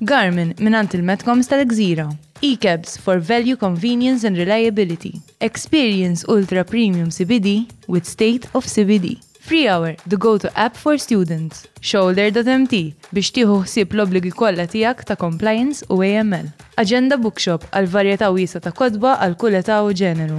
Garmin mingħand il-Metcoms tal-Gżira. E-Cabs for value, convenience and reliability. Experience ultra premium CBD with state of CBD. FreeHour, the go-to app for students. Shoulder.mt biex tieħu ħsieb l-obbligi kollha tiegħek ta' compliance u AML. Agenda Bookshop għal varjetà wiesgħa ta' kotba għal kull età u ġeneru.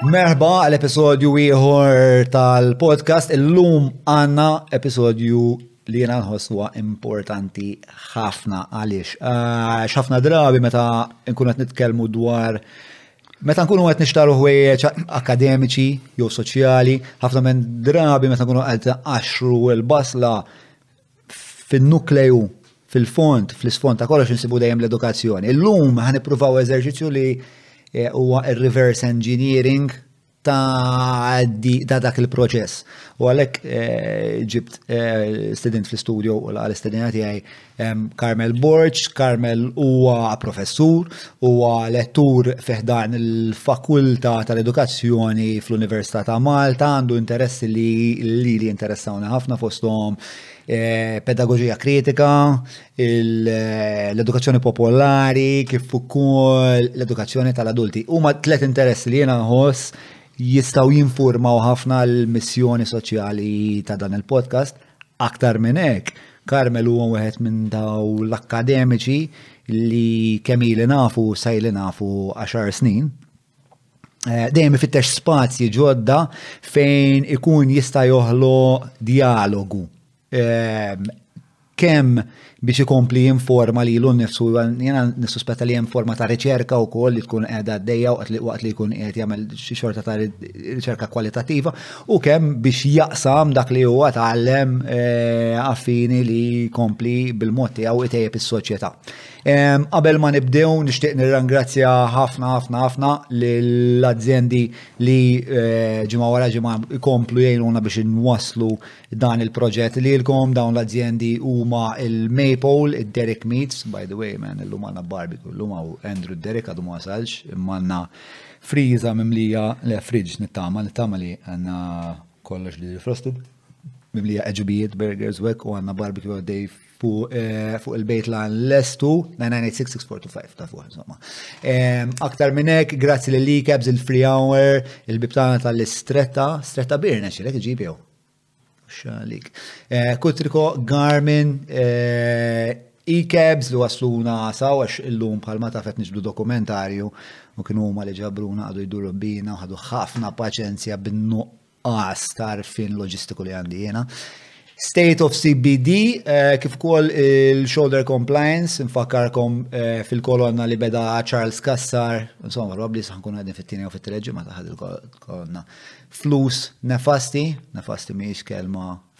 Merħba għal episodju ieħor tal-podcast. Illum għanna episodju li jena nħoswa importanti ħafna għaliex. Ah, ħafna drabi meta nkun qed nitkellmu dwar Meta nkunu qed nixtaru ħwejjeġ akademiċi jew soċjali, ħafna minn drabi meta nkunu qed għaxru l-basla fin-nukleju, fil-fond, fl-isfond ta' kollox insibu dejjem l-edukazzjoni. Illum ħan ippruvaw eżerċizzju li eh, huwa reverse engineering ta' dak il-proċess. U għalek eh, ġibt eh, student fl-studio u l-għal-istudina tijaj Carmel Borċ, Carmel huwa professur Huwa lettur fi ħdan il-Fakultà tal-Edukazzjoni fl-Università ta' Malta, għandu interessi li li li interessawna ħafna fosthom eh, pedagogija kritika, eh, l-edukazzjoni popolari, kif ukoll l-edukazzjoni tal-adulti. Huma tliet interessi li jiena nħoss jistaw jinformaw ħafna l-missjoni soċjali ta' dan il-podcast Aktar minn hekk, Carmel huwa wieħed minn daw l-akkademiċi li kemm ili nafu sa ili nafu għaxar snin. Eh, dejjem ifittex spazji ġodda fejn ikun jista' joħlo dialogu. Eh, kemm biex ikompli jinforma lilu nnifsu, jiena nissuspetta li hemm forma ta' riċerka wkoll li tkun qiegħda għaddejja waqt li jkun qiegħed jagħmel xi xorta ta' riċerka kwalitattiva u kemm biex jaqsam dak li huwa tgħallem eh, affini li jkompli bil-mod tiegħu itejjeb is-soċjetà. Qabel ma nibdew nixtieq nirrangrazzja ħafna ħafna ħafna lill-azjendi li eh, ġimgħa wara ġimgħa jkomplu jgħinuna biex inwasslu dan il-proġett lilkom, dawn l-azjendi huma il-Maple, il-Derek Meats, by the way, man, illum għandna barbecue, illum għaw Andrew Derek għadu ma wasalx, imma għandna friża mimlija, le fridge nittama, nittama li għandna kollox li frosted, mimlija eġubijiet, burgers, wek, u għandna barbecue għaddej fuq il-bejt lan l-estu 998-645 ta' fuq insomma. Aktar minn hekk, grazzi lil Likebs il-free hour, il-bibtana tal-istretta, stretta birna xilek iġib jew. Xalik. Kutriko Garmin Ikebs li wasluna saw għax illum bħalma tafet nġbdu dokumentarju u kienu huma li ġabruna għadu jduru bina u ħadu ħafna paċenzja bin-nuq nuqqas ta' għarfien loġistiku li għandi jiena. State of CBD, eh, kif ukoll il-shoulder compliance, nfakkarkom eh, fil-kolonna li beda Charles Kassar, insomma, probabli saħnkun għadin fit-tini u fit-tleġi ma taħad il-kolonna. Flus nefasti, nefasti miex kelma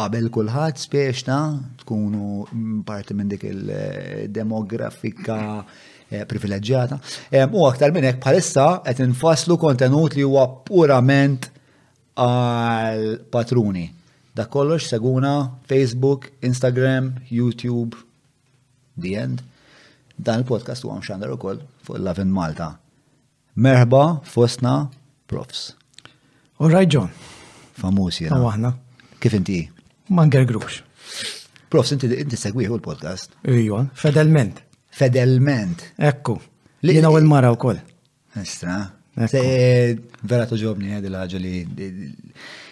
Qabel kulħadd spieċna tkunu parti minn dik il-demografika Eh, privileġġjata. U aktar minn hekk bħalissa qed infasslu kontenut li huwa purament għal patruni. Da kollox seguna Facebook, Instagram, YouTube, the end. Dan il-podcast huwa mxandar ukoll fuq il-Lavin Malta. Merħba fostna profs. All right, John. Famus jena. Għahna. Kif inti? Ma ngergrux. Profs, inti inti segwiħu l-podcast. Ijwa, fedelment. Fedelment. Ekku. Li jena u l-mara u koll. Estra. Vera tuġobni għed il-ħagġa li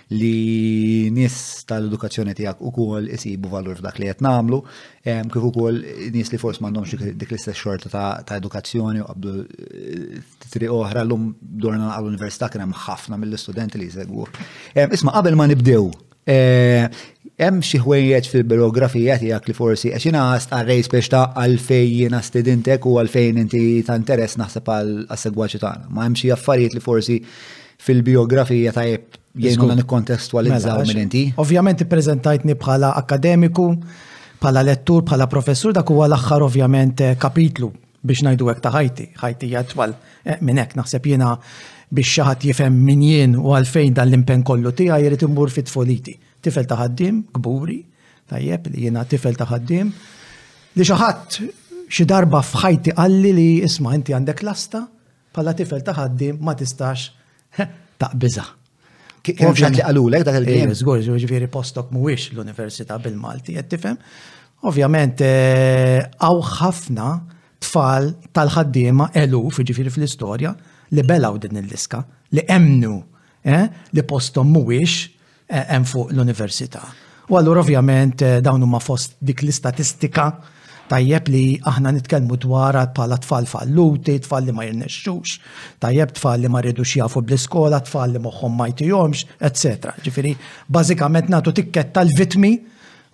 li nis tal-edukazzjoni tijak u kol isibu valur f'dak li jett namlu, Kif ukoll nies li forsi m'għandhomx dik l-istess xorta ta' edukazzjoni u qabdu eh, tri oħra llum dorna għall-università kien hemm ħafna mill-istudenti li jsegwu. Isma' qabel ma nibdew, eh, hemm xi ħwejjeġ fil-biografija tiegħek li forsi għax jiena stqarrej biex ta' għalfejn jiena stidintek u għalfejn inti ta' interess naħseb għal segwaċi tagħna. Ma hemm xi affarijiet li forsi fil-biografija ta' jgħinuna nikkontestwalizzaw minn inti. Ovvjament ippreżentajtni bħala akademiku, bħala lettur, bħala professur, dak huwa l-aħħar ovvjament eh, kapitlu biex ngħidu hekk ta' ħajti, ħajti jadwal eh, minn hekk naħseb jiena biex xi ħadd jifhem min jien u għalfejn dan l-impenn kollu tiegħi jrid immur fit foliti. Tifel ta' ħaddiem, kburi, tajjeb li jiena tifel ta' ħaddiem, li xi ħadd xi darba f'ħajti qalli li isma' inti għandek lasta bħala tifel ta' ħaddiem ma tistax Heh, taqbiża. Kien xatt li qalulek dak il-kien. Żgur, ġifieri postok mhuwiex l-Università bil-Malti, qed tifhem. Ovvjament, għaw eh, ħafna tfal tal-ħaddiema eluf, ġifiri fl-istorja, li belaw din il-liska, li emnu, eh, li postom mhuwiex eh, hemm fuq l-università. U allura ovvjament eh, dawn huma fost dik l-istatistika tajjeb li aħna nitkellmu dwar bħala tfal falluti, tfal li ma jirnexxux, tajjeb tfal li ma rridux jafu bl-iskola, tfal li moħħhom ma jtihomx, etc. Ġifieri, bażikament nagħtu tikketta l-vitmi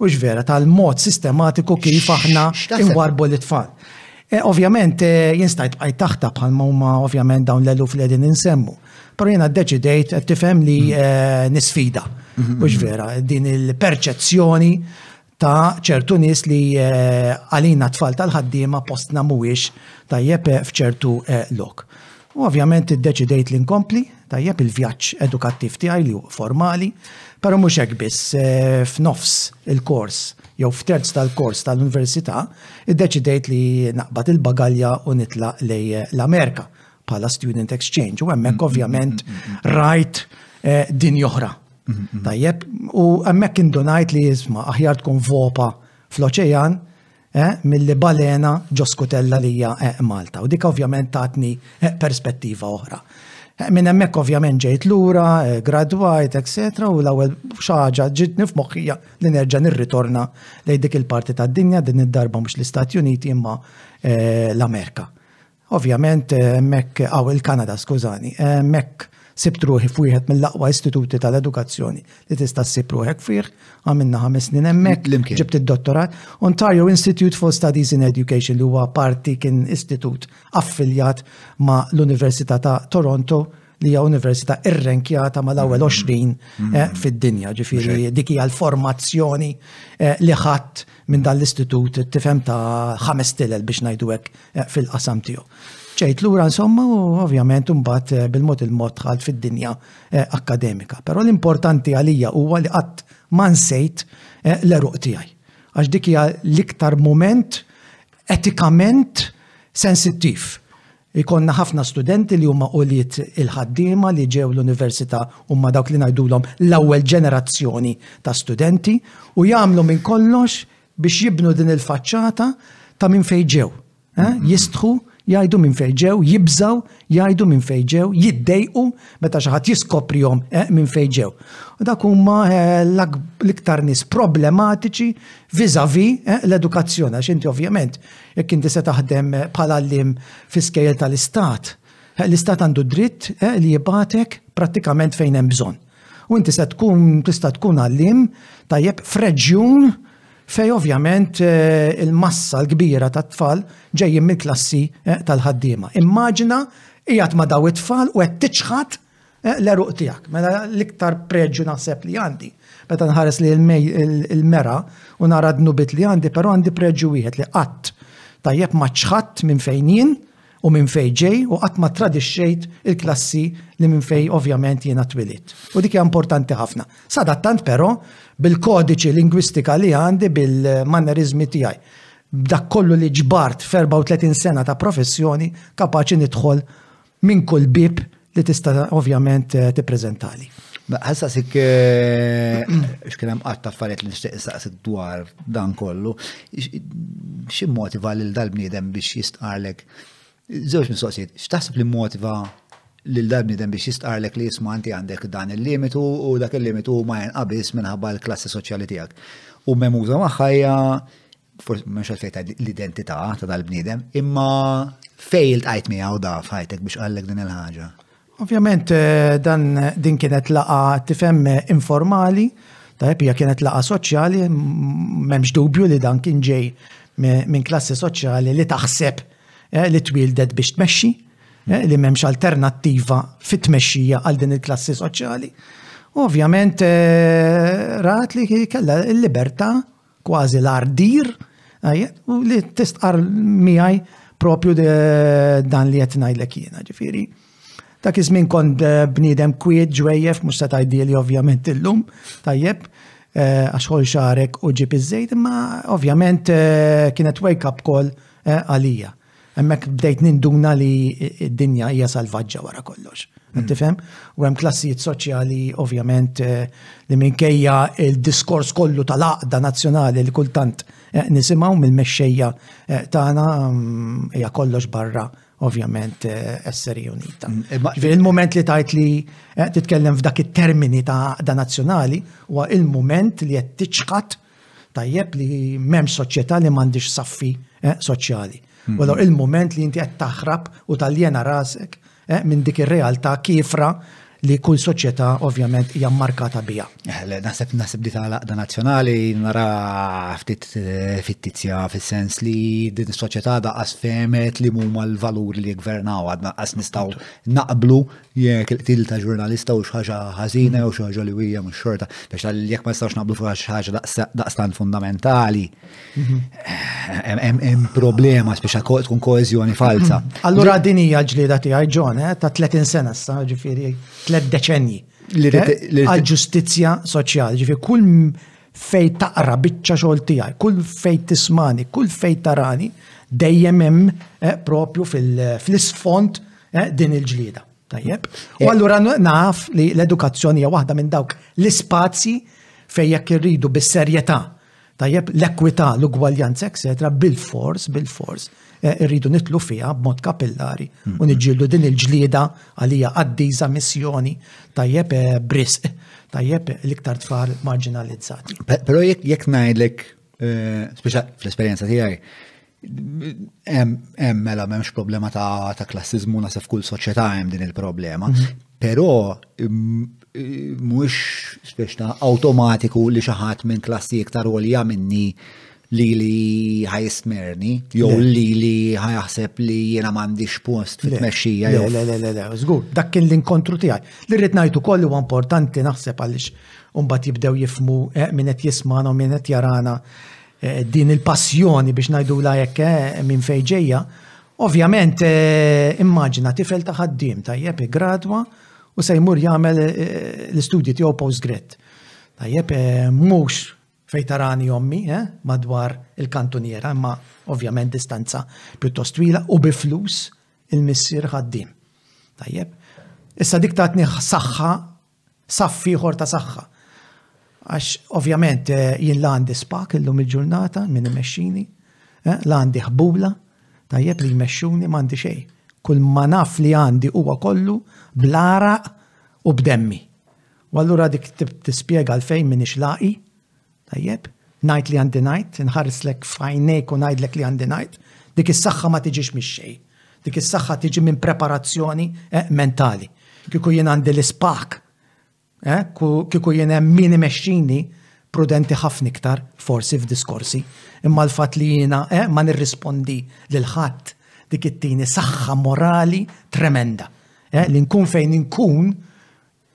Hux vera tal-mod sistematiku kif aħna nwarbu l-itfal. Eh, ovvjament, eh, jien stajt bqajt taħta bħal huma ovvjament dawn l-eluf li qegħdin insemmu. Però jiena ddeċidejt qed tifhem li mm. eh, nisfida. Mm-hmm. Hux vera din il-perċezzjoni ta' ċertu nies li għalina tfal tal-ħaddiema postna mhuwiex tajjeb f'ċertu lok. U ovvjament iddeċidejt li nkompli, tajjeb il-vjaġġ edukattiv tiegħi li hu formali, però mhux hekk biss eh, f'nofs il-kors jew f'terz tal-kors tal-università, iddeċidejt li naqbad il-bagalja u nitlaq lej eh, l-Amerika bħala student exchange u hemmhekk mm-hmm. ovvjament mm-hmm. Mm-hmm. rajt eh, din joħra. Tajjeb, u hemmhekk indunajt li jisma' aħjar tkun vopa fl-oċean eh, milli balena ġo skutella li hija eh, Malta. U dik ovvjament tatni eh, perspettiva oħra. Eh, minn hemmhekk ovvjament ġejt lura, eh, gradwajt, etc. U l-ewwel xaġa ġitni f'moħħija li nerġa' nirritorna lejn dik il-parti tad-dinja din id-darba mhux l-Istati Uniti imma eh, l-Amerika. Ovvjament, hemmhekk hawn il-Kanada, skużani, hemmhekk sibt ruħi f'wieħed mill-aqwa istituti tal-edukazzjoni li tista' ssib ruħek fih, għamilna ħames snin hemmhekk, ġibt id-dottorat, Ontario Institute for Studies in Education li huwa parti kien istitut affiljat ma' l-Università ta' Toronto li hija università irrenkjata mal-ewwel 20 mm. mm. eh, fid-dinja, ġifieri dik hija l-formazzjoni eh, li ħadd minn dan l-istitut tifhem ta' ħames tilel biex ngħidu hekk eh, fil-qasam tiegħu. Ġejt lura insomma u ovvjament imbagħad bil-mod il-mod dħalt fid-dinja akkademika. Però l-importanti għalija huwa li qatt ma nsejt l-eruq tiegħi. Għax dik hija l-iktar moment etikament sensittiv Ikollna ħafna studenti li huma ulied il-ħaddiema li ġew l-università huma dawk li ngħidulhom l-ewwel ġenerazzjoni ta' studenti u jagħmlu minn kollox biex jibnu din il-faċċata ta' minn fejn ġew. Eh? Jistħu jgħidu minn fejn ġew, jibżaw jgħidu minn fejn ġew, jiddejqu meta xi ħadd jiskoprihom eh, minn fejn ġew. U dak huma eh, l-iktar nies problematiċi viżavi eh, l-edukazzjoni għax inti ovvjament Jekk inti se taħdem bħala għalliem fi skejjel tal-istat, l-istat għandu d-dritt li jibgħatek prattikament fejn hemm bżonn. U inti se tkun tista' tkun għalliem tajjeb f'reġjun fej ovvjament eh, il-massa l-kbira ta' tfal ġejjin mill-klassi eh, tal-ħaddiema. Immaġina qiegħed ma' daw it-tfal u qed tiċħad Eh, l-eruq tijak, mela l-iktar preġu naħseb li għandi. Meta nħares li l-mera u nara dnubit li għandi, pero għandi preġu wieħed li qatt tajjeb maċħat minn fejnien u minn fej ġej u qatt ma tradixxejt il-klassi li minn fej ovvjament jiena twilit. U dik hija importanti ħafna. Sadattant però bil-kodiċi lingwistika li għandi bil-mannerizmi tiegħi b'dak kollu li ġbart f'34 sena ta' professjoni kapaċi nidħol Minn kull bieb li tista' ovvjament tippreżentali. Ħassa sik eh, xkien hemm qatt affarijiet li nixtieq insaqsik dwar dan kollu. Xi motiva lil dal-bniedem biex jistqarlek? Żewġ mistoqsijiet, x'taħseb li motiva lil dal-bniedem biex jistqarlek li jisma' inti għandek dan il-limitu u dak il-limitu ma jenqabis minħabba l-klassi soċjali tiegħek. U memuża magħha hija forse mhux għalfejn ta' l-identità ta' dal-bniedem, imma fejl tqajt miegħu da f'ħajtek biex qallek din il-ħaġa. Ovvjament eh, dan din kienet laqa tifhem eh, informali, ta' hija kienet laqa soċjali, m'hemmx dubju li dan kien ġej minn klassi soċjali li taħseb eh, li twildet biex tmexxi, li m'hemmx alternattiva fit-tmexxija għal din il-klassi soċjali. Ovvjament rat li kellha l-libertà kważi l-ardir, u li tistqar miegħi propju dan li qed ngħidlek jiena, ġifieri. Dak iż-żmien kont eh, bniedem kwiet ġwejjef mhux se tgħidili ovvjament illum, tajjeb, eh, għax ħol xarek u ġib iż-żejt, imma ovvjament eh, kienet wake up call għalija. Hemmhekk bdejt ninduna li d-dinja hija salvaġġa wara kollox. Mm. Tifhem? U hemm klassijiet soċjali ovvjament eh, li minkejja il-diskors kollu tal-aqda nazzjonali li kultant eh, nisimgħu mill-mexxejja eh, tagħna mm, hija kollox barra ovvjament esseri unita. Mm, il-moment li tajt li titkellem f'dak it-termini ta' aqda nazzjonali huwa il-moment li qed tiċħat Tajjeb li m'hemmx soċjetà li m'għandhiex saffi eh, soċjali. U daw il-mument li inti qed taħrab u taljena rasek eh, minn dik ir-realtà kifra li kull soċjetà ovvjament hija markata biha. Eh, le, Naħseb naħseb li tal-aqda nazzjonali nara ftit eh, fittizja fis-sens li din is-soċjetà daqas femet li huma l-valuri li gvernaw għadna qas nistgħu naqblu jekk il-qtil ta' ġurnalista hux ħaġa ħażina jew xi ħaġa li hija mhux xorta, biex jekk ma nistgħux naqblu fuq xi ħaġa daqstant fundamentali, hemm problema biex tkun koeżjoni falza. Allura din hija ġlieda tiegħi ġon, eh, ta' 30 sena sa, ġifieri tliet deċenji. Eh, għal-ġustizzja soċjali, ġifieri kull fej taqra biċċa xogħol tiegħi, kull fej tismani, kull fej tarani, dejjem hemm eh, propju fil-isfond Eh, din il-ġlieda. Tajjeb. U allura naf li l-edukazzjoni hija waħda minn dawk l-ispazji fejn jekk irridu bis-serjetà tajjeb l-ekwità, l-ugwaljanza, etc. bil-fors, bil-fors, eh, irridu nitlu fiha b'mod kapillari u mm-hmm. niġġieldu din il-ġlieda għalija għaddiża missjoni tajjeb eh, brisq, tajjeb l-iktar tfal marginalizzati. Però jekk ngħidlek, speċa fl-esperjenza tiegħi, Hemm mela m'hemmx problema ta', ta klassiżmu nasef kull soċjetà hemm din il-problema. Mhm. Però mhux spiex ta' awtomatiku li xi ħadd minn klassi iktar għolja minni li li ħajsmerni, jew li li ħajaħseb li jiena m'għandix post fit-tmexxija. Le, le, le, le, żgur, dak kien l-inkontru tiegħi. Li rrid ngħidu kollu huwa importanti naħseb għaliex mbagħad jibdew jifmu eh, min qed jismana u min qed jarana Eh, din il-passjoni biex najdu la jekk eh, minn fejn ġejja, ovvjament eh, immaġina tifel ta' ħaddim tajjeb gradwa u se jmur jagħmel l-istudji tiegħu postgret. Tajjeb mhux fejn tarani ommi madwar il-kantuniera, imma ovvjament distanza pjuttost twila u bi flus il-missier ħaddim. Tajjeb. Issa dik tatni saħħa saff ieħor ta' saħħa. Għax ovvjament eh, jien la għandi spak illum il-ġurnata minn imexxini, eh, la għandi ħbula, tajjeb li jmexxuni m'għandi xejn. Kull ma naf li għandi huwa kollu blara u b'demmi. U allura dik tispjega l-fejn minix laqi, Tajjeb, ngħid li għandi ngħid, inħarslek f'għajnejk u ngħidlek li għandi ngħid, dik is-saħħa ma tiġix mix-xejn. Dik is-saħħa tiġi minn preparazzjoni eh, mentali. Kieku jien għandi l-ispak, eh, kieku jien hemm min imexxini, prudenti ħafna iktar, forsi f'diskorsi, imma l-fat li jiena eh, ma nirrispondi lil ħadd dik it-tieni saħħa morali tremenda. Eh, li nkun fejn nkun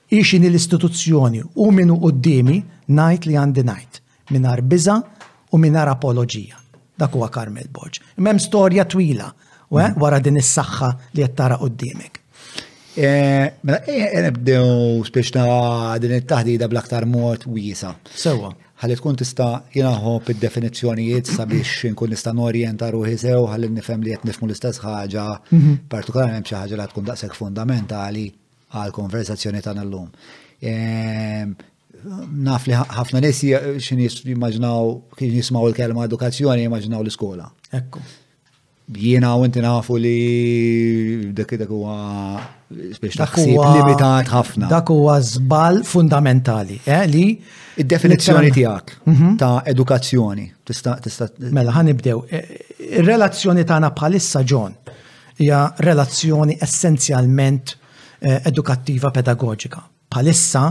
Hi x'inhi l-istituzzjoni u min hu quddiemi ngħid li għandi ngħid, mingħajr biża' u mingħajr apoloġija. Dak huwa Carmel Borg. Imma hemm storja twila mm. wara din is-saħħa li qed tara quddiemek. Eh, mela, eh, eh, nibdew spiex ta' din it-taħdida bl-aktar mod wiesa. Sewa. Ħalli tkun tista' jinaħob id-definizzjonijiet sabiex nkun nista' norjenta ruħi sew ħalli nifhem li qed nifmu l-istess ħaġa, mhm. partikolarment xi ħaġa li tkun daqshekk fundamentali għal konversazzjoni tagħna llum. Ehm, naf li ħafna nies x'nies jimmaġinaw kien jismaw il-kelma edukazzjoni jimmaġinaw l-iskola. Ekku. Jiena u inti nafu li dak dak huwa biex taħsib limitat ħafna. Dak huwa żball fundamentali, eh, li id-definizzjoni tiegħek mhm. ta' edukazzjoni tista' tista' Mela ħanibdew. Eh, ir-relazzjoni tagħna bħalissa ġon Hija relazzjoni essenzjalment edukattiva pedagoġika. Bħalissa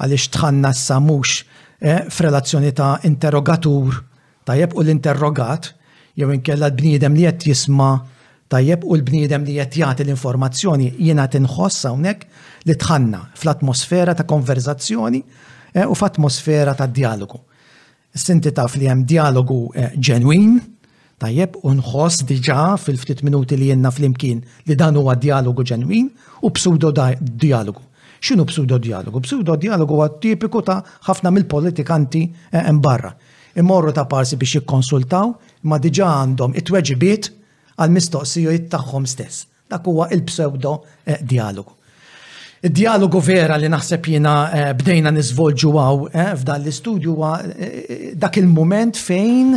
għaliex tħanna issa mhux f'relazzjoni ta' interrogatur tajjeb u l-interrogat jew inkella l-bniedem li qed jisma' tajjeb u l-bniedem li qed jagħti l-informazzjoni jiena tinħoss hawnhekk li tħanna fl-atmosfera ta' konverżazzjoni u f'atmosfera ta' djalogu. Sinti taf li hemm dialogu eh, ġenwin, tajjeb, u nħoss diġà fil-ftit minuti li jenna flimkien li dan huwa dialogu ġenwin u pseudo dialogu. X'inhu pseudo dialogu? Pseudo dialogu huwa tipiku ta' ħafna mill-politikanti eh, hemm barra. Imorru ta' parsi biex jikkonsultaw ma diġà għandhom it-tweġibiet għal mistoqsijiet tagħhom stess. Dak huwa il-pseudo eh, dialogu. Id-dialogu vera li naħseb jiena eh, bdejna niżvolġu għaw eh, f'dan l-istudju huwa dak il-moment fejn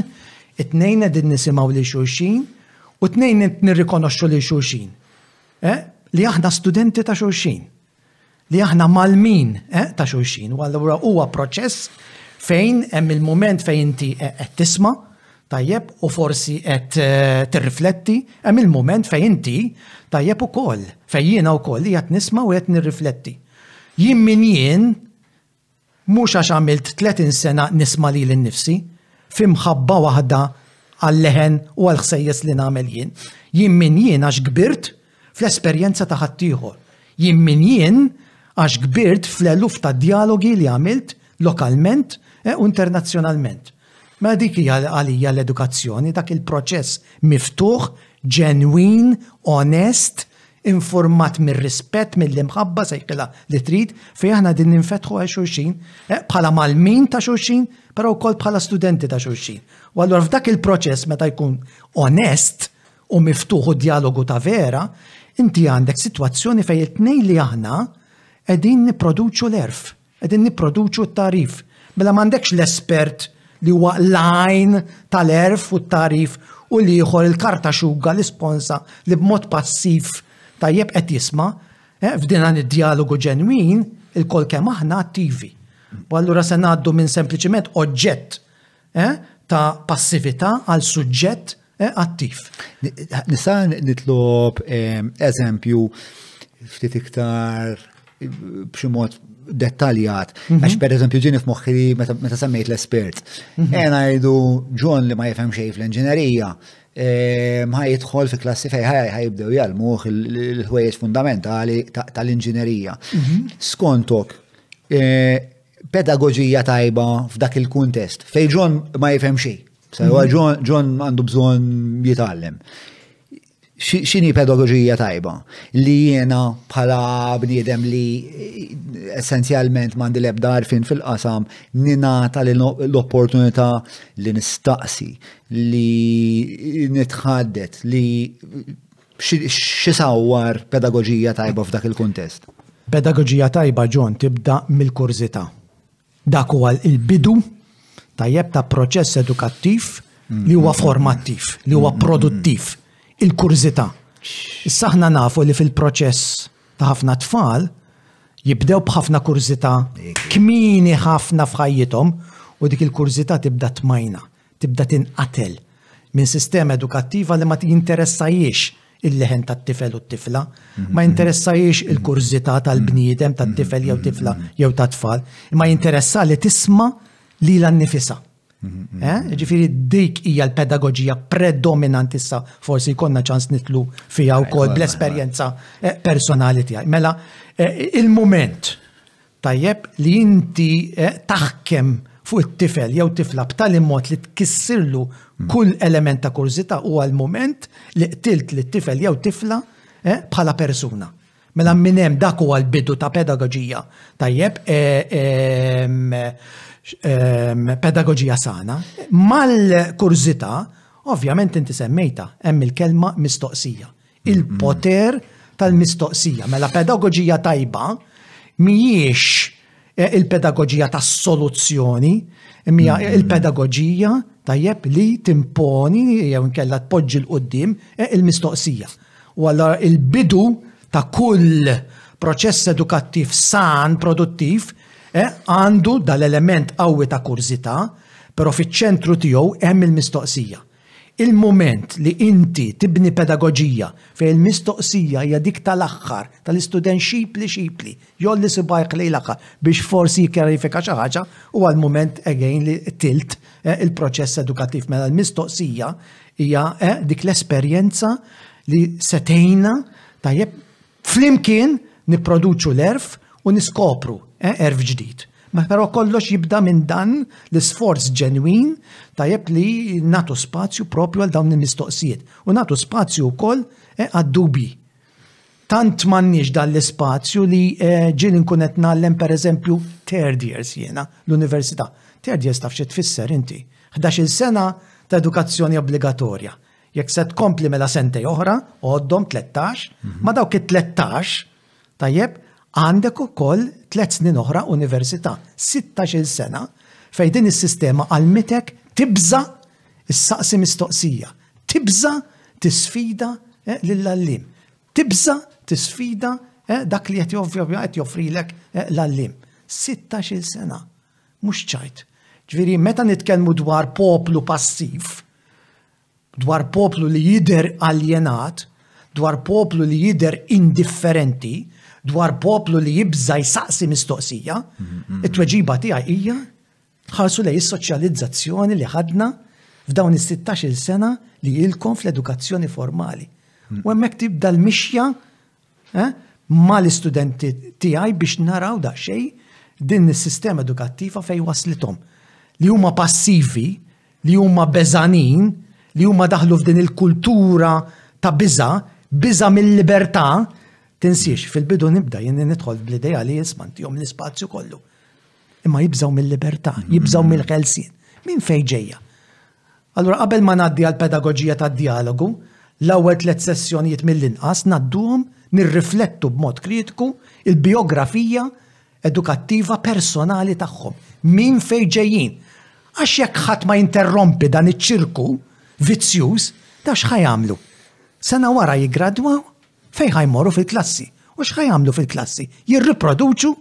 it-tnejn qegħdin nisimgħu li xulxin u t-tnejn nirrikonoxxu li xulxin. Li aħna studenti ta' xulxin. li aħna malmin eh, ta' xulxin, u allura huwa proċess fejn hemm il-mument fejn inti eh, qed tisma' tajjeb u forsi qed eh, tirrifletti, hemm il-mument fejn inti tajjeb ukoll, fejn jiena wkoll li qed nisma' u qed nirrifletti. Jien min jien Mhux għax għamilt 30 sena nisma' lili nnifsi, fi mħabba waħda għal-leħen u għall-ħsejjes li nagħmel jien. Jien min jien għax kbirt fl-esperjenza ta' ħaddieħor. Jien min jien għax kbirt fl-eluf ta' djalogi li għamilt lokalment u internazzjonalment. Mela dik hija għalija l-edukazzjoni, dak il-proċess miftuħ, ġenwin, onest, infurmat mir-rispett, mill-imħabba, sejħilha li trid, fejn aħna qegħdin ninfetħu għal xulxin, eh, bħala malmin ta' xulxin, però wkoll bħala studenti ta' xulxin. U allura f'dak il-proċess meta jkun onest u miftuħ u dialogu ta' vera, inti għandek sitwazzjoni fejn it-tnejn li aħna qegħdin nipproduċu l-erf. Qegħdin nipproduċu t-tagħrif. Mela m'għandekx l-espert li huwa l-għajn tal-għerf u t-tagħrif u l-ieħor il-karta xuga l-isponsa li b'mod passiv tajjeb qed jisma' eh, f'dinan id-djalogu ġenwin il-kol kemm aħna attivi. U allura se ngħaddu minn sempliċiment oġġett ta' passività għal suġġett attiv. Nista' nitlob eżempju ftit iktar b'xi mod dettaljat. Mhm. Għax per eżempju ġini f'moħħi meta semmejt l-espert. Mhm. Ena ngħidu John li ma jifhem xejn fl-inġinerija Ehm, ħaj jidħol fi klassi fej ħaj ħaj jibdew jgħalmuh il-ħwejjeġ fundamentali tal-inġinerija. Mhm. Skontok, eh, pedagoġija tajba f'dak il-kuntest. Fej John ma jifhem xejn. Sewa mhm. John għandu bżonn jitgħallem. X'inhi pedagoġija tajba li jiena bħala bniedem li essenzjalment m'għandi l-ebda għarfien fil-qasam ninata l-opportunità li nistaqsi, li nitħaddet, li Xi sawwar pedagoġija tajba f'dak il-kuntest? Pedagoġija tajba, John, tibda mill-kurżità. Dak huwa l-bidu tajjeb ta' proċess edukattiv li huwa formattiv, li huwa produttiv, il-kurżità. Issa aħna nafu li fil-proċess ta' ħafna tfal jibdew b'ħafna kurżità kmieni ħafna f'ħajjithom u dik il-kurżità tibda tmajna. tibda tinqatel minn sistema edukattiva li ma jinteressahiex il-leħen tat-tifel u t-tifla, ma jinteressahiex il-kurżità tal-bniedem tat-tifel jew tifla jew tat-tfal, imma jinteressa li tisma' lilha nnifisha. Eh? Ġifieri dik hija l-pedagoġija predominanti issa forsi jkollna ċans nitlu fiha wkoll bl-esperjenza eh, personali tiegħi. Mela, eh, il-mument Tajjeb li inti taħkem fuq it-tifel jew tifla b'tali mod li tkissirlu kull element ta' kurżità huwa l-mument li qtilt lit-tifel jew tifla bħala persuna. Mela minn hemm dak huwa l-bidu ta' pedagoġija, tajjeb, pedagoġija sana. Mal-kurżità, ovvjament inti semmejtha, hemm il-kelma mistoqsija. Il-poter tal-mistoqsija, mela pedagogija tajba mhijiex eh, il-pedagogija tas-soluzzjoni, mija mm-hmm. il-pedagogija tajjeb li timponi jew nkella tpoġġi l-qoddim eh, il-mistoqsija. U allora il-bidu ta' kull proċess edukattiv san, produttiv, eh, għandu dal-element qawwi ta' kurzita, pero fiċ-ċentru tiegħu hemm il-mistoqsija. Il-mument li inti tibni pedagoġija fejn il-mistoqsija hija dik tal-aħħar tal-istudent x'jibli x'jibli, jgħolli sibgħajh lejn l-aħħar biex forsi jikkjarifika xi ħaġa, huwa l-mument again li qtilt il-proċess edukattiv mela l-mistoqsija hija dik l-esperjenza li se tgħinna tajjeb Flimkien nipproduċu l-għerf u niskopru għerf ġdid. Ma però kollox jibda minn dan l-isforz ġenwin tajjeb li nagħtu spazju propju għal dawn il-mistoqsijiet u nagħtu spazju wkoll għad-dubji. Tant m'għandniex dan l-ispazju li ġieli nkun qed ngħallem pereżempju third years jiena l-università. Third years taf xi tfisser inti? Ħdax-il sena ta' edukazzjoni obbligatorja. Jekk se tkompli mela sentej oħra, għoddhom 13, ma dawk it-13, tajjeb, għandek ukoll tliet snin oħra università, 16-il sena, fejn din is-sistema għalmitek tibża' issaqsi mistoqsija, tibża' tisfida eh, lill-għallim, tibża' tisfida eh, dak li qed qed joffrilek eh, l-għallim. 16-il sena, mhux ċajt. Ġifieri meta nitkellmu dwar poplu passiv, dwar poplu li jidher aljenat, dwar poplu li jidher indifferenti, dwar poplu li jibża' jsaqsi mistoqsija, it-tweġiba tiegħi hija ħarsu lej is-soċjalizzazzjoni li ħadna f'dawn is-16-il sena li ilkom fl-edukazzjoni formali. U hemmhekk tibda l-mixja eh, ma l-istudenti tiegħi biex naraw daqsxej din is-sistema edukattiva fej waslithom. Li huma passivi, li huma beżanin, li huma daħlu f'din il-kultura ta' biża, biża mill-libertà, tinsiex fil-bidu nibda jien nidħol bl-idea li jismanti jom l-ispazju kollu. Imma jibżaw mill-libertà, jibżaw mill-ħelsin. Min fejn ġejja? Allura qabel ma ngħaddi għall-pedagoġija tad-djalogu, l-ewwel tliet sessjonijiet mill-inqas ngħadduhom nirriflettu b'mod kritiku l-bijografija edukattiva personali tagħhom. Minn fejn ġejjin? Għax jekk ħadd ma jinterrompi dan iċ-ċirku vizzjuż, dawn x'ħa jagħmlu? Sena wara jiggradwaw Fejn ħa jmorru fil-klassi? U x'ħa jagħmlu fil-klassi? Jirriproduċu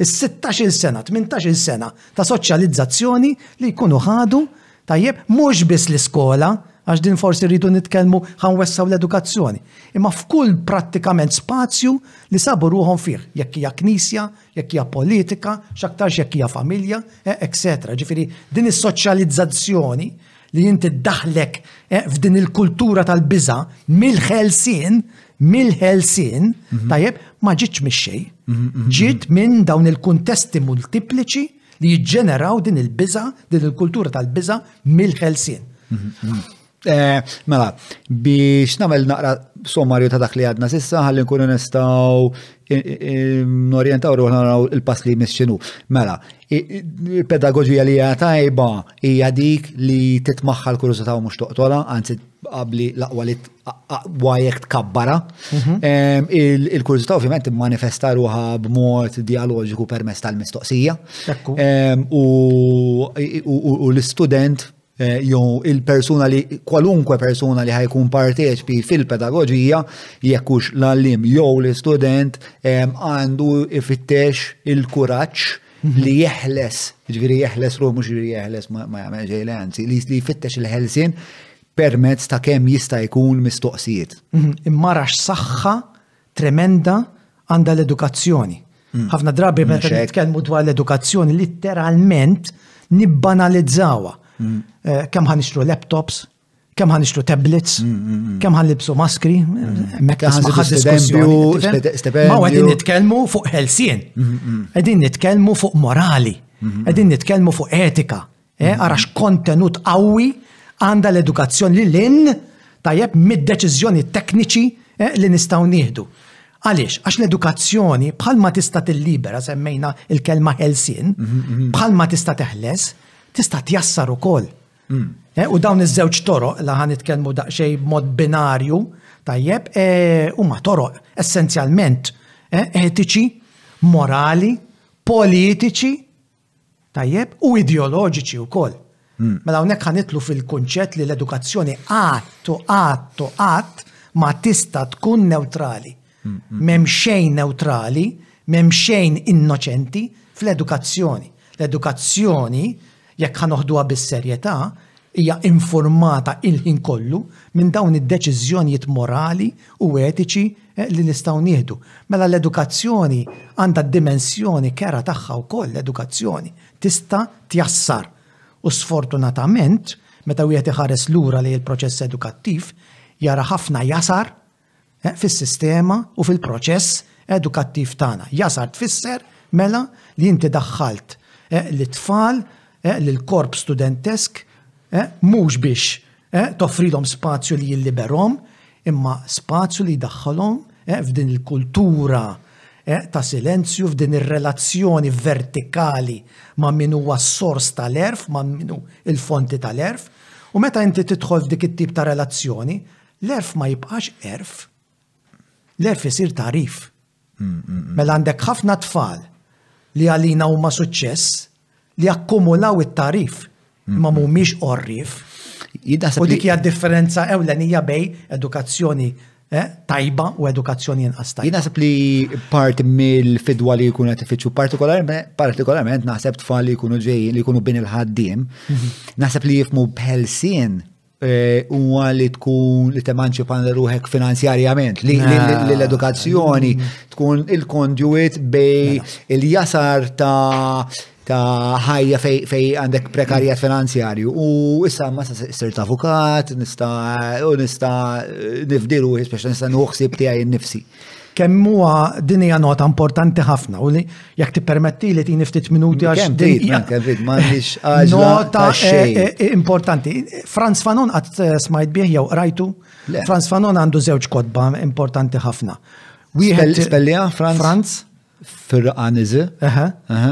s-sittax-il sena, tmintax-il sena ta' soċjalizzazzjoni li jkunu ħadu, tajjeb, mhux biss l-iskola, għax din forsi rridu nitkellmu ħa nwessgħu l-edukazzjoni, imma f'kull prattikament spazju li sabu ruħhom fih, jekk hija knisja, jekk hija politika, x'aktarx jekk hija familja, etc. Ġifieri din is-soċjalizzazzjoni li inti ddaħlek eh, f'din il-kultura tal-biża mill-ħelsien, mill-ħelsien, mhm. tajjeb, ma ġitx mix-xej. Mhm, mhm, Ġiet minn dawn il-kuntesti multipliċi li jiġġeneraw din il-biża, din il-kultura tal-biża mill-ħelsien. Eh, mela, biex namel naqra sommarju ta' dak li għadna sissa, ħalli nkunu nistaw norjentaw ruħna naraw il-pass li jmissinu. Mela, Pedagogija li hija tajba hija dik li titmaħħa l-kurżità u mhux toqtola, anzi qabli l-aqwa li aqwa jekk tkabbara. Mhm. Ehm, il-kurżità ovvjament manifesta ruħa b'mod dialoġiku permezz tal-mistoqsija. Ehm, u l-istudent Eh, jew il-persuna li kwalunkwe persuna li ħajkun parteċpi fil-pedagogija jekk hux l-allim jew l-istudent eh, għandu ifittex il-kuraġġ mhm. li jeħles, ġviri jeħles ruħ mhux ġviri jeħles ma jagħmel ġejle anzi li jfittex il-ħelsin permezz ta' kemm jista' jkun mistoqsijiet. Mhm. Imma rax saħħa tremenda għandha l-edukazzjoni. Hmm. Ħafna drabi hmm, meta nitkellmu dwar l-edukazzjoni litteralment nibbanalizzawa. Hmm. Eh, kemm ħan nixtru laptops, kemm ħan nixtru tablets, kemm ħan libsu maskri, Ma għedin nitkellmu fuq ħelsien, għedin nitkellmu fuq morali, għedin nitkellmu fuq etika, Eh, ara x'kontenut qawwi għandha l-edukazzjoni li l-in tajjeb mid-deċiżjoni tekniċi eh, li nistgħu nieħdu. Għaliex, għax l-edukazzjoni bħalma tista' tillibera semmejna il-kelma ħelsin, mhm, mhm. bħalma tista' teħles, tista' tjassar ukoll. Mm. Eh, u dawn iż-żewġ toroq li ħan nitkellmu daqsxejn b'mod binarju tajjeb huma toroq essenzjalment etiċi, morali, politiċi Tajjeb, u ideoloġiċi wkoll. Mela hawnhekk ħa nitlu fil-kunċett li l-edukazzjoni qatt u qatt u qatt ma tista' tkun newtrali. M'hemm xejn newtrali, m'hemm xejn innoċenti fl-edukazzjoni. L-edukazzjoni, jekk ħa noħduha bis-serjetà, hija infurmata l-ħin kollu minn dawn id-deċiżjonjiet morali u etiċi li nistgħu nieħdu. Mela l-edukazzjoni għandha d-dimensjoni kera tagħha wkoll, l-edukazzjoni tista' tjassar. U sfortunatament, meta wieħed iħares lura lejn il-proċess edukattiv, jara ħafna jasar eh, fis-sistema u fil-proċess edukattiv tagħna. Jasar tfisser mela li inti daħħalt eh, li tfal eh, li l-korp studentesk eh, mhux biex eh, toffrilhom spazju li jilliberhom imma spazju li jdaħħalhom eh, f'din il-kultura eh, ta' silenzju, f'din ir-relazzjoni vertikali ma' min huwa s-sors tal-erf, ma' minu il-fonti tal-erf, u meta inti tidħol f'dik it-tip ta' relazzjoni, L-għerf ma jibqax għerf, l-għerf isir tagħrif. Mela għandek ħafna tfal li għalina huma suċċess li akkumulaw it-tagħrif ma mhumiex qorrif. U dik hija differenza ewlenija bej edukazzjoni eh, tajba u edukazzjoni inqas tajba. Jinaħseb li part mill-fidwa li jkun qed ifittxu partikolarment naħseb tfal li jkunu ġej li jkunu bin il-ħaddiem, mhm. naħseb li jifmu bħelsien Eh, huwa li tkun li temanċipa ruħek finanzjarjament, li l-edukazzjoni tkun il-conduit bej mela. il-jasar ta' ta' ħajja fej għandek prekarjat finanzjarju u issa ma sirt avukat, nista' u nista' nifdilu speċa nista' nuħsib tiegħi nnifsi. Kemm huwa din hija nota importanti ħafna u li Jekk tippermetti li tini ftit minuti għax din. Nota eh, eh, eh, importanti. Franz Fanon għat smajt bih jew rajtu. Franz Fanon għandu żewġ kodba importanti ħafna. Wieħed spellija Franz. Franz. Firqanizi.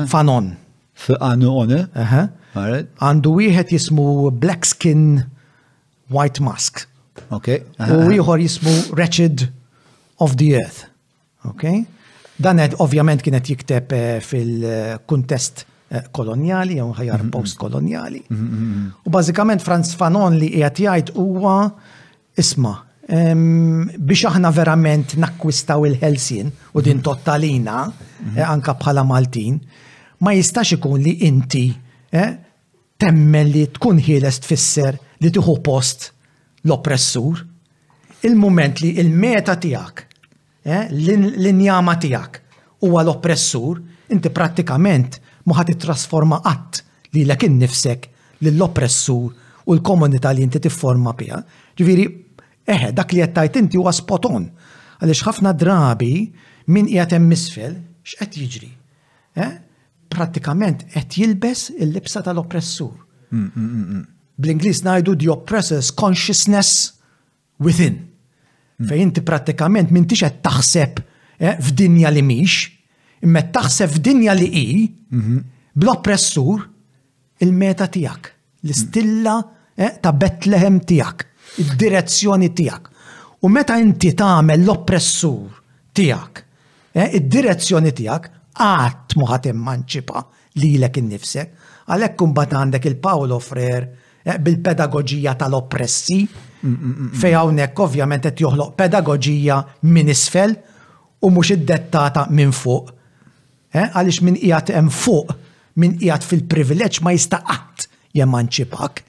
Fanon. Firqanone. Għandu wieħed jismu Black Skin White Mask. Ok. U ieħor jismu Wretched of the Earth. Okay? Dan għed ovvjament kienet jikteb eh, fil-kuntest eh, koloniali, jew ħajar mm-hmm. post-koloniali. Mm-hmm. U bażikament Franz Fanon li qiegħed jgħid huwa isma' biex aħna verament nakkwistaw il-ħelsien u din mm-hmm. tottalina eh, anka bħala Maltin, ma jistax ikun li inti Temmen li tkun ħieles tfisser li tieħu post l-oppressur, il-mument li l-meta tiegħek, eh, l-injama tiegħek huwa l-oppressur, inti prattikament ma ħadd ittrasforma qatt lilek innifsek lill-oppressur u l-komunità li inti tifforma biha. Ġifieri, eħe, dak li qed tgħid inti huwa spot on. Għaliex ħafna drabi min qiegħed hemm isfel x'qed jiġri? Eh? prattikament qed jilbes il-libsa tal-oppressur. Mm, mm, mm, Bl-Ingliż ngħidu the oppressor's consciousness within. Fejn inti prattikament m'intix qed taħseb eh, f'dinja li mhix, imma taħseb f'dinja li hi mhm. bl-oppressur Il-meta tiegħek, l-istilla eh, ta' Betlehem tiegħek, id-direzzjoni tiegħek. U meta inti tagħmel l-oppressur tiegħek, eh, id-direzzjoni tiegħek, qatt ma ħadd immanċipa lilek innifsek. Għalhekk imbagħad għandek il-Paolo Frer eh, bil-pedagoġija tal-oppressi, fej hawnhekk ovvjament qed joħloq pedagoġija minn isfel u mhux iddettata minn fuq. Eh, għaliex min qiegħed hemm fuq, min qiegħed fil-privileġġ ma jista' qatt jemanċipak,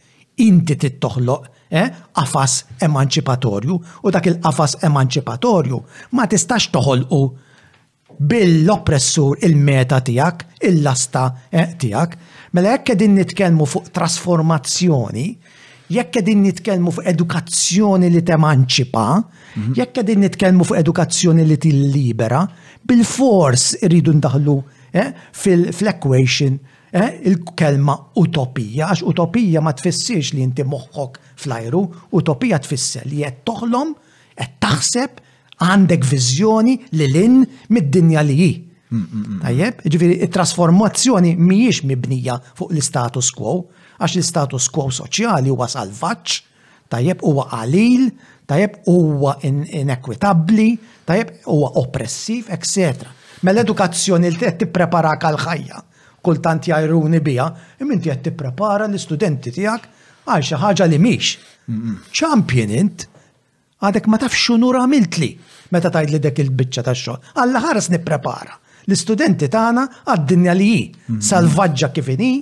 inti tittoħloq eh, qafas emanċipatorju u dak il-qafas emanċipatorju ma tistax toħolqu bil-oppressur il-meta tijak, il-lasta eh, tijak. Mela jekk din nitkellmu fuq trasformazzjoni, Jekk qegħdin nitkellmu fuq edukazzjoni li temanċipa, mhm. jekk qegħdin nitkellmu fuq edukazzjoni li tillibera, bil-fors irridu ndaħlu eh, fil-equation eh, il-kelma utopija, għax utopija ma tfissirx li inti moħħok flajru, utopija tfisser li qed toħlom, qed taħseb Għandek viżjoni li lin mid-dinja li hi. Tajjeb, ġifiri, it-trasformazzjoni mhijiex mibnija fuq l-status quo, għax l-status quo soċjali huwa salvaġġ, tajjeb huwa qalil, tajjeb huwa inekwitabbli, tajjeb huwa oppressiv, etc. Mela edukazzjoni li qed tippreparak għal ħajja, kultant jajruni biha, imma inti qed tipprepara l-istudenti tiegħek għal xi ħaġa li mhix. Champion int, Għadek ma tafx x'unur għamiltli meta tgħidli dek il-biċċa ta' xogħol. Alla ħares nipprepara l-istudenti tagħna għad-dinja li hi, salvaġġa kif inhi,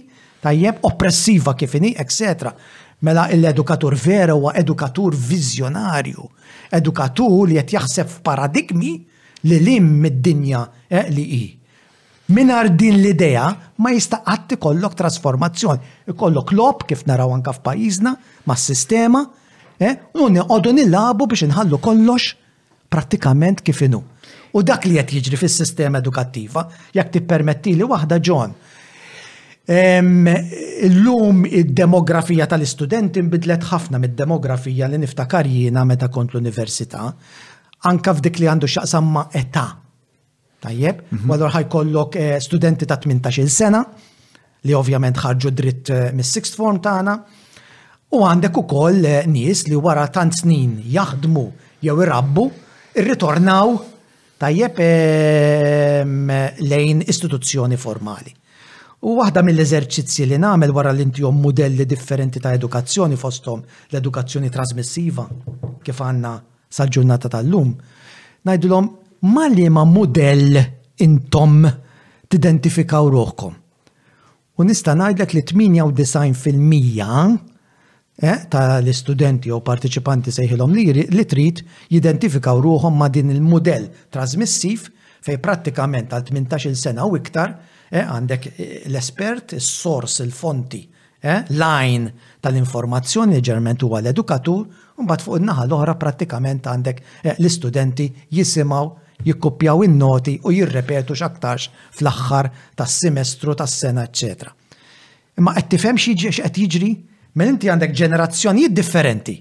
tajjeb, oppressiva kif inhi, etc. Mela l-edukatur vera huwa edukatur viżjonarju, edukatur li qed jaħseb f'paradigmi li lim mid-dinja eh, li hi. Mingħajr din l-idea ma jista' qatt ikollok trasformazzjoni. Ikollok logħob kif naraw anke f'pajjiżna mas-sistema, u noqogħdu nilagħbu biex inħallu kollox prattikament kif inhu. U dak li qed jiġri fis-sistema edukattiva, jekk tippermettili waħda John, illum id-demografija tal-istudenti nbidlet ħafna mid-demografija li niftakar jiena meta kont l-università, anke f'dik li għandu x'jaqsam ma' età. Tajjeb, u allura ħajkollok eh, studenti ta' 18-il sena li ovvjament ħarġu dritt eh, mis-sixth form tagħna. U għandek ukoll eh, nies li wara tant snin jaħdmu jew irabbu, irritornaw tajjeb ehm, lejn istituzzjoni formali. U waħda mill-eżerċizzi li nagħmel wara li intihom modelli differenti ta' edukazzjoni fosthom l-edukazzjoni trasmissiva kif għandna Sal-ġurnata tal-lum, ngħidilhom ma' liema mudell intom tidentifikaw ruħkom. U nista' ngħidlek li 98 fil-mija eh, tal-istudenti jew parteċipanti sejħilhom li trid jidentifikaw ruħhom ma' din il-mudell trasmissiv fej prattikament għal 18 sena u iktar eh, għandek eh, l-espert, is-sors, il-fonti E, l-għajn tal-informazzjoni leġerment huwa l-edukatur, u mbagħad fuq in-naħa l-oħra prattikament għandek e, l-istudenti jisimgħu, jikkuppjaw in-noti u jirrepetu x'aktarx fl-aħħar tas-semestru, tas-sena, eċċetera. Imma qed tifhem x'qed jiġri? Mela inti għandek ġenerazzjonijiet differenti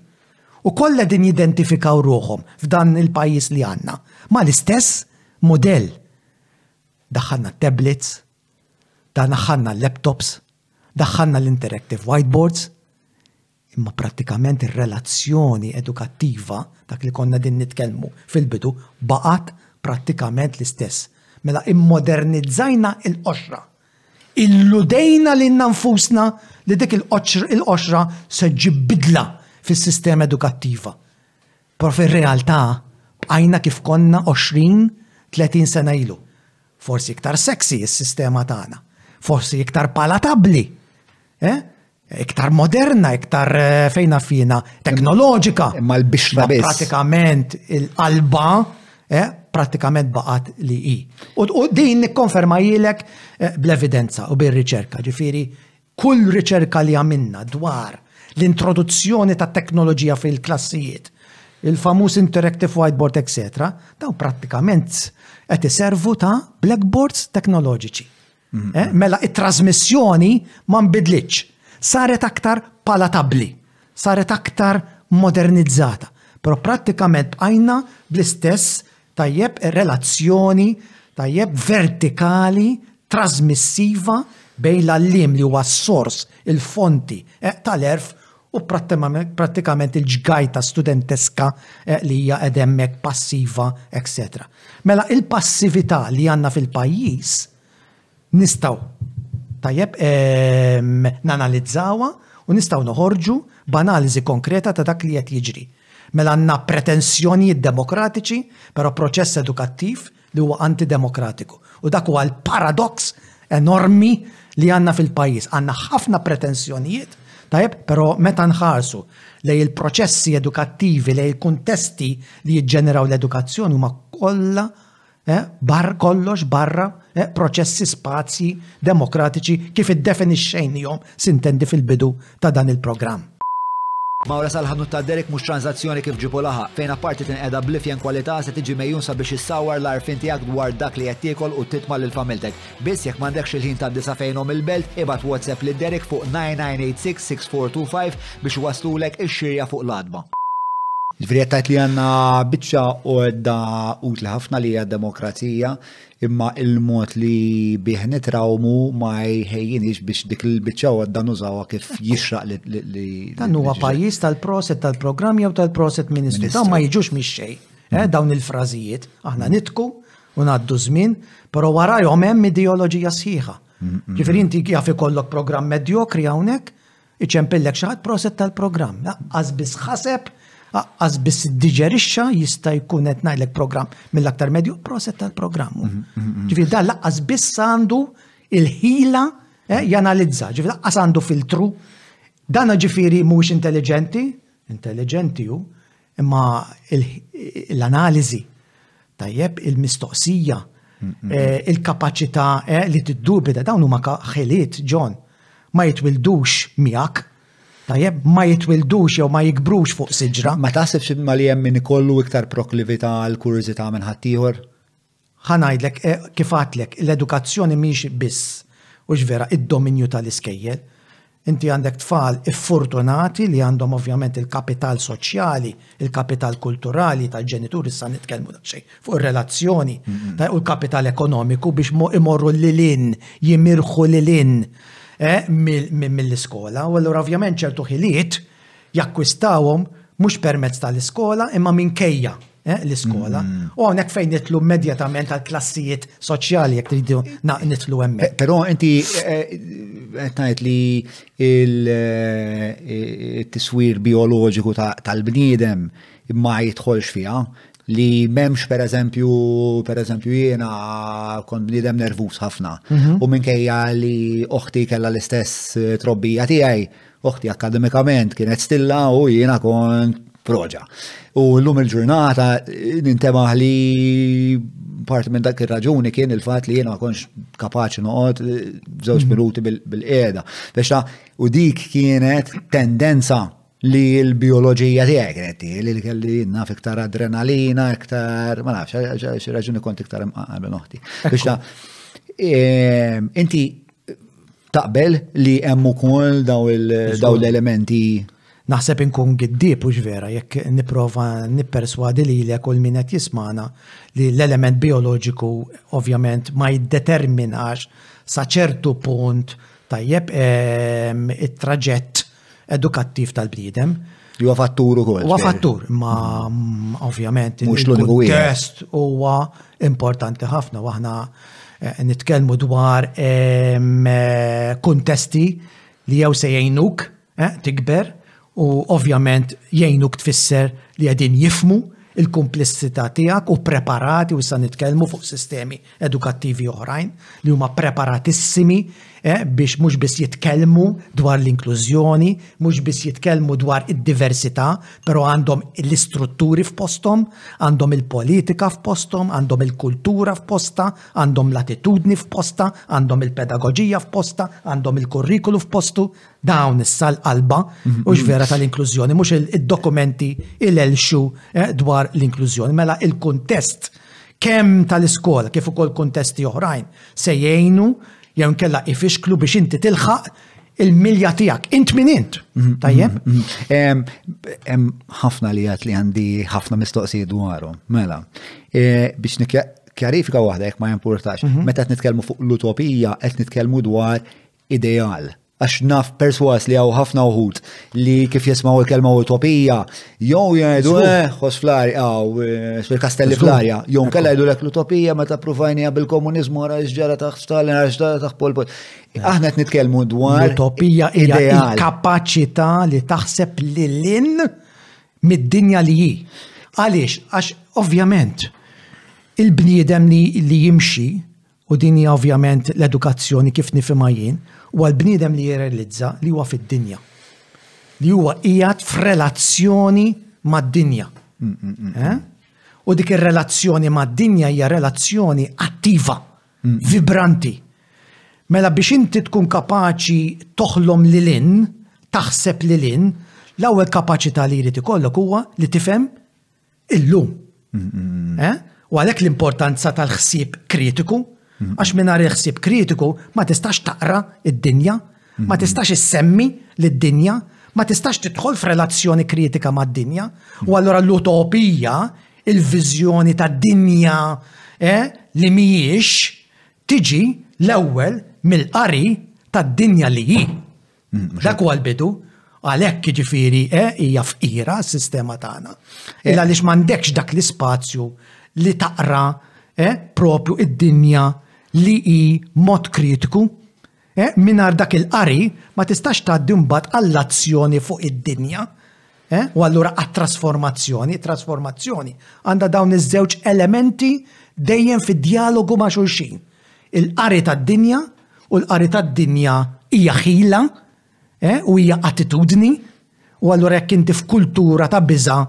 u kollha din jidentifikaw ruħhom f'dan il-pajjiż li għandna ma l-istess modell. Daħħalna tablets, daħħalna laptops, Daħħalna l-interactive whiteboards, imma prattikament ir-relazzjoni edukattiva, dak li konna din nitkellmu fil-bidu, baqgħet prattikament l-istess. Mela immodernizzajna l-qoxra. Illudejna lilna nfusna li dik il-qoxra se ġġib bidla fis-sistema edukattiva. Però fir-realtà bqajna kif konna 20, 30 sena ilu. Forsi iktar sexy s-sistema tagħna, forsi iktar palatabbli, eh? iktar moderna, iktar eh, fejna fina teknoloġika. Imma l-bixra biss. Pratikament il-qalba, eh, pratikament baqat li i. U din nikkonferma jilek eh, bl-evidenza u bil-riċerka, ġifiri Kull riċerka li għamilna dwar l-introduzzjoni ta' teknoloġija fil-klassijiet, il-famuż interactive whiteboard etc, dawn prattikament qed iservu ta' blackboards teknoloġiċi. Mela t-trażmissjoni ma nbidlitx. Saret aktar palatabbli, saret aktar modernizzata, però prattikament bqajna bl-istess Tajjeb ir-relazzjoni, tajjeb, vertikali, trasmissiva bejn l-għalliem li huwa s-sors, il-fonti, eh, tal-għerf u prattikament il-ġgajta studenteska eh, li hija qed hemmhekk passiva, etc. Mela il-passività li għandna fil-pajjiż Nistgħu tajjeb nanalizzawha u nistgħu noħorġu b'analiżi konkreta ta' dak li qed jiġri. Mela għandna pretensjonijiet demokratiċi, però proċess edukattiv li huwa antidemokratiku. U dak huwa l-paradoks enormi li għandna fil-pajjiż. Għandna ħafna pretensjonijiet, tajjeb, però meta nħarsu lejn il-proċessi edukattivi, lejn il-kuntesti li jiġġeneraw l-edukazzjoni huma kollha eh, bar kollox barra eh, proċessi spazji demokratiċi kif iddefinixxejnihom sintendi fil-bidu ta' dan il-programm. Mawra sal-ħanut ta' Derek mhux tranzazzjoni kif ġibu laħa, fejn apparti tinqeda blifjen kwalità se tiġi mejjun sabiex issawar l-arfin tiegħek dwar dak li qed tiekol u titma' lil familtek. Biss jekk m'għandekx il-ħin tgħaddi sa fejnhom il-belt, ibgħat WhatsApp lil Derek fuq 99866425 biex iwasslulek ix-xirja fuq l-għatba. Ġifieri qed tgħid li għandna biċċa għodda utli ħafna li hija d-demokrazija, imma l-mod li bih nitrawmu ma jħejjiniex biex dik il-biċċa għodda nużawha kif jixraq li. Dan huwa pajjiż tal-proset tal-programm jew tal-proset ministru. Dan ma jiġux mix-xejn. Eh, dawn il-frażijiet aħna nitku u ngħaddu żmien, però warajhom hemm ideoloġija sħiħa. Ġifieri inti jaf ikollok programm medjokri hawnhekk, iċempillek xi ħadd proset tal-programm. Laqqas biss ħaseb, laqqas biss diġerixxa jista' jkun qed ngħidlek programm mill-aktar medju proset tal-programm. Ġifieri dan laqqas biss għandu il-ħila eh, janalizza, ġifieri laqqas għandu filtru. Dan ġifieri mhuwiex intelligenti, intelligenti hu, Imma l-analiżi, tajjeb, il-mistoqsija, eh, il-kapaċità eh, li tiddubita dawn huma ħiliet, John, ma jitwildux miegħek. Tajjeb, ma jitwildux jew ma jikbrux fuq siġra. Ma taħsibx ma li hemm min ikollu iktar proklività għal kurżità minn ħaddieħor? Ħa ngħidlek, kif għadtlek, l-edukazzjoni mhix biss, hux vera, id-dominju tal-iskejjel. Inti għandek tfal iffortunati li għandhom ovvjament il-kapital soċjali, il-kapital kulturali tal-ġenituri issa nitkellmu daqsxejn fuq ir-relazzjoni u l-kapital ekonomiku biex imorru lil hinn, jimirħu lil hinn mill-iskola. U allura ovvjament ċertu ħiliet Jakkwistawhom mhux permezz tal-iskola imma minkejja l-iskola. U hawnhekk fejn nitlu immedjatament għal klassijiet soċjali jekk tridu nitlu hemmhekk. Però inti qed ngħid li il-tiswir bioloġiku tal-bniedem ma jidħolx fiha li memx per eżempju, per eżempju jiena kon bnidem nervus ħafna. U minkejja li oħti kella l-istess trobbija tiegħi, Oħti akkademikament kienet stilla u jiena kont proġa. U l-lum il-ġurnata nintemaħ li parti minn dak ir-raġuni kien il-fatt li jiena ma konx kapaċi noqgħod eh, żewġ mhm. minuti bil-qiegħda. Biex ta' u dik kienet tendenza li l-bioloġija tiegħi kienet li kelli naf iktar adrenalina, iktar ma nafx xi raġuni kont iktar imqaqqa minn oħti. Biex ta' eh, inti Taqbel li hemm ukoll daw l-elementi naħseb inkun giddib u vera jekk niprofa nipperswadi li l kull min qed jismana li l-element bioloġiku ovvjament ma jiddeterminax sa ċertu punt tajjeb ehm, it-traġett edukattiv tal-bniedem. Huwa fattur ukoll. Huwa fattur, ma ovvjament mhux l-uniku test huwa importanti ħafna waħna eh, nitkellmu dwar ehm, eh, kuntesti li jew se jgħinuk eh, tikber u ovvjament jgħinuk tfisser li qegħdin jifmu il-komplessità tiegħek u preparati u sa nitkellmu fuq sistemi edukattivi oħrajn li huma preparatissimi eh, biex mhux biss jitkellmu dwar l-inklużjoni, mhux biss jitkellmu dwar id-diversità, però għandhom l-istrutturi f'postom, għandhom il-politika f'postom, għandhom il-kultura f'posta, għandhom l-attitudni f'posta, għandhom il-pedagogija f'posta, għandhom il-kurrikulu f'postu, dawn issa l-qalba, mhm. mhux vera tal-inklużjoni, mhux id-dokumenti il-elxu eh, dwar l-inklużjoni, mela il-kuntest kemm tal-iskola kif ukoll kuntesti oħrajn se jgħinu jew nkella ifixklu biex inti tilħaq il-milja tiegħek. Int min int, mhm, tajjeb? Mhm, mhm. Hemm ħafna li għat li għandi ħafna mistoqsijiet dwarhom. Mela, e, biex nikja kjarifika waħda jekk ma jimpurtax. Mhm. Meta qed nitkellmu fuq l-utopija qed nitkellmu dwar ideal. Għax naf perswas li għaw ħafna uħut li kif jismaw il-kelma utopija, jow jgħidu, eh, xos flari, għaw, eh, fil-kastelli flarja, jow kalla jgħidu l-ek l-utopija ma ta' provajni għab il-komunizmu għara ġġara taħt Stalin, għara ġġara taħt Pol Pot. Eh. Aħna qed nitkellmu dwar. L-utopija hija kapacita li taħseb li l-in mid-dinja li hi. Għaliex, għax ovvjament, il-bniedem li jimxi U din hija ovvjament l-edukazzjoni kif nifhimha jien, huwa l-bniedem li jirrealizza li huwa fid-dinja. Li huwa qiegħed f'relazzjoni mad-dinja. Mm, mm, mm, eh? U dik ir-relazzjoni mad-dinja hija relazzjoni attiva, vibranti. Mela biex inti tkun kapaċi toħlom li lin, taħseb li lin, l-ewwel kapaċità li jrid ikollok huwa li tifhem illum. U għalhekk l-importanza tal-ħsieb kritiku, għax mingħajr il-ħsieb kritiku ma tistax taqra id-dinja, ma tistax issemmi lid-dinja, ma tistax tidħol f'relazzjoni kritika mad-dinja. U allura l-utopija, il-viżjoni tad-dinja eh, li mhijiex tiġi l-ewwel mill-qari tad-dinja li hi. Dak huwa l-bidu, għalhekk jiġifieri eh, hija fqira s-sistema tagħna. Eh. Illa għaliex m'għandekx dak l-ispazju li taqra eh, propju id-dinja li hi mod kritiku. Eh, Minar dak il-qari ma tistax tgħaddi mbagħad għall-azzjoni fuq id-dinja. Eh? U allura għat-trasformazzjoni, trasformazzjoni għandha dawn iż-żewġ elementi dejjem fid-dialogu ma' xulxin. Il-qari tad-dinja u l-qari tad-dinja hija ħila eh? u hija attitudni u allura jekk inti f'kultura ta' biża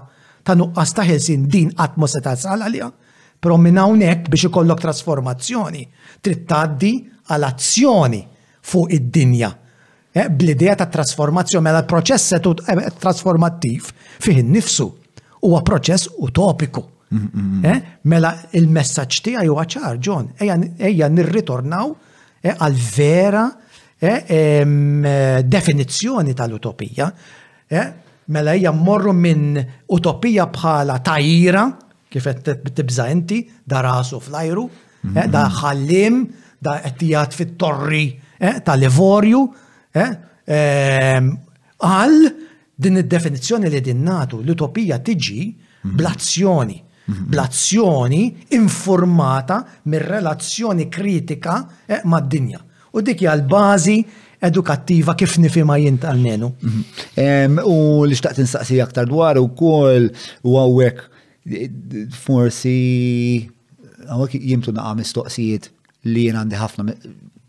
ta' nuqqas ta' ħelsin din qatt ma se tasal għalija. Però minn hawnhekk biex ikollok trasformazzjoni trid tgħaddi għal azzjoni fuq id-dinja Eh, bl-idea ta' trasformazzjoni, mela l-proċess eh, trasformattiv fih innifsu huwa proċess utopiku. Eh, mela il-messaġġ tiegħi huwa ċar, John, ejja nirritornaw għal vera definizzjoni tal-utopija. Mela ejja mmorru minn utopija bħala tajira, kif qed tibża inti, darasu fl-ajru, Eh, da ħallim, da għettijat fit-torri eh, ta' Livorju, eh, ehm, għal din id-definizzjoni li din natu l-utopija tiġi mhm. blazzjoni. Mhm. Blazzjoni informata mir-relazzjoni kritika mad-dinja. U dik hija l-bażi edukattiva kif nifima jint għal-menu. Mhm. U li xtaqt insaqsi aktar dwar u kol u għawek Forsi hawnhekk jimtu naqa' mistoqsijiet li jien għandi ħafna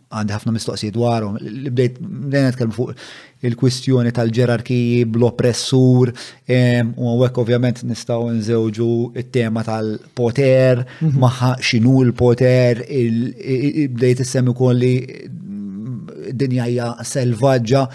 għandi ħafna mistoqsijiet dwarhom. Li bdejt bdejna nitkellmu fuq il-kwistjoni tal-ġerarkiji bl-oppressur u għawek ovvjament nistgħu nżewġu it-tema tal-poter, mhm. maħħa x'inhu l-poter, bdejt issemmi kolli dinjajja selvaġġa.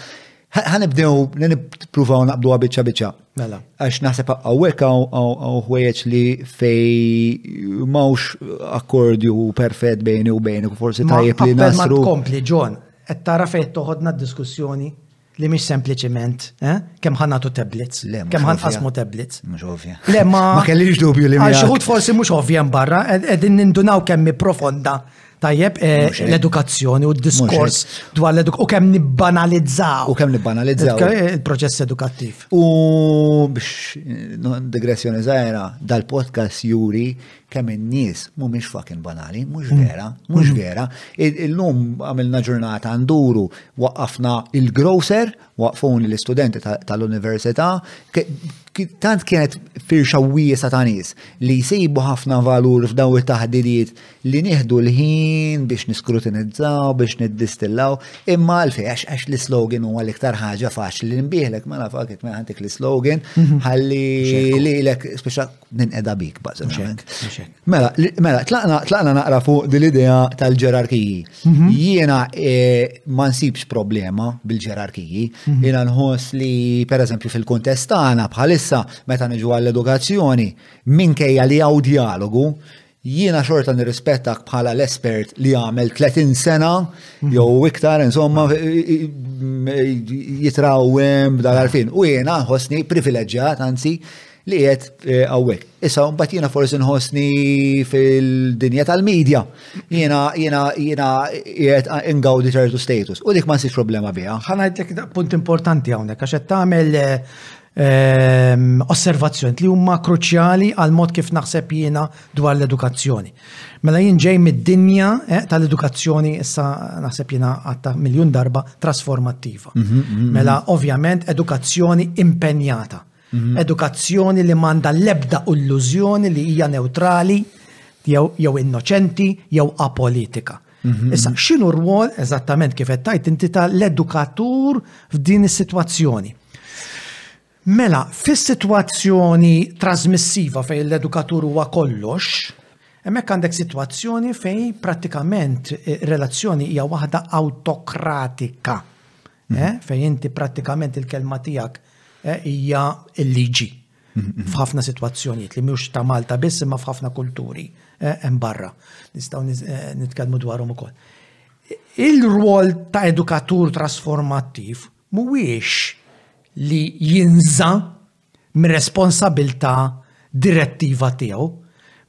Ħanibdew nippruvaw naqbdu għabicċa biċċa. Mela. Għax naħseb għawek għaw ħwejjeġ li fej mawx akkordju perfett bejni u bejni, forsi tajjeb li nasru. Ma kompli, John, qed tara fejn toħodna d-diskussjoni li mhix sempliċement eh, kemm ħanatu tablets, kemm ħanqasmu tablets. Mhux ovvja. Le ma kellix dubju li ma. Xi forsi mhux ovvja barra, qegħdin nindunaw kemm profonda Tajjeb, eh, l-edukazzjoni u d-diskors dwar l-edukazzjoni u kemm nibbanalizzaw. U kemm nibbanalizzaw. Il-proċess edukattiv. U biex digressjoni zaħira, dal-podcast juri kemm in-nies mhumiex fucking banali, mhux mm. vera, mhux mm. vera. Illum għamilna ġurnata nduru waqqafna il-grocer Waqfuni l-istudenti tal-università, tant kienet firxa wiesa ta' nies li jsibu ħafna valur f'daw it-taħdidiet li nieħdu l-ħin biex niskrutinizzaw, biex niddistillaw, imma għalfej għax l-islogan huwa l-iktar ħaġa faċli li nbiehlek, mela fakit mela ħantik l-islogan, ħalli lilek ninqeda bik bażikament. Mela, mela tlaqna naqra fuq dil-idea tal-ġerarkiji. Mhm. Jiena eh, ma nsibx problema bil-ġerarkiji. Mhm. Jiena nħoss li pereżempju fil-kuntest tagħna bħalissa meta niġu għall-edukazzjoni minkejja li hawn dialogu Jiena xorta nirrispettak bħala l-espert li għamel 30 sena mhm. jew iktar insomma jitrawem b'dan għarfien. U jiena nħossni privileġġjat anzi li qed eh, hawnhekk. Issa mbagħad jiena forsi nħossni fil-dinja tal-medja. Jiena jiena jiena qiegħed ingawdi ċertu status u dik ma nsix problema biha. Ħa ngħidlek punt importanti hawnhekk għax qed tagħmel eh, osservazzjoni li huma kruċjali għal mod kif naħseb jiena dwar l-edukazzjoni. Mela jien ġej mid-dinja eh, tal-edukazzjoni issa naħseb jiena għatta miljun darba trasformattiva. Mhm, mhm, mhm. Mela ovvjament edukazzjoni impenjata. Edukazzjoni li manda l-ebda illużjoni li hija neutrali jew innoċenti jew apolitika. Mhm. Issa, xinu r-rwol eżattament kif qed tajt inti ta' l-edukatur f'din is-sitwazzjoni? Mela, fis-sitwazzjoni trasmissiva fejn l-edukatur huwa kollox, hemmhekk għandek sitwazzjoni fejn prattikament eh, relazzjoni hija waħda autokratika. Eh, mhm. Fejn inti prattikament il-kelma tiegħek eh, hija l-liġi. f'ħafna sitwazzjonijiet li mhux ta' Malta biss imma f'ħafna kulturi eh, hemm barra. Nistgħu eh, nitkellmu dwarhom ukoll. Il-rwol ta' edukatur trasformattiv mhuwiex li jinża mir-responsabilità direttiva tiegħu.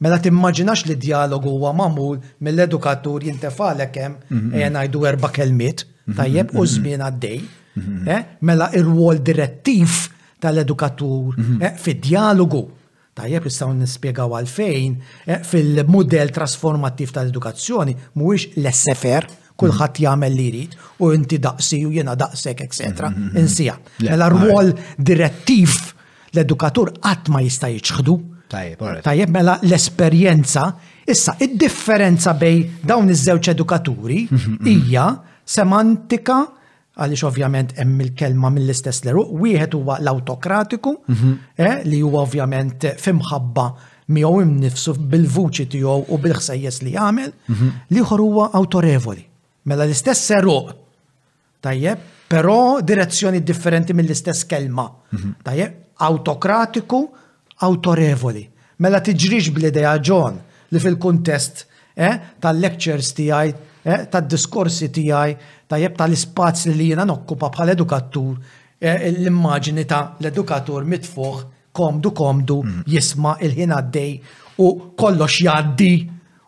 Mela timmaġinax li dialogu huwa magħmul mill-edukatur jintefalek hemm mhm. ejja ngħidu erba' kelmiet mhm. tajjeb u mhm. żmien għaddej. Eh? Mela ir-rwol direttiv tal-edukatur mhm. eh, fid-dialogu. Tajjeb nistgħu nispjegaw għalfejn eh, fil-mudell trasformattiv tal-edukazzjoni mhuwiex l-SFR, kulħadd mhm. jagħmel li jrid u inti daqsi u jiena daqsek, etc. Mhm, Insija. Mela rwol direttiv l-edukatur qatt ma jista' jiċħdu. Tajjeb, mela l-esperjenza, issa id-differenza bej dawn iż-żewġ edukaturi hija semantika għaliex ovvjament hemm il-kelma mill-istess leru, wieħed huwa l-autokratiku, mhm. eh, li huwa ovvjament fimħabba miegħu imnifsu bil-vuċi tiegħu u bil-ħsejjes li jagħmel, mhm. liħor huwa autorevoli. Mela l-istess seruq, tajjeb, però direzzjoni differenti mill-istess kelma. Mhm. Tajjeb, autokratiku Awtorevoli. Mela tiġrix bl-idea John li fil-kuntest, eh, tal-lectures tiegħi, eh, tad-diskorsi tiegħi, tajjeb, tal-ispazji li jiena nokkupa bħala edukattur, eh, l-immaġini ta' l-edukatur mitfugħ, komdu komdu, jisma' il-ħin għaddej u kollox jgħaddi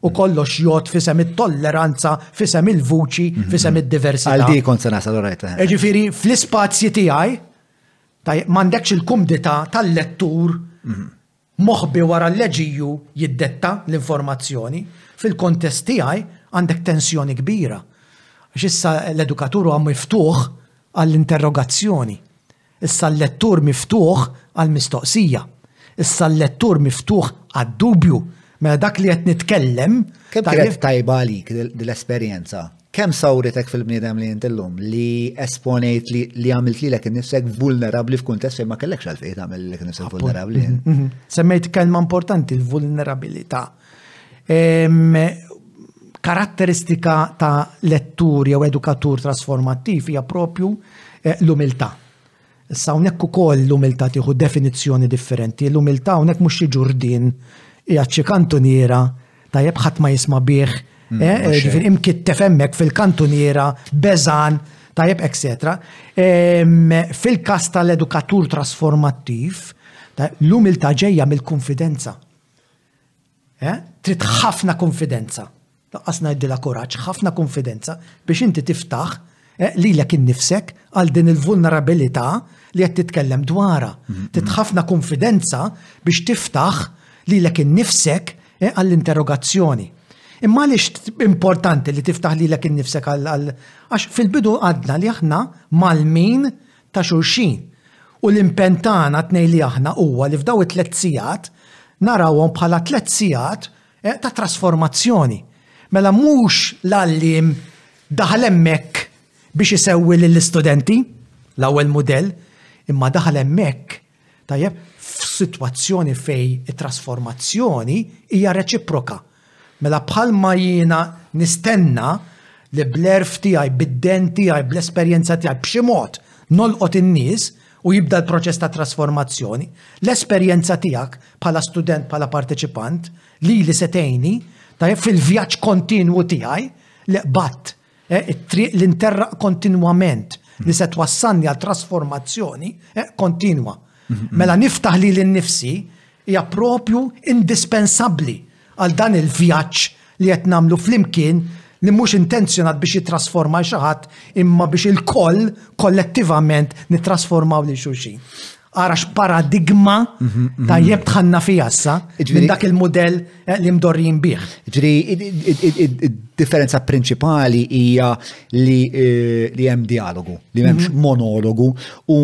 u kollox jgħod fisem it-tolleranza, fisem il-vuċi, fisem id-diversità. Għal di kont se nasal rajt. Eh. Ġifieri fl-ispazji tiegħi Tajjeb, m'għandekx il-kumdità tal-lettur moħbi wara l-leġiju jiddetta l-informazzjoni. Fil-kuntest tiegħi għandek tensjoni kbira għax issa l-edukatur huwa miftuħ għall-interrogazzjoni. Issa l-lettur miftuħ għall-mistoqsija. Issa l-lettur miftuħ għad-dubju Mela dak li qed nitkellem. Kemm kienet tajba għalik l-esperjenza? Kemm sawritek fil-bniedem li inti llum li esponejt li għamilt lilek innifsek vulnerabbli f'kuntest fejn ma kellekx għalfejn tagħmel lilek innifsek vulnerabbli. Mhm, mhm. Semmejt kelma importanti l-vulnerabilità. Karatteristika ta' lettur jew edukatur trasformattiv hija propju eh, l-umiltà. Issa hawnhekk ukoll l-umiltà tieħu definizzjoni differenti. L-umiltà hawnhekk mhux xi ġurdien qiegħed xi kantuniera, tajjeb ħadd ma jisma' bih, mm, eh, eh, ġifieri imkittef hemmhekk fil-kantuniera, beżan, tajjeb, etc. Fil-każ tal-edukatur trasformattiv, l-umiltà ġejja mill-konfidenza. Eh? Trid ħafna konfidenza. Laqqas ngħidilha kuraġġ, ħafna konfidenza biex inti tiftaħ eh, lilek innifsek għal din il-vulnerabilità li qed titkellem dwarha. Mm-hmm. Trid ħafna konfidenza biex tiftaħ lilek innifsek eh, għall-interrogazzjoni. Imma għaliex importanti li tiftaħ lilek innifsek għal għax fil-bidu għadna li aħna mal-min ta' xulxin. U l-impenn tagħna tnejn li aħna huwa li f'daw it-tliet sigħat narawhom bħala tliet sigħat ta' trasformazzjoni. Mela mhux l-għalliem daħal hemmhekk biex isewwi lill-istudenti, l-ewwel mudell, imma daħal hemmhekk Tajjeb, f'sitwazzjoni fejn it-trasformazzjoni hija reċiproka, mela bħalma jiena nistenna li bl-għerf tiegħi, bid-dehen tiegħi, bl-esperjenza tiegħi, b'xi mod nolqot in-nies u jibda l-proċess ta' trasformazzjoni, l-esperjenza tiegħek bħala student, bħala parteċipant, lili se tgħinni, tajjeb, fil-vjaġġ kontinwu tiegħi li qbadt. Eh, it-triq li nterraq kontinwament li se twassalni għal trasformazzjoni eh, kontinwa. Mela niftaħ li l-nifsi hija propju indispensabbli għal dan il-vjaġġ li qed nagħmlu flimkien li mhux intenzjonat biex jitrasforma xi ħadd imma biex il-koll kollettivament nittrasformaw lil xulxin. Ara x-paradigma mhm, mhm. ta' jeb tħanna fija issa minn dak il-modell eh, li mdorrin bih. Ġri, differenza prinċipali hija li eh, li hemm dialogu, li m'hemmx mhm. monologu u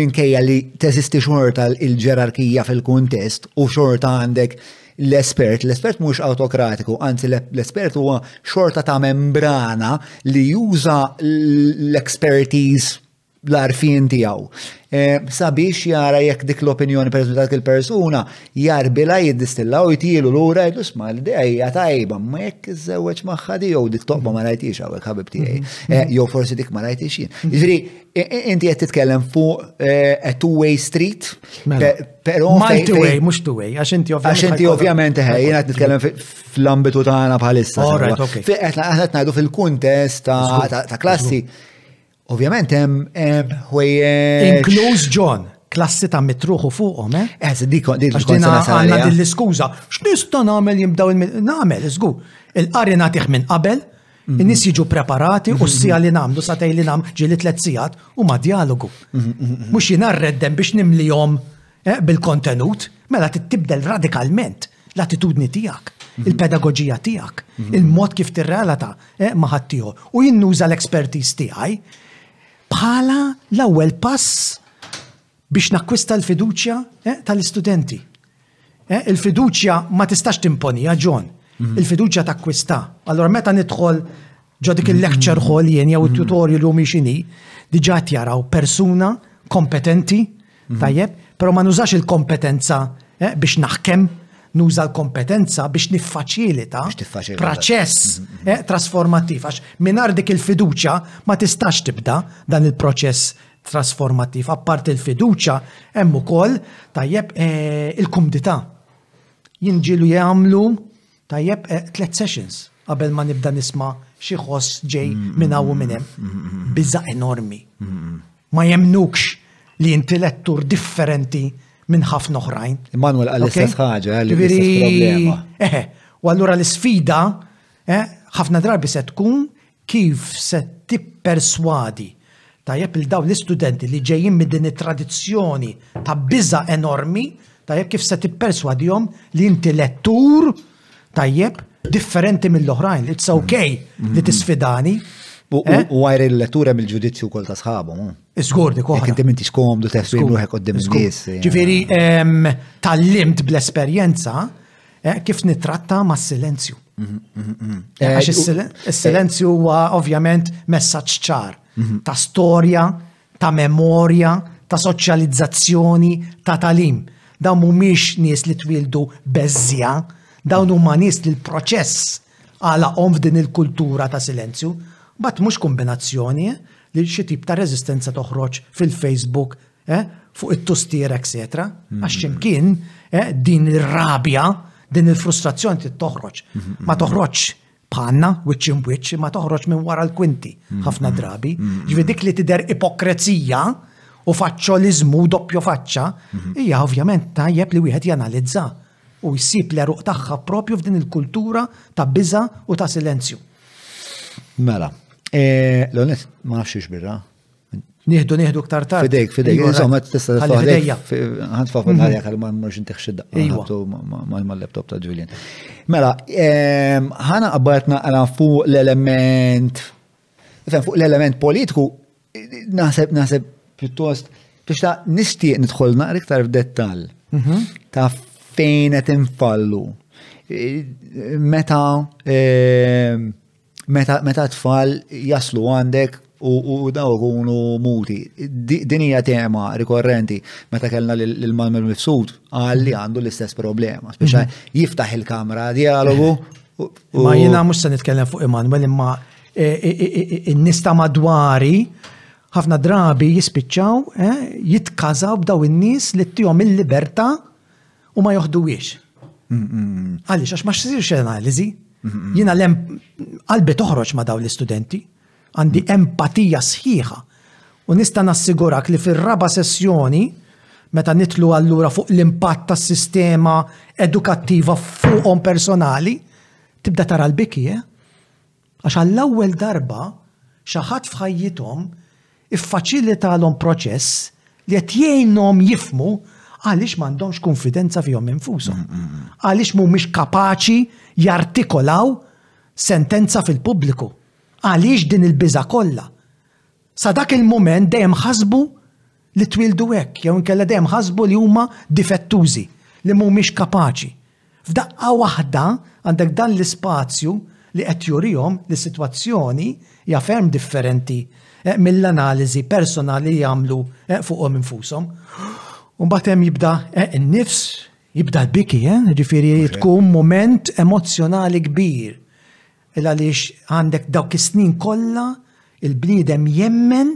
minkejja li teżisti xorta il-ġerarkija fil-kuntest u xorta għandek l-espert, l-espert mhux autokratiku, anzi l-espert huwa xorta ta' membrana li juża l-expertise l-arfin tiegħu. E, sabiex jara jekk dik l-opinjoni per dak il-persuna jarbila jiddistilla u jtilu lura jgħidu sma l-dejja tajba ma jekk iżewweġ magħha jew dik toqba ma rajtix hawnhekk ħabib tiegħi. Mhm. E, jew forsi dik ma rajtix jien. Mhm. Ġifieri inti qed titkellem fuq e, a two-way street. Mela. Però multi-way mhux two-way għax inti ovvjament. Għax inti ovvjament eh, jiena qed nitkellem fl-ambitu tagħna bħalissa. Qed ngħidu fil-kuntest ta' klassi. Ovvjament hemm hemm ħwejjeġ. Inkluż John, klassi ta' mitruħu fuqhom, eh? Eh, dik dik għandna din l-iskuża. X'nista' nagħmel jibdaw nagħmel iżgur. Il-qari nagħtih minn qabel, mhm. in-nies jiġu preparati u mhm. s-sija li nagħmlu sa tgħid li nagħmlu ġieli tliet sigħat u ma' dialogu. Mhm, Mhux jien arreddem biex nimlihom eh, bil-kontenut, mela tibdel radikalment. l-attitudni tiegħek, mhm. il-pedagoġija tiegħek, mhm. il-mod kif tirrelata eh, ma' ħaddieħor u jinnuża l-expertise tiegħi bħala l-ewwel pass biex nakkwista l-fiduċja eh, tal-istudenti. Eh, il-fiduċja ma tistax timponija ġon, mhm. il-fiduċja takkwista. Allora meta nidħol ġo dik il-lecture hall jien jew it-tutorial u miexini, diġa jaraw persuna kompetenti, Mhm. Tajjeb, pero ma nużax il-kompetenza eh, biex naħkem, nuża l-kompetenza biex niffaċilita proċess mhm, mhm. eh, trasformattiv. Għax minar dik il-fiduċa ma tistax tibda dan il-proċess trasformattiv. Appart il-fiduċa hemm ukoll tajjeb eh, il-kumdità. Jinġilu jagħmlu Tajjeb, tliet sessions qabel ma nibda nisma' xi ħoss ġej minn hawn u minn hemm. Biża' enormi. Ma jemmnukx li inti lettur differenti minn ħafna oħrajn. Immanuel għal istess ħaġa, għal istess problema. U allura l-isfida, ħafna drabi se tkun Kif se tipperswadi tajjeb lil dawn l-istudenti li ġejjin minn din it-tradizzjoni ta' biża' enormi, tajjeb kif se tipperswadihom li inti lettur, tajjeb, differenti mill-oħrajn. It's okay li tisfidani. U eh? għajr il-lettur hemm il-ġudizzju wkoll ta' sħabu. Iżgur dik oħra. Inti m'intix komdu teħsib ruħek qudiem nies. Ġifieri tallimt bl-esperjenza Eh, kif nitratta ma' silenzju. Mhm, mhm, mhm. Eh, għax il-silenzju eh, huwa ovvjament messaġġ ċar ta' storja, ta' memorja, ta' soċjalizzazzjoni, ta' talim. Dawn mhumiex nies li twildu beżja, dawn huma nies li l-proċess għala om f'din il-kultura ta' silenzju, bat mhux kombinazzjoni li xi tip ta' reżistenza toħroġ fil-Facebook fuq it-tustiera, eccetera, għax ximkien din ir-rabja, din il-frustrazzjoni trid toħroġ. Ma toħroġ bħalna, which in which, ma toħroġ minn wara l-kwinti, ħafna drabi. Ġifi dik li tider ipokrezija u faċċolizmu u doppju faċċa, hija ovvjament tajjeb li wieħed janalizza u jsib l-eruq tagħha propju f'din il-kultura ta' biża u ta' silenzju. Mela, l-onet ma nafx birra, Nieħdu nieħdu ktar tard. Fidejk, fidejk, insomma tista' tfaħdejk. Ħadd faħfad mhm. ħajja għal ma mmorx inti xidda. Ħabtu ma laptop ta' Julian. Mela, ehm, ħana qabbart naqra fuq l-element fuq l-element politiku naħseb naħseb pjuttost biex ta' nistieq nidħol naqra iktar f'dettall mhm. ta' fejn qed infallu. E, meta ehm, Meta, meta tfal jaslu għandek u daw ikunu muti. Din hija tema rikorrenti meta kellna l-Malmel Mifsud għal li għandu l-istess problema. Speċa mhm. jiftaħ il-kamra dialogu. Ma jiena mhux se nitkellem fuq Immanuel imma e, e, e, in-nista madwari ħafna drabi jispiċċaw eh, jitkażaw b'daw in-nies li tihom il-libertà u ma joħduwiex. Għaliex, għax ma xsirx analiżi, jiena l qalbi toħroġ ma dawn l-istudenti, għandi empatija sħiħa u nista' nassigurak li fir-raba sessjoni meta nitlu allura fuq l-impatt tas sistema edukattiva fuqhom personali, tibda tara l-biki, eh? għax għall-ewwel darba xi ħadd f'ħajjithom iffaċilitalhom proċess li qed jgħinhom jifhmu għaliex m'għandhomx kunfidenza fihom infushom. Għaliex mhumiex kapaċi jartikolaw sentenza fil-pubbliku. Għaliex din il-biża kollha. Sa dak il-mument dejjem ħasbu li twieldu hekk jew inkella dejjem ħasbu li huma difettużi, li mhumiex kapaċi. F'daqqa waħda għandek dan l-ispazju li qed jurihom li s-sitwazzjoni hija ferm differenti mill-analiżi personali li jagħmlu fuqhom infushom. U mbagħad hemm jibda n-nifs, jibda l-biki, jiġifieri tkun mument emozzjonali kbir. Il għaliex għandek dawk is-snin kollha il-bniedem jemmen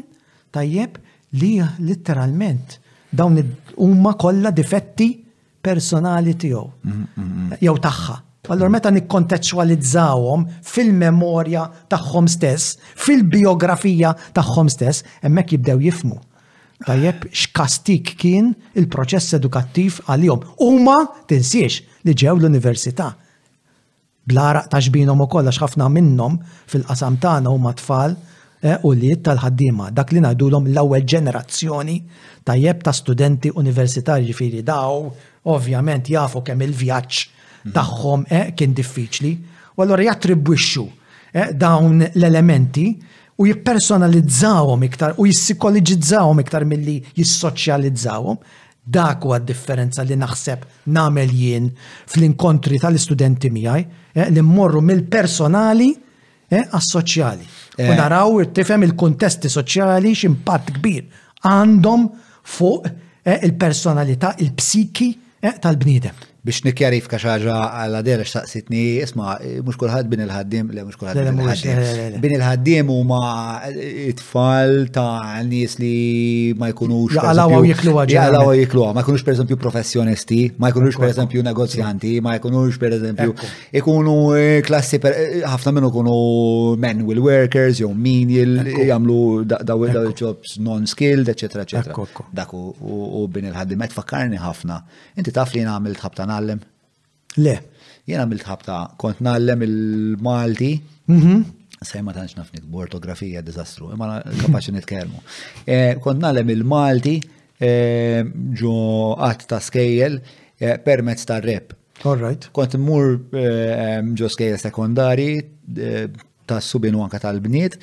tajjeb li litteralment dawn huma kollha difetti personali tiegħu jew tagħha. Allora meta nikkonteċwalizzawhom fil-memorja tagħhom stess, fil-biografija tagħhom stess, hemmhekk jibdew jifmu. Tajjeb x'kastik kien il-proċess edukattiv għalihom. Huma tinsiex li ġew l-università. bl-għaraq ta' ġbinhom ukoll għax ħafna minnhom fil-qasam tagħna huma tfal, eh, ulied tal-ħaddiema, dak li ngħidulhom l-ewwel ġenerazzjoni, tajjeb, ta' studenti universitarji, jiġifieri daw ovvjament jafu kemm il-vjaġġ tagħhom, eh, kien diffiċli, u allura jattribwixxu, eh, dawn l-elementi u jippersonalizzawhom iktar u jissikoliġizzawhom iktar milli jissoċjalizzawhom, Dak huwa d-differenza li naħseb nagħmel jien fl-inkontri tal-istudenti miegħi, eh, li mmorru mill-personali eh, għas-soċjali. U eh. naraw tifhem il-kuntesti soċjali x'impatt kbir għandhom fuq il-personalità, il-psiki tal-bniedem. Biex nikkjarifika xi ħaġa għal Adela x'saqsitni, isma' mhux kulħadd bin il-ħaddiem, le mhux kulħadd bin il-ħaddiem. Bin il-ħaddiem huma it-tfal ta' nies li ma jkunux. Jaqalaw jiklu għagġa. Jaqalaw jiklu, ma jkunux pereżempju professjonisti, ma jkunux pereżempju negozjanti, ma jkunux pereżempju ikunu eh, klassi eh, ħafna minnu kunu manual workers jew menial jagħmlu daw il-jobs non-skilled, eċetera, eċetera. Dak u bin il-ħaddiem qed fakkarni ħafna Inti taf li jien għamilt ħabta ngħallem? Le. Jien għamilt ħabta kont ngħallem il-Malti. Mhm. Sej ma tantx naf nikbu ortografija diżastru, imma kapaċi nitkellmu. Eh, kont ngħallem il-Malti eh, ġo qatt ta' skejjel eh, permezz tar-rep. All right. Kont immur eh, ġo skejjel sekondari, eh, ta' subin u anka tal-bniet,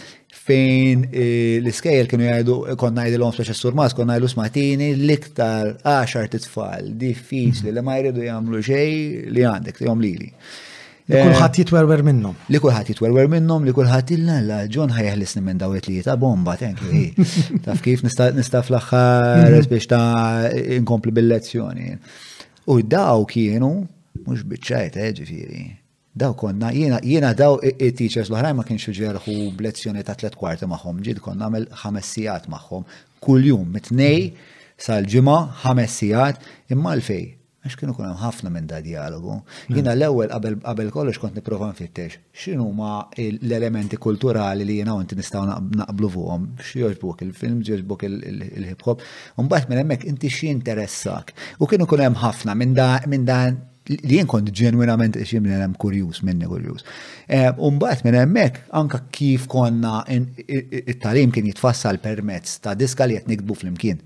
fejn eh, l-iskejjel kienu jgħidu konna jgħidilhom speċa surmas, konna jgħidu smatini l-iktar għaxar titfall diffiċli li ma jridu jagħmlu xej li għandek tihom lili. Li kulħadd eh, jitwerwer minnhom. Li kulħadd jitwerwer minnhom, li kulħadd illa la John ħajħlisni minn daw li ta' bomba, thank you. Taf kif nista' fl-aħħar mhm. biex ta' inkompli bil-lezzjoni. U daw kienu, mhux biċċajt, eh, ġifieri Daw konna, jiena, jiena daw it-teachers l-oħrajn ma kienx ġerħu b'lezzjoni ta' tlet kwarti magħhom, ġid konna għamel ħames sigħat magħhom. Kull jum, mit-tnej sal-ġimgħa, ħames sigħat, imma l-fej. Għax kienu kun hemm ħafna minn da dialogu. Hmm. Jiena l-ewwel qabel kollox kont nipprova nfittex x'inhu ma l-elementi kulturali li jiena inti nistgħu naqblu fuqhom. X'jogħġbok il-film, jogħġbok il-hip hop. Mbagħad minn hemmhekk inti x'interessak. U kienu kun hemm ħafna minn da minn dan li jien kont ġenwinament ixim li hemm kurjuż minni kurjuż. Eh, u mbagħad minn hemmhekk anka kif konna it-talim kien jitfassal permezz ta' diska li qed nikdbu flimkien.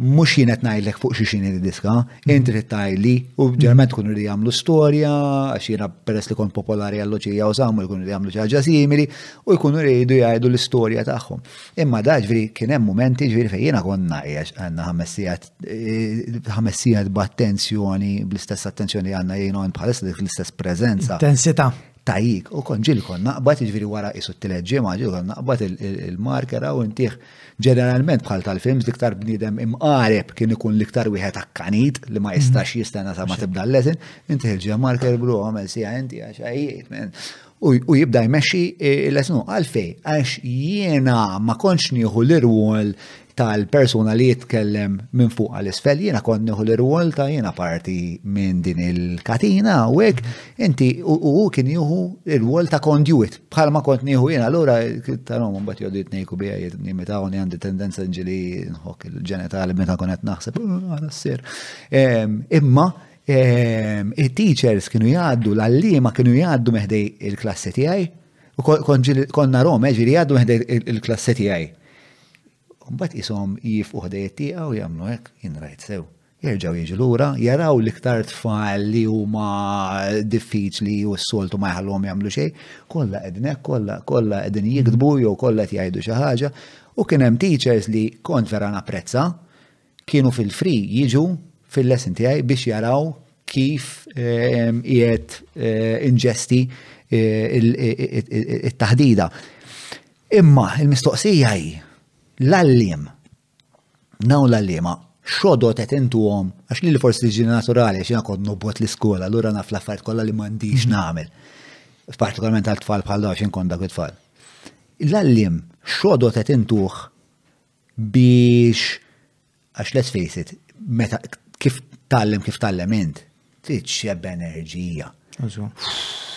Mhux jien qed ngħidlek fuq xi xini diska, inti trid tgħidli u ġerment kunu li jagħmlu storja għax jiena peress li kont popolari għall-loġija u samu jkunu li jagħmlu xi ħaġa simili u jkunu jridu jgħidu l-istorja tagħhom. Imma da ġifieri kien hemm mumenti ġifieri fejn jiena konna għax għandna ħames sigħat ħames sigħat b'attenzjoni, bl-istess attenzjoni li għandna jgħinu għand bħalissa dik l-istess preżenza. Intensità. Tajik, u kon ġil kon naqbad, ġviri wara isu t-tilet ġimgħa ġil kon naqbad il-markera u ntih ġeneralment bħal tal-films liktar bniedem imqareb kien ikun liktar wieħed akkanit li ma jistax mhm. jistenna sa ma tibda l-lesin, intih il-ġimgħa marker blu għamel sija inti għax għajiet, u jibda jmexxi l-esnu għalfej, għax jiena ma konċ nieħu l-irwol tal-persuna li jitkellem minn fuq għal isfel, jiena kont nieħu l-irwol ta' jiena parti minn din il-katina u hekk inti u kien jieħu l-irwol ta' kondjuwit bħalma kont nieħu jiena allura tal-hom mbagħad jgħodu jitnejku bija jimitawni għandi tendenza ġili nħok il-ġenitali meta konet naħseb ah, għal Imma Il-teachers kienu jgħaddu, l-allima kienu jgħaddu meħdej il-klassi tiegħi, u konna rom, eh, ġiri jgħaddu meħdej il-klassi tiegħi. Mbagħad ishom jifqu ħdej it-tieqa u jagħmlu hekk, jien rajt sew. Jerġgħu jiġu lura, jaraw l-iktar tfal li huma diffiċli u s-soltu ma jħallhom jagħmlu xejn, kollha qegħdin hekk, kollha kollha qegħdin jikdbu jew kollha qed jgħidu xi ħaġa, u kien hemm teachers li kont vera napprezza, kienu fil-fri jiġu fil-lesson tiegħi biex jaraw kif ehm, qiegħed eh, inġesti eh, it-taħdida. Imma il-mistoqsija hi l-allim naw l-allima xodot qed intuhom għax li forsi ġi naturali għax kont nobot l-iskola, allura naf l-affarijiet kollha li m'għandix mhm. nagħmel. Partikolarment għal tfal bħal dawn x'inkun dak it-tfal. L-allim xodot qed intuh Biex, għax let's face it, meta kif tallem kif tallem int, trid xeb enerġija.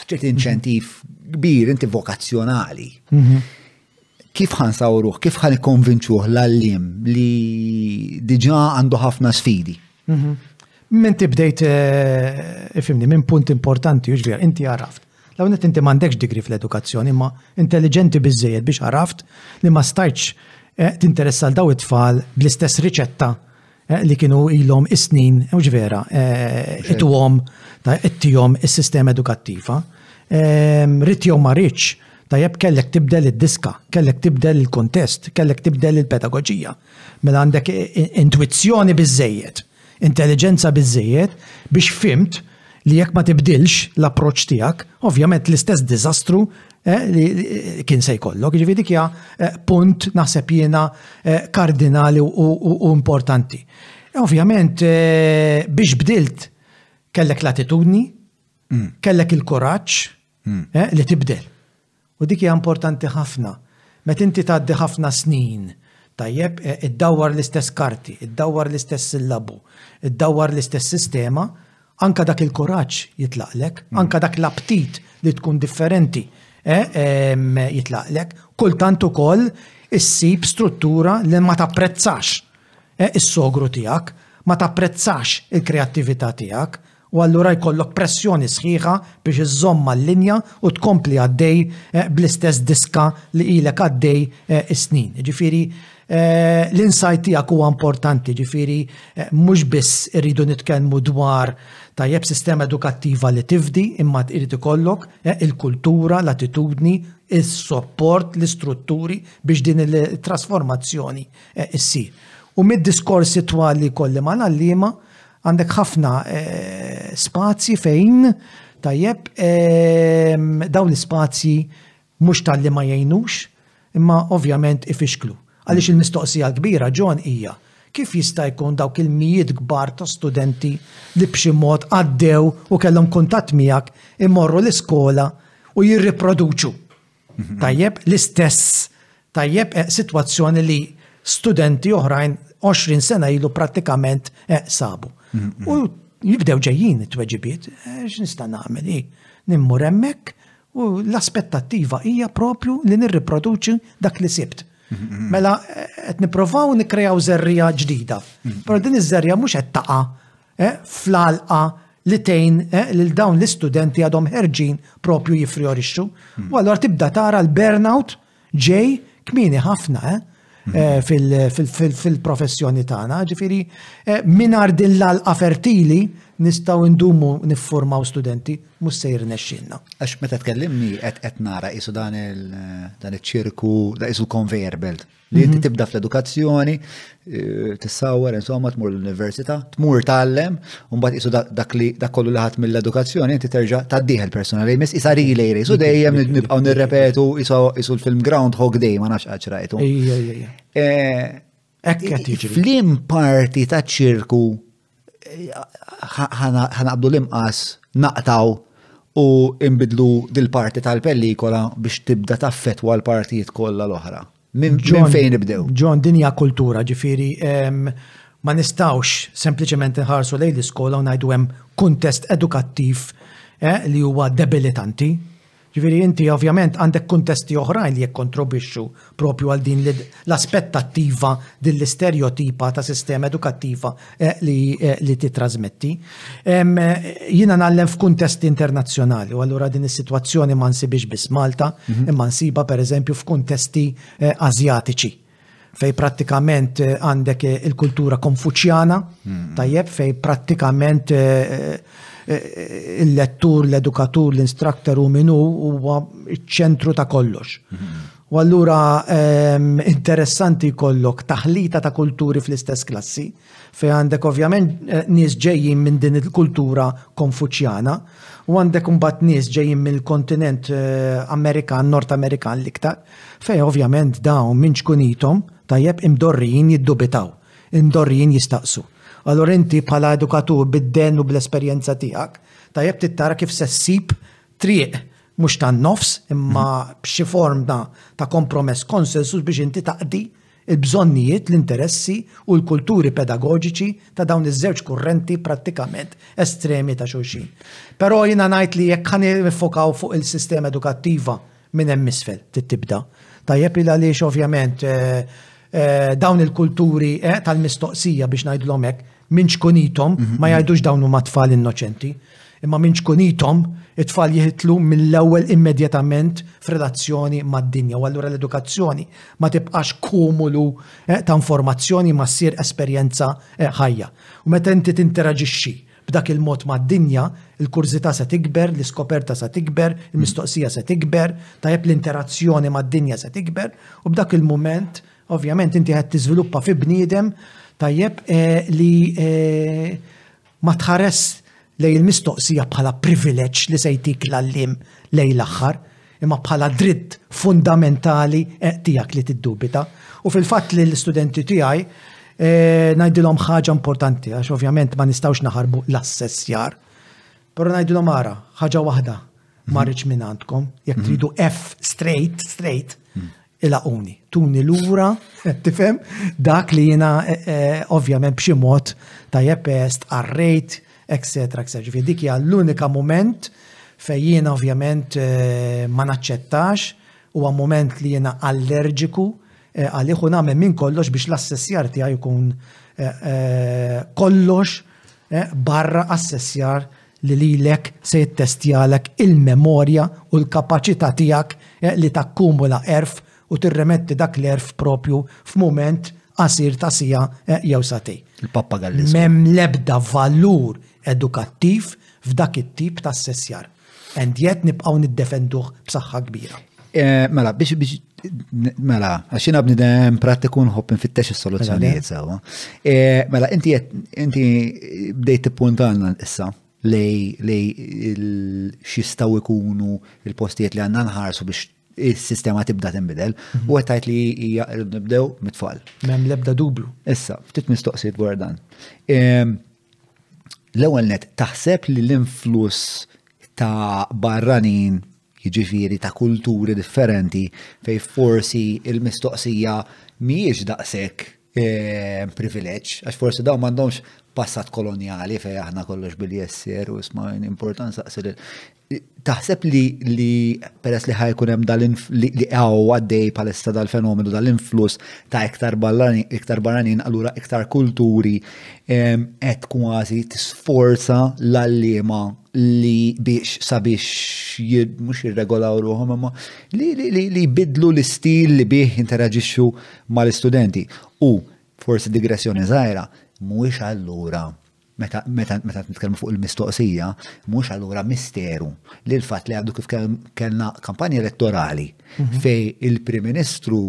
Trid inċentiv kbir, inti vokazzjonali. Mhm. Kif ħan sawruħ, kif ħan ikkonvinċuħ l-allim li diġa għandu ħafna sfidi? Mhm. Minn tibdejt, eh, ifimni, minn punt importanti, uġvija, inti għaraft. L-ewwel nett inti m'għandekx degree fl-edukazzjoni imma intelliġenti biżżejjed biex għaraft li ma stajtx eh, tinteressa l daw it-tfal bl-istess riċetta eh, li kienu ilhom is-snin, mhux vera, eh, ituhom ta' ittihom is-sistema edukattiva. Ehm, Rit jew ma rridx, tajjeb kellek tibdel id-diska, kellek tibdel il-kontest, kellek tibdel il-pedagogija. Mela għandek intuizzjoni biżejjed Intelliġenza biżżejjed biex fhimt li jekk ma tibdilx l-approċċ tiegħek, ovvjament l-istess diżastru eh, li kien se jkollok, ġifi dik hija eh, punt naħseb jiena eh, kardinali u importanti. Ovvjament biex bdilt kellek l-attitudni, mm. kellek il-kuraġġ, Eh, li tibdel. U dik hija importanti ħafna. Meta inti tgħaddi ħafna snin, tajjeb, eh, iddawwar l-istess karti, iddawwar l-istess sillabu, iddawwar l-istess sistema, anka dak il-kuraġġ jitlaqlek, mm. anka dak l-aptit li tkun differenti eh, jitlaqlek, kultant ukoll issib struttura li ma tapprezzax eh, is-sogru tiegħek, ma tapprezzax il-kreattività tiegħek, u allura jkollok pressjoni sħiħa biex iżżomm mal-linja u tkompli għaddej bl-istess diska li ilek għaddej is-snin. Ġifieri l-insight tiegħek huwa importanti, ġifieri mhux biss irridu nitkellmu dwar tajjeb sistema edukattiva li tifdi imma irid ikollok il-kultura, l-attitudni, is-sopport, l-istrutturi biex din il-trasformazzjoni issir. U mid-diskorsi twal li jkolli mal-għalliema, Għandek ħafna spazji fejn tajjeb dawn l-ispazji mhux tal-li ma jgħinux, imma ovvjament ifixklu. Għaliex il-mistoqsija l-kbira John hija kif jista' jkun dawk il-mijiet kbar ta' studenti li b'xi mod għaddew u kellhom kuntatt miegħek imorru l-iskola u jirriproduċu Tajjeb, l-istess tajjeb eh, situazzjoni li studenti oħrajn 20 sena ilu pratikament eh, sabu. U jibdew ġejjin it-tweġibiet, eh, x'nista' nagħmel hi? Nimmur hemmhekk u l-aspettattiva hija propju li nirriproduċi dak li sibt. Mela qed nipprovaw nikkrejaw żerrija ġdida. Però din iż-żerrija mhux qed taqa' eh, fl-għalqa li tejn eh, lil dawn l-istudenti għadhom ħerġin propju jifriorixxu. Hmm. U allura tibda tara l-burnout ġej kmini ħafna eh, hmm. eh fil-professjoni tagħna, ġifieri eh, mingħajr din l-alqa fertili nistaw indumu niffurmaw studenti mhux se jirnexxinna. Għax meta tkellimni qed qed nara isu dan il-ċirku, da isu conveyor belt. Li inti mhm. tibda fl-edukazzjoni, eh, tissawar, insomma, tmur l-università, tmur tallem, un bat isu dak li dak kollu liħat mill-edukazzjoni, inti terġa taddiħ il-persona li jmiss isa rili jri, su dejjem nibqaw nirrepetu isu l-film Groundhog Day, ma nafx għaċrajtu. Ekket eh, jiġri. Flim parti ta' ċirku ħanaqbdu l-imqas, naqtaw u imbidlu dil-parti tal-pellikola biex tibda taffetwa l-partijiet kollha l-oħra. Minn fejn nibdew? Ġon, dinja kultura ġifiri, ma nistawx sempliciment nħarsu lejn l-iskola u najdu hemm kuntest edukattiv eh, li huwa debilitanti. Jiġifieri inti ovvjament għandek kuntesti oħrajn li jikkontrobwixxu proprju għal din l-aspettattiva, din l-isterjotipa ta' sistema edukattiva li tittrasmetti. Jiena ngħallem f'kuntesti internazzjonali u allura din is-sitwazzjoni ma nsibhiex biss Malta, imma nsibha pereżempju f'kuntesti Asjatiċi. fej prattikament eh, għandek eh, il-kultura konfuċjana, mm-hmm. tajjeb fej prattikament eh, il-lettur, l-edukatur, l-instruktor u minu huwa ċentru ta' kollox. Mm-hmm. U allura ehm, interessanti kollok taħlita ta' kulturi fl-istess klassi. Fejn għandek ovvjament nies ġejjin minn din il-kultura Konfuċjana u għandek imbagħad nies ġejjin mill-kontinent Amerikan, Nord Amerikan l-iktar, fejn ovvjament dawn minn ċkunithom tajjeb imdorrijin jiddubitaw, imdorrijin jistaqsu. Allura inti bħala edukatur bid-dehn u bl-esperjenza tiegħek, tajjeb trid tara kif se ssib triq mhux tan-nofs imma b'xi forma ta' kompromess konsensus biex inti taqdi il-bżonnijiet, l-interessi u l-kulturi pedagoġiċi ta' dawn iż-żewġ kurrenti prattikament estremi ta' xulxin. Però jiena ngħid li jekk ħa niffokaw fuq il-sistema edukattiva minn hemm isfel trid tibda. Tajjeb li għaliex ovvjament dawn il-kulturi tal-mistoqsija biex ngħidlhom hekk, Minn ċkunithom, ma jgħidux dawn huma tfal innoċenti, imma minn ċkunithom it-tfal jiħitlu mill-ewwel immedjatament f'relazzjoni mad-dinja u allura l-edukazzjoni ma tibqax kumulu ta' informazzjoni imma ssir esperjenza ħajja. U meta inti tinteraġixxi b'dak il-mod mad-dinja, il-kurżità se tikber, l-iskoperta se tikber, il-mistoqsija se tikber, tajjeb l-interazzjoni mad-dinja se tikber u b'dak il-mument Ovvjament inti qed tiżviluppa fi bniedem tajjeb li ma tħares lej il-mistoqsija bħala privileġġ li se jtik l-għallim lej l-aħħar, imma bħala dritt fundamentali tiegħek li tiddubita. U fil-fatt li l-istudenti tiegħi eh, ngħidilhom ħaġa importanti għax ovvjament ma nistgħux naħarbu l-assessjar. Però ngħidilhom ara, ħaġa waħda, marriċ minn għandkom, jekk tridu F straight, straight, il-għuni. Tuni l-ura, tifem, dak li jina eh, eh, ovvjament b'xi mod ta' jepest, arrejt, etc. etc. Ġifi dik hija l-unika moment fej jiena ovvjament eh, ma naċċettax u għam moment li jiena allerġiku għalih u nagħmel minn kollox biex l-assessjar tiegħi jkun kollox barra assessjar li lilek se jittestjalek il-memorja u l-kapaċità tiegħek li takkumula għerf u tirremetti dak l-għerf proprju f'mument qasir ta' siegħa jew sagħtejn. Il-pappagalliżmu. M'hemm l-ebda valur edukattiv f'dak it-tip ta' assessjar. And yet nibqgħu niddefenduh b'saħħa kbira. Eh, mela, biex biex mela, għaxina bnidem pratiku nħobb nfittex is-soluzzjonijiet sewa. Eh, mela, inti inti bdejt tippuntanna issa lej lej xistaw ikunu il-postijiet li għandna nħarsu biex il-sistema tibda tinbidel mhm. u għetajt li hija nibdew mit-tfal. Mem lebda dubju. Issa, ftit mistoqsijiet dwar dan. Eh, l-ewwel net taħseb li l-influss ta' barranin jiġifieri ta' kulturi differenti fejn forsi l-mistoqsija mhijiex daqshekk privileġġ, għax forsi dawn m'għandhomx passat kolonjali fejn aħna kollox billi jessir u isma' important saqsi lil. Taħseb li li peress li ħajkun hemm dal li hawn għaddej palissa dal-fenomenu dal-influss ta' iktar barranin, iktar barranin allura iktar kulturi qed kważi tisforza l-għalliema li biex sabiex mhux jirregolaw ruħhom imma li, li, li, li jbidlu l-istil li bih jinteraġixxu mal-istudenti. U forsi digressjoni żgħira mhuwiex allura meta meta meta nitkellmu fuq il-mistoqsija, mhux allura misteru li l-fatt li għadu kif kellna kampanja elettorali mhm. fej il-Prim Ministru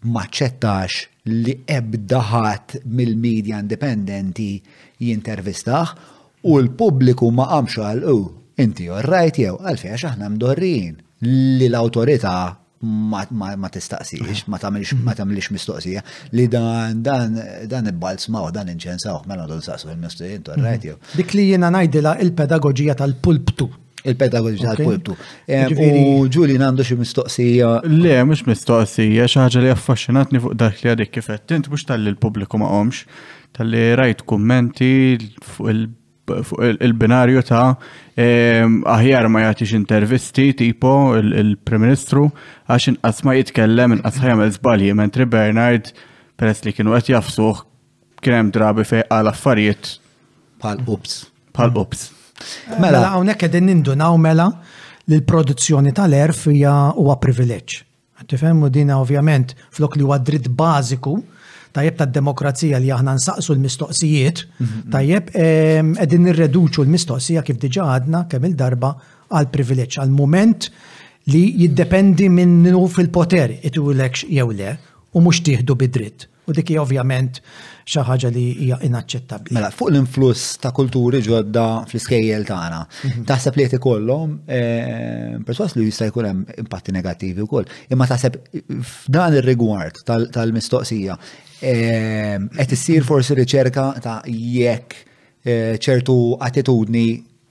m'aċċettax li ebda ħadd mill-midja indipendenti jintervistah u l-pubbliku ma qamx u qal, Ooh, inti all right jew? Għalfejn għax aħna mdorrijin li l-awtorità ma tistaqsix, ma tagħmilx mistoqsija li dan dan ibbalzmawh, dan inċensawh, mela ndu nsaqsu l-mistoqsija, inti all right jew? Dik li jiena ngħidilha l-pedagogija tal-pulptu. Il-pedagoġija tal-pulptu. U ġuli għandu xi mistoqsija. Le, mhux mistoqsija, xi ħaġa li affaxxinatni fuq dak li għadik kif qed int mhux tal-li l-pubbliku ma qomx, tal-li rajt kummenti fuq il fuq il-binarju ta' ehm, aħjar ma jagħtix intervisti tipo il-Prim Ministru għax inqas ma jitkellem inqas ħajamel żbalji mentri Bernard peress li kienu qed jafsuh Kien hemm drabi fejn qal affarijiet bħal ups. Bħal ups. Mela, mela hawnhekk qegħdin nindunaw mela li l-produzzjoni tal-erf hija huwa privileġġ. Tifhem u dina ovvjament flok li huwa dritt bażiku tajjeb ta' demokrazija li aħna nsaqsu l-mistoqsijiet, mhm. tajjeb qegħdin nirreduċu l-mistoqsija kif diġa għadna kemm il-darba għal privileġġ għal mument li jiddependi minnu fil-poter it-u jew le u mhux tieħdu bidritt. U dik hija ovvjament xi ħaġa li hija inaċċettabbli. Mela, fuq l-influss ta' kulturi ġodda fl-iskejjel tagħna, mhm. taħseb li qed ikollhom eh, perswas li jista' jkun hemm impatti negattivi wkoll. Imma taħseb f'dan ir-rigward tal-mistoqsija eh, qed issir forsi riċerka ta' jekk eh, ċertu attitudni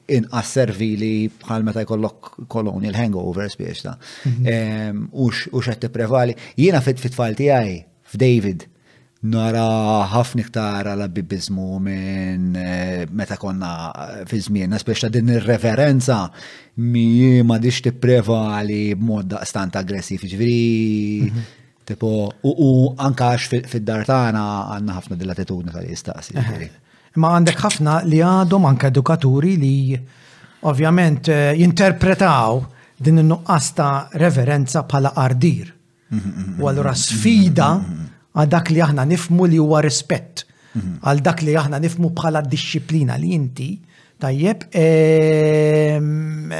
inqas servili bħal meta jkollok koloni, l-hangover spiex ta' mhm. u xed tipprevali. Jiena fit-tfal tiegħi f'David nara ħafna iktar għal bibizmu minn eh, meta konna eh, fi żmien, spiex ta' din ir-referenza mi ma dix tipprevali b'mod daqstant aggressiv, ġifieri mhm. Tipo, u anka għax fid-dar tagħna għandna ħafna dil-attitudni tal-jistaqsi. Ma għandek ħafna li għadhom anka edukaturi li ovvjament eh, jinterpretaw din in-nuqqas ta' reverenza bħala ardir. U allura sfida għal dak li aħna nifmu li huwa rispett, għal dak li aħna nifmu bħala disċiplina li inti tajjeb ehm,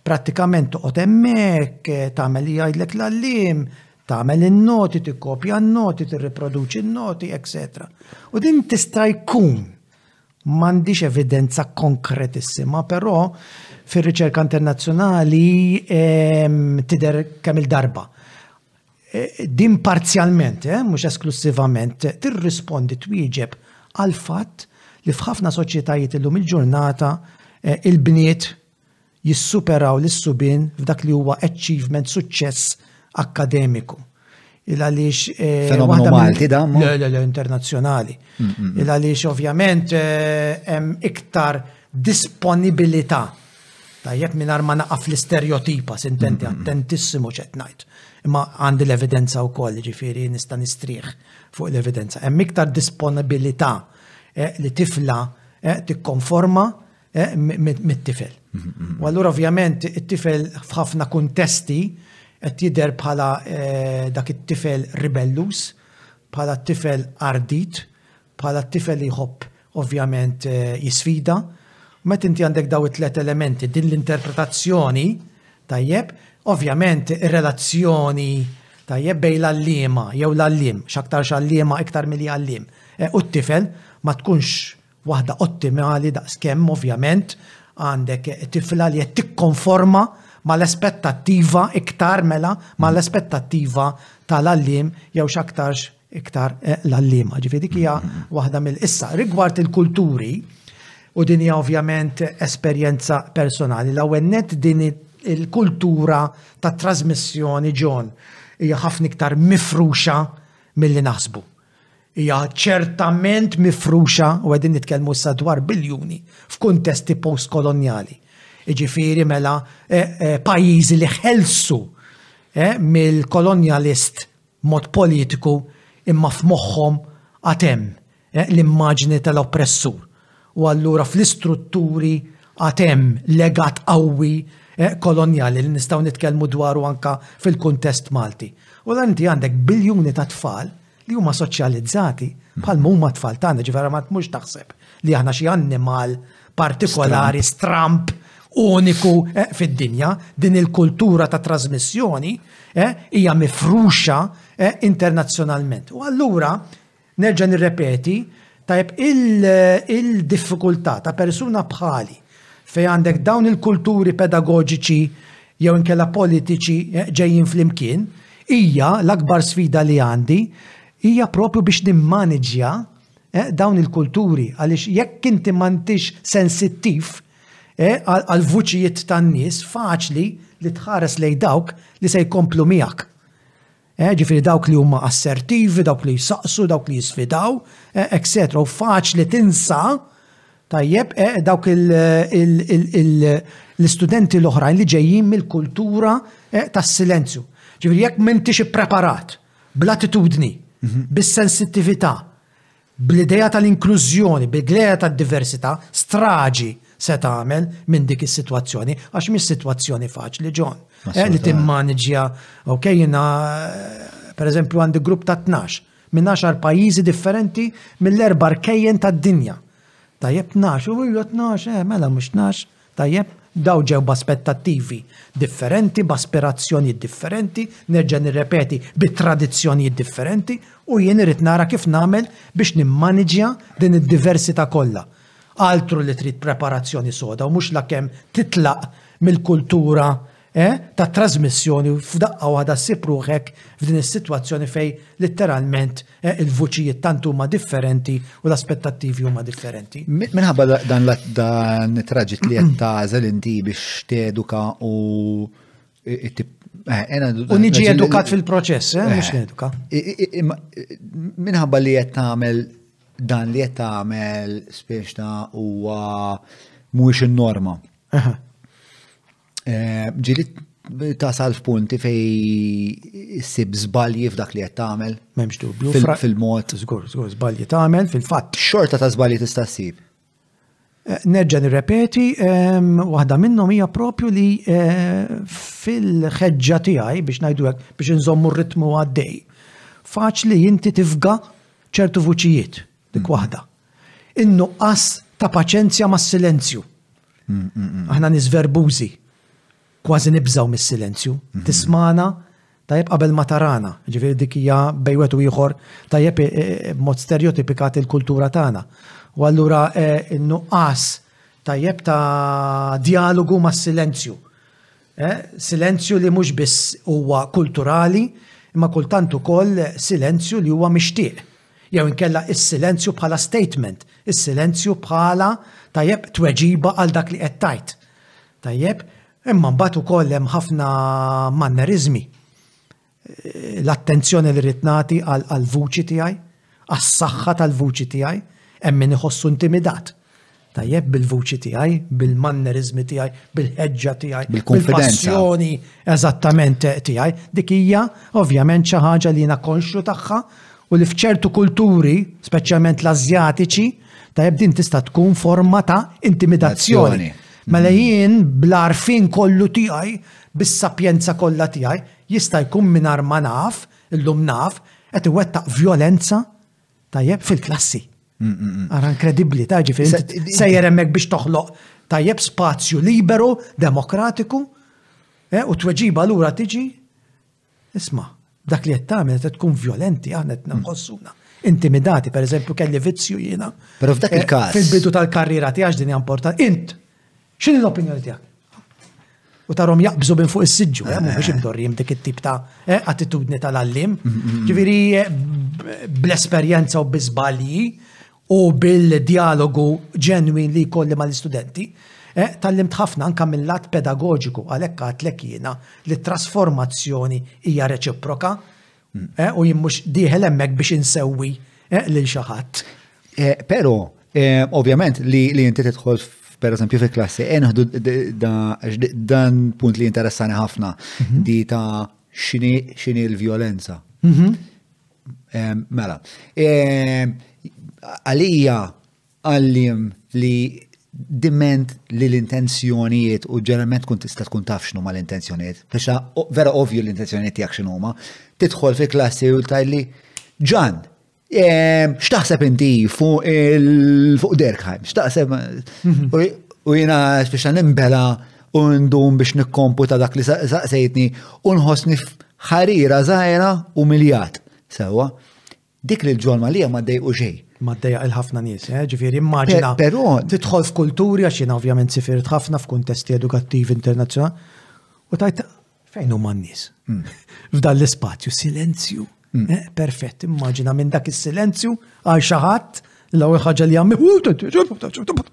Prattikament toqgħod hemmhekk, tagħmel li jgħidlek l-għalliem, tagħmel in-noti, tikkopja n-noti, tirriproduċi n-noti, etc. U din tista' jkun m'għandix evidenza konkretissima, però fir-riċerka internazzjonali tidher kemm il-darba. E, din parzjalment, eh, mhux esklussivament, tirrispondi twieġeb għal fatt li f'ħafna soċjetajiet illum il-ġurnata eh, il-bniet jissuperaw lis-subien f'dak li huwa achievement suċċess akkademiku. Il għaliex. Eh, Fenomenu Malti da? Le, le, le, internazzjonali. Mm, mm, mm. Il għaliex ovvjament eh, hemm iktar disponibilità. Tajjeb minn ma naqaf l-istereotipa, sintenti attentissimu ċet najt. Imma għandi l-evidenza u koll, ġifiri nista nistrieħ fuq l-evidenza. Hemm iktar disponibilità eh, li tifla tikkonforma eh, mit-tifel. U allura ovvjament it-tifel f'ħafna kuntesti qed jidher bħala eh, dak it-tifel ribellus, bħala t-tifel ardit, bħala t-tifel li jħobb ovvjament eh, jisfida. Met inti għandek daw it-tlet elementi, din l-interpretazzjoni tajjeb, ovvjament ir-relazzjoni tajjeb bej l-allima jew l-allim, xaktar xallima iktar mill-allim. Eh, u t-tifel ma tkunx waħda ottimali daqskemm ovvjament għandek tifla li qed tikkonforma mal-aspettattiva iktar mela mal-aspettattiva tal-għallim jew x'aktarx iktar eh, l-għallima. Ġifieri dik hija waħda mill-issa rigward il-kulturi u din hija ovvjament esperjenza personali. L-ewwel net din il-kultura ta' trasmissjoni ġon hija ħafna iktar mifruxa milli naħsbu. hija ċertament mifruxa, u qegħdin nitkellmu issa dwar biljuni, f'kuntesti postkolonjali. Jiġifieri mela eh, eh, pajjiżi li ħelsu eh, mill-kolonjalist mod politiku imma f'moħħhom għatem l-immaġni tal-oppressur. u allura fl-istrutturi għad hemm legat qawwi kolonjali li nistgħu nitkellmu dwaru anke fil-kuntest Malti. U allura inti għandek biljuni ta' tfal li huma soċjalizzati bħal ma huma t-tfal tagħna, ġifieri verament mhux taħseb li aħna xi annimal partikolari, stramb, uniku fid-dinja, din il-kultura ta' trażmissjoni hija mifruxa internazzjonalment. U allura Nerġa' nirrepeti, tajjeb, il-diffikultà ta' persuna bħali fejn għandek dawn il-kulturi pedagoġiċi jew inkella politiċi ġejjin flimkien, hija l-akbar sfida li għandi hija proprju biex nimmaniġġja dawn il-kulturi għaliex jekk inti ma intix sensittiv għall-vuċijiet tan-nies faċli li tħares lejn dawk li se jkomplu miegħek. Eh, ġifieri dawk li huma assertivi, dawk li jsaqsu, dawk li jisfidaw, eh, etc. U faċli tinsa, tajjeb, eh, dawk l-istudenti l-oħrajn li ġejjin mill-kultura eh, tas-silenzju. Ġifieri jekk m'intix ippreparat bl-attitudni, mhm. bis-sensittività, Bl-idea tal-inklużjoni, bil-glea tad-diversità, straġi se tagħmel minn dik is-sitwazzjoni, għax mhix sitwazzjoni faċli, John, li timmaniġja, ok, jiena pereżempju għandi grupp ta' tnax minn għaxar pajjiżi differenti mill-erba' rkejjen tad-dinja. Tajjeb tnax, u jgħu tnax, eh, mela mhux tnax, Tajjeb, dawn ġew b'aspettattivi differenti, b'aspirazzjonijiet differenti, nerġa' nirrepeti, bi tradizzjonijiet differenti, u jien irrid nara kif nagħmel biex nimmaniġja din id-diversità kollha. Altru li trid preparazzjoni soda u mhux la kemm titlaq mill-kultura eh, ta' trasmissjoni u f'daqqa waħda ssib ruħek f'din is-sitwazzjoni fej litteralment eh, il-vuċijiet tant huma differenti u l-aspettattivi huma differenti. Minħabba dan dan traġit li qed tażel inti biex teduka u eh, U niġi edukat fil-proċess, eh, mhux neduka. Minħabba li qed tagħmel dan li qed tagħmel spiex ta' huwa mhuwiex in-norma. Eh, ġili tasal f'punti fej sib zbalji f'dak li qed tagħmel. M'hemmx dubju. Fil-mod. Żgur, żgur zbalji tagħmel fil-fatt. Xorta ta' zbalji tista' ssib. Eh, nerġa' nirrepeti, ehm, waħda minnhom hija propju li eh, fil-ħeġġa tiegħi biex ngħidu biex inżommu r-ritmu għaddej. Faċli inti tifga ċertu vuċijiet dik mm. waħda. In-nuqqas ta' paċenzja mas-silenzju. Aħna nies verbużi, kważi nibżgħu mis-silenzju. Tismana tajjeb qabel ma tarana, ġifieri dik hija bej wieħed u ieħor tajjeb e, e, e, mod stereotipikat il-kultura tagħna. U allura n-nuqqas tajjeb ta' dialogu mas-silenzju. Silenzju li mhux biss huwa kulturali, imma kultant ukoll silenzju li huwa mixtieq. Jew inkella is-silenzju bħala statement, is-silenzju bħala, tajjeb, tweġiba għal dak li qed tgħid. Tajjeb, imma mbagħad ukoll hemm ħafna manneriżmi. Eh, l-attenzjoni li rrid nagħti għall-vuċi tiegħi, għas-saħħa tal-vuċi tiegħi, hemm min iħossu intimidat. Tajjeb bil-vuċi tiegħi, bil-manneriżmi tiegħi, bil-ħeġġa tiegħi, bil-konfidenzjoni eżattament tiegħi. Dik hija ovvjament xi ħaġa li jiena konxju tagħha u li f'ċertu kulturi, speċjalment l-Azjatiċi, tajjeb din tista' tkun forma ta' intimidazzjoni. Mela mm. jien bl-arfin kollu tiegħi, bis-sapjenza kollha tiegħi, jista' jkun mingħajr ma naf, illum naf, qed iwettaq violenza Tajjeb fil-klassi. Ara inkredibbli ta' ġifieri sejjer hemmhekk biex toħloq tajjeb spazju liberu, demokratiku, eh, u tweġiba lura tiġi. Isma, dak li qed tagħmel qed tkun vjolenti aħna qed nħossuna. Intimidati, per eżempju, kelli vizzju jiena. Però f'dak eh, il-każ. Fil-bidu tal-karriera tiegħek din importanti. Int X'inhi l-opinjoni tiegħek? u tarom jaqbżu minn fuq is-siġġu, eh, mhux eh. imdorrim dik it-tip ta' eh, attitudni tal-allim. Mm-hmm. Ġifieri bl-esperjenza u biżbalji u bil-dialogu ġenwin li jkolli mal-istudenti, Eh, tal-limt ħafna anka mill-lat pedagogiku għalhekk għatlek jiena li trasformazzjoni hija reċiproka Eh, u jien mhux dieħel hemmhekk biex insewwi eh, lil xi ħadd. Eh, però, ovvjament, li inti tidħol per eżempju fi klassi, enħdu dan punt li interessani ħafna mhm. di ta' xini l-violenza. Mhm. Mela, għalija għalliem li diment li l-intenzjonijiet u ġeneralment tkun tista' tkun taf x'nu ma l-intenzjonijiet, biex vera ovvju l-intenzjonijiet tiegħek x'inhuma, tidħol fi klassi u tajli ġan, ehm, x'taħseb inti fuq il fuq Derkheim, x'taħseb mhm. u jiena biex nimbela u ndum biex nikkomputa dak li saqsejtni u nħossni ħarira żgħira u miljat. Sewa, Dik li l-ġol Malija ma ddejqu xejn. Ma ddejaq il-ħafna nies, eh? ġifieri immaġina. Però. Tidħol f'kulturi għax jiena ovvjament sifirt ħafna f'kuntesti edukattivi internazzjonali. U tajt fejn huma n-nies? Hmm. F'dan l-ispazju, silenzju. Hmm. Eh, perfett, immaġina minn dak is-silenzju għal xi ħadd l-ewwel ħaġa li jagħmel.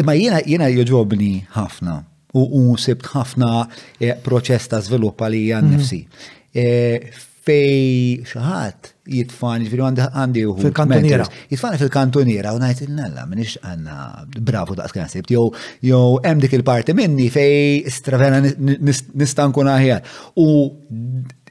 Imma jiena jiena joġobni ħafna u sibt ħafna eh, proċess ta' żvilupp għalija mhm. nnifsi. Eh, fej xaħat jitfan, ġifiri għandi uħu. Fil-kantuniera. Jitfan fil-kantuniera, u najt il-nalla, minix għanna bravu daqs kena sibt, jow jow hemm dik il-parti minni fej stravena nistan kun aħjar. U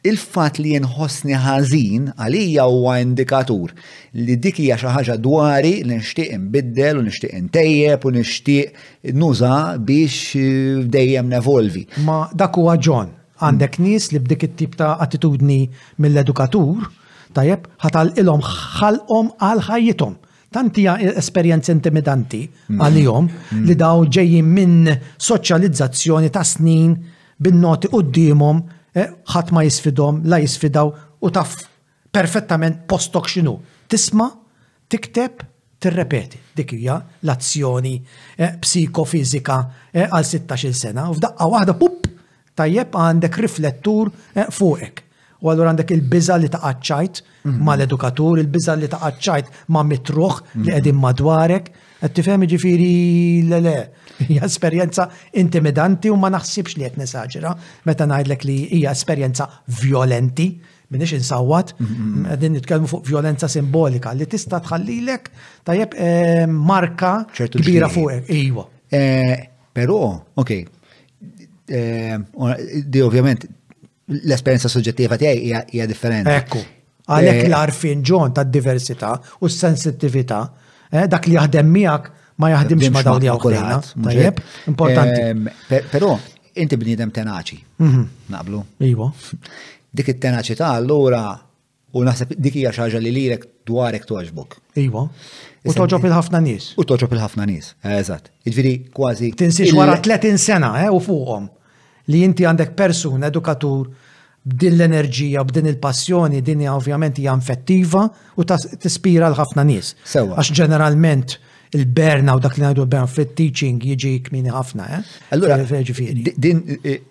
il-fat li jenħosni ħażin għalija huwa indikatur li dik hija xi ħaġa dwari li nixtieq inbiddel u nixtieq intejjeb u nixtieq nuża biex eh, dejjem nevolvi. Ma dak huwa John Għandek nies li b'dik it-tip ta' attitudni mill-edukatur, tajjeb, ħatalqilhom ħalqhom għal ħajjithom. Tanti esperjenza intimidanti mm. għalihom mm. li daw ġejjin minn soċjalizzazzjoni ta' snin bin-noti qudiemhom eh, ħadd ma jisfidhom, la jisfidaw u taf perfettament postok x'inhu. Tisma', tikteb, tirrepeti. Dik hija l-azzjoni psikofiżika għal sittax-il sena u f'daqqa waħda, pupp, tajjeb għandek riflettur fuqek. U allura għandek il-biża' li taqa' ċ-ċajt mal-edukatur, il-biża' li taqa' ċ-ċajt ma' mitruħ li qegħdin madwarek. Qed tifhem jiġifieri le le. Hija esperjenza intimidanti u ma naħsibx li qed nesaġera meta ngħidlek li hija esperjenza vjolenti Minix insawwat, qegħdin nitkellmu fuq violenza simbolika li tista' tħallilek tajjeb eh, marka kbira fuqek. Iwa. Eh, però, ok, eh, di ovvjament l-esperjenza soġġettiva tiegħi hija differenti. Ekku. Għalhekk l-arfin ġon tad-diversità u s-sensittività, dak li jaħdem miegħek Ma jaħdimx ma dawn jgħu kulħadd. Tajjeb, importanti. Ehm, però inti bniedem tenaċi. Mhm. Naqblu? Iwa. Dik it-tenaċi ta' allura u naħseb dik hija xaġa li lilek dwarek toġbok. Iwa. U toġob il-ħafna nies. U toġob il-ħafna nies. Eh, eżatt. Jiġifieri kważi. Tinsiex wara 30 sena eh, u fuqhom. Li inti għandek persuna, edukatur, b'din l-enerġija u b'din il-passjoni, din hija ovvjament hija infettiva u tispira l ħafna nies. Sewwa. Għax ġeneralment il-berna u dak li ngħidu l-berna fit-teaching jiġi kmini ħafna, eh? Allura, din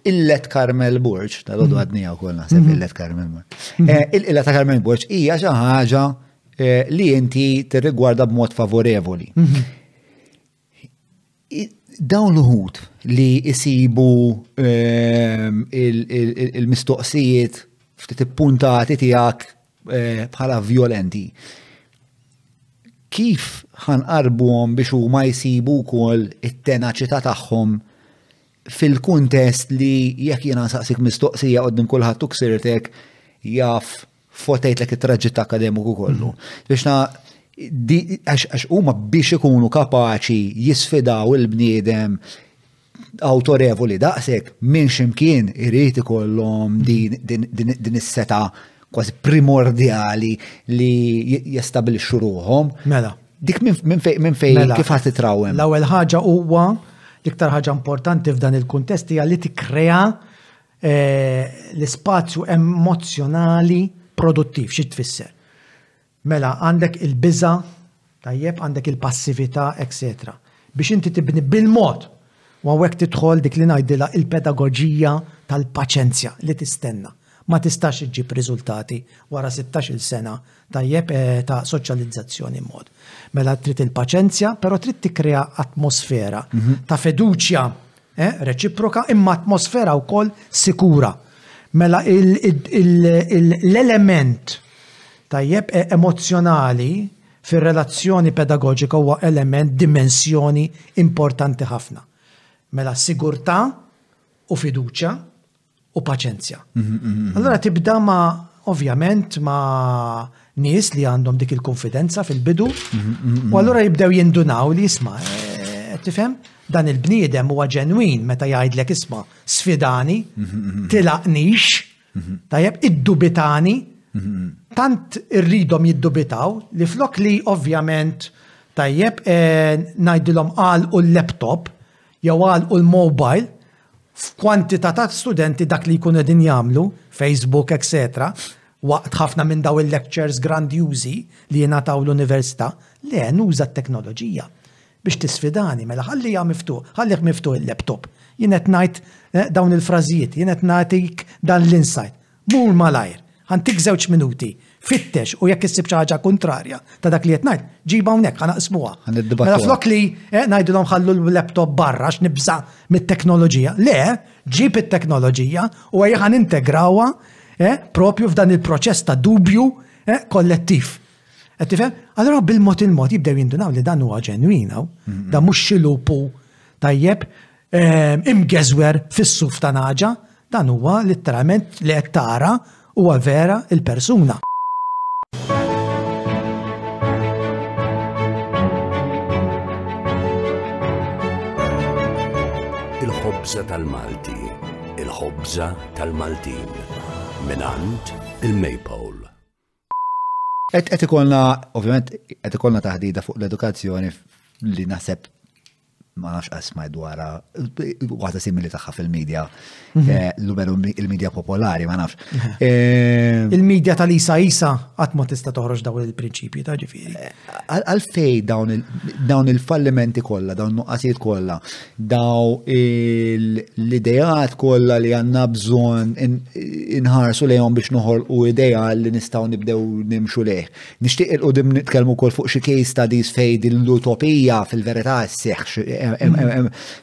illet Carmel Borġ, tal-għodu mhm. għadnija u kolna, mhm. illet Carmel Borġ. Mhm. Eh, il-illet ta' Carmel Borġ hija xi ħaġa eh, li inti tirrigwarda b'mod favorevoli. Dawn l-uħud li jisibu ehm, il-mistoqsijiet ftit ippuntati tiegħek eh, bħala violenti. Kif ħanqarbuhom biex huma jsibu wkoll it-tenaċità tagħhom fil-kuntest li jekk jiena nsaqsik mistoqsija qoddim kulħadd u ksirtek jaf fotejtlek it-traġitt akademiku kollu. Biex na għax huma biex ikunu kapaċi jisfidaw il-bniedem autorevoli daqshekk minn ximkien irid ikollhom din is-seta kważi primordjali li jestabilixxu ruhom. Mela. Dik minn fejn mela. kif ħadd trawem. L-ewwel ħaġa huwa l-iktar ħaġa importanti f'dan il-kuntest hija li tikkrea L-ispazju emozjonali produttiv, xi tfisser? Mela, għandek il-biża, tajjeb, għandek il-passività, etc. Biex inti tibni bil-mod, u għawek tidħol dik li najdila il-pedagogija tal-paċenzja li tistenna. Ma tistax iġġib riżultati wara 16 il-sena tajjeb eh, ta' soċjalizzazzjoni mod. Mela trid il-paċenzja, pero trid tikkrea atmosfera mhm. ta' fiduċja reċiproka imma atmosfera wkoll sikura. Mela l-element tajjeb e, emozzjonali fir-relazzjoni pedagoġika huwa element dimensjoni importanti ħafna. Mela sigurtà u fiduċja u paċenzja. Allora tibda ma ovvjament ma nies li għandhom dik il-konfidenza fil-bidu u allura jibdew jindunaw li jisma' eh, tifhem dan il-bniedem huwa ġenwin meta jgħidlek isma' sfidani, tilaqnix, tajjeb iddubitani, tant irridhom jiddubitaw li flok li ovvjament tajjeb eh, ngħidilhom qal u l-laptop jew għalqu l-mobile, f'kwantità ta' studenti dak li jkunu qegħdin jagħmlu, Facebook, etc, waqt ħafna minn dawn il-lectures grandjużi li jingħataw l-università, le, nuża t-teknoloġija biex tisfidani, mela ħalliha miftuħ, ħallih miftuħ il-laptop. Jien qed ngħid eh, dawn il-frażijiet, jien qed nagħtik dan l-insight. Mur malajr, ħantik żewġ minuti, fittex u jekk issib xi ħaġa kuntrarja ta' dak li qed ngħid, ġibha hawnhekk ħa naqsmuha. Mela flok li eh, ngħidulhom ħallu l-laptop barra x'nibża' mit-teknoloġija. Le, ġib it-teknoloġija u ejja ħa nintegrawha eh, propju f'dan il-proċess ta' dubju eh, kollettiv. Qed tifhem? Allura bil-mod il-mod jibdew jindunaw li dan huwa ġenwin hawn, dan mhux xi lupu tajjeb ehm, imgeżwer fis-suf ta' naġa, dan huwa litteralment li qed tara huwa vera il-persuna. il-ħobza tal-Malti, il-ħobza tal-Maltin, minant il-Maypole. Qed qed ikollna, ovvjament, qed ikollna taħdida fuq l-edukazzjoni li naħseb ma nafx qasma dwara waħda simili tagħha fil-medja mhm. eh, l-luberu il-medja popolari ma nafx. Mhm. Eh, il-medja tal-isa isa qatt ma tista' toħroġ dawn il-prinċipji ta' ġifieri. Eh, għalfej dawn il-fallimenti kollha, dawn nuqqasijiet kollha, daw l-ideat kollha li għandna bżonn inħarsu lejhom biex noħolqu idea li nistgħu nibdew nimxu lejh. Nixtieq il qudiem nitkellmu wkoll fuq xi case studies fejn din l-utopija fil-verità sseħħx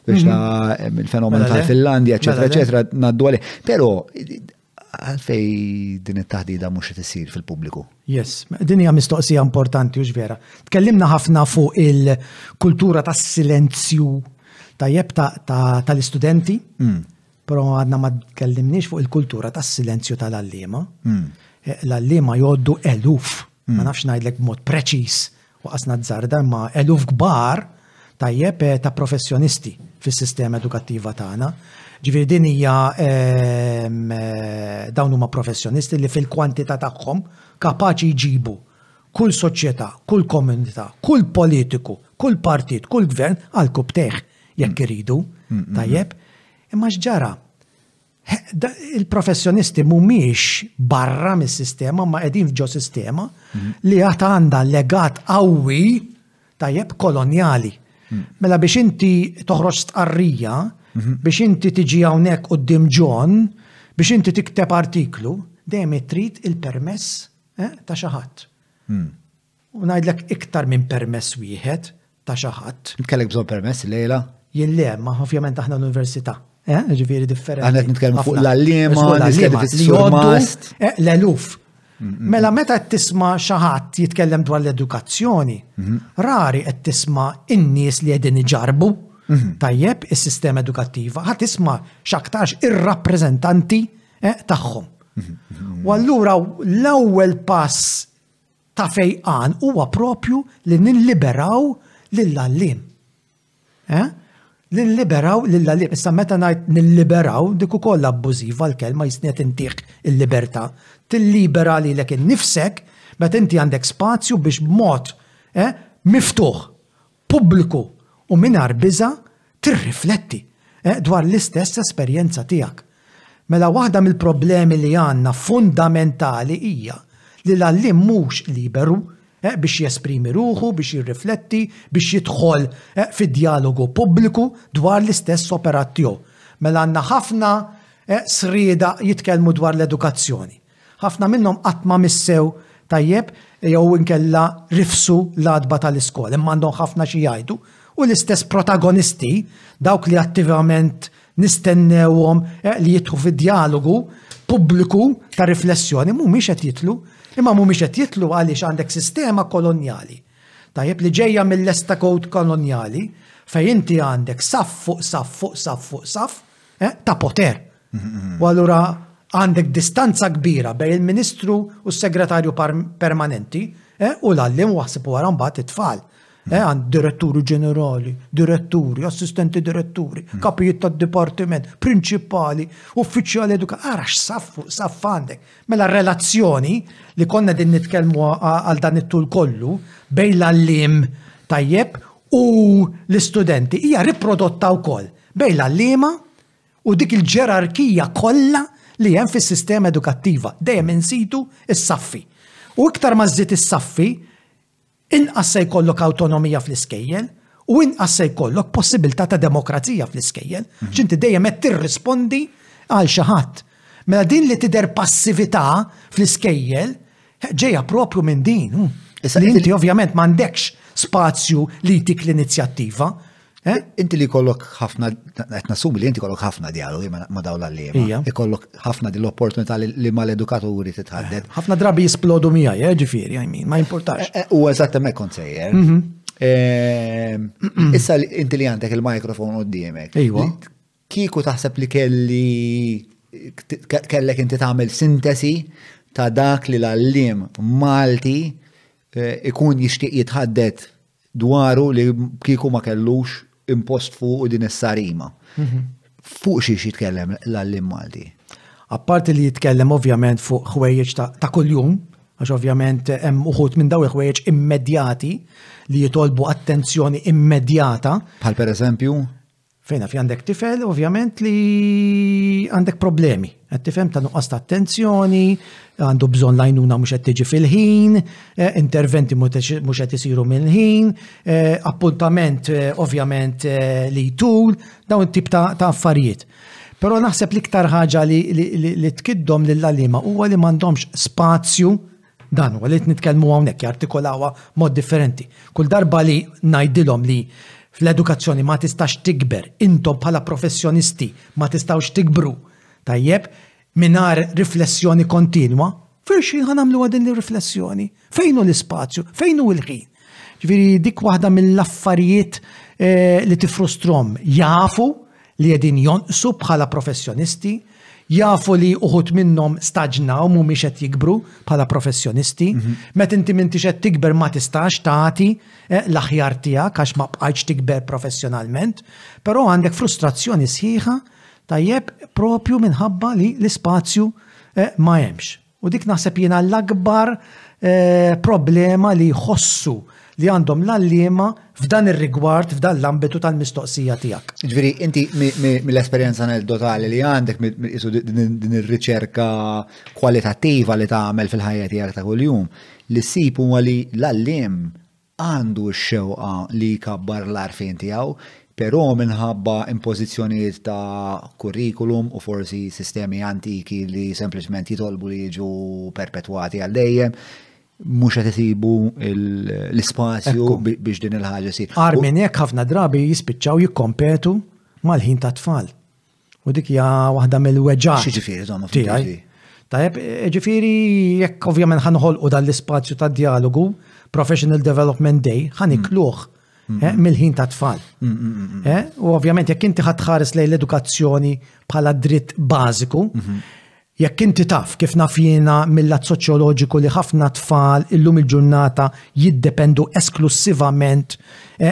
biex ta' il-fenomenu tal-Finlandja, eċetera, eċetera, ngħaddu għalih. Però Għalfej din it-taħdida mhux qed isir fil-pubbliku? Yes, din hija mistoqsija importanti u vera. Tkellimna ħafna fuq il-kultura tas-silenzju tajjeb tal-istudenti, hmm. però għadna ma tkellimniex fuq il-kultura tas-silenzju tal-allima. Hmm. Eh, l-allima jgħoddu eluf, ma hmm. nafx ngħidlek b'mod preċiż u qas nazzarda imma eluf kbar, tajjeb, ta' professjonisti fis-sistema edukattiva tagħna. Ġifieri din hija dawn huma professjonisti li fil-kwantità tagħhom kapaċi jġibu kull soċjetà, kull komunità, kull politiku, kull partit, kull gvern għal kubtejh jekk iridu, tajjeb. Imma x'ġara? il-professjonisti mumiex barra mis sistema ma edin fġo sistema mhm. li għata għanda legat qawwi tajjeb koloniali. Mhm. Mela biex inti toħroġ stqarrija, mhm. biex inti tiġi hawnhekk qudiem ġon, biex inti tikteb artiklu, dejjem trid il-permess eh, ta' xi ħadd. U ngħidlek iktar minn permess wieħed ta' xi ħadd. Kellek bżonn permess illejla? Jien le, ma ovvjament aħna l-università. Eh, ġifieri differenti. Aħna qed nitkellmu fuq l-għalliema, l-għalliema li jgħoddu eh, l-eluf. Mela meta qed tisma' xi ħadd jitkellem dwar l-edukazzjoni, mhm. rari qed tisma' in-nies li qegħdin iġarbu mhm. tajjeb is-sistema edukattiva, ħadd tisma' x'aktarx ir-rappreżentanti eh, tagħhom. Mhm. U allura l-ewwel pass ta' fejqan huwa propju li nilliberaw lill-għalliem. Eh? Nilliberaw lill-għalliem. Issa meta ngħid nilliberaw, dik ukoll abbużiva l-kelma jisnet intih il-libertà. Tillibera li lek innifsek meta inti għandek spazju biex b'mod eh, miftuħ pubbliku u mingħajr biża' tirrifletti dwar l-istess esperjenza tiegħek. Mela waħda mill-problemi li għandna fundamentali hija li l-għalliem mhux liberu biex jesprimi ruħu, biex jirrifletti, biex jidħol fi djalogu pubbliku dwar l-istess operat tiegħu. Mela għandna ħafna sriedaq jitkellmu dwar l-edukazzjoni. Ħafna minnhom qatt ma missew tajjeb jew inkella rifsu l-għatba tal-iskola, imma għandhom ħafna xi jgħidu, u l-istess protagonisti, dawk li attivament nistennewhom li jidħu fi djalogu pubbliku ta' riflessjoni mhumiex qed jidħlu, imma mhumiex qed jidħlu għaliex għandek sistema kolonjali. Tajjeb li ġejja mill-estakot kolonjali fejn inti għandek saff fuq saff fuq saff fuq saff ta' poter U allura għandek distanza kbira bejn il-Ministru u s-Segretarju Permanenti u l-għalliem waħseb wara mbagħad it-tfal. Għand diretturi ġenerali, diretturi, assistenti diretturi, kapijiet tad dipartiment, prinċipali, uffiċjali eduka. Ara x'saf fuq saf għandek. Mela relazzjoni li konna din nitkellmu għal dan it-tul kollu bejn l-għalliem tajjeb u l-istudenti hija riprodotta wkoll bejn l-għalliema u dik il-ġerarkija kollha li hemm fis-sistema edukattiva, dejjem insitu s-saffi. U iktar ma żżid is-saffi, inqas se jkollok awtonomija fl-iskejjel u inqas se jkollok possibilità ta' demokrazija fl-iskejjel, mhm. x'inti dejjem qed tirrispondi għal xi ħadd. Mela din li tidher passività fl-iskejjel Ġeja propju minn din. Issa inti ovvjament m'għandekx spazju li jtik l-inizjattiva. Eh? Inti li kollok ħafna, qed nasumi li inti kollok ħafna dialogi ma daw l-għalliema. Ikollok ħafna din l-opportunità li mal-edukaturi titħaddet. Eh, ħafna drabi jisplodu mija, eh, ġifieri, għajmin, ma importax. U eżatt hemmhekk kont sejjer. Mhm. Issa inti li għandek il-mikrofon qudiemek. Iwa. Kieku taħseb li kelli kellek inti tagħmel sintesi ta' dak li l-għallim Malti eh, ikun jixtieq jitħaddet dwaru li kieku ma kellux impost fuq din is-sarima. Mhm. Fuq xiex jitkellem l-għallim Malti? Apparti li jitkellem ovvjament fuq ħwejjeġ ta' kuljum, għax ovvjament hemm uħut minn daw il-ħwejjeġ immedjati li jitolbu attenzjoni immedjata. Bħal per eżempju? Fejn fi għandek tifel, ovvjament li għandek problemi. Qed tifhem ta' nuqqas ta' attenzjoni, għandu bżonn lajnuna mhux qed tiġi fil-ħin, eh, interventi mhux qed isiru mill-ħin, eh, appuntament eh, ovvjament li tul, dawn it-tip ta' affarijiet. Però naħseb l-iktar ħaġa li tkiddhom lill-għalima huwa li m'għandhomx spazju Dan huwa li qed nitkellmu hawnhekk, jartikolawha mod differenti. Kull darba li ngħidilhom li fl-edukazzjoni ma tistax tikber, intom bħala professjonisti ma tistgħux tikbru, tajjeb, mingħajr riflessjoni kontinwa, fejn ħa nagħmluha din ir-riflessjoni? Fejn hu l-ispazju? Fejn hu l-ħin? Ġifieri dik waħda mill-affarijiet eh, li tifrustrom. Jafu li qegħdin jonqsu bħala professjonisti, jafu li uħut minnhom staġnaw mhumiex qed jikbru bħala professjonisti, mhm. meta inti m'intix qed tikber ma tistax tagħti eh, l-aħjar tiegħek għax ma bqajtx tikber professjonalment, però għandek frustrazzjoni sħiħa tajjeb propju minħabba li l-ispazju eh, ma hemmx. U dik naħseb jiena l-akbar eh, problema li jħossu li għandhom l-allima f'dan ir-rigward, f'dan l-ambitu tal-mistoqsija tiegħek. Ġviri, inti mill-esperjenza anedotali li għandek din ir-riċerka kwalitattiva li tagħmel fil-ħajja tiegħek ta' kuljum, li ssib huwa li l-allim għandu x-xewqa li jkabbar l-għarfien tiegħu, però minħabba impożizzjonijiet ta' kurrikulum u forsi sistemi antiki li sempliċement jitolbu li jiġu perpetwati għal dejjem, mhux qed isibu l-ispazju biex din il-ħaġa ssir. Agħar minn hekk ħafna drabi jispiċċaw jikkompetu mal-ħin tat-tfal. U dik hija waħda mill-weġġa. Xi ġifieri żomma tiegħi. Tajjeb, e, ġifieri jekk ovvjament ħanħolqu dan l-ispazju ta' dialogu, Professional Development Day, ħan mm. ikluħ mm. eh, mill-ħin ta' tfal. Mm, eh, u ovvjament jekk inti ħadħares lejn l-edukazzjoni bħala dritt bażiku, mm-hmm. Jekk inti taf, kif naf jiena mil-lat soċjoloġiku li ħafna tfal illum il-ġurnata jiddependu esklussivament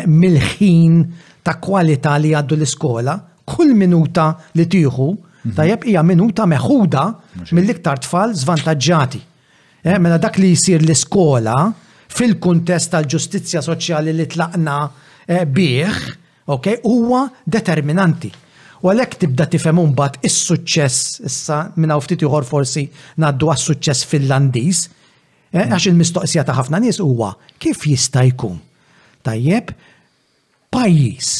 mill-ħin ta' kwalità li jgħaddu l-iskola, kull minuta li tieħu, tajjeb, hija minuta meħuda mill-iktar tfal żvantaġġati. Mela dak li jsir l-iskola fil-kuntest tal-ġustizzja soċjali li tlaqna bih, Ok, huwa determinanti. U għalhekk tibda tifhem mbagħad is-suċċess issa minn hawn ftit ieħor forsi ngħaddu għas-suċċess Finlandiż. Eh, għax il-mistoqsija ta' ħafna nies huwa kif jista' jkun tajjeb pajjiż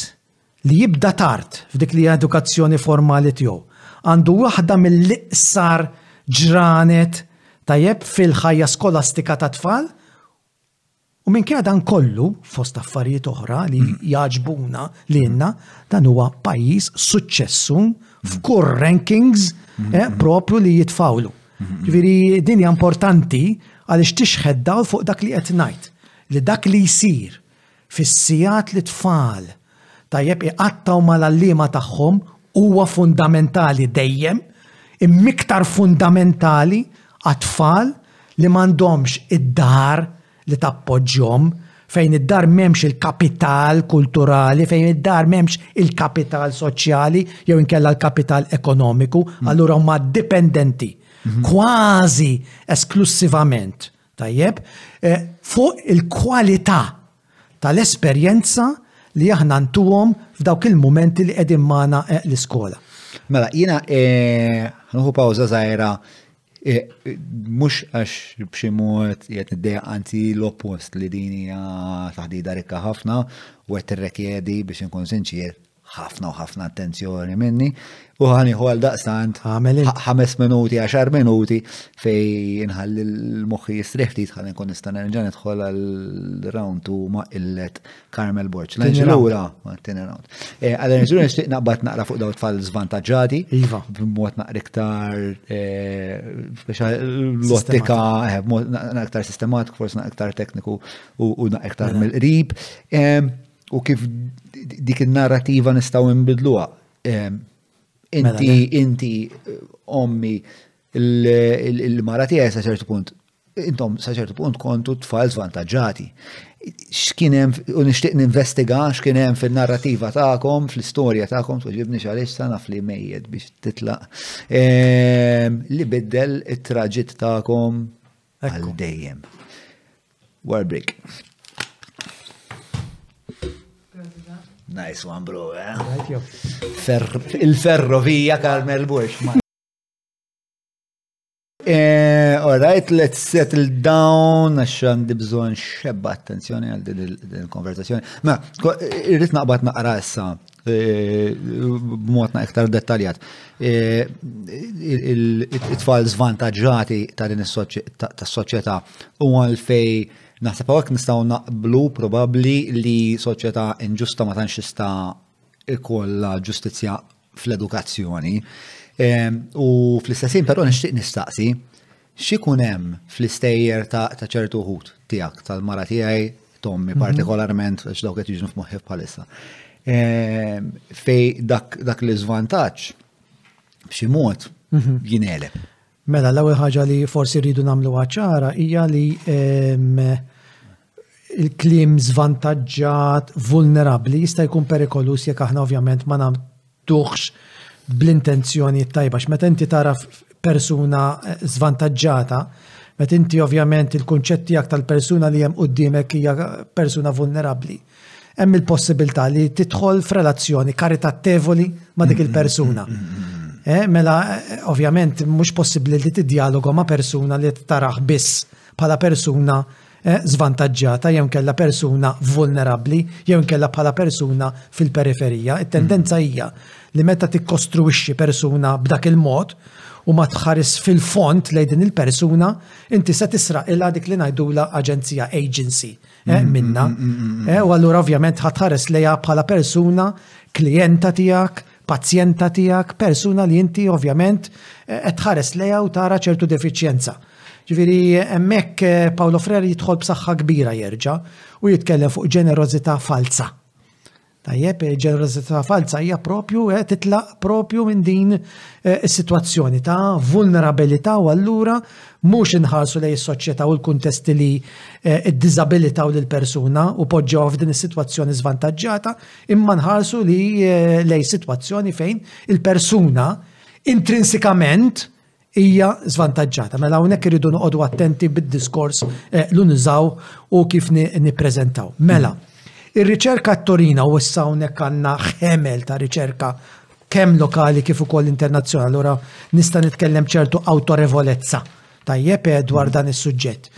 li jibda tard f'dik li edukazzjoni formali tiegħu għandu waħda mill-iqsar ġranet tajjeb fil-ħajja skolastika ta' tfal U minkejja dan kollu, fost affarijiet oħra li mm. jaġbuna lilna, dan huwa pajjiż suċċessu mm. f'kull rankings mm. eh, propju li jitfawlu. Ġifieri din hija importanti għaliex tixħed dawl fuq dak li qed ngħid li dak li jsir fis-sijat li tfal Tajjeb iqattgħu mal-għalliema tagħhom huwa fundamentali dejjem, imma iktar fundamentali għat-tfal li m'għandhomx id-dar li tappoġġjhom, fejn id-dar m'hemmx il-kapital kulturali, fejn id-dar m'hemmx il-kapital soċjali jew inkella l-kapital ekonomiku, allura huma dipendenti kważi esklussivament Tajjeb, eh, fuq il-kwalità tal-esperjenza li aħna ntuhom f'dawk il-mumenti li qegħdin magħna eh, l-iskola. Mela, jiena eh, ħnuħu pawża żgħira mux għax bxi mod jgħet niddeja għanti l-oppost li din hija taħdida rikka ħafna u għet t-rekjedi biex nkun sinċir ħafna u ħafna attenzjoni minni u ħaniħu għal daqstant ħames minuti, għaxar minuti fej inħalli l-moħħi jistrieħ ftit ħalli nkun nista' nerġa' nidħol għal round u ma illet Carmel Borċ. L-inġi lura, tieni round. Eh, għal inġi lura nixtieq naqbad naqra fuq daw tfal żvantaġġati. Iva. B'mod naqra iktar eh, l-ottika, eh, naqra iktar sistematik, forsi naqra iktar tekniku u naqra iktar mill-qrib. U kif dik il-narrativa nistaw imbidluha? Ehm, inti, mela, inti, eh, ommi, il-mara tiegħi sa ċertu punt, intom sa ċertu punt kontu tfal zvantagġati. X'kien hemm u nixtieq ninvestiga x'kien hemm fin-narrativa tagħkom, fl-istorja tagħkom, tweġibni x'għaliex sa naf li mejjed biex titlaq. Ehm, li biddel it-traġitt tagħkom għal dejjem. War break. Nice one, bro, eh? Il-ferrovija Carmel Bush. Eh, all right, let's settle down, għaxan di bżon xebba attenzjoni għal din il-konversazzjoni. Ma, irrit naqbat naqra issa Eh, b'modna iktar dettaljat. Eh, it-tfal zvantagġati ta' din is-soċjetà u għalfej naħseb hawnhekk nistgħu naqblu probabbli li soċjetà inġusta ma tantx tista' ikollha ġustizzja fl-edukazzjoni. Eh, u fl-istessin però nixtieq nistaqsi X'ikun hemm fl-istejjer ta' ċertu wħud tiegħek tal-mara tiegħi, tommi mhm. partikolarment għax dawk qed jiġu f'moħħi bħalissa. Ehm, fej dak l-iżvantaġġ b'xi mod mhm. jineleb. Mela, l-ewwel ħaġa li forsi rridu nagħmlu ċara hija li ehm, il-klim zvantaġġat, vulnerabli, jista' jkun perikolus jekk aħna ovvjament ma nagħtuħx bl-intenzjoni tajba. Meta inti taraf persuna eh, zvantaġġata, meta inti ovvjament il-kunċett tiegħek tal-persuna li hemm qudiemek hija persuna vulnerabli. Hemm il-possibilità li tidħol f'relazzjoni karitattevoli ma' dik il-persuna. Eh, mela, eh, ovvjament, mhux possibbli li tiddialoga ma' persuna li taraħ biss bħala persuna zvantaġġjata jew inkella persuna vulnerabbli jew inkella bħala persuna fil-periferija. It-tendenza mm. hija li meta tikkostruwixxi persuna b'dak il-mod u ma tħares fil-font lejn din il-persuna, inti se tisraq ilha dik li ngħidula aġenzija agency eh, mm, mm, minna. Eh, u allura ovvjament ħatħares lejha bħala persuna klijenta tiegħek, pazjenta tiegħek, persuna li inti ovvjament eh, qed tħares lejha u tara ċertu defiċjenza. Ġifieri hemmhekk eh, Paolo Frer jidħol b'saħħa kbira jerġa' u jitkellem fuq ġenerożità falza. Tajjeb, eh, ġenerożità falza hija propju titlaq propju minn din is-sitwazzjoni ta' vulnerabilità u allura mhux inħarsu lej is-soċjetà u l-kuntesti li d-diżabilità u l-persuna u poġġew f'din is-sitwazzjoni żvantaġġata, Imma nħarsu li eh, lej sitwazzjoni fejn il-persuna intrinsikament hija zvantaġġata. Mela hawnhekk irridu noqogħdu attenti bid-diskors eh, l nużaw u kif nippreżentaw. Mela, ir-riċerka t-Torina u issa hawnhekk għandna ħemel ta' riċerka kemm lokali kif ukoll internazzjonali, allura nista' nitkellem ċertu awtorevolezza Tajjeb eh, dwar dan is-suġġett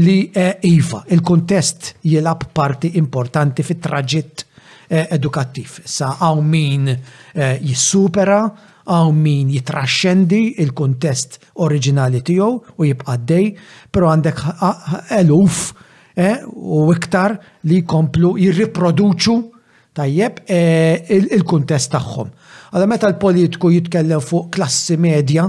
li eh, iva, il-kuntest jilab parti importanti fit-traġitt eh, edukattiv. Sa għaw min jissupera, għaw min jitraxxendi il-kuntest oriġinali tiegħu u jibqa' dej, però għandek eluf u iktar li jkomplu jirriproduċu tajjeb il-kuntest tagħhom. Għala meta l-politiku jitkellem fuq klassi medja,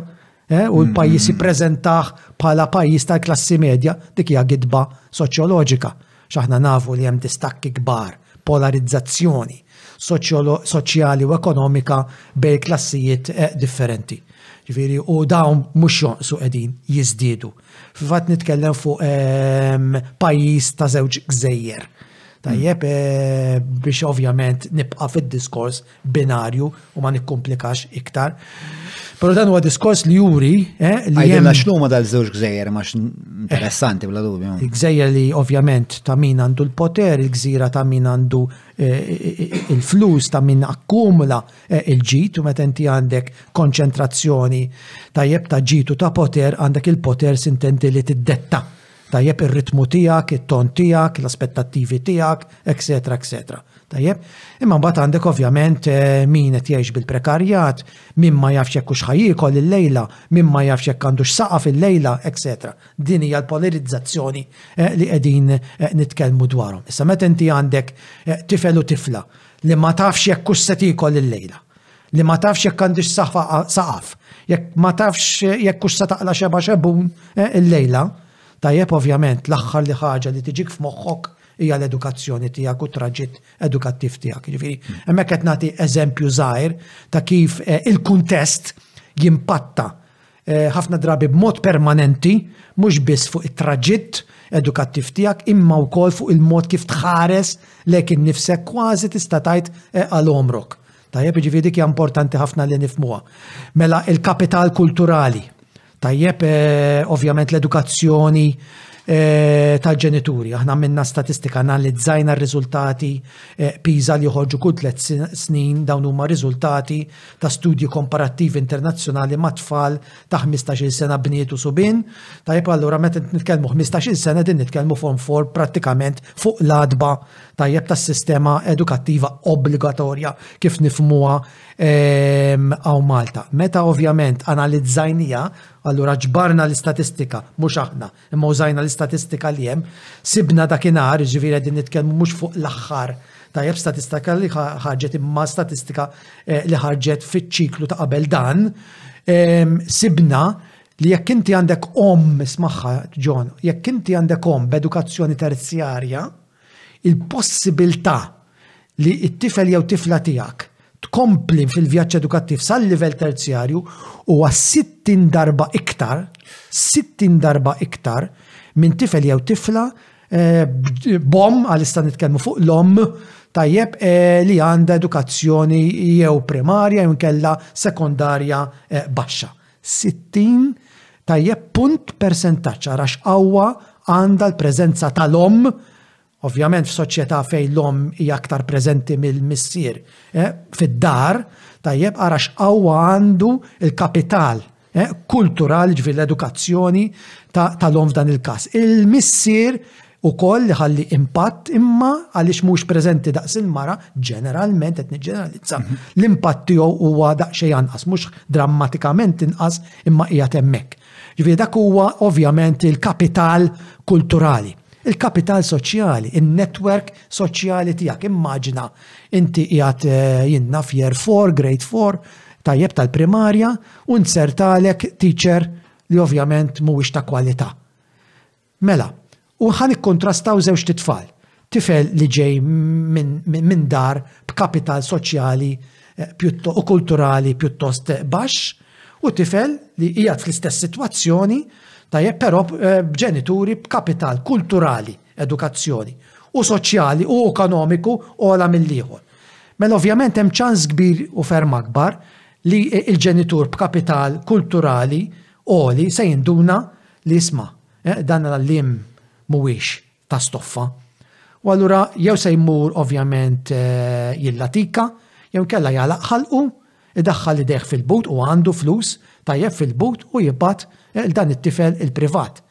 Eh, u l-pajjiż mm-hmm. jippreżentah bħala pajjiż tal-klassi medja, dik hija gidba soċjoloġika. X'aħna nafu li hemm distakki kbar, polarizzazzjoni soċjali u ekonomika bej klassijiet eh, differenti. Ġifieri u dawn mhux jonqsu qegħdin jiżdiedu. Fil-fatt nitkellem fuq ehm, pajjiż ta' żewġ gżejjer. Tajjeb eh, biex ovvjament nibqa' fid-diskors binarju u ma nikkomplikax iktar. Pero dan huwa diskors li juri eh, li hemm x'numa dal-żewġ gżejjer ma interessanti bla dubju. Gżejjer li ovvjament ta' min għandu l-poter, il-gżira ta' min għandu eh, eh, il-flus ta' min akkumula il-ġit u meta inti għandek konċentrazzjoni tajjeb ta' ġitu ta' poter għandek il-poter sintenti li tiddetta Tajjeb ir-ritmu tiegħek, it-ton tiegħek, l-aspettattivi tiegħek, eċċetera, eċċetera. Tajjeb? Imma mbagħad għandek ovvjament eh, min qed jgħix bil-prekarjat, min ma jafx hekk hux ħajjikol il-lejla, min ma jafx hekk għandu x'saqa fil-lejla, eċċetera. Din hija l-polarizzazzjoni eh, li qegħdin eh, nitkellmu dwarhom. Issa meta inti għandek tifel u tifla li ma tafx jekk hux se tikol il-lejla Li ma tafx jekk għandix saqaf, jekk ma tafx jekk hux se taqla xeba xebun eh, il-lejla. Tajjeb ovvjament l-aħħar li ħaġa li tiġik f'moħħok hija l-edukazzjoni tiegħek u traġitt edukattiv tiegħek. Ġifieri, hemmhekk qed nagħti eżempju żgħir ta' kif eh, il-kuntest jimpatta ħafna drabi b'mod permanenti, mhux biss fuq it-traġitt edukattiv tiegħek, imma wkoll fuq il-mod kif tħares lek innifsek kważi tista' tgħid eh, għal omrok. Tajjeb, ġifieri dik hija importanti ħafna li nifmuha. Mela il-kapital kulturali. Tajjeb, eh, ovvjament l-edukazzjoni eh, tal-ġenituri. Aħna minna statistika analizzajna r-riżultati eh, piża li joħorġu kull tliet snin dawn huma riżultati ta' studji komparattivi internazzjonali ma' tfal ta' 15-il sena bniet u subien. Tajjeb allura meta nitkellmu 15-il sena din nitkellmu form for prattikament fuq l-adba tajjeb tas-sistema edukattiva obbligatorja kif nifmuha ehm, għaw Malta. Meta ovvjament analizzajnija, allura ġbarna l-istatistika, mhux aħna, Imma użajna l-istatistika li hemm. Sibna dakinhar, jiġifieri qegħdin nitkellmu mhux fuq l-aħħar tajjeb statistika li ħarġet imma statistika eh, li ħarġet fiċ-ċiklu ta' qabel dan, ehm, sibna li jekk inti għandek om, smaħħa John, jekk inti għandek om b'edukazzjoni terzjarja, il-possibilità li t-tifel jew tifla tiegħek tkompli fil-vjaġġ edukattiv sal-livell terzjarju huwa 60 darba iktar, 60 darba iktar minn tifel jew tifla eh, bom għalista nitkellmu fuq l-om tajjeb eh, li għandha edukazzjoni jew primarja jew kella sekondarja eh, baxxa. 60 Tajjeb punt persentaġġ ara x'qawwa għandha l-preżenza tal-omm ovvjament f'soċjetà fejn l-omm hija aktar preżenti mill-missier eh, fid-dar, tajjeb ara x'qawwa għandu il-kapital eh, kultural ġifier l-edukazzjoni tal-omm f'dan il-każ. Il-missier ukoll iħalli impatt imma għaliex mhux preżenti daqs il-mara, ġeneralment qed niġġeneralizza, mhm. l-impatt tiegħu huwa daqsxejn anqas, mhux drammatikament inqas imma qiegħed hemmhekk. Ġifieri dak huwa ovvjament il-kapital kulturali. Il-kapital soċjali, il-network soċjali tiegħek, immaġina inti qiegħed eh, jinna fjer 4, grade 4, tajjeb tal-primarja, u nsertalek teacher li ovvjament mhuwiex ta' kwalità Mela, u ħa nikkontrastaw żewġt itfal, tifel li ġej minn dar b'kapital soċjali u kulturali pjuttost baxx u tifel li qiegħed fl-istess sitwazzjoni, tajjeb, però b'ġenituri b'kapital kulturali, edukazzjoni, u soċjali u ekonomiku ogħla mill-ieħor. Mela ovvjament hemm ċans kbir u ferm akbar li l-ġenitur b'kapital kulturali għoli se jinduna li isma', dan l-għalliem mhuwiex ta' stoffa. U allura jew se jmur ovvjament jillatika, jew inkella jagħlaq ħalqu, idaħħal idejh fil-but u għandu flus tajjeb fil-but u jibgħat lil dan it-tifel il-privat.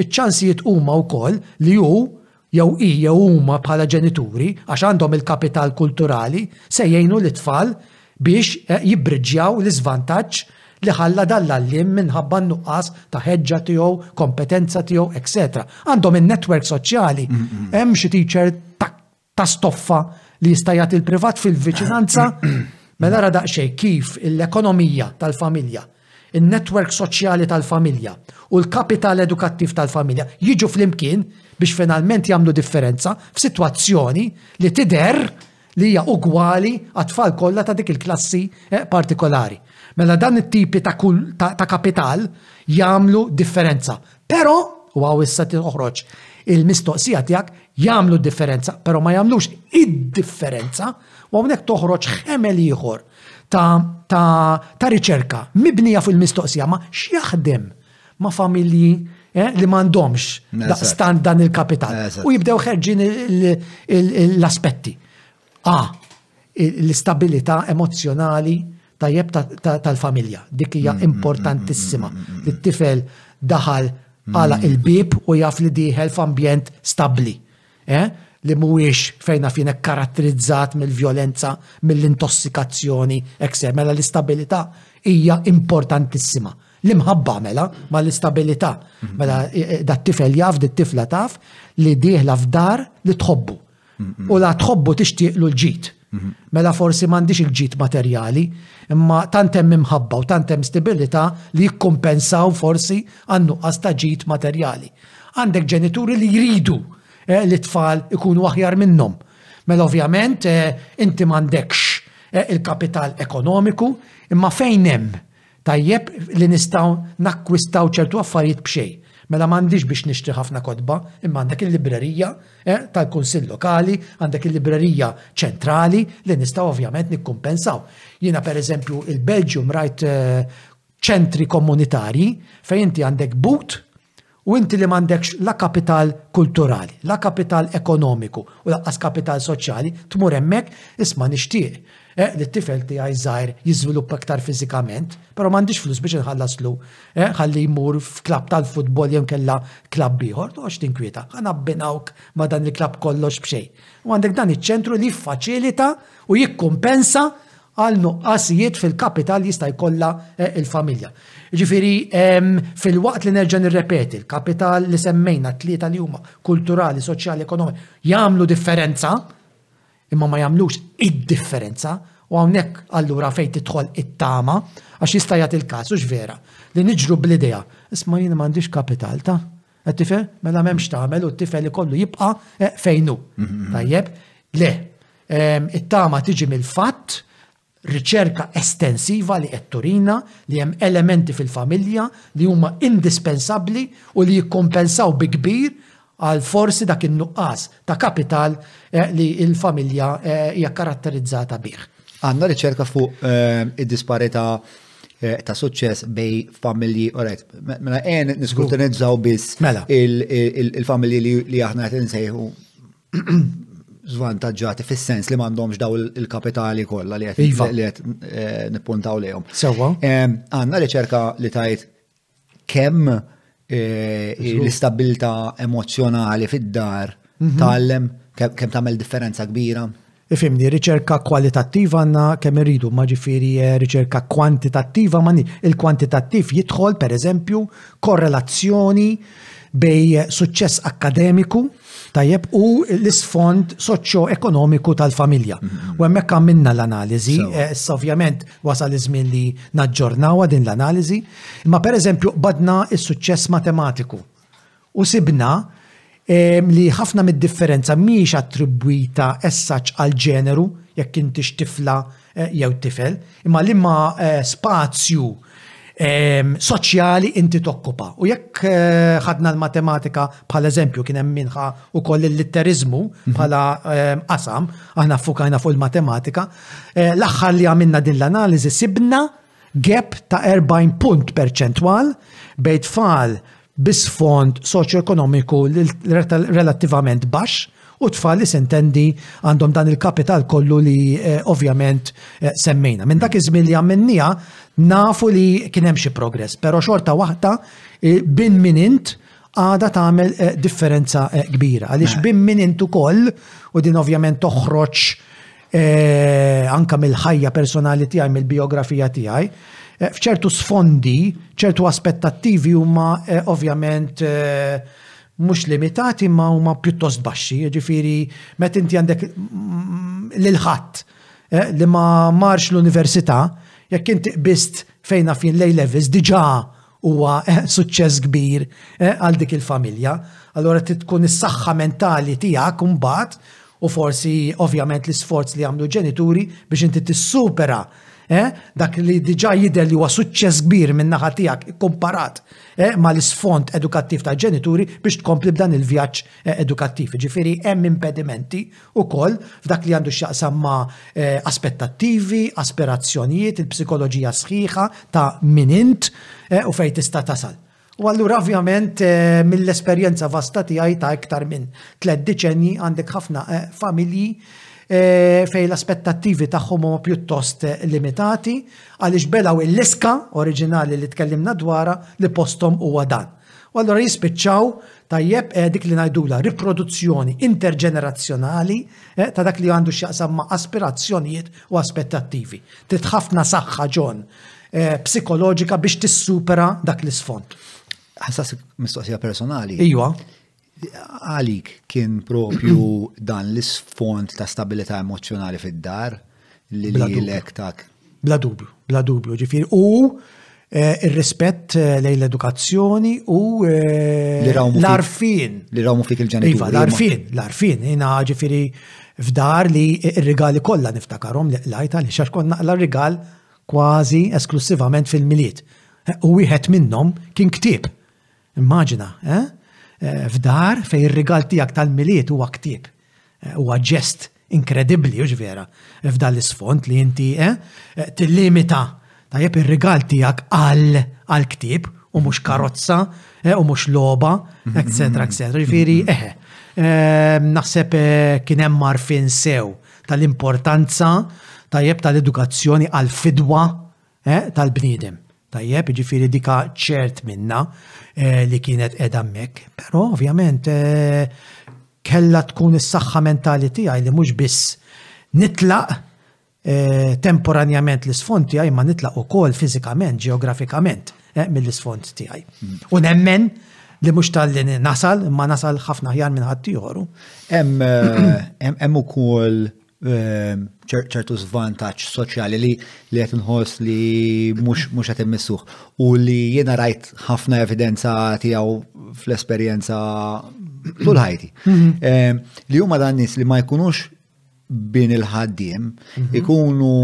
Iċ-ċansijiet huma wkoll li hu jew hi jew huma bħala ġenituri, għax għandhom il-kapital kulturali, se jgħinu lit-tfal biex jibbriġġjaw l-iżvantaġġ li ħalla dan l-għalliem minħabba n-nuqqas ta' ħeġġa tiegħu, kompetenza tiegħu, eċċetera. Għandhom in-netwerk soċjali. Hemm xi teacher ta' stoffa li jista' jagħti l-privat fil-viċinanza, mela ra daqsxejn kif l-ekonomija tal-familja in-netwerk soċjali tal-familja u l-kapital edukattiv tal-familja jiġu flimkien biex finalment jagħmlu differenza f'sitwazzjoni li tidher li hija ugwali għat-tfal kollha ta' dik il-klassi eh, partikolari. Mela dan it-tipi ta', ta, ta kapital jagħmlu differenza. Però, u għaw issa toħroġ il-mistoqsija tiegħek jagħmlu differenza, però ma jagħmlux id-differenza, u hawnhekk toħroġ ħemel ieħor ta', ta, ta riċerka mibnija fuq il-mistoqsija ma x'jaħdem ma' familji eh, li m'għandhomx daqstant dan il-kapital. U jibdew ħerġin l-aspetti. A. L-istabilità emozjonali tajjeb tal-familja. Dik hija mm, mm, importantissima. Mm, li t-tifel daħal għala il-bib u jaf li diħel f'ambjent stabbli. li mhuwiex fejn naf jien hekk karatterizzat mill-vjolenza, mill-intossikazzjoni, hekk seħħ, mela l-istabilità hija importantissima. L-imħabba mela ma l-istabilità. Mela dat tifel jaf, dit tifla taf li dieħla f'dar li tħobbu. U la tħobbu tixtieqlu l-ġid. Mela forsi m'għandix il-ġid materjali, imma tant hemm imħabba u tant hemm stibilità li jikkumpensaw forsi għan-nuqqas ta' ġid materjali. Għandek ġenituri li jridu eh, li tfal ikunu aħjar minnhom. Mela ovvjament eh, inti m'għandekx eh, il-kapital ekonomiku, imma fejn hemm Tajjeb li nistgħu nakkwistaw ċertu affarijiet b'xejn. Mela m'għandix biex nixtri ħafna kotba, imma għandek il-librerija, eh, tal-Kunsill Lokali, għandek il-librerija ċentrali li nistgħu ovvjament nikkumpensaw. Jiena pereżempju il-Belġium rajt eh, ċentri komunitarji fejn inti għandek but U inti li m'għandekx la kapital kulturali, la kapital ekonomiku u lanqas kapital soċjali, tmur hemmhekk, isma' nixtieq, eh, li t-tifel tiegħi ż-żgħir jiżviluppa iktar fiżikament, però m'għandix flus biex inħallaslu, eh, ħalli jmur f'klabb tal-futbol jew inkella klabb ieħor, toqgħodx tinkwieta, ħa nabbinawk ma' dan il-klabb kollox b'xejn. U għandek dan iċ-ċentru li jiffaċilita u jikkumpensa għal nuqqasijiet fil-kapital li jista' jkollha l-familja. Jiġifieri filwaqt li nerġa' nirrepeti l-kapital li semmejna t-tlieta li huma kulturali, soċjali, ekonomiċi jagħmlu differenza imma ma jagħmlux id-differenza u hawnhekk allura fejn tidħol it-tama għax jista' jagħti l-każ hux vera li niġru bl-idea isma' jien m'għandix kapital ta' Qed tifhem? Mela m'hemm x'tagħmel u t-tifel ikollu jibqa' fejn hu. Tajjeb? Le. It-tama tiġi mill-fatt riċerka estensiva li qed turina li hemm elementi fil-familja li huma indispensabbli u li jikkompensaw bi kbir għal forsi dak in-nuqqas ta' kapital eh, li l-familja eh, hija karatterizzata bih. Għandna riċerka fuq eh, id-disparità Eh, ta' suċċess bej familji, u rajt, mela għen eh, niskutinizzaw biss mela. il-familji li aħna għet nsejħu zvantagġati fis-sens li m'għandhomx daw il-kapitali kollha li qed iva. eh, nippuntaw lejhom. Sewwa. Għandna riċerka li tajt kemm eh, l-istabilta emozjonali fid-dar mhm. tgħallem kemm tagħmel differenza kbira. Ifimni, riċerka kwalitattiva għanna kemm irridu, ma ġifiri eh, riċerka kwantitattiva ma il-kwantitattiv jidħol per eżempju korrelazzjoni bej suċċess akkademiku Tajjeb, u l-isfond soċjo-ekonomiku tal-familja. Mm-hmm. U hemmhekk għamilna l-analiżi, eh, issa ovvjament wasal iż-żmien li naġġornawha din l-analiżi, imma pereżempju qbadna s-suċċess matematiku. U sibna ehm, li ħafna mid-differenza mhix attribwita essaċ għal ġeneru jekk intix tifla jew tifel, imma liema spazju soċjali inti tokkupa. U jekk eh, ħadna l-matematika bħal eżempju kien hemm minħa ukoll il-litterizmu mhm. bħala qasam, aħna fukajna fuq il-matematika, eh, l-aħħar li għamilna din l-analiżi sibna gap ta' 40 punt perċentwal bejn tfal bi sfond soċjoekonomiku relattivament baxx u tfal li sentendi għandhom dan il-kapital kollu li eh, ovvjament eh, semmejna. Minn dak iż-żmien li għamennija nafu li kien hemm xi progress, però xorta waħda eh, bin minint għada tagħmel differenza kbira. Għaliex mela. bin minint ukoll u din ovvjament toħroġ anke mill-ħajja personali tiegħi, mill-bijografija tiegħi, eh, f'ċertu sfondi, ċertu aspettattivi huma eh, ovvjament eh, mhux limitati ma huma pjuttost baxxi, jiġifieri meta inti għandek mm, lil ħadd li ma marx l-università, jekk inti qbist fejn fien lej levis diġà huwa suċċess kbir għal dik il-familja. Allura trid tkun is-saħħa mentali tiegħek mbagħad u forsi ovvjament l-isforz li għamlu ġenituri biex inti tissupera eh, dak li diġa jidher li huwa suċċess kbir minn naħa tiegħek ikkomparat eh, ma l-isfond edukattiv ta' ġenituri biex tkompli b'dan il-vjaġġ eh, edukattiv. Ġifieri hemm impedimenti Ukoll, f'dak li għandu x'jaqsam ma' aspettattivi, aspirazzjonijiet, il-psikoloġija sħiħa ta' min int u fejn tista' tasal. U allura ovvjament mill-esperjenza vasta tiegħi ta' iktar minn tliet diċennji għandek ħafna familji fejn l-aspettattivi tagħhom huma pjuttost limitati għaliex belgħu l-iska oriġinali li tkellimna dwarha li posthom huwa dan. U allura jispiċċaw, tajjeb, eh, dik li ngħidula riproduzzjoni interġenerazzjonali eh, ta' dak li għandu x'jaqsam ma' aspirazzjonijiet u aspettattivi. Trid ħafna saħħa ġon eh, psikoloġika biex tissupera dak l-isfond. Ħassas mistoqsija personali. Ijwa. Għalik kien propju dan l-isfond ta' stabilità emozjonali fid-dar li lilek tak? Bla dubju, bla dubju, ġifieri u eh, ir-rispett eh, lejn l-edukazzjoni u eh, Li rawmu fik- l-arfin. Li rawmu fik il-ġenituri. Iva, l-arfin, l-arfin, jina ġifiri f'dar li ir-rigali kollha niftakarom li qlajta li xax konna naqla rigal kważi esklusivament fil-miliet. U wieħed minnhom kien ktieb. Immaġina, eh? eh f'dar fej ir-rigal tiegħek tal-miliet huwa ktieb. Eh, huwa ġest inkredibbli, u vera, eh, f'dan l-isfond li inti eh? tillimita tajjeb ir-rigal tiegħek għal għal ktieb u mhux karozza u mhux loba, etc. etc. Ġifieri, eħe. Naħseb kien hemm marfin sew tal-importanza tajjeb tal-edukazzjoni għal fidwa Eh, tal-bniedem. Tajjeb, ġifiri dika ċert minna eh, li kienet edha mek. Pero ovvjament eh, kella tkun is-saħħa mentali tiegħi li mhux biss nitlaq eh, temporanjament l-isfond tiegħi ma nitlaq ukoll fiżikament, ġeografikament mill-isfond tiegħi. Mm. U nemmen li mhux tal-li nasal, ma nasal ħafna ħjar minn ħadd Hemm ukoll Ehm, ċertu zvantaċ soċjali li li qed nħoss li mhux qed immissuh u li jiena rajt ħafna evidenza tiegħu fl-esperjenza tul ħajti. Mhm. Ehm, li huma dan nies li ma jkunux bin il-ħaddiem mhm. ikunu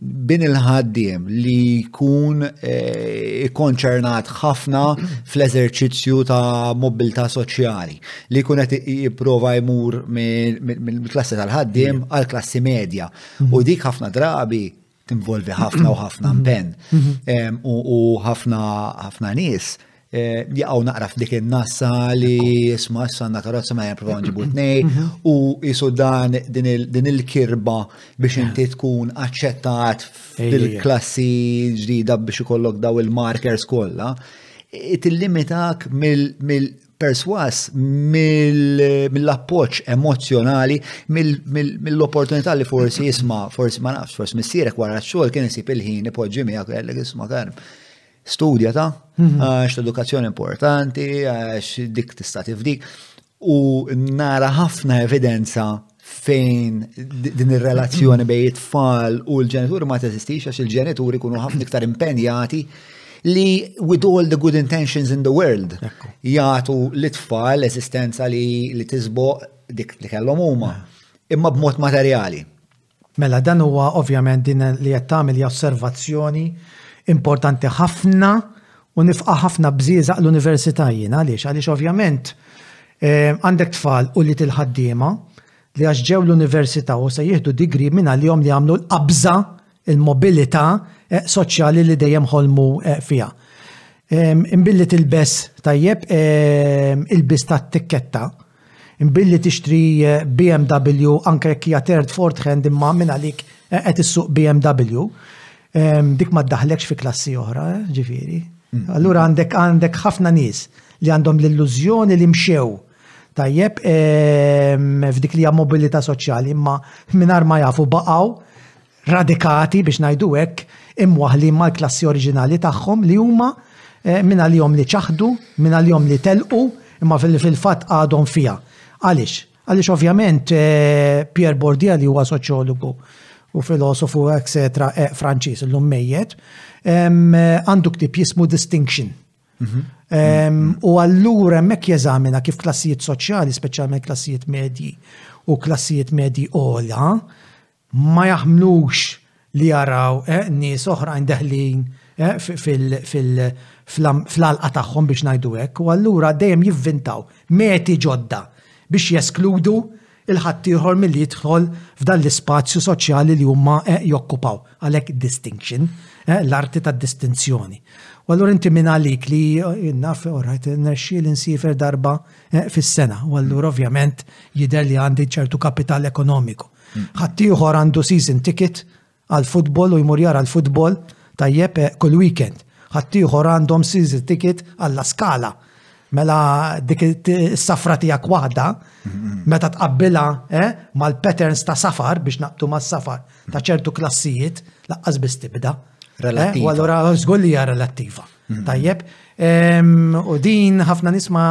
bin il-ħaddiem li jkun eh, ikkonċernat ħafna fl-eżerċizzju ta' mobilità soċjali li jkun qed jipprova jmur mill-klassi tal-ħaddiem għal klassi medja mhm. u dik ħafna drabi tinvolvi ħafna u ħafna mhm. mpen mhm. u ħafna ħafna nies Eh, li għaw naqra f'dik il-nassa li isma s-sanna karozza ma jemprovaw nġibu t-nej mhm. u jisu dan din il-kirba biex inti tkun aċċettat fil-klassi ġdida biex ikollok daw il-markers kolla it-limitak mill perswas mill-appoċ emozjonali, mill-opportunità li forsi jisma, forsi ma nafx, forsi missirek wara x-xogħol kien isib il-ħin ipoġġi miegħek għallek jisma' karm Studja ta' mhm. għax l-edukazzjoni importanti, għax dik tista' tifdik u nara ħafna evidenza fejn din ir-relazzjoni bej it-tfal u l-ġenituri ma teżistix għax il-ġenituri kunu ħafna iktar impenjati li with all the good intentions in the world jagħtu l-tfal eżistenza li tisboq dik li kellhom huma imma b'mod materjali. Mela dan huwa ovvjament din li qed tagħmel hija osservazzjoni importanti ħafna u nifqa' ħafna bżieżaq l-università jien għaliex għaliex ovvjament eh, għandek tfal u li tilħaddiema li għax ġew l-università u se jieħdu digri minn għalihom li għamlu l-qabża il-mobilità eh, soċjali li dejjem ħolmu eh, fiha. Imbilli tilbes tajjeb ilbis ta' tikketta Billi tixtri BMW anke jekk hija third fourth hand imma minn għalik eh, qed issuq BMW, ehm, dik ma ddaħlekx fi klassi oħra, eh, ġifieri. Mm. Allura għandek għandek ħafna nies li għandhom l-illużjoni li mxew tajjeb ehm, f'dik li hija mobilità soċjali imma mingħajr ma jafu baqgħu radikati biex ngħidu hekk, imwaħħlin mal-klassi oriġinali tagħhom li huma eh, minn għalihom li ċaħdu, minn għalihom li telqu, imma fil-fatt għadhom fiha. Għaliex? Għaliex ovvjament eh, Pierre Bordia li huwa soċjologu u filosofu, etc. Eh, Franċiż l-lum mejjet, għandu ktib jismu Distinction. Mhm. U allura hemmhekk jeżamina kif klassijiet soċjali, speċjalment klassijiet medji u klassijiet medji ola, ma jaħmlux li jaraw nies oħrajn deħlin fl-għalqa tagħhom biex ngħidu hekk u allura dejjem jivvintaw meti ġodda biex jeskludu lil ħaddieħor milli jidħol f'dan l-ispazju soċjali li huma jokkupaw. Għalhekk distinction, l-arti tad-distinzjoni. U allura inti minn għalik li naf orajt nexxieli nsifer darba fis-sena u allura ovvjament jidher li għandi ċertu kapital ekonomiku. Ħaddieħor għandu season ticket għall-futbol u jmur jara l-futbol tajjeb eh, kull weekend. Ħaddieħor għandhom season ticket għall skala Mela dik is-safra tiegħek waħda meta tqabbilha eh, mal-patterns ta' safar biex naqtu mas-safar ta' ċertu klassijiet laqqas biss tibda. Eh, Relativa. U allura żgur li hija relattiva. Mhm. Tajjeb, u din ħafna nisma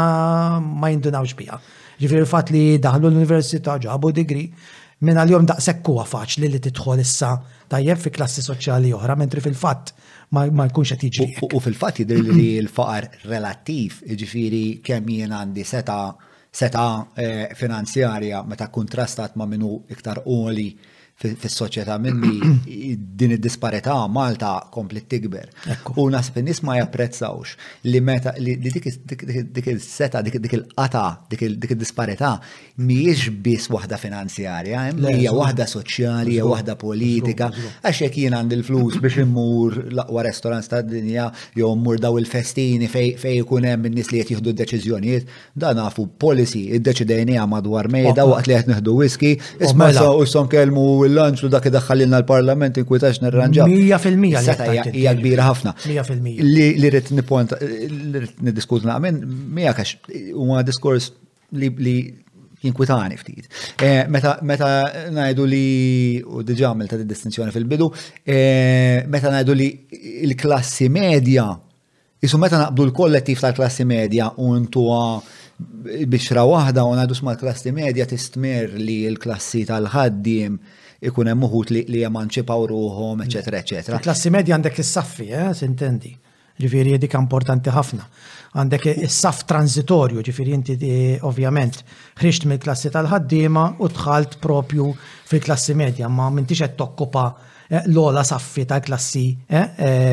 ma jindunawx bija. Ġifiri l-fat li daħlu l-Università ġabu digri, minn għal-jom daqshekk huwa faċli li tidħol issa tajjeb fi klassi soċjali oħra, mentri fil-fatt ma jkunx qed jiġri. U fil-fatt jidher li l-faqar relattiv, jiġifieri kemm jien għandi seta' setgħa finanzjarja meta kkuntrastat ma' min hu iktar għoli fis-soċjetà minni, din id-disparità Malta kompliet tikber. U naħseb in-nies ma japprezzawx li meta li dik il-setgħa, dik il-qata, dik id-disparità mhijiex biss waħda finanzjarja, hija waħda soċjali, hija waħda politika. Għax jekk jien għandi l-flus biex immur l-aqwa restaurants tad-dinja jew immur dawn il-festini fejn ikun hemm in-nies li qed jieħdu d-deċiżjonijiet, Da nafu policy iddeċidejniha madwar mejda waqt li qed nieħdu whisky, isma' mela. sa u son kelmu l-lanċ u dak idaħħalilna l-Parlament inkwitax nirranġaw. 100% Seta hija hija kbira ħafna. 100%. Li li rrid nippont li rrid niddiskuti naqmen miegħek għax huwa diskors li li jinkwitani ftit. Eh, Meta meta ngħidu li u diġà għamilta distinzjoni fil-bidu, eh, meta ngħidu li l-klassi medja Qisu meta naqbdu l-kollettiv tal-klassi medja u ntuha bixra waħda u ngħidu sma l-klassi medja tistmer li l-klassi tal-ħaddiem ikun hemm uħud li emanċipaw ruhom, eċetera, eċetera. Klassi medja għandek is-saffi, eh, sintendi. Ġifieri dik importanti ħafna. Għandek is-saff transitorju, ġifieri inti eh, ovvjament ħriġt mill-klassi tal-ħaddiema u dħalt propju fil-klassi medja, ma mintix qed tokkupa l-ogħla saffi tal-klassi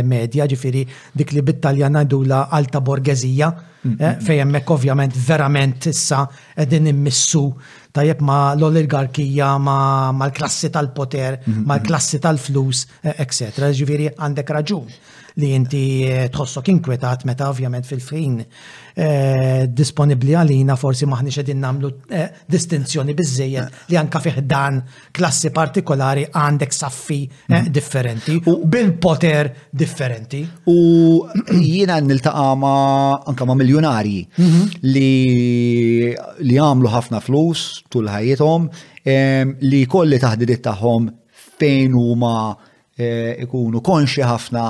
medja, ġifieri dik li bit-Taljan ngħidulha alta borgeżija, fejn hemmhekk ovvjament verament issa qegħdin immissu tajjeb ma' l-oligarkija, mal-klassi tal-poter, mal-klassi tal-flus, eċċetera. Ġifieri għandek raġun li inti tħossok inkwetat meta ovvjament fil-ħin disponibbli għalina forsi m'aħniex qegħdin nagħmlu distinzjoni biżżejjed li anke fi ħdan klassi partikolari għandek saffi eh, mm. differenti u bil-poter differenti. U jiena niltaqa' ma anka ma' miljonarji mhm. li li għamlu ħafna flus tul ħajjithom li kolli taħdidiet tagħhom fejn huma eh, ikunu konxi ħafna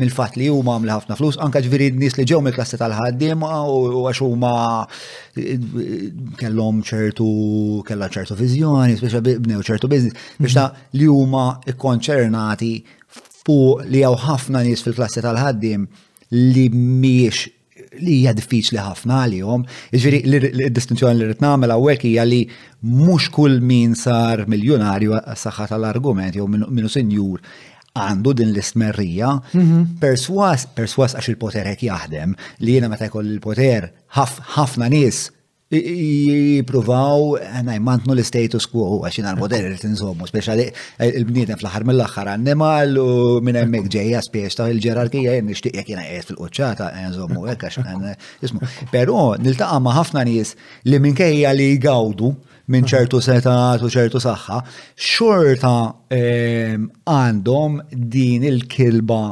mill-fat li huma għamli ħafna flus, anka ġviri nis li ġew mill-klassi tal-ħaddim u għax huma eh, kellhom ċertu kellha ċertu viżjoni, speċa bnew ċertu biznis, biex ta' li huma ikkonċernati fuq li hawn ħafna nies fil-klassi tal-ħaddim li miex li hija diffiċli ħafna għalihom. Ġifieri l-distinzjoni li rrid nagħmel hawnhekk hija li mhux kull min sar miljonarju għas-saħħa tal-argument jew minnu sinjur għandu din l-istmerrija, mhm. perswas, perswas għax il-poter hekk jaħdem, li jiena meta jkolli l-poter ħafna nies Jipruvaw, għanaj, mantnu l-status quo, għaxin għal-model li tinżommu, speċali eh, il-bniedem fl-ħar mill-ħar għannimal u minn emmek ġeja spiex ta' il-ġerarkija jen nishtiq jek jena għed fil-qoċċata eh, nżommu għek għax eh, jismu. Pero niltaqa ma' ħafna nis li minkejja li jgawdu minn ċertu seta u ċertu saħħa, xorta għandhom din il-kilba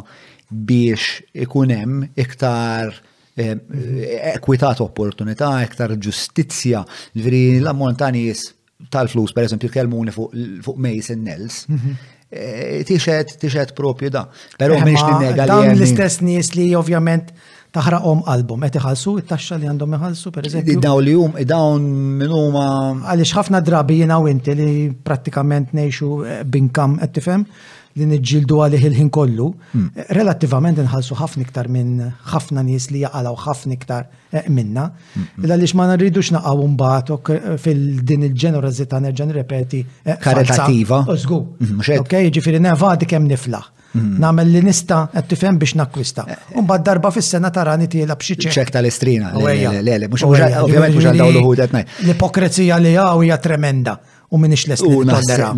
biex ikunem iktar ekwità ta' opportunità, iktar ġustizzja, ġviri l-ammont ta' nies tal-flus, per eżempju, kelmuni fuq Mason Nels, mhm. eh, tixet, tixet propju da. Pero miex ninnega li. Dan l-istess nies li ovvjament taħraqhom qalbhom qed iħallsu it-taxxa li għandhom iħallsu pereżempju. Dawn li hum dawn minn huma għaliex ħafna drabi jiena u inti li prattikament ngħixu eh, binkam qed tifhem li niġġieldu għalih il-ħin kollu, hmm. relattivament inħallsu ħafna iktar minn ħafna nies li jaqalaw ħafna iktar eh, minna. Hmm, hmm. Illa lix ma narridux naqgħu mbagħad eh, fil-din il-ġenerożità nerġa' nirrepeti. Eh, Karitattiva. Ożgu. Ok, ġifieri nevadi kemm nifla. Namel li nista qed tifhem biex nakkwista. Umbagħad darba fis-sena tarani tiela b'xi ċek. Ċek tal-istrina. Le, le, mhux ovvjament mhux għandaw l-ħud L-ipokrezija li hawn hija tremenda. u minix lest li nittollera.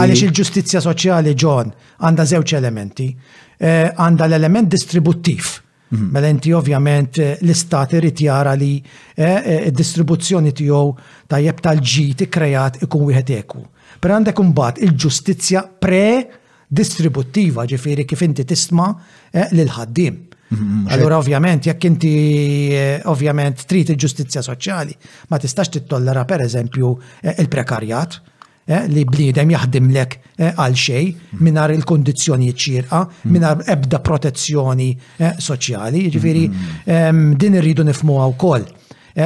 Għaliex il-ġustizzja soċjali ġon għandha żewġ elementi. Eh, għandha l-element distributtiv. Mhm. Mela inti ovvjament eh, l-istat irid jara li eh, id-distribuzzjoni tiegħu tajjeb tal-ġid ikkreat ikun wieħed eku. Per għandek imbagħad il-ġustizzja pre distributtiva, ġifieri kif inti tistma eh, lil ħaddiem. Mm-hmm. Allura ovvjament jekk inti eh, ovvjament trid il-ġustizzja soċjali, ma tistax tittollera pereżempju eh, il-prekarjat eh, li bliedem jaħdimlek għal xej mm-hmm. minar il-kondizjoni ċirqa, mm-hmm. minar ebda protezzjoni soċjali, ġifiri ehm, din irridu nifmu għaw kol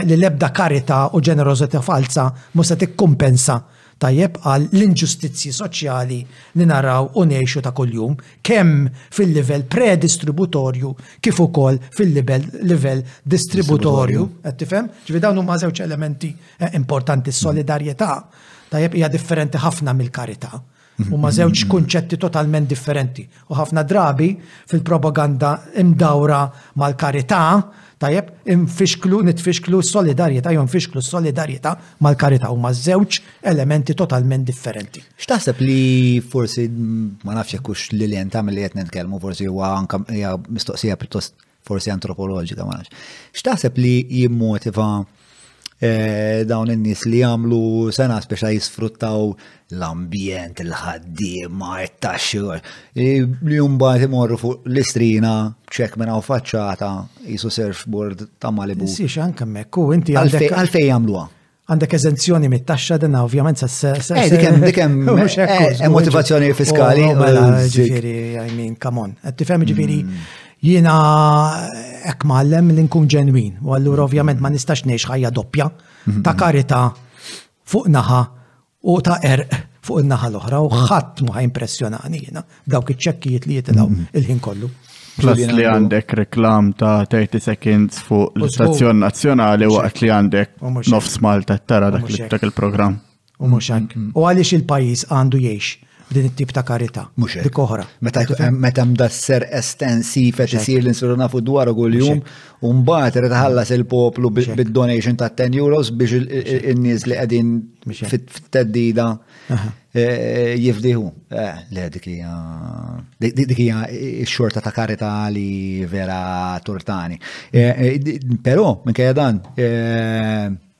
li lebda karita u ġenerozita falza musa tikkumpensa tajjeb għal l-inġustizzji soċjali li naraw u ngħixu ta' kuljum kemm fil-livell pre-distributorju kif ukoll fil-libell livell distributorju. Qed tifhem? Ġifieri dawn huma żewġ elementi importanti s-solidarjetà tajjeb hija differenti ħafna mill-karità. Huma żewġ kunċetti totalment differenti. U ħafna drabi fil-propaganda imdawra mal-karità, tajjeb, infixklu, nitfixklu s-solidarjetà jew nfixklu s-solidarjetà mal-karità huma żewġ elementi totalment differenti. X'taħseb li forsi ma nafx hekk hux li lien tagħmel li qed nitkellmu forsi huwa anke hija mistoqsija pjuttost forsi antropoloġika ma nafx. X'taħseb li jimmotiva eh, dawn in-nies li jagħmlu sena speċa jisfruttaw l-ambjent, il-ħaddiema, it-taxxi, eh, li mbagħad imorru fuq l-istrina ċek minn hawn faċċata jisu surfboard ta' Malibu. Siex anke mekk u inti għalfej jagħmluha. għandek eżenzjoni mit-taxxa din ovvjament se se se. Eh, dik hemm dik hemm eh, eh, motivazzjoni fiskali. Oh, mela, ġifieri, I mean, come on. Qed tifhem ġifieri hmm. jiena hekk mgħallem li nkun ġenwin. U allura ovvjament ma nistax ngħix ħajja doppja hmm. ta' karità fuq naħa u ta' erq fuq in-naħa l-oħra u ħadd ma impressjonani jiena dawk iċ-ċekkijiet li jitilgħu mm. il-ħin kollu. Plus li għandek reklam ta' 30 seconds fuq l-istazzjon nazzjonali waqt li għandek nofs Malta tara dak il-programm. U mhux hekk. Mm. U għaliex il-pajjiż għandu jgħix Din it-tip ta' karità. Mhux hekk. Dik oħra. Meta meta mdasser estensiv qed isir li nsiru nafu dwaru kuljum, u mbagħad irid iħallas il-poplu bid-donation ta' 10 euros biex in-nies li qegħdin fit-teddida eh, jifdiħu. Eh, le dik hija dik hija x-xorta ta' karità li vera turtani. Eh, però minkejja dan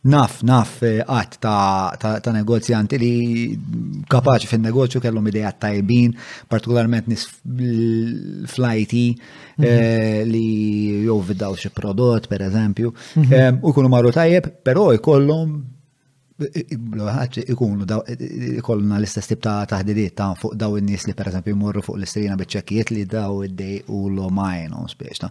Naf, naf għat ta' negozjanti li kapaċi fin negozju kellhom ideja tajbin, partikolarment nis fl-IT mhm. eh, li jow vidaw xi prodott, per eżempju, mhm. eh, u jkunu marru tajjeb, però jkollhom ikunu ikollna l-istess tip ta' taħdidiet ta' fuq daw in-nies li pereżempju jmorru fuq l-istrina biċċekkijiet li daw id-dej u l-omajn u spiex ta'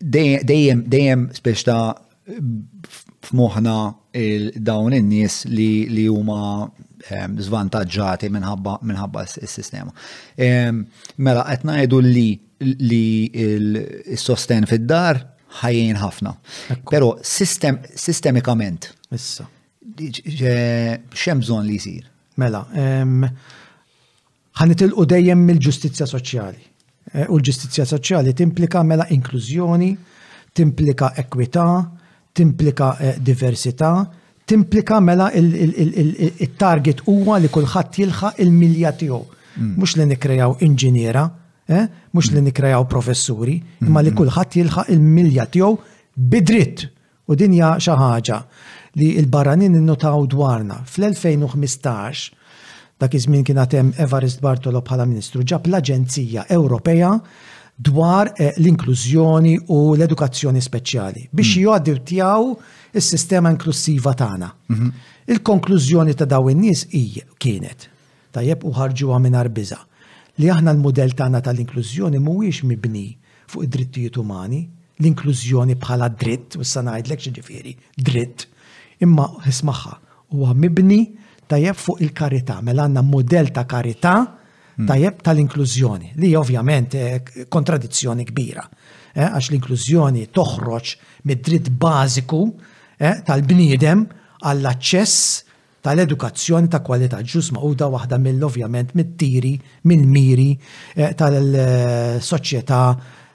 dejjem dejjem spiex ta' f'moħħna dawn in-nies li huma ehm, zvantaġġati minħabba s-sistema. Ehm, mela qed ngħidu li li s-sosten fid-dar ħajjin ħafna. Però sistemikament. Issa. Xem bżonn li jsir? Mela, ehm, Ħa nitilqu dejjem mill-ġustizzja soċjali. Eh, u l-ġustizzja soċjali timplika mela inklużjoni, timplika ekwità, timplika eh, diversità, timplika mela il-target huwa li kulħadd jilħaq il-milja tiegħu. Mm. Mhux li nikrejaw inġiniera, eh, mhux li mm. nikrejaw professuri, mm, imma li kulħadd jilħaq il-milja tiegħu bidritt U din hija xi ħaġa li l-barranin innutaw dwarna. Fl-2015, dak iż-żmien kien għad hemm Evarist Bartolo bħala Ministru, ġab l-Aġenzija Ewropea dwar l-Inklużjoni u l-Edukazzjoni Speċjali biex joditjaw is-sistema inklussiva tagħna. Il-konklużjoni ta' dawn in-nies hi kienet tajjeb u ħarġuha mingħajr biża', li aħna l-mudell tagħna tal-inklużjoni mhuwiex mibni fuq id-drittijiet umani, l-inklużjoni bħala dritt, u issa ngħidlek x'jiġifieri dritt, imma ismagħha, huwa mibni, tajjeb, fuq il-karità, mela għandna mudell ta' karità, tajjeb, tal-inklużjoni, li hija ovvjament kontradizzjoni kbira, għax l-inklużjoni toħroġ mid-dritt bażiku tal-bniedem għall-aċċess, tal-edukazzjoni ta' kwalità l-ġnus magħquda waħda mill ovvjament mit-tiri, mill-miri tal-soċjetà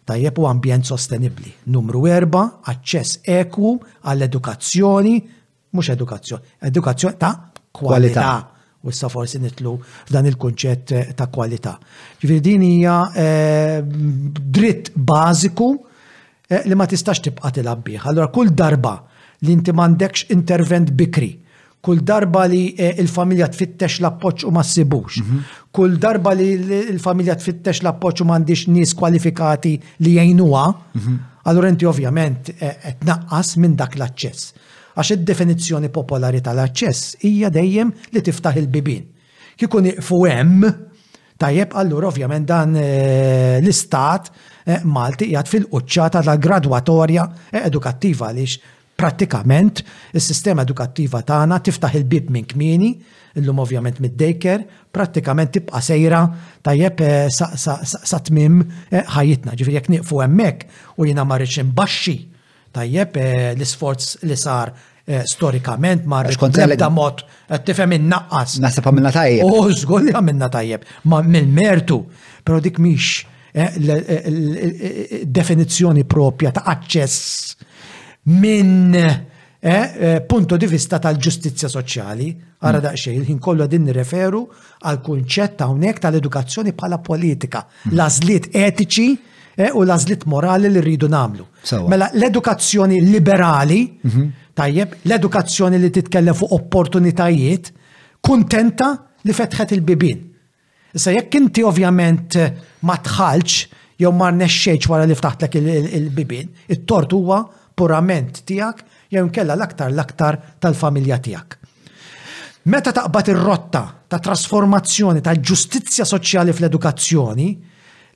tajjeb u ambjent sostenibbli. Numru erba', aċċess ekwu għall-edukazzjoni, mhux edukazzjoni, edukazzjoni ta' kwalità. U issa forsi nitlu f'dan il-kunċett ta' kwalità. Ġifieri din hija dritt bażiku eh, li ma tistax tibqa' tilgħab bih. Allura kull darba li inti m'għandekx intervent bikri, kull darba li eh, il-familja tfittex l-appoġġ u ma ssibux, mhm. kull darba li l-familja tfittex l-appoġġ u m'għandix nies kwalifikati li jgħinuha, mhm. allura inti ovvjament eh, qed naqqas minn dak l-aċċess. Għax id-definizzjoni popolari tal-aċċess hija dejjem li tiftaħ il-bibin. Kikun iqfu hemm, Tajjeb, allura ovvjament dan l-istat Malti qiegħed fil-quċċata tal-gradwatorja edukattiva għaliex prattikament is-sistema edukattiva tagħna tiftaħ il-bib minn kmieni, illum ovvjament mid-dejker, prattikament tibqa' sejra tajjeb eh, sa tmim eh, ħajjitna. Ġifieri jekk nieqfu hemmhekk u jiena ma rridx imbaxxi Tajjeb, l-isforz li sar storikament ma l-ebda mod, tifhem innaqqas. Naħseb għamilna tajjeb. U oh, żgur li għamilna tajjeb, ma mill-mertu, però dik mhix definizzjoni propja ta' aċċess minn Eh, eh, punto di vista tal-ġustizja soċjali, għara mm. daqxej, il-ħin kollu din referu għal kunċett hawnhekk tal-edukazzjoni bħala politika, mm. lażliet etiċi Eh, u lażlit morali li rridu namlu. Mela, l-edukazzjoni liberali, mhm. tajjeb, l-edukazzjoni li titkellem fuq opportunitajiet, kuntenta li fetħet il-bibin. Issa jekk inti ovvjament eh, ma tħalċ jew ma rnexxejx wara li ftaħtlek il-bibin, it-tort huwa purament tiegħek jew nkella l-aktar l-aktar tal-familja tiegħek. Meta taqbad ir-rotta ta' trasformazzjoni ta' ġustizzja soċjali fl-edukazzjoni,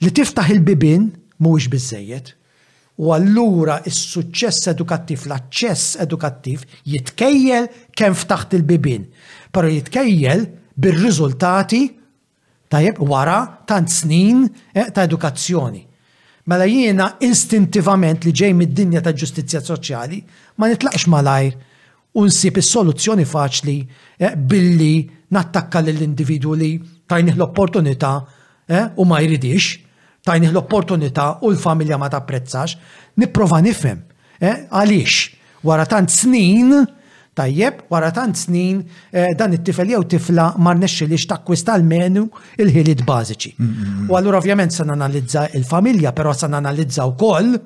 Li tiftaħ il-bibien mhuwiex biżżejjed, u allura s-suċċess edukattiv, l-aċċess edukattiv jitkejjel kemm ftaħt il-bibien, però jitkejjel bir-riżultati, tajjeb, wara tant snin ta' edukazzjoni. Mela jiena instintivament li ġej mid-dinja tal-ġustizzja soċjali ma nitlaqx malajr u nsib is-soluzzjoni faċli billi nattakka lill-individwu li tajnih l-opportunità u ma jridhiex, tajnih l-opportunità u l-familja ma tapprezzax, nipprova nifhem għaliex wara tant snin, tajjeb, wara tant snin dan it-tifel jew tifla ma rnexxilhiex takkwista almenu l-ħiliet bażiċi. U allura ovvjament se nanalizza l-familja, però se nanalizza wkoll,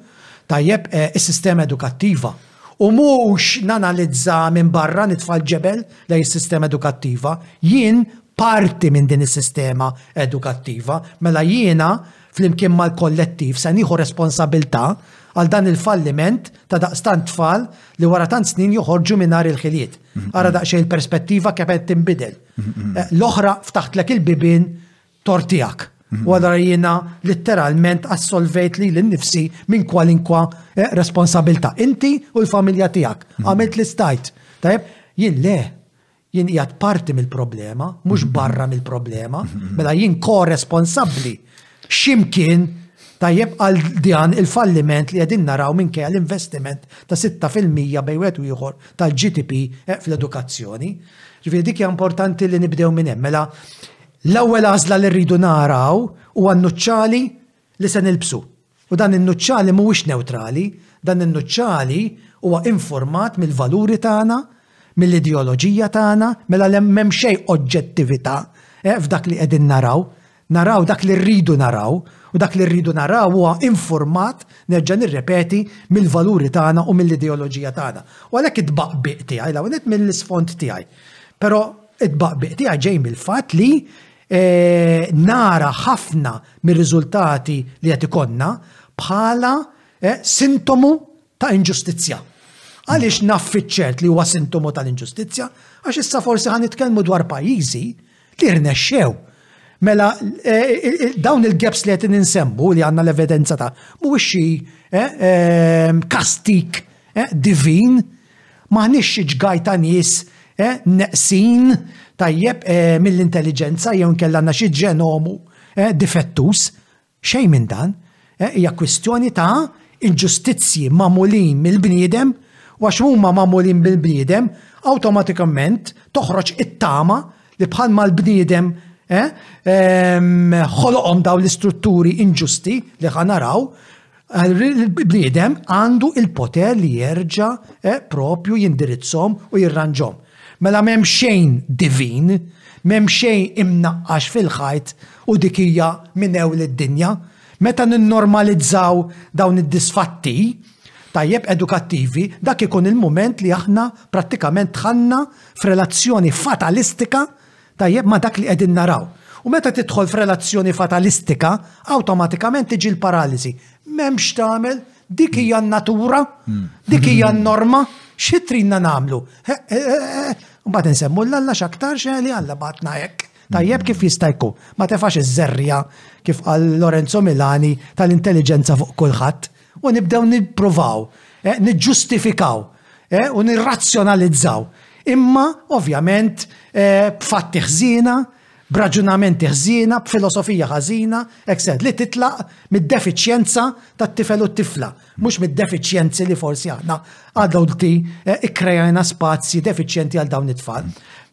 tajjeb, is-sistema edukattiva. u mhux nanalizza minn barra nitfa' l-ġebel lejn is-sistema edukattiva. Jien parti minn din is-sistema edukattiva, mela jiena flimkien mal-kollettiv se nieħu responsabilità għal dan il-falliment ta' daqstant tfal li wara tant snin joħorġu mingħajr il-ħiliet. Ara daqsxejn il-perspettiva kif qed tinbidel. L-oħra ftaħtlek il-bibien tort tiegħek. U allura jiena litteralment assolvejt li l-nifsi minn kwalinkwa eh, responsabilta. Inti u l-familja tijak. Mhm. Għamilt li stajt. Tajb, jien le, jien jgħat parti mill-problema, mux mhm. barra mill-problema, mhm. mela jien korresponsabli ximkien tajjeb għal dijan il-falliment li għedin naraw minn kja l-investiment ta' 6% bej wet u ieħor tal-GDP eh, fl-edukazzjoni. Ġifieri dik hija importanti li nibdew minn hemm. Mela L-ewwel għażla li rridu naraw huwa n-nuċċali li se nilbsu. U dan in-nuċċali mhuwiex newtrali, dan in-nuċċali huwa infurmat mill-valuri tagħna, mill-ideoloġija tagħna, mela le m'hemm xejn oġġettività f'dak li qegħdin naraw. Naraw dak li rridu naraw, u dak li rridu naraw huwa infurmat, nerġa' nirrepeti, mill-valuri tagħna u mill-ideoloġija tagħna. U għalhekk it-tbaqbiq tiegħi l-ewwel nett mill-isfond tiegħi. Però It-tbaqbiq tiegħi ġej mill-fatt li eh, nara ħafna mir-riżultati li qed ikonna bħala eh, sintomu ta' inġustizzja. Għaliex naf ċert li huwa sintomu tal-inġustizzja, għax issa forsi ħan nitkellmu dwar pajjiżi li rnexxew. Mela, eh, dawn il-gaps li qed ninsemmu li għandna l-evidenza ta' mhuwiex xi kastik divin M'aħniex xi ġgaj ta' nies, eh, neqsin, tajjeb, eh, mill-intelliġenza jew inkella għandna xi ġenomu, eh, difettuż. Xejn minn dan. Eh, hija kwistjoni ta' inġustizzji magħmulin mill-bniedem u għax huma magħmulin mill-bniedem, awtomatikament toħroġ it-tama li bħal mal-bniedem eh, ehm, ħoloqhom dawn l-istrutturi inġusti li ħanaraw, Il-bniedem għandu il-poter li jerġa' eh, propju jindirizzhom u jirranġhom. Mela m'hemm xejn divin, m'hemm xejn imnaqqax fil-ħajt u dik hija minn ewl id-dinja. Meta ninnormalizzaw dawn id-disfatti, tajjeb edukattivi, dak ikun il-mument li aħna prattikament dħalna f'relazzjoni fatalistika tajjeb ma' dak li qegħdin naraw. U meta tidħol f'relazzjoni fatalistika, awtomatikament tiġi l-paraliżi. M'hemm x'tagħmel, dik hija n-natura, dik hija n-norma, xi tridna nagħmlu? Mbagħad insemmu l-Alla x'aktarx li Alla bagħatna hekk. Tajjeb kif jista' jkun. Ma tefax iż-żerrja kif qal Lorenzo Milani tal-intelliġenza fuq kulħadd. U nibdew nippruvaw niġġustifikaw u nirrazzjonalizzaw. Imma, ovvjament, b'fatti ħżiena, b'raġunamenti ħżiena, b'filosofija ħażina, etc. Li titlaq mid-defiċjenza tat-tifel u t-tifla, mhux mid-defiċjenzi li forsi aħna adulti kkrejajna spazji defiċjenti għal dawn it-tfal.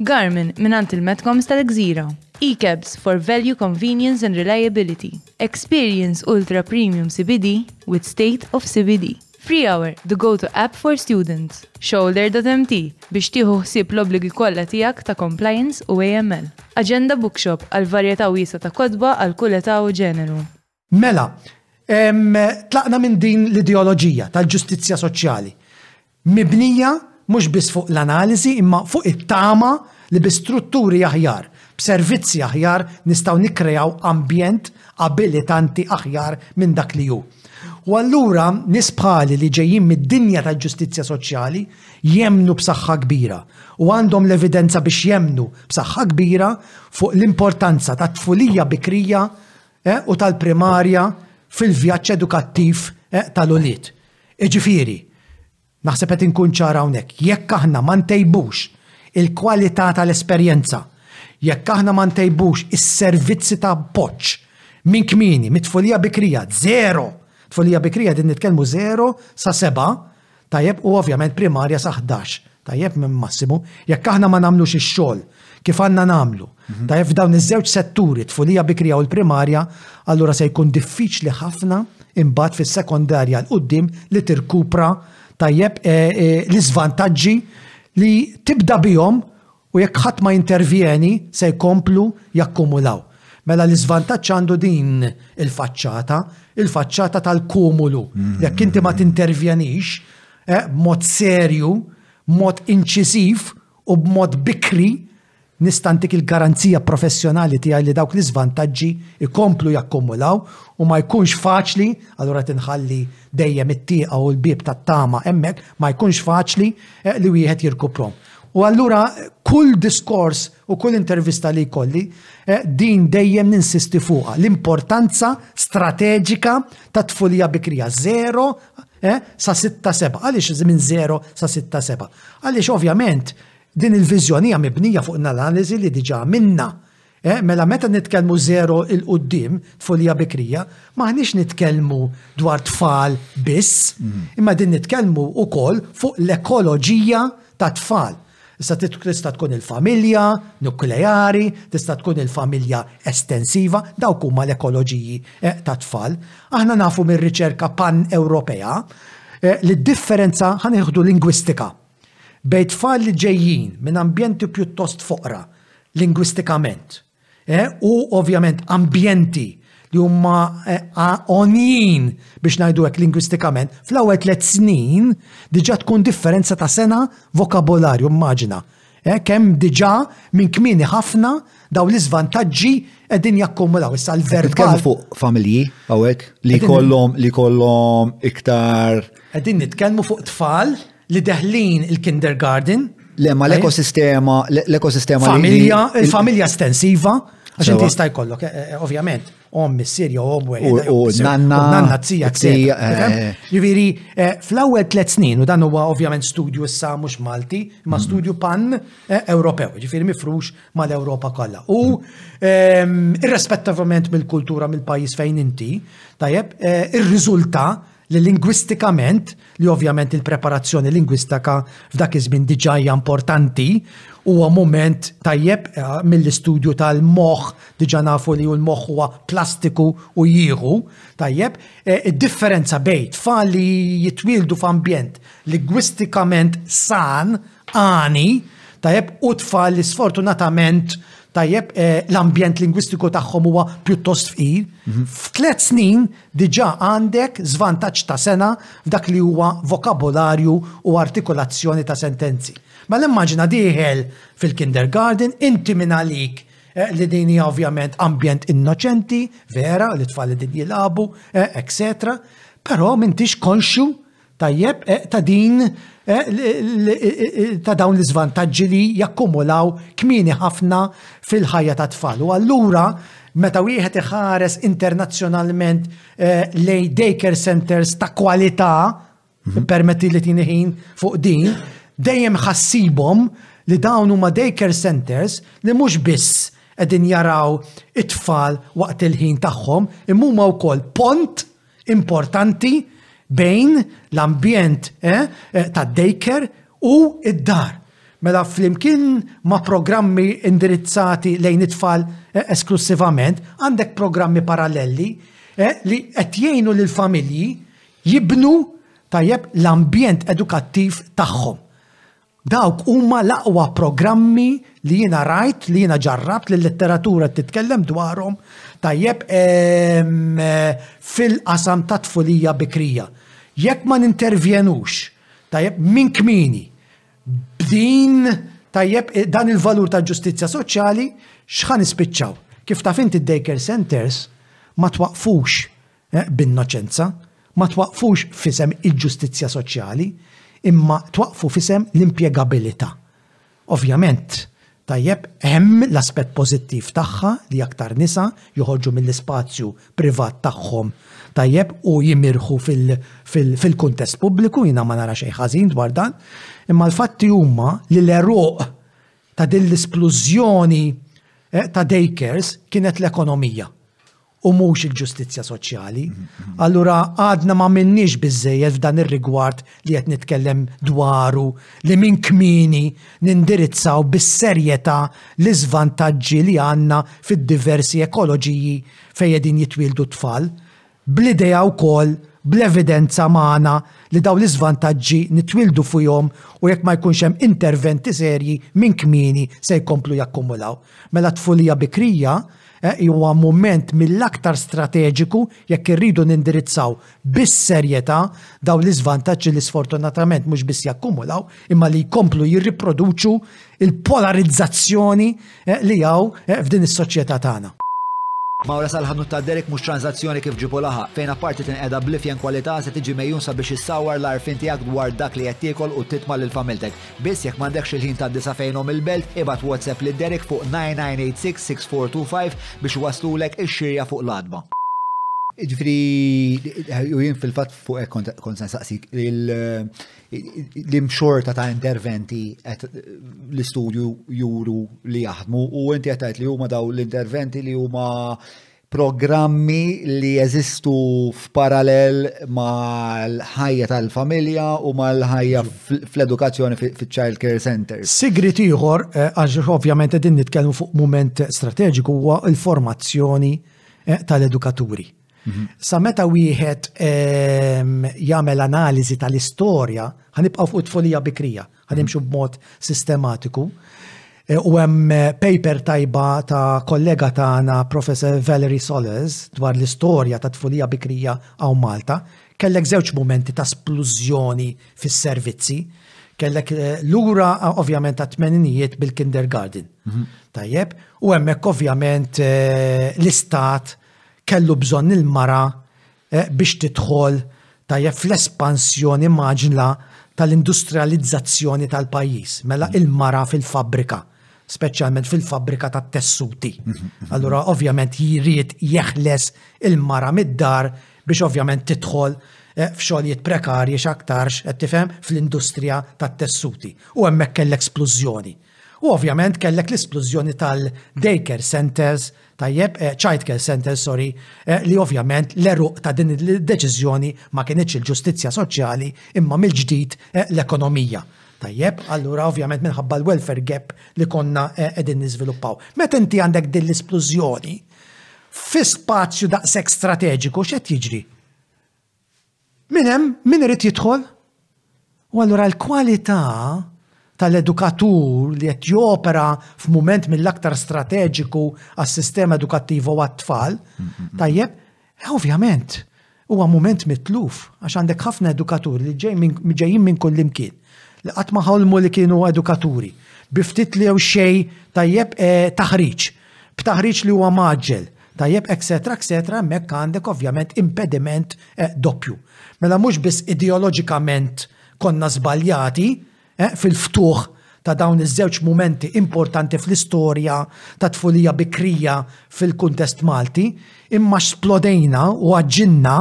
Garmin mingħand il-Metcoms tal-Gżira. E-Cabs for value, convenience and reliability. Experience ultra premium CBD with state of CBD. Freehour, the go-to app for students. Shoulder.mt biex tieħu ħsieb l-obbligi kollha tiegħek ta' compliance u AML. Agenda Bookshop għal varjetà wiesgħa ta' kotba għal kull età u ġeneru. Mela, tlaqna minn din l-ideoloġija tal-ġustizzja soċjali, mibnija mhux biss fuq l-analiżi imma fuq it-tama li bi strutturi aħjar, b'servizzi aħjar nistgħu nikkrejaw ambjent abilitanti aħjar minn dak li hu. U allura nies bħali li ġejjin mid-dinja tal-ġustizzja soċjali jemmnu b'saħħa kbira u għandhom l-evidenza biex jemmnu b'saħħa kbira fuq l-importanza tat-tfulija bikrija u tal-primarja fil-vjaġġ edukattiv tal-ulied. Jiġifieri, naħseb qed inkun ċar hawnhekk, jekk aħna ma ntejbux il-kwalità tal-esperjenza, jekk aħna ma ntejbux is-servizzi ta' appoġġ minn kmieni, mit-tfulija bikrija, żero, tfulija bikrija qegħdin nitkellmu żero sa seba' Tajjeb, u ovvjament primarja sa ħdax, tajjeb, minn massimu, jekk aħna ma nagħmlux ix-xogħol kif għandna nagħmlu, tajjeb, f'dawn iż-żewġ setturi, t-tfulija bikrija u l-primarja, allura se jkun diffiċli ħafna imbagħad fis-sekondarja 'l quddiem li tirkupra, tajjeb, l-iżvantaġġi li tibda bihom U jekk ħadd ma jintervjeni, se jkomplu jakkumulaw. Mela l-iżvantaġġ għandu din il-faċċata, il-faċċata tal-kumulu. Jekk inti ma tintervjenix eh, b'mod serju, b'mod inċisiv u b'mod bikri, nistantik il-garanzija professjonali tiegħi li dawk l-iżvantaġġi ikomplu jakkumulaw u ma jkunx faċli, allura tinħalli dejjem it-tieqa u l-bib tat-tama hemmhekk, ma jkunx faċli eh, li wieħed jirkuprom. U allura kull diskors u kull intervista li jkolli, eh, din dejjem ninsisti fuqha l-importanza strateġika ta' tfulija bikrija zero eh, sa 6-7. Għaliex minn 0 sa 6-7? Għaliex ovvjament din il-viżjoni hija mibnija fuq l-analiżi li diġà minna Eh, mela meta nitkellmu zero il-qoddim, tfulija bikrija, maħniex nitkellmu dwar tfal biss, mm. imma din nitkellmu ukoll fuq l-ekoloġija ta' tfal. Issa tista' tkun il-familja nukleari, tista' tkun il-familja estensiva, dawk huma l-ekoloġiji eh, ta' tfal. Aħna nafu mir-riċerka pan-Ewropea eh, li d-differenza ħanieħdu lingwistika bejn tfal li ġejjin minn ambjenti pjuttost foqra lingwistikament u ovvjament ambjenti li huma għonjin biex ngħidu hekk lingwistikament, fl-ewwel tliet snin diġà tkun differenza ta' sena vokabolarju mmaġina kemm diġà minn kmieni ħafna dawn l-iżvantaġġi qegħdin jakkumulaw issa l-verb. Nitkellmu fuq familji hawnhekk li jkollhom li jkollhom iktar. Qegħdin nitkellmu fuq tfal li deħlin il-kindergarten. Le, ma l-ekosistema, l-ekosistema. Familja, il-familja estensiva, għax inti jista' jkollok, eh, eh, ovvjament, om missir jew om wieħed. U nanna. Nanna tzija tzija. Eh. Ġifieri, fl-ewwel tliet snin, u dan huwa ovvjament studju issa mhux Malti, ma mm. studju pan Ewropew, ġifieri mifrux mal-Ewropa kollha. U ehm, irrespettivament mill-kultura mill-pajjiż fejn inti, tajjeb, irriżulta li lingwistikament, li ovvjament il-preparazzjoni lingwistaka f'dak iż-żmien diġà hija importanti, huwa mument tajjeb eh, mill-istudju tal-moħħ, diġà nafu li l-moħħ huwa plastiku u jieħu, tajjeb, eh, id-differenza bejn tfal li jitwieldu f'ambjent lingwistikament san, għani, tajjeb, u tfal li sfortunatament tajjeb eh, l-ambjent lingwistiku tagħhom huwa pjuttost fqir. Mhm. F'tliet snin diġà għandek żvantaġġ ta' sena f'dak li huwa vokabolarju u artikulazzjoni ta' sentenzi. Mela immaġina diħel fil-kindergarten inti minn għalik eh, li din hija ovvjament ambjent innoċenti, vera, li tfal li din jilabu, etc. Eh, Però m'intix konxju Tajjeb, eh, ta' din eh, ta' dawn l-iżvantaġġi li jakkumulaw kmieni ħafna fil-ħajja ta' tfal. U allura meta wieħed iħares internazzjonalment eh, lej daycare centers ta' kwalità, mhm. permetti li tini ħin fuq din, dejjem ħassibhom li dawn huma daycare centers li mhux biss qegħdin jaraw it-tfal waqt il-ħin tagħhom, imma huma wkoll pont importanti bejn l-ambjent eh, eh, ta' daycare u id-dar. Mela flimkien ma' programmi indirizzati lejn it-tfal eh, esklussivament, għandek programmi paralleli eh, li qed jgħinu lil familji jibnu tajjeb l-ambjent edukattiv tagħhom. Dawk huma l-aqwa programmi li jiena rajt, li jiena ġarrabt li l-letteratura qed titkellem dwarhom, tajjeb, fil-qasam tat-tfulija bikrija. Jekk ma nintervjenux, tajjeb, minn kmieni, b'din, tajjeb, dan il-valur tal-ġustizzja soċjali, x'ħa nispiċċaw? Kif taf int id-day care centres ma twaqqfux b'innoċenza, ma twaqqfux f'isem il-ġustizzja soċjali, imma twaqqfu f'isem l-impjegabilità. Ovvjament, tajjeb, hemm l-aspett pożittiv tagħha li aktar nisa joħorġu mill-ispazju privat tagħhom, tajjeb, u jimirħu fil-kuntest pubbliku, jiena ma nara xejn ħażin dwar dan, imma l-fatti huma li l-għeruq ta' din l-isplużjoni ta' daycares kienet l-ekonomija. u mhux il-ġustizzja soċjali. Allura għadna ma minniex biżejjed f'dan ir-rigward li qed nitkellem dwaru li minn kmini nindirizzaw bis-serjetà l-iżvantaġġi li għandna fid-diversi ekoloġiji fejn qegħdin jitwieldu tfal, bl-idea wkoll bl-evidenza magħna li dawn l-iżvantaġġi nitwieldu fuqhom u jekk ma jkunx hemm interventi serji minn kmieni se jkomplu jakkumulaw. Mela t-tfulija bikrija Eh, huwa mument mill-aktar strateġiku jekk irridu nindirizzaw bis-serjetà daw l-iżvantaġġi li sfortunatament mhux biss jakkumulaw imma li jkomplu jirriproduċu il-polarizzazzjoni eh, li hawn eh, f'din is-soċjetà tagħna. Mawra sal-ħanut ta' Derek mhux transazzjoni kif ġibu laħa, fejn apparti tinqeda blifjen kwalità se tiġi mejjun sabiex issawar l-arfin tiegħek dwar dak li qed tiekol u titma' lil familtek. Biss jekk m'għandekx il-ħin tgħaddi sa fejnhom il-belt, ibgħat WhatsApp lil Derek fuq 9986-6425 biex iwasslulek ix-xirja fuq l-għatba. Jiġifieri, u jien fil-fatt fuq hekk kont se nsaqsik, l-imxorta ta' interventi l-istudju juru li jaħdmu u inti qed tgħid li huma dawn l-interventi li huma programmi li jeżistu f'parallel mal-ħajja tal-familja u mal-ħajja fl-edukazzjoni fiċ-child care center. Sigrit ieħor, eh, għax ovvjament qegħdin nitkellmu fuq mument strateġiku huwa l-formazzjoni eh, tal-edukaturi. Mhm. Sa meta wieħed ehm, jagħmel analiżi tal-istorja, ħanibqgħu fuq it-tfolija bikrija. Għanimxu b'mod sistematiku. E, u hemm e, paper tajba ta' kollega tagħna Professor Valerie Soles dwar l-istorja ta' tfulija bikrija għaw Malta. Kellek żewġ momenti ta' splużjoni fis-servizzi. Kellek e, lura ovvjament ta' tmeninijiet bil-kindergarten. Mhm. Tajjeb, u hemmhekk ovvjament l-istat kellu bżonn il-mara biex tidħol tajjeb fl-espansjoni mgħaġġla tal-industrijalizzazzjoni tal-pajjiż. Mela il-mara fil-fabbrika, speċjalment fil-fabbrika tat-tessuti. Allura ovvjament jrid jeħles il-mara mid-dar biex ovvjament tidħol f'xogħlijiet prekarji x'aktarx, qed tifhem, fl-industrija tat-tessuti. U hemmhekk kellek splużjoni. U ovvjament kellek l-isplużjoni tal-daycare centers, tajjeb, eh, childcare centers, sorry, eh, li ovvjament l-eruq ta' din il-deċiżjoni ma kienieċ il-ġustizzja soċjali imma mill-ġdid eh, l-ekonomija. Tajjeb, allura ovvjament minħabba l-welfare gap li konna qegħdin niżviluppaw. Meta inti għandek din l-isplużjoni, fi spazju daqshekk strateġiku x'qed jiġri? Minn hemm min irid jidħol? U allura l-kwalità tal-edukatur li qed jopera f'mument mill-aktar strateġiku għas-sistema edukattiva u għat-tfal, tajjeb, ovvjament huwa mument mitluf għax għandek ħafna edukaturi li ġejjin minn kullimkien li qatt ma ħolmu li kienu edukaturi, bi ftit li jew xejn tajjeb taħriġ, b'taħriġ li huwa mgħaġġel, Tajjeb, eksetra, eksetra, hemmhekk għandek ovvjament impediment doppju. Mela mhux biss ideoloġikament konna żbaljati fil-ftuħ ta' dawn iż-żewġ mumenti importanti fl-istorja tat-tfulija bikrija fil-kuntest Malti, imma x'splodejna u għaġġilna,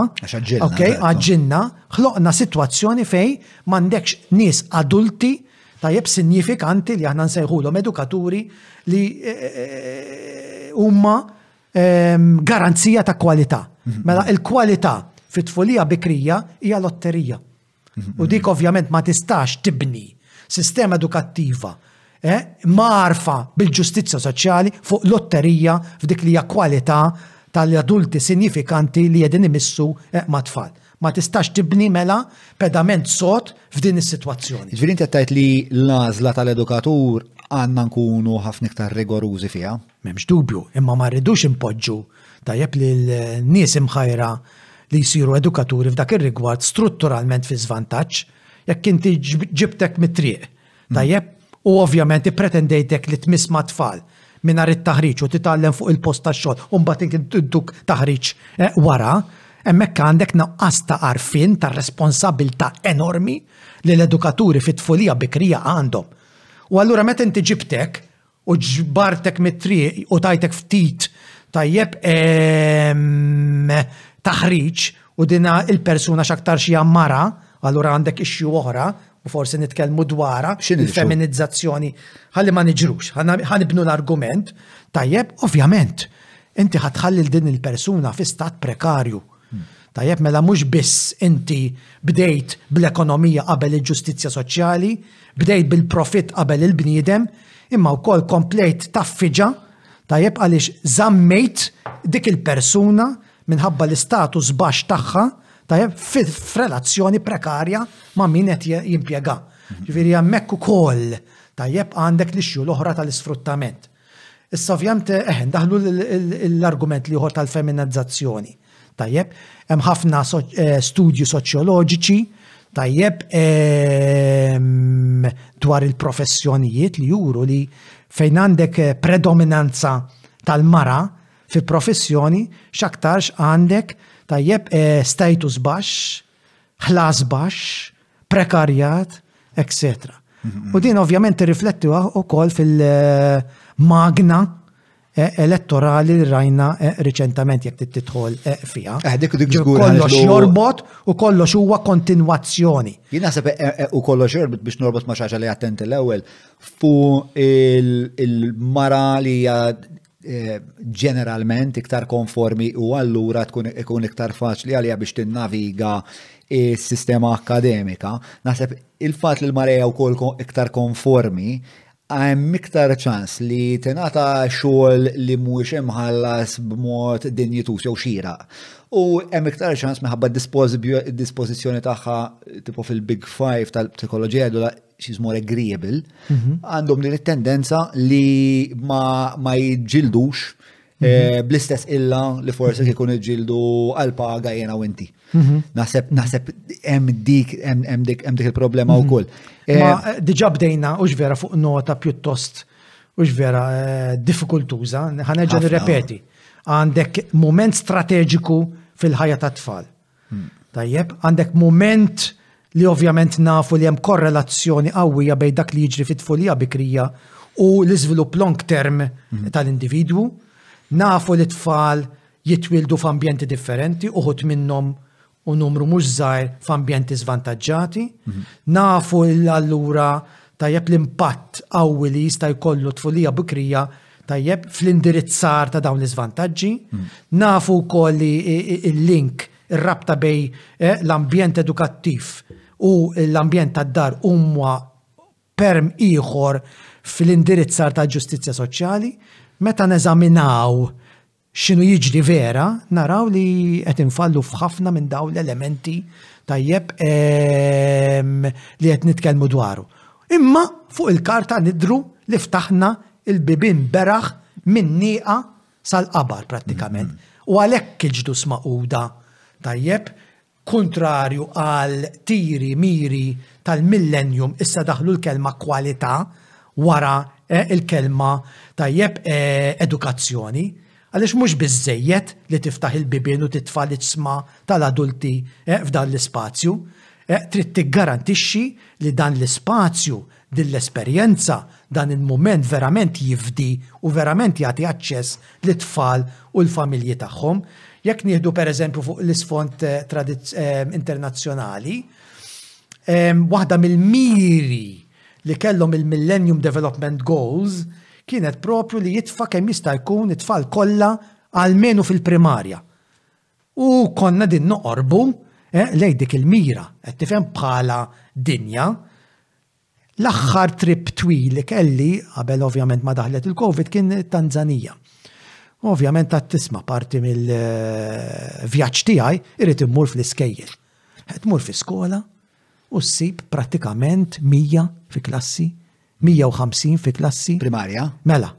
ok, għaġġilna, ħloqna sitwazzjoni fejn m'għandekx nies adulti Tajjeb sinjifikanti li aħna nsejħulhom edukaturi li huma garanzija ta' kwalità. Mela il-kwalità fit-tfulija bikrija hija lotterija. U dik ovvjament ma tistax tibni sistema edukattiva eh, marfa bil-ġustizzja soċjali fuq lotterija f'dik li hija kwalità tal-adulti sinjifikanti li qegħdin imissu eh, ma' tfal. Ma tistax tibni mela pedament sod f'din is-sitwazzjoni. Ġifieri inti qed li l-għażla tal-edukatur għandna nkunu ħafna iktar rigorużi fiha. M'hemmx dubju, imma ma rridux impoġġu tajjeb li l-nies imħajra li jsiru edukaturi f'dak ir-rigward strutturalment fi żvantaġġ jekk inti ġibtek mit-triq Tajjeb? U ovvjament ippretendejtek li tmiss ma' tfal mingħajr it-taħriġ u titgħallem fuq il-post tax-xogħol u mbagħad intuk taħriġ eh, wara, hemmhekk għandek naqqas ta' għarfien ta' responsabilità enormi li l-edukaturi fit-tfulija bikrija għandhom. U allura meta inti ġibtek U ġbartek mit-triq u tajtek ftit tajjeb ehm, taħriġ u dina il-persuna x'aktar xi mara, allura għandek issue oħra u forsi nitkellmu dwarha il-feminizzazzjoni. Ħalli ma niġrux, ħanibnu l-argument, tajjeb, ovvjament, inti ħatħalli din il-persuna fi stat prekarju. Tajjeb mela mhux biss inti bdejt bl-ekonomija qabel il-ġustizzja soċjali, bdejt bil-profitt qabel il-bniedem, imma wkoll komplejt taffiġa, tajjeb għaliex żammejt dik il-persuna minħabba l-istatus baxx tagħha, tajjeb f'relazzjoni prekarja ma' min qed jimpjega. Ġifieri hemmhekk ukoll tajjeb għandek l-issue l-oħra tal-isfruttament. Issa ovvjament eħe ndaħlu l-argument l-ieħor tal-feminizzazzjoni. Tajjeb, hemm ħafna eh, studju soċjoloġiċi, tajjeb ehm, dwar il-professjonijiet li juru li fejn għandek eh, predominanza tal-mara fi professjoni x'aktarx għandek tajjeb eh, status baxx ħlas baxx, prekarjat, etc. U din ovvjament tirrifletti wkoll fil-magna eh, elettorali li rajna eh, riċentament jekk titħol eh, fiha. Dik dik kollox jorbot u kollox huwa kontinwazzjoni. Jien naħseb u kollox jorbot biex norbot ma' xaġa li attent l-ewwel fuq il-mara li hija ġeneralment iktar konformi u allura tkun ikun iktar faċli għalija biex tinnaviga s-sistema akademika. Naħseb il-fat li l-Mareja u kol iktar konformi għem iktar ċans li tenata xogħol li mhuwiex imħallas b'mod dinjitus jew xira. U hemm iktar ċans minħabba dispożizzjoni tagħha tipo fil-Big Five tal-psikoloġija she's more agreeable, mhm. għandhom din it-tendenza li ma, ma jġildux eh, mhm. bl-istess illa li forse mhm. kikun iġildu għal-paga jena u inti. Naħseb, naħseb, hemm dik, hemm dik, hemm dik il-problema u koll. Eh, ma eh, diġa bdejna u vera fuq nota pjuttost u vera diffikultuża, ħanerġa nirrepeti. Għandek moment strateġiku fil-ħajja tat-tfal. Tajjeb, għandek mument li ovvjament nafu li hemm korrelazzjoni qawwija bejn dak li jiġri fit-tfulija bikrija u l-iżvilupp long term mhm. tal-individwu. Nafu li tfal jitwildu f'ambjenti differenti, uħut minnhom u numru mhux żgħir f'ambjenti żvantaġġati. Mhm. Nafu l-allura tajjeb l-impatt qawwi li jista' jkollu tfulija bikrija Tajjeb, fl-indirizzar ta' dawn l-iżvantaġġi, nafu wkoll li il-link, ir-rabta bej eh, l-ambjent edukattiv u l-ambjent tad-dar huma perm ieħor fl-indirizzar tal-ġustizzja soċjali, meta neżaminaw X'inhu jiġri vera, naraw li qed infallu f'ħafna minn dawn l-elementi, tajjeb, li qed nitkellmu dwaru. Imma fuq il-karta nidhru li ftaħna l-bibien beraħ min-nieqa sal-qabar prattikament. U għalhekk il-ġnus magħquda, tajjeb, kuntrarju għal tiri, miri tal-millenjum issa daħlu l-kelma kwalità wara il-kelma tajjeb edukazzjoni għaliex mhux biżżejjed li tiftaħ il-bibien u titfa' l-iġsma tal-adulti f'dan l-ispazju. Trid tiggarantixxi li dan l-ispazju Din l-esperjenza, dan il-mument verament jifdi u verament jagħti aċċess lit-tfal u l-familji tagħhom. Jekk nieħdu pereżempju fuq l-isfond internazzjonali, waħda mill-miri li kellhom il-Millennium Development Goals kienet proprju li jitfa' kemm jista' jkun it-tfal kollha almenu fil-primarja. U konna qegħdin noqorbu lejn dik il-mira, qed tifhem, bħala dinja. L-aħħar trip twil li kelli, qabel ovvjament ma daħlet il-Covid, kien it-Tanzanija. Ovvjament għad tisma' parti mill-vjaġġ tiegħi irid immur fl-iskejjel. Qed tmur fi skola u ssib prattikament mija fi klassi 150 fi klassi. Primarja. Mela,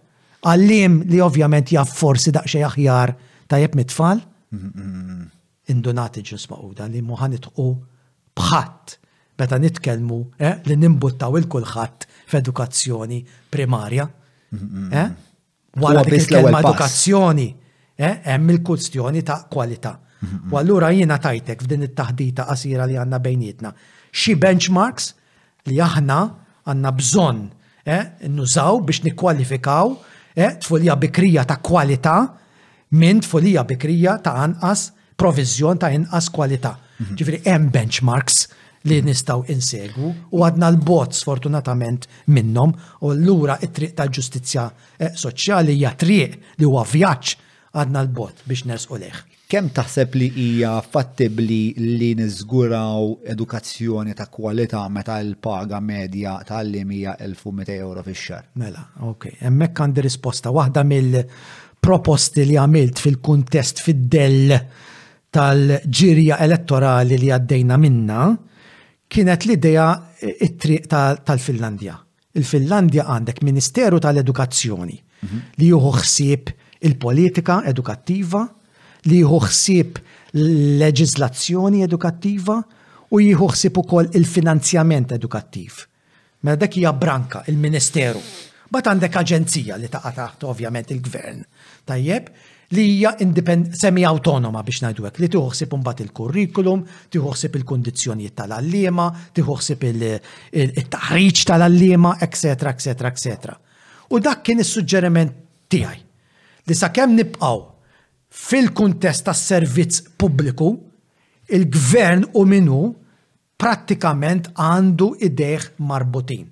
għalliem li ovvjament jaf forsi daqsxejn aħjar tajjeb mit-tfal, indunat il-ġnus maquda li mhu ħanidħqu b'ħadd meta nitkellmu eh, li nimbuttaw il-kulħadd f'edukazzjoni primarja. eh? Wara biss l-ewwel edukazzjoni, eh, hemm il-kwistjoni ta' kwalità. Mhm. U allura jiena tajtek f'din it-taħdita qasira li għandna bejnietna. Xi benchmarks li aħna għandna bżonn eh, nużaw biex nikkwalifikaw eh, tfulija bikrija ta' kwalità minn tfulija bikrija ta' anqas proviżjon ta' inqas kwalità. Mhm. Ġifieri hemm benchmarks li mhm. nistgħu insegwu u għadna l-bot sfortunatament minnhom u lura it-triq tal-ġustizzja eh, soċjali hija triq li huwa vjaġġ għadna l-bot biex nersqu leħ. Kemm taħseb li hija fattibli li niżguraw edukazzjoni ta' kwalità meta l-paga medja tal-lim hija 1200 euro fix-xar? Mela, ok. Hemmhekk għandi risposta waħda mill- proposti li għamilt fil-kuntest fid-dell tal-ġirja elettorali li għaddejna minnha kienet l-idea it-triq tal-Finlandja. Il-Finlandja għandek Ministeru tal-Edukazzjoni mhm. li juhu ħsieb il-politika edukattiva, li juhu ħsieb l-leġizlazzjoni edukattiva u jieħu ħsieb ukoll il-finanzjament edukattiv. Mela dik hija branka, il-Ministeru. Mbagħad għandek aġenzija li taqa' taħt ovvjament il-Gvern, tajjeb, li hija semi-awtonoma biex ngħidu hekk, li tieħu ħsieb imbagħad il-kurrikulum, tieħu ħsieb il-kundizzjonijiet tal-għalliema, tieħu ħsieb it-taħriġ tal-għalliema, eċċetera, eċċetera, eċċetera. U dak kien is-suġġeriment tiegħi li sakemm nibqgħu fil-kuntest tas-servizz pubbliku, il-Gvern u minnu prattikament għandu idejh marbutin.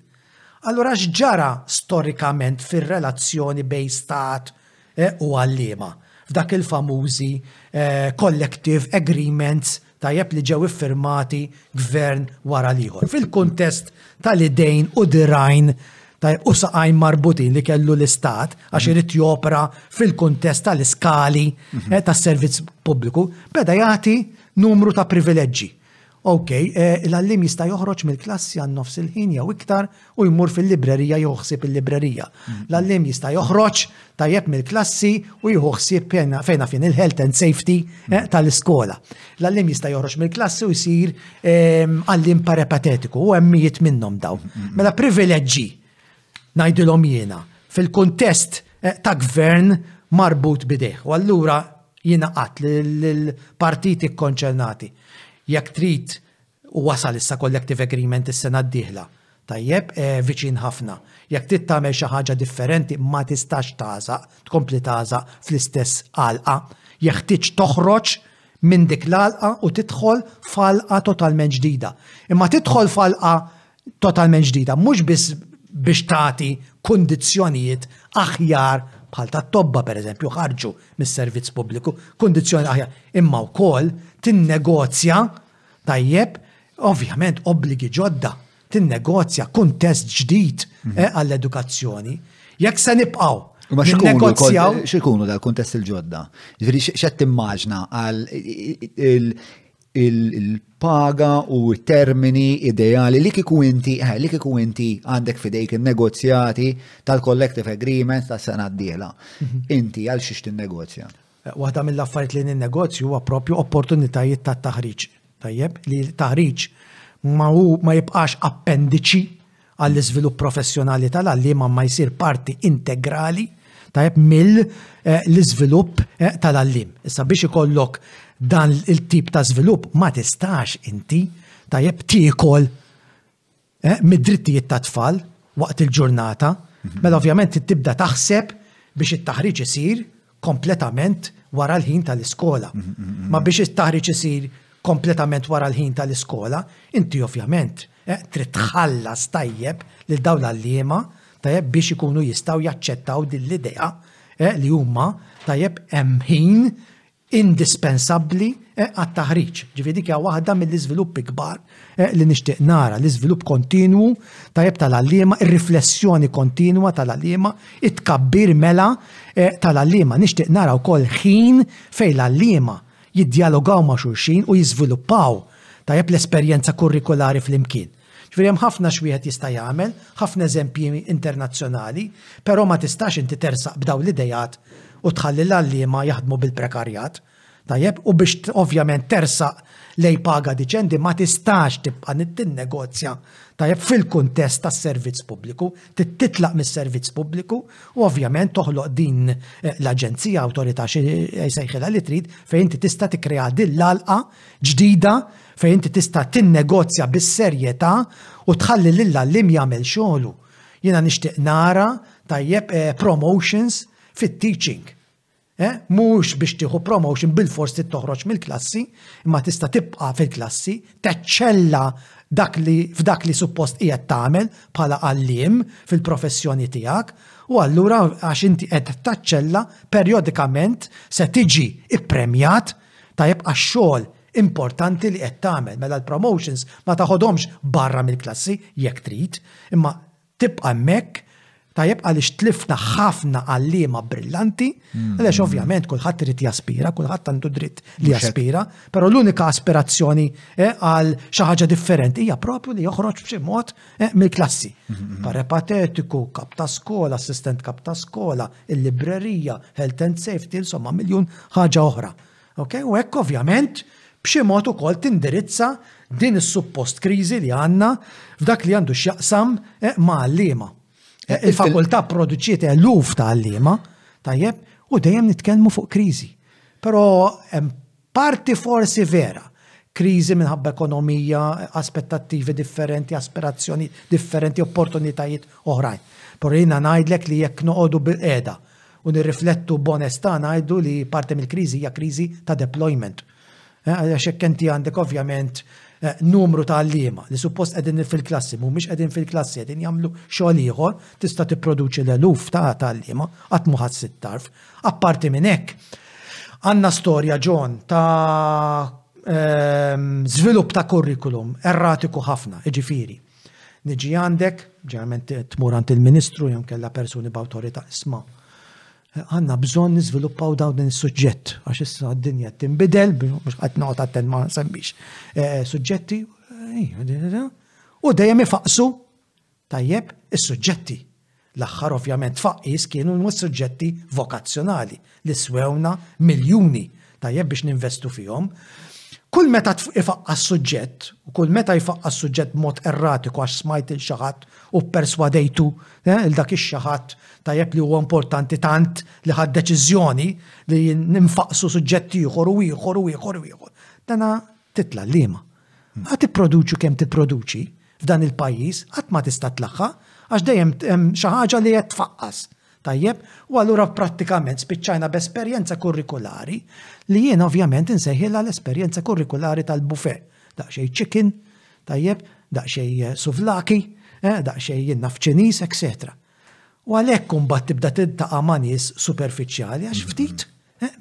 Allura x'ġara storikament fir-relazzjoni bejn stat u għalliema, f'dak il-famużi collective agreements, tajjeb, li ġew iffirmati gvern wara l-ieħor, fil-kuntest tal-idejn u dirgħajn u saqajn marbutin li kellu l-istat għax irid jopra fil-kuntest tal-iskali tas-servizz pubbliku, beda jagħti numru ta' privileġġi. OK, l-għalliem jista' joħroġ mill-klassi għal nofs il-ħin jew iktar u jmur fil-librerija jew ħsieb il-librerija. L-għalliem jista' joħroġ tajjeb mill-klassi u jieħu ħsieb fejna fin il-health and safety eh, tal-iskola. L-għalliem jista' joħroġ mill-klassi u jsir ehm, għalliem parapatetiku u hemm minnhom daw. Mela privileġġi Ngħidilhom jiena, fil-kuntest ta' gvern marbut b'idejh. U allura jiena qatt lill-partiti kkonċernati, jekk trid u wasal issa collective agreement is-sena d-dieħla, tajjeb, viċin ħafna, jekk trid tagħmel xi ħaġa differenti ma tistax tagħżaq, tkompli tagħżaq fl-istess għalqa. Jeħtieġ toħroġ minn dik l-għalqa u tidħol f'għalqa totalment ġdida. Imma tidħol f'għalqa totalment ġdida, mhux biss biex tagħti kundizzjonijiet aħjar bħal ta' tobba per eżempju ħarġu mis-servizz pubbliku, kundizzjoni aħjar, imma wkoll tinnegozja tajjeb, ovvjament obbligi ġodda, tinnegozja kuntest ġdid mhm. eh, għall-edukazzjoni. Jekk se nibqgħu Ma xikunu dal-kontest il-ġodda? Ġviri xed timmaġna għal il-paga u termini ideali li kiku inti, eh, li kiku inti għandek fidejk il-negozjati tal-collective agreement ta' sena d-diela. Mhm. Inti għal xiex tin-negozja? Eh, waħda mill-affarijiet li n-negozju huwa propju opportunitajiet ta' taħriġ. Tajjeb, li taħriġ ma, ma jibqax appendiċi għall-iżvilupp professjonali tal-għalliema ma jsir parti integrali tajjeb mill l-iżvilupp tal-għalliem. Issa biex ikollok dan il-tip ta' żvilupp ma tistax inti tajjeb tiekol mid-drittijiet tat-tfal waqt il-ġurnata, mela ovvjament tibda taħseb biex it-taħriġ isir kompletament wara l-ħin tal-iskola. Ma biex it-taħriġ isir kompletament wara l-ħin tal-iskola, inti ovvjament eh, trid tħallas tajjeb lil dawn l-għalliema tajjeb biex ikunu jistgħu jaċċettaw din l-idea eh, li huma tajjeb hemm ħin indispensabbli eh, għat-taħriġ. Ġifieri dik waħda mill-iżviluppi kbar Eh, li nixtieq nara l-iżvilupp kontinwu tajjeb tal-għalliema, ir-riflessjoni kontinwa tal-għalliema, it-tkabbir mela eh, tal-għalliema. Nixtieq nara wkoll ħin fejn l-għalliema jiddialogaw ma' xulxin u jiżviluppaw tajjeb l-esperjenza kurrikulari fl-imkien. Ġifieri hemm ħafna x'wieħed jista' jagħmel, ħafna eżempji internazzjonali, però ma tistax inti tersaq b'daw l-idejat u tħalli l-għalliema jaħdmu bil-prekarjat. Tajjeb, u biex ovvjament tersaq lejn paga diċenti ma tistax tibqa' tinnegozja, tajjeb, fil-kuntest tas-servizz pubbliku, trid titlaq mis-servizz pubbliku u ovvjament toħloq din l-aġenzija, awtorità, xi jsejħilha li trid, fejn inti tista' tikkrea din l-għalqa ġdida fejn inti tista' tinnegozja bis-serjetà u tħalli lill-għalliem jagħmel xogħlu. Jiena nixtieq nara, tajjeb, promotions fit-teaching. Eh? Mhux biex tieħu promotion bil-fors trid toħroġ mill-klassi, imma tista' tibqa' fil-klassi, teċċella dak li f'dak li suppost qiegħed tagħmel bħala għalliem fil-professjoni tiegħek, u allura għax inti qed taċċella perjodikament se tiġi ippremjat ta' jibqa' xogħol importanti li qed tagħmel. Mela l-promotions ma taħodhomx barra mill-klassi jekk trid, imma tibqa' hemmhekk tajjeb għaliex tlifna ħafna għalliema brillanti, mm. għaliex ovvjament kulħadd irid jaspira, kulħadd għandu dritt li jaspira, però l-unika aspirazzjoni eh, għal xi ħaġa differenti hija propju li joħroġ b'xi mod eh, mill-klassi. Mm-hmm. Parepatetiku, kap ta' skola, assistent kap ta' skola, il-librerija, health and safety, insomma miljun ħaġa oħra. Ok, u hekk ovvjament b'xi mod ukoll tindirizza din is-suppost kriżi li għandna f'dak li għandu x'jaqsam eh, ma' għalliema. Eh, il-fakultà produċiet eluf ta' għalliema, tajjeb, u dejjem nitkellmu fuq kriżi. Però parti forsi vera kriżi minħabba ekonomija, aspettattivi differenti, aspirazzjoni differenti, opportunitajiet oħrajn. Por jina najdlek li jekk noqogħdu bil-qeda u nirriflettu b'onestà ngħidu li parti mill-kriżi hija kriżi ta' deployment. Għax hekk inti għandek ovvjament numru ta' għalliema li suppost qegħdin fil-klassi, mhumiex qegħdin fil-klassi qegħdin jagħmlu xogħol ieħor, tista' tipproduċi l-eluf ta' għalliema qatt mhu ħadd sitt tarf. Apparti minn hekk, għandna storja John ta' żvilupp ta' kurrikulum erratiku ħafna, jiġifieri. Niġi għandek, ġeneralment tmur għand il-Ministru jew inkella persuni b'awtorità isma' għandna bżonn niżviluppaw dawn din is-suġġett għax issa d-dinja qed tinbidel, mhux qed noqgħod attent ma nsemmix eh, suġġetti eh, u dejjem ifaqsu tajjeb is-suġġetti. L-aħħar ovvjament tfaqqis kienu s-suġġetti vokazzjonali li swewna miljuni tajjeb biex ninvestu fihom. Kull meta ifaqqas suġġett, u kull meta jfaqqas suġġett mod erratiku għax smajt il xaħat u perswadejtu eh, il dak ix-xaħat tajjeb li huwa importanti tant li ħad deċiżjoni li ninfaqsu suġġett ieħor u ieħor u ieħor u ieħor. Dana titla l-lima. Għad tipproduċu kemm tipproduċi, F'dan il-pajjiż qatt ma tista' tlaħħaq għax dejjem hemm xi ħaġa li qed tfaqqas. Tajjeb? U allura prattikament spiċċajna b'esperjenza kurrikulari li jiena ovvjament insejħilha l-esperjenza kurrikulari tal-buffet. Daqsxejn chicken, tajjeb, daqsxejn suvlaki, eh, daqsxejn jien naf Ċiniż, etc. U għalhekk imbagħad tibda tiltaqa' ma' nies superfiċjali għax ftit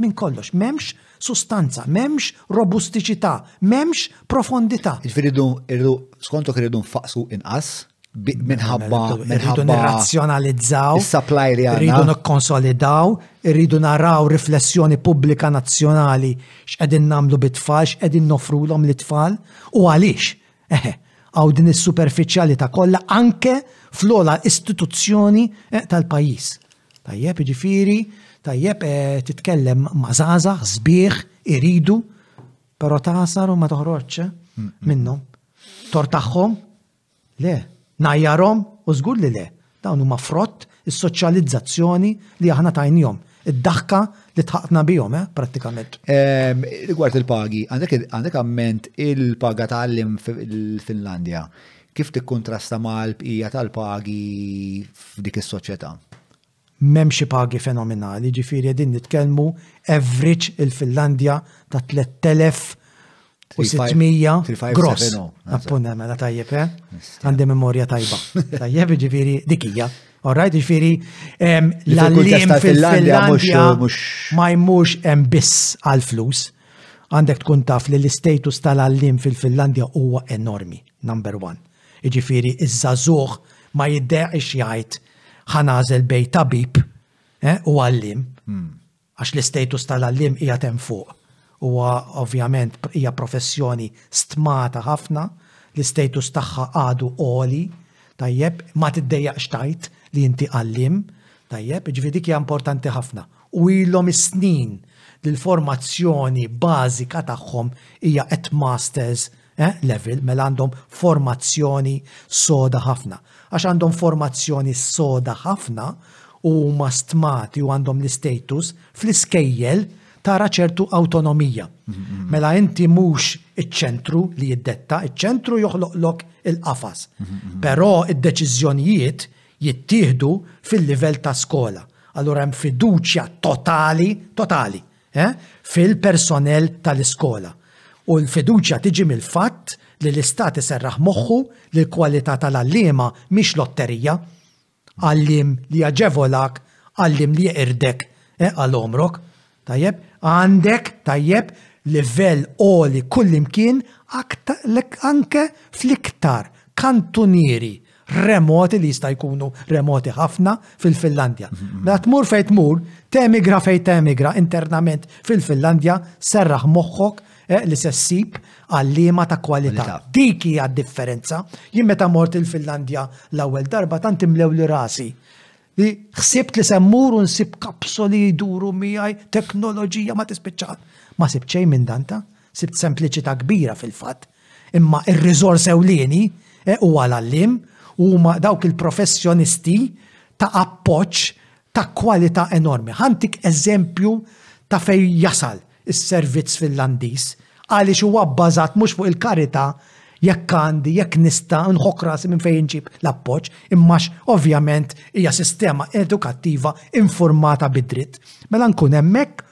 minn kollox. M'hemmx sustanza, m'hemmx robustiċità, m'hemmx profondità. Jiġifieri rridu, skontok irridu nfaqqsu inqas minħabba rridu nirrazzjonalizzaw, is-supply li għandna. Rridu nikkonsolidaw, irridu naraw riflessjoni pubblika nazzjonali x'qegħdin nagħmlu bit-tfal, x'qegħdin noffrulhom lit-tfal u għaliex Eħe, hawn din is-superfiċjalità kollha anke fl-ogħla istituzzjoni eh, tal-pajjiż. Tajjeb, jiġifieri, tajjeb eh, titkellem ma' żgħażagħ, sbieħ, iridu, però tasar u ma toħroġx eh, minnhom. Tortaħħom? Le. Najjarhom? U żgur li le. Dawn huma frott is-soċjalizzazzjoni li aħna tajniehom, id-daħka li tħaqna bihom, eh, prattikament. Ehm, rigward il-pagi, għandek amment il-paga ta' għallim fil-Finlandja, kif tikkontrasta mal-bqija tal-pagi f'dik is-soċjetà? Memxi pagi fenomenali, ġifiri din nitkellmu average il-Finlandja ta' 3000 u 600 gross. Oh, Appun mela tajjeb, eh? Għandi memorja tajba. Tajjeb, ġifiri, dikija. Orrajt, ġifiri, l-għallim fil-Finlandja ma jmux hemm biss għal-flus. Għandek tkun taf li l-istatus tal-għallim fil-Finlandja huwa enormi, number one. Ġifiri, iż-żazuħ ma jiddeqx jgħid ħanazel bej tabib eh, u għallim. Hmm. Għax l-istatus tal-għalliem qiegħed hemm fuq. Huwa ovvjament hija professjoni stmata ħafna, l-istatus tagħha għadu għoli, tajjeb, ma tiddejjaqx tgħid li inti għalliem, tajjeb, jiġifieri dik hija importanti ħafna. U ilhom is-snin li l-formazzjoni bażika tagħhom hija headmasters eh, level, mela għandhom formazzjoni soda ħafna. Għax għandhom formazzjoni soda ħafna u huma stmati u għandhom l-istatus fl-iskejjel tara ċertu autonomija. Mm-hmm. Mela inti mhux iċ-ċentru li jiddetta, iċ-ċentru joħloqlok il-qafas. Mm-hmm. Però id-deċiżjonijiet jittieħdu fil-livell ta' skola. Allura hemm fiduċja totali, totali eh, fil-personell tal-iskola u l-fiduċja tiġi mill-fatt li l-istat iserraħ moħħu li l-kwalità tal-għalliema mhix lotterija. Għallim li jaġevolak, għallim li jirdek eh, għal omrok. Tajjeb, għandek, tajjeb, livell oli kullimkien anke fl-iktar kantunieri remoti li jista' jkunu remoti ħafna fil-Finlandja. Mela tmur fejn tmur, temigra fejn temigra internament fil-Finlandja serraħ moħħok eh, li se ssib għallima ta' kwalità. Dik hija differenza. Jien meta mort il-Finlandja l-ewwel darba tant imlew li rasi li ħsibt li se mmur u nsib kapsoli jduru miegħi teknoloġija ma tispiċċat. Ma sibt xejn minn danta, sibt sempliċità kbira fil-fatt, imma ir-riżors ewlieni eh, huwa l-għallim huma dawk il-professjonisti ta' appoġġ ta' kwalità enormi. Ħantik eżempju ta' fej jasal is-servizz Finlandiż, għaliex huwa bbażat mhux fuq il-karità jekk għandi, jekk nista', nħokk rasi minn fejn inġib l-appoġġ, imma għax ovvjament hija sistema edukattiva infurmata bid-dritt. Mela nkun hemmhekk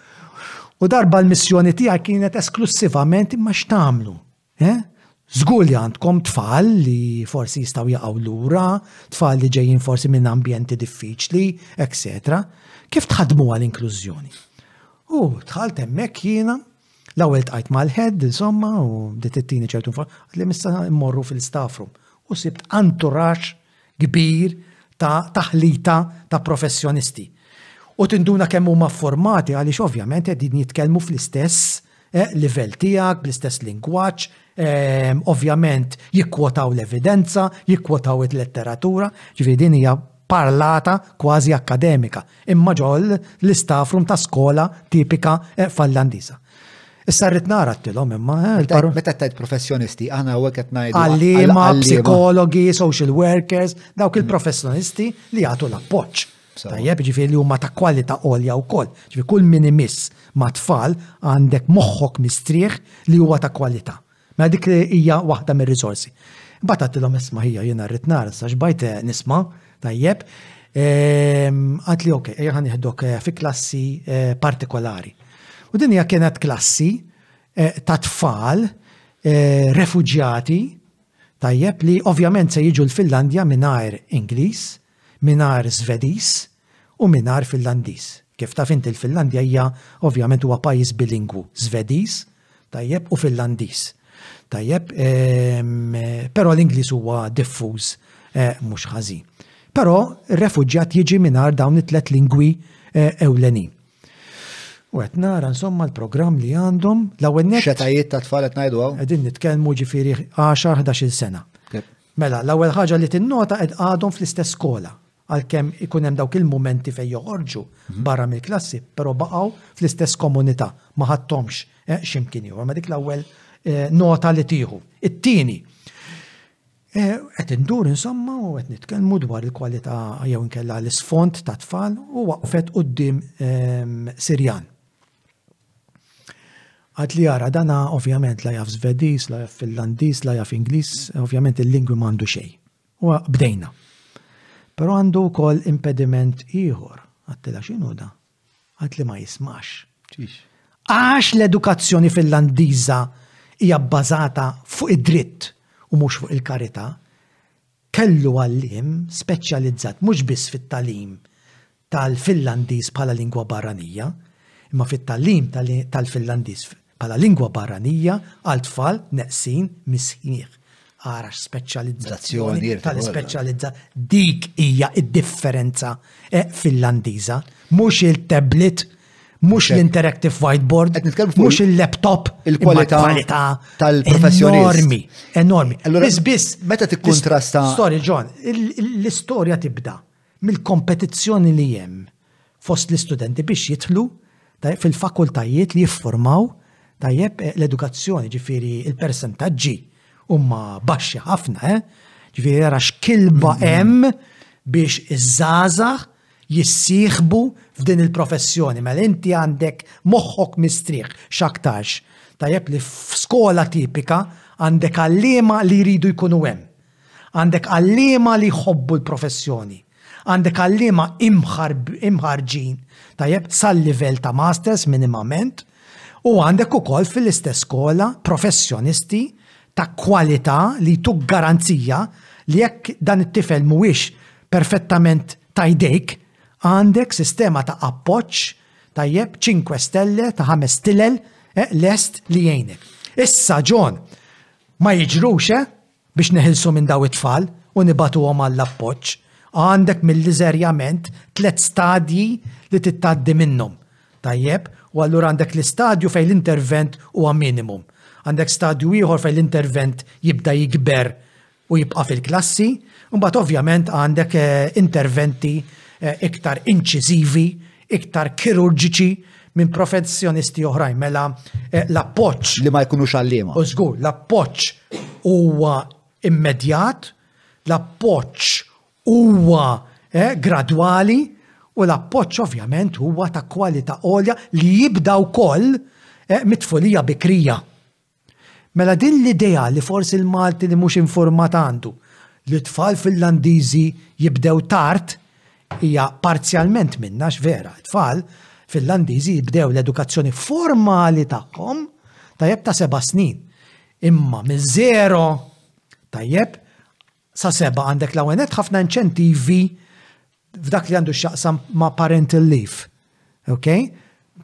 u darba l-missjoni tiegħi kienet esklussivament imma x'tagħmlu? Eh? Żgur li għandkom tfal li forsi jistgħu jaqgħu lura, tfal li ġejjin forsi minn ambjenti diffiċli, etc. Kif tħadmu għal inklużjoni? U tħalt hemmhekk jiena l-ewwel tqajt mal-ħed insomma u bdiet ittini ċertu li missa mmorru fil-staff room u sibt anturax kbir ta' taħlita ta' professjonisti. U tinduna kemm huma formati għaliex ovvjament qegħdin jitkellmu fl-istess eh, livell tiegħek, bl-istess lingwaġġ, eh, ovvjament jikkwotaw l-evidenza, jikkwotaw il-letteratura, ġifieri din hija parlata kważi akkademika, imma ġol l-istafrum ta' skola tipika eh, fallandiża. Issa rrid nara għattilhom imma. Eh, meta tajt professjonisti, aħna u qed ngħidu. Għalliema, psikologi, social workers, dawk il-professjonisti li jagħtu l-appoġġ. Tajjeb, ġifieri li huma ta' kwalità għolja wkoll. Ġifieri kull min imiss ma' tfal għandek moħħok mistrieħ li huwa ta' kwalità. Mela dik hija waħda mir-riżorsi. Imbagħad għattilhom isma' hija jiena rrid nara sa xbajt eh, nisma' tajjeb. Ehm, għad li ok, ejja ħaniħdok eh, fi klassi eh, partikolari. U din hija kienet klassi ta' tfal refuġjati tajjeb li ovvjament se jiġu l-Finlandja mingħajr Ingliż, mingħajr Svediż, U min għarf Finlandiż? Kif taf int il-Finlandja hija ovvjament huwa pajjiż bilingwu, Żvediż, tajjeb, u Finlandiż. Tajjeb, ehm, però l-Ingliż huwa diffuż eh, mhux ħażin. Però r-refuġjat jiġi mingħajr dawn it-tlet lingwi eh, ewlenin. U għet nara insomma l-program li għandhom l ewwel net. Xetajiet ta' tfal qed ngħidu għaw? Qegħdin nitkellmu ġifieri 10-11 sena. Mela, l-ewwel ħaġa li tinnota qed għadhom fl-istess skola. għalkemm ikun hemm dawk il-mumenti fejn joħorġu barra mill-klassi, però baqgħu fl-istess komunità, ma ħadthomx x'imkien ieħor. Ma dik l-ewwel nota li tieħu. It-tieni, qed indur insomma u qed nitkellmu dwar il-kwalità jew inkella l-isfond ta' tfal u waqfet quddiem Sirjan. Għad li jara dana ovvjament la jaf Svediż, la jaf Finlandiż, la jaf Ingliż, ovvjament il-lingwi m'għandu xejn. Huwa bdejna. Però għandu wkoll impediment ieħor. Għattila x'inhu da? Għad li ma jismax. Ġiex. Għax l-edukazzjoni Finlandiża hija bbażata fuq id-dritt u mhux fuq il-karità, kellu għalliem speċjalizzat mhux biss fit-tagħlim tal-Finlandiż bħala lingwa barranija, imma fit-tagħlim tal-Finlandiż bħala lingwa barranija għal tfal neqsin mis-sħiħ. Ara x'speċjalizzazzjoni tal-ispeċjalizza dik hija d-differenza Finlandiża. Mhux il-tablet, mhux l-interactive whiteboard, mhux il-laptop, il-kwalità tal-professjonisti. Enormi, enormi. Biss biss. Meta tikkuntrasta. Sorry, John, l-istorja tibda. mill-kompetizzjoni li hemm fost l-istudenti biex jidħlu fil-fakultajiet li jifformaw l-edukazzjoni, ġifieri l-persentaġġi huma baxxi ħafna, ġifieri ara x'kilba hemm biex iż-żgħażagħ jissieħbu f'din il-professjoni. Mela inti għandek moħħok mistrieħ x'aktarx li f'skola tipika għandek għalliema li jridu jkunu hemm. Għandek għalliema li jħobbu l-professjoni. Għandek għalliema imħarrġin tajjeb sal-livell ta' Masters minimament u għandek ukoll fil-istess skola professjonisti ta' kwalità li jtuk garanzija li jekk dan it-tifel mhuwiex perfettament ta' jdejk, għandek sistema ta' appoġġ tajjeb cinque stelle ta' ħames stilel lest li jgħinek. Issa John, ma jiġrux, eh? biex neħilsu minn dawn it-tfal u nibagħtuhom għall-appoġġ, għandek mill-iżerjament tliet stadji li tittgħaddi minnhom, tajjeb, u allura għandek l-istadju fejn l-intervent huwa minimum. Għandek stadju ieħor fejn l-intervent jibda jikber u jibqa' fil-klassi, imbagħad ovvjament għandek interventi iktar inċiżivi iktar kirurġiċi minn professjonisti oħrajn, mela eh, l-appoċ. Li ma jkunux għallima. U zgur, l-appoċ huwa immedjat, l-appoċ huwa eh, gradwali u l-appoċ ovvjament huwa ta' kwalità għolja li jibda wkoll eh, mitfulija bikrija. Mela din l-idea li forsi l-Malti li mhux infurmat għandu li t-tfal Finlandiżi jibdew tard hija parzjalment minnha għax vera, it-tfal Finlandiżi jibdew l-edukazzjoni formali tagħhom tajjeb ta' seba' snin. Imma miż-żero tajjeb sa seba' għandek l-ewwel nett ħafna inċentivi f'dak li għandu x'jaqsam ma' parental leave. Okay?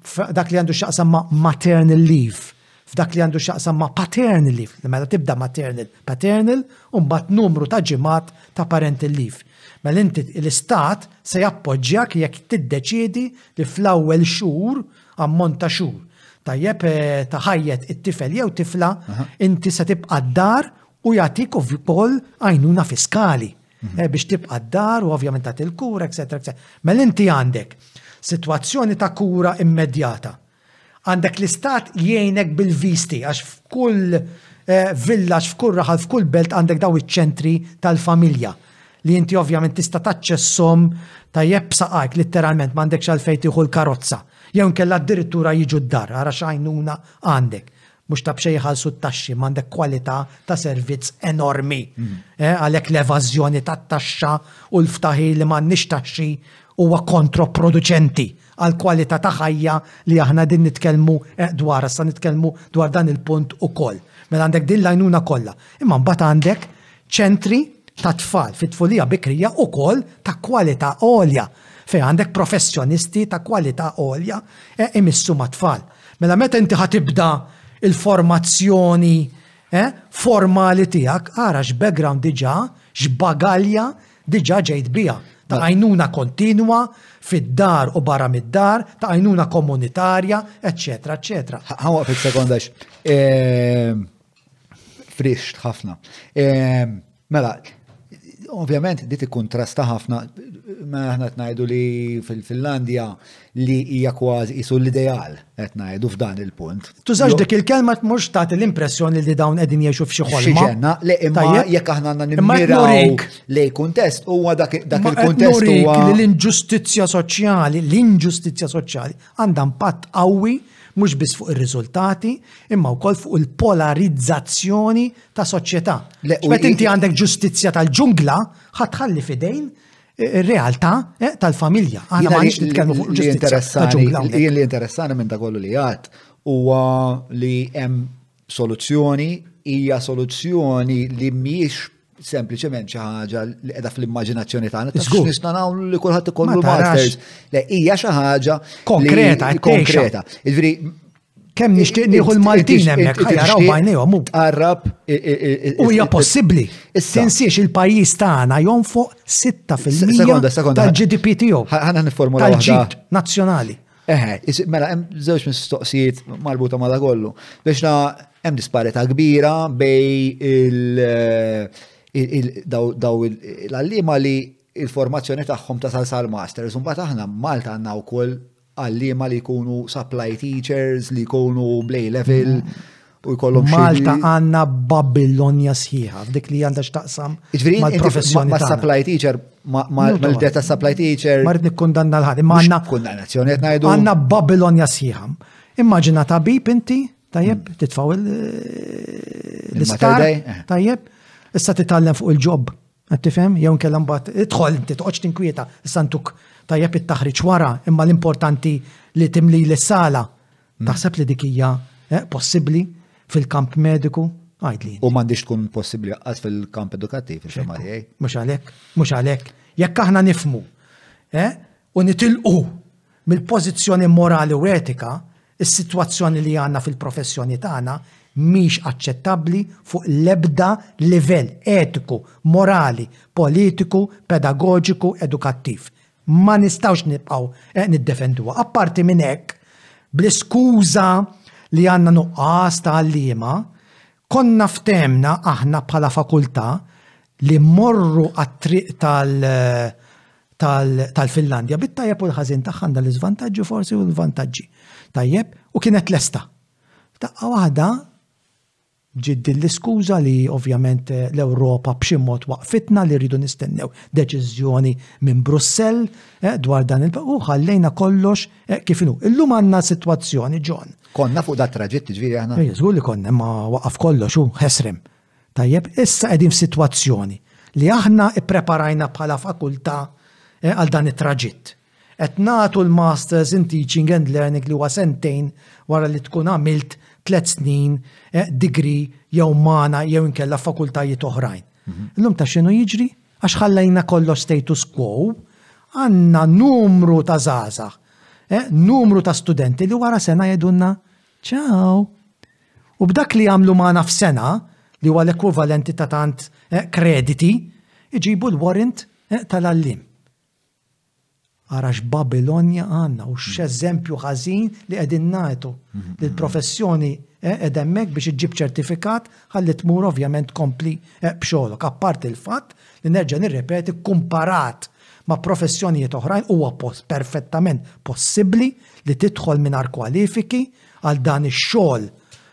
F'dak li għandu x'jaqsam ma' maternal leave f'dak li għandu xaqsam ma' paternal leave, li mela tibda maternal, paternal, un bat numru ta' ġimat ta' parental leave. Mela inti l-istat se jappoġġjak jekk tiddeċiedi li fl-ewwel xhur ammont ta' xhur. Tajjeb eh, ta' ħajjet it-tifel jew tifla, inti se tibqa' d-dar u jagħtik ukoll għajnuna fiskali eh, biex tibqa' d-dar u ovvjament tagħti l-kura, eċetera, eċetera. Mela inti għandek sitwazzjoni ta' kura immedjata. Għandek l-istat jgħinek bil-visti għax f'kull eh, villaġ, f'kull raħal, f'kull belt għandek daw iċ-ċentri tal-familja li inti ovvjament tista' taċċessom tajjeb saqajk litteralment m'għandekx għalfejn tieħu l-karozza. Jew nkella addirittura jiġu d-dar, ara xajnuna għandek. Mhux ta' b'xejn jħallsu t-taxxi, ma għandek kwalità ta' servizz enormi. Għalhekk l-evażjoni tat-taxxa u l-ftaħir li m'għandniex taxxi huwa kontroproduċenti għall-kwalità ta' ħajja li aħna qegħdin nitkellmu dwarha, se nitkellmu dwar dan il-punt ukoll. Mela għandek din l-għajnuna kollha. Imma mbagħad għandek ċentri tat-tfal fit-tfulija bikrija ukoll ta' kwalità għolja fejn għandek professjonisti ta' kwalità għolja imissu mat-tfal. Mela meta inti ħa tibda il-formazzjoni eh, formali tiegħek, ara x'background diġà, x'bagalja diġà ġejt biha ta' għajnuna kontinwa fid-dar u barra mid-dar, ta' għajnuna komunitarja, eccetera, eccetera. Ħawaq fil-sekondax. Ehm, Frisht ħafna. Mela, ovvjament dit ikkuntrasta ħafna ma aħna tnajdu li fil-Finlandja li hija kważi isu l-ideal qed ngħidu f'dan il-punt. Tużax dik il-kelma tmurx tagħti l-impressjoni li dawn qegħdin jgħixu f'xi ħolma. Ġenna, le imma jekk aħna għandna nimmiraw lej kuntest huwa dak il-kuntest huwa. L-inġustizzja soċjali, l-inġustizzja soċjali għandha impatt qawwi mhux biss fuq ir-riżultati, imma wkoll fuq il-polarizzazzjoni ta' soċjetà. Meta inti għandek ġustizzja tal-ġungla, ħadd ħalli fidejn eh, ir-realtà eh, tal-familja. Aħna ma nix nitkellmu fuq ġustizzja tal-ġungla. Jien li interessani minn ta' kollu li għad huwa li hemm soluzzjoni hija soluzzjoni li mhijiex sempliċement xi ħaġa li qiegħda fl-immaġinazzjoni tagħna. Tgħu nista' nagħmlu li kulħadd ikollu masters. Le hija xi ħaġa konkreta, konkreta. Iġri kemm nixtieq nieħu l-Maltin hemmhekk ħajaraw bajnejhom hu. Qarrab u hija possibbli. Tinsiex il-pajjiż tagħna jonfoq 6% tal-GDP tiegħu. Ħana nifformula waħda nazzjonali. Eħe, mela hemm żewġ mistoqsijiet marbuta ma' kollu. Biex na hemm disparità kbira bej il- eh, daw l-allima li il-formazzjoni tagħhom tasal sal-masters, imbagħad aħna Malta għandna wkoll għallima li jkunu supply teachers, li jkunu blej level. u jkollhom Malta għandna Babilonja sħiħa f'dik li għandha x'taqsam mal-professjoni ma' supply teacher mal-idea ta' supply teacher. Ma rrid nikkundanna l-ħadd, imma għandna kundannazzjoni qed ngħidu. Għandna Babilonja sħiħa. Immaġina tabib inti, tajjeb, hmm. titfaw eh, l-istar, eh. tajjeb, issa titgħallem fuq il-ġob, qed tifhem, jew nkella mbagħad idħol inti toqgħodx tinkwieta, issa ntuk tajjeb it-taħriġ wara, imma l-importanti li timli l-sala Taħseb li dik hija possibbli fil-kamp mediku? Għidli. U m'għandix tkun possibbli għas fil-kamp edukattiv, il-fema tiegħi. Mhux għalhekk, mhux għalhekk. Jekk aħna nifmu eh, u nitilqu mill-pożizzjoni morali u etika, is-sitwazzjoni li għandna fil-professjoni tagħna mhix aċċettabbli fuq l-ebda livell etiku, morali, politiku, pedagoġiku, edukattiv. Ma nistgħux nibqgħu eh, niddefenduha. Apparti minn hekk, bl-iskuża li għandna nuqqas ta' għalliema, konna ftemna aħna bħala fakultà li morru għat-triq eh, tal-Finlandja bit-tajjeb u l-ħażin tagħha għandha l-iżvantaġġi forsi u l-vantaġġi. Tajjeb, u kienet lesta. Taqqa waħda Ġiet din l-iskuża li ovvjament l-Ewropa b'xi mod waqqfitna li rridu nistennew deċiżjoni minn Brussell dwar dan il u ħallejna kollox kif inhu. Illum għandna sitwazzjoni, John. Konna fuq dat traġitt jiġifieri aħna. Ejja, żgur li konna, imma waqaf kollox hu ħesrem. Tajjeb, issa qegħdin f'sitwazzjoni li aħna ppreparajna bħala fakultà għal dan it-traġitt. Qed nagħtu l-Masters in Teaching and Learning li huwa sentejn wara li tkun għamilt tliet snin degree jew magħna jew inkella fakultajiet oħrajn. Mhm. Illum ta' x'inhu jiġri? Għax ħallejna kollox status quo, għandna numru ta' żgħażagħ, eh, numru ta' studenti li wara sena jedunna ċaw. U b'dak li għamlu magħna f'sena li huwa l-ekwivalenti ta' tant eh, krediti, iġibu l-warrant eh, tal-allim. Ara x'Babilonja għandna u x'eżempju ħażin li qegħdin nagħtu, li l-professjoni qiegħda hemmhekk biex iġġib ċertifikat ħalli tmur ovvjament tkompli b'xogħlok. Apparti l-fatt li nerġa' nirrepeti kkumparat ma' professjonijiet oħrajn huwa perfettament possibbli li tidħol mingħajr kwalifiki għal dan ix-xogħol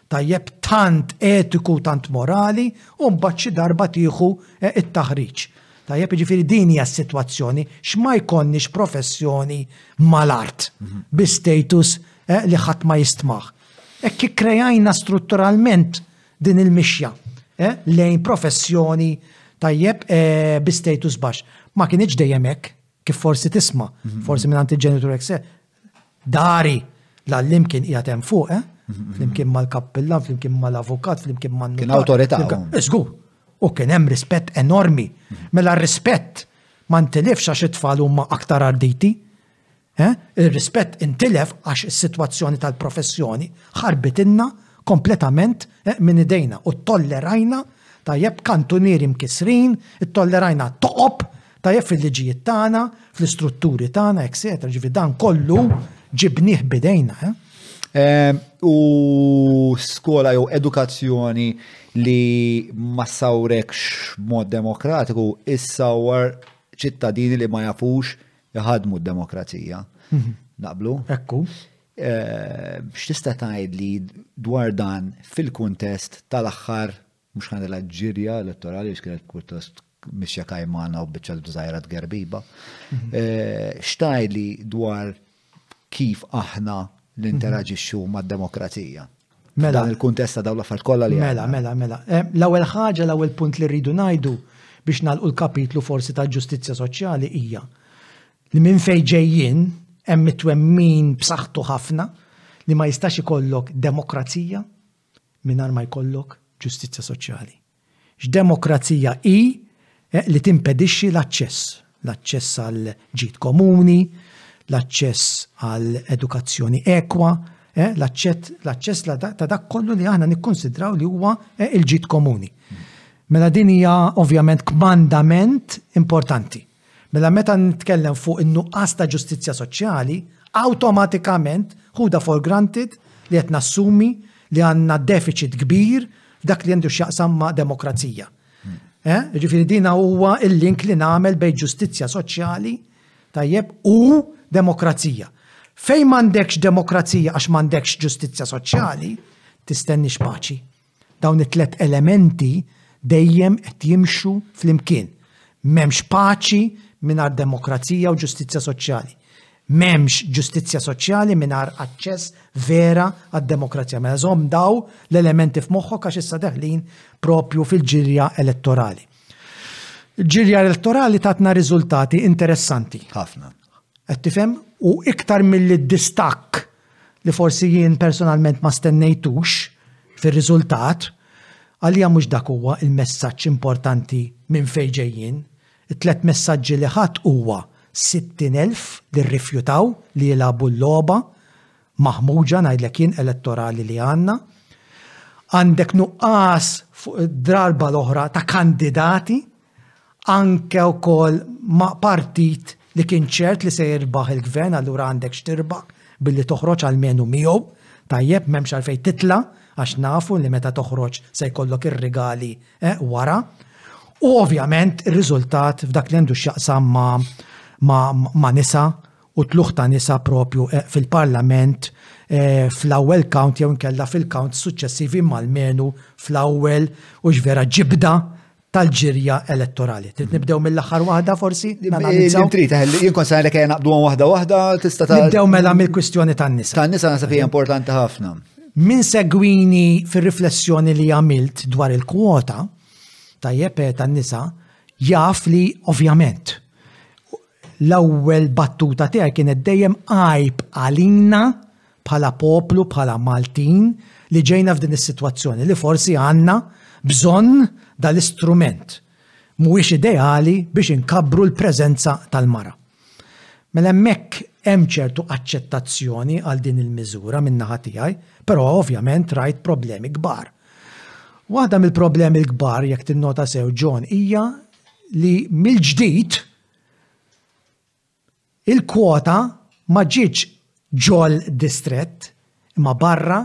tajjeb tant etiku u tant morali u mbagħad xi darba tieħu t-taħriġ. Tajjeb, jiġifieri din hija s-sitwazzjoni, x'ma jkollniex professjoni mal-art bi status li ħadd ma jistmah. Hekk ikkrejajna strutturalment din il-mixja lejn professjoni, tajjeb, bi status baxx. Ma kinitx dejjem hekk, kif forsi tisma', forsi mingħand il-ġenitur hekk seħħ. dari l-għallim kien qiegħed hemm fuq, eh? flimkien mal-kappillan, flimkien mal-avukat, flimkien mal Kien awtorità. Iżgur. U kien hemm rispett enormi. Mela r-rispett ma ntilifx għax it-tfal huma aktar arditi. Eh? Ir-rispett intilef għax is-sitwazzjoni tal-professjoni ħarbitinna kompletament eh, minn idejna u tollerajna tajjeb kantunieri mkisrin, tollerajna toqob Tajjeb fil-liġijiet tagħna, fl-istrutturi tagħna, eccetera, ġifi dan kollu ġibnieh bidejna. Eh? Ehm, u skola jew edukazzjoni li ma sawrekx mod demokratiku issawar ċittadini li ma jafux jħadmu d-demokrazija. Mhm. Naqblu? Ekku. Ehm, x'tista' tgħid li dwar dan fil-kuntest tal-aħħar Mhux ħa nilgħab ġirja elettorali għax kienet pjuttost mixja kajmana u biċċa żgħira tgerbiba. X'tgħidli dwar kif aħna ninteraġixxu mad-demokrazija? Mela. Dan il-kuntest ta' dawn l-affarijiet kollha li. Mela, mela, mela. L-ewwel ħaġa, l-ewwel punt li rridu ngħidu biex nagħlqu l-kapitlu forsi ta' ġustizzja soċjali hija li minn fejn ġejjin hemm it-twemmin b'saħħtu ħafna li ma jistax ikollok demokrazija mingħajr ma jkollok ġustizzja soċjali. X'demokrazija hi li timpedixxi l-aċċess, l-aċċess għall-ġid komuni, l-aċċess għal edukazzjoni ekwa, l-aċċess ta' dak kollu li aħna nikkunsidraw li huwa il-ġid komuni. Mela din hija ovvjament kmandament importanti. Mela meta nitkellem fuq in-nuqqas ta' ġustizzja soċjali, awtomatikament ħudha for granted li qed nassumi li għandna deficit kbir f'dak li għandu x'jaqsam ma' demokrazija. Ġifieri dina huwa l-link li nagħmel bejn ġustizzja soċjali tajjeb u demokrazija. Fejn m'għandekx demokrazija għax m'għandekx ġustizzja soċjali, tistennix paċi. Dawn it-tliet elementi dejjem qed jimxu flimkien. M'hemmx paċi mingħajr demokrazija u ġustizzja soċjali. M'hemmx ġustizzja soċjali mingħajr aċċess vera għad-demokrazija. Mela żomm daw l-elementi f'moħħok għax issa deħlin propju fil-ġirja elettorali. Ġirja elettorali tatna riżultati interessanti. Ħafna. Qed tifhem u iktar mill-distakk li forsi jien personalment ma stennejtux fir-riżultat, għalija mhux dak huwa l-messaġġ importanti minn fejn ġejjin. It-tliet messaġġi li ħadt huwa 60,000 li rrifjutaw li jilagħbu l-logħba maħmuġa ngħidlek jien elettorali li għandna. Għandek nuqqas fuq id-drarba l-oħra ta' kandidati. anke wkoll ma' partit li kien ċert li se jirbaħ il-gvern allura għandek x'tirbaħ billi toħroġ almenu miegħu, tajjeb m'hemmx għalfejn titla' għax nafu li meta toħroġ se jkollok ir-rigali wara. U ovvjament ir-riżultat f'dak li għandu x'jaqsam ma' nisa u tluħ ta' nisa propju fil-parlament fl-ewwel count jew inkella fil-count suċċessivi mal-menu fl-ewwel u x'vera ġibda tal-ġirja elettorali. Trid nibdew mill-aħħar waħda forsi? Nanalizzaw. Trid, eh, jien kont sanajlek jgħin naqbdu waħda waħda, tista' ta' Nibdew mela mill-kwistjoni tan-nisa. Tan-nisa nasa fija importanti ħafna. Min segwini fir-riflessjoni li għamilt dwar il-kwota tajjeb eh, tan-nisa jaf li ovvjament l-ewwel battuta tiegħi kienet dejjem għajb għalina bħala poplu, bħala Maltin, li ġejna f'din is-sitwazzjoni li forsi għandna bżonn dal-istrument. Mhuwiex ideali biex inkabbru l-preżenza tal-mara. Mela hemmhekk hemm ċertu aċċettazzjoni għal din il-miżura min-naħa tiegħi, però ovvjament rajt problemi kbar. Waħda mill-problemi l-kbar jekk tinnota sew John hija li mill-ġdid Il-kwota ma ġietx ġol distrett imma barra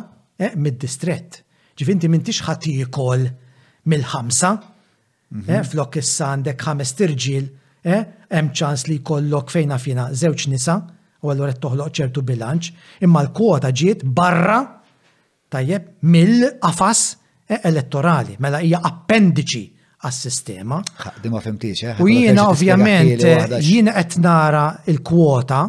mid-distrett. Ġifieri inti m'intix ħa tiekol mill-ħamsa, flok issa għandek ħamest irġiel, hemm ċans li jkollok fejn naf jiena żewġ nisa u allura qed toħloq ċertu bilanċ, imma l-kwota ġiet barra Tajjeb, mill-qafas elettorali, mela hija appendiċi għas-sistema. Din ma fimtiex, eh? U jiena ovvjament jiena qed nara l-kwota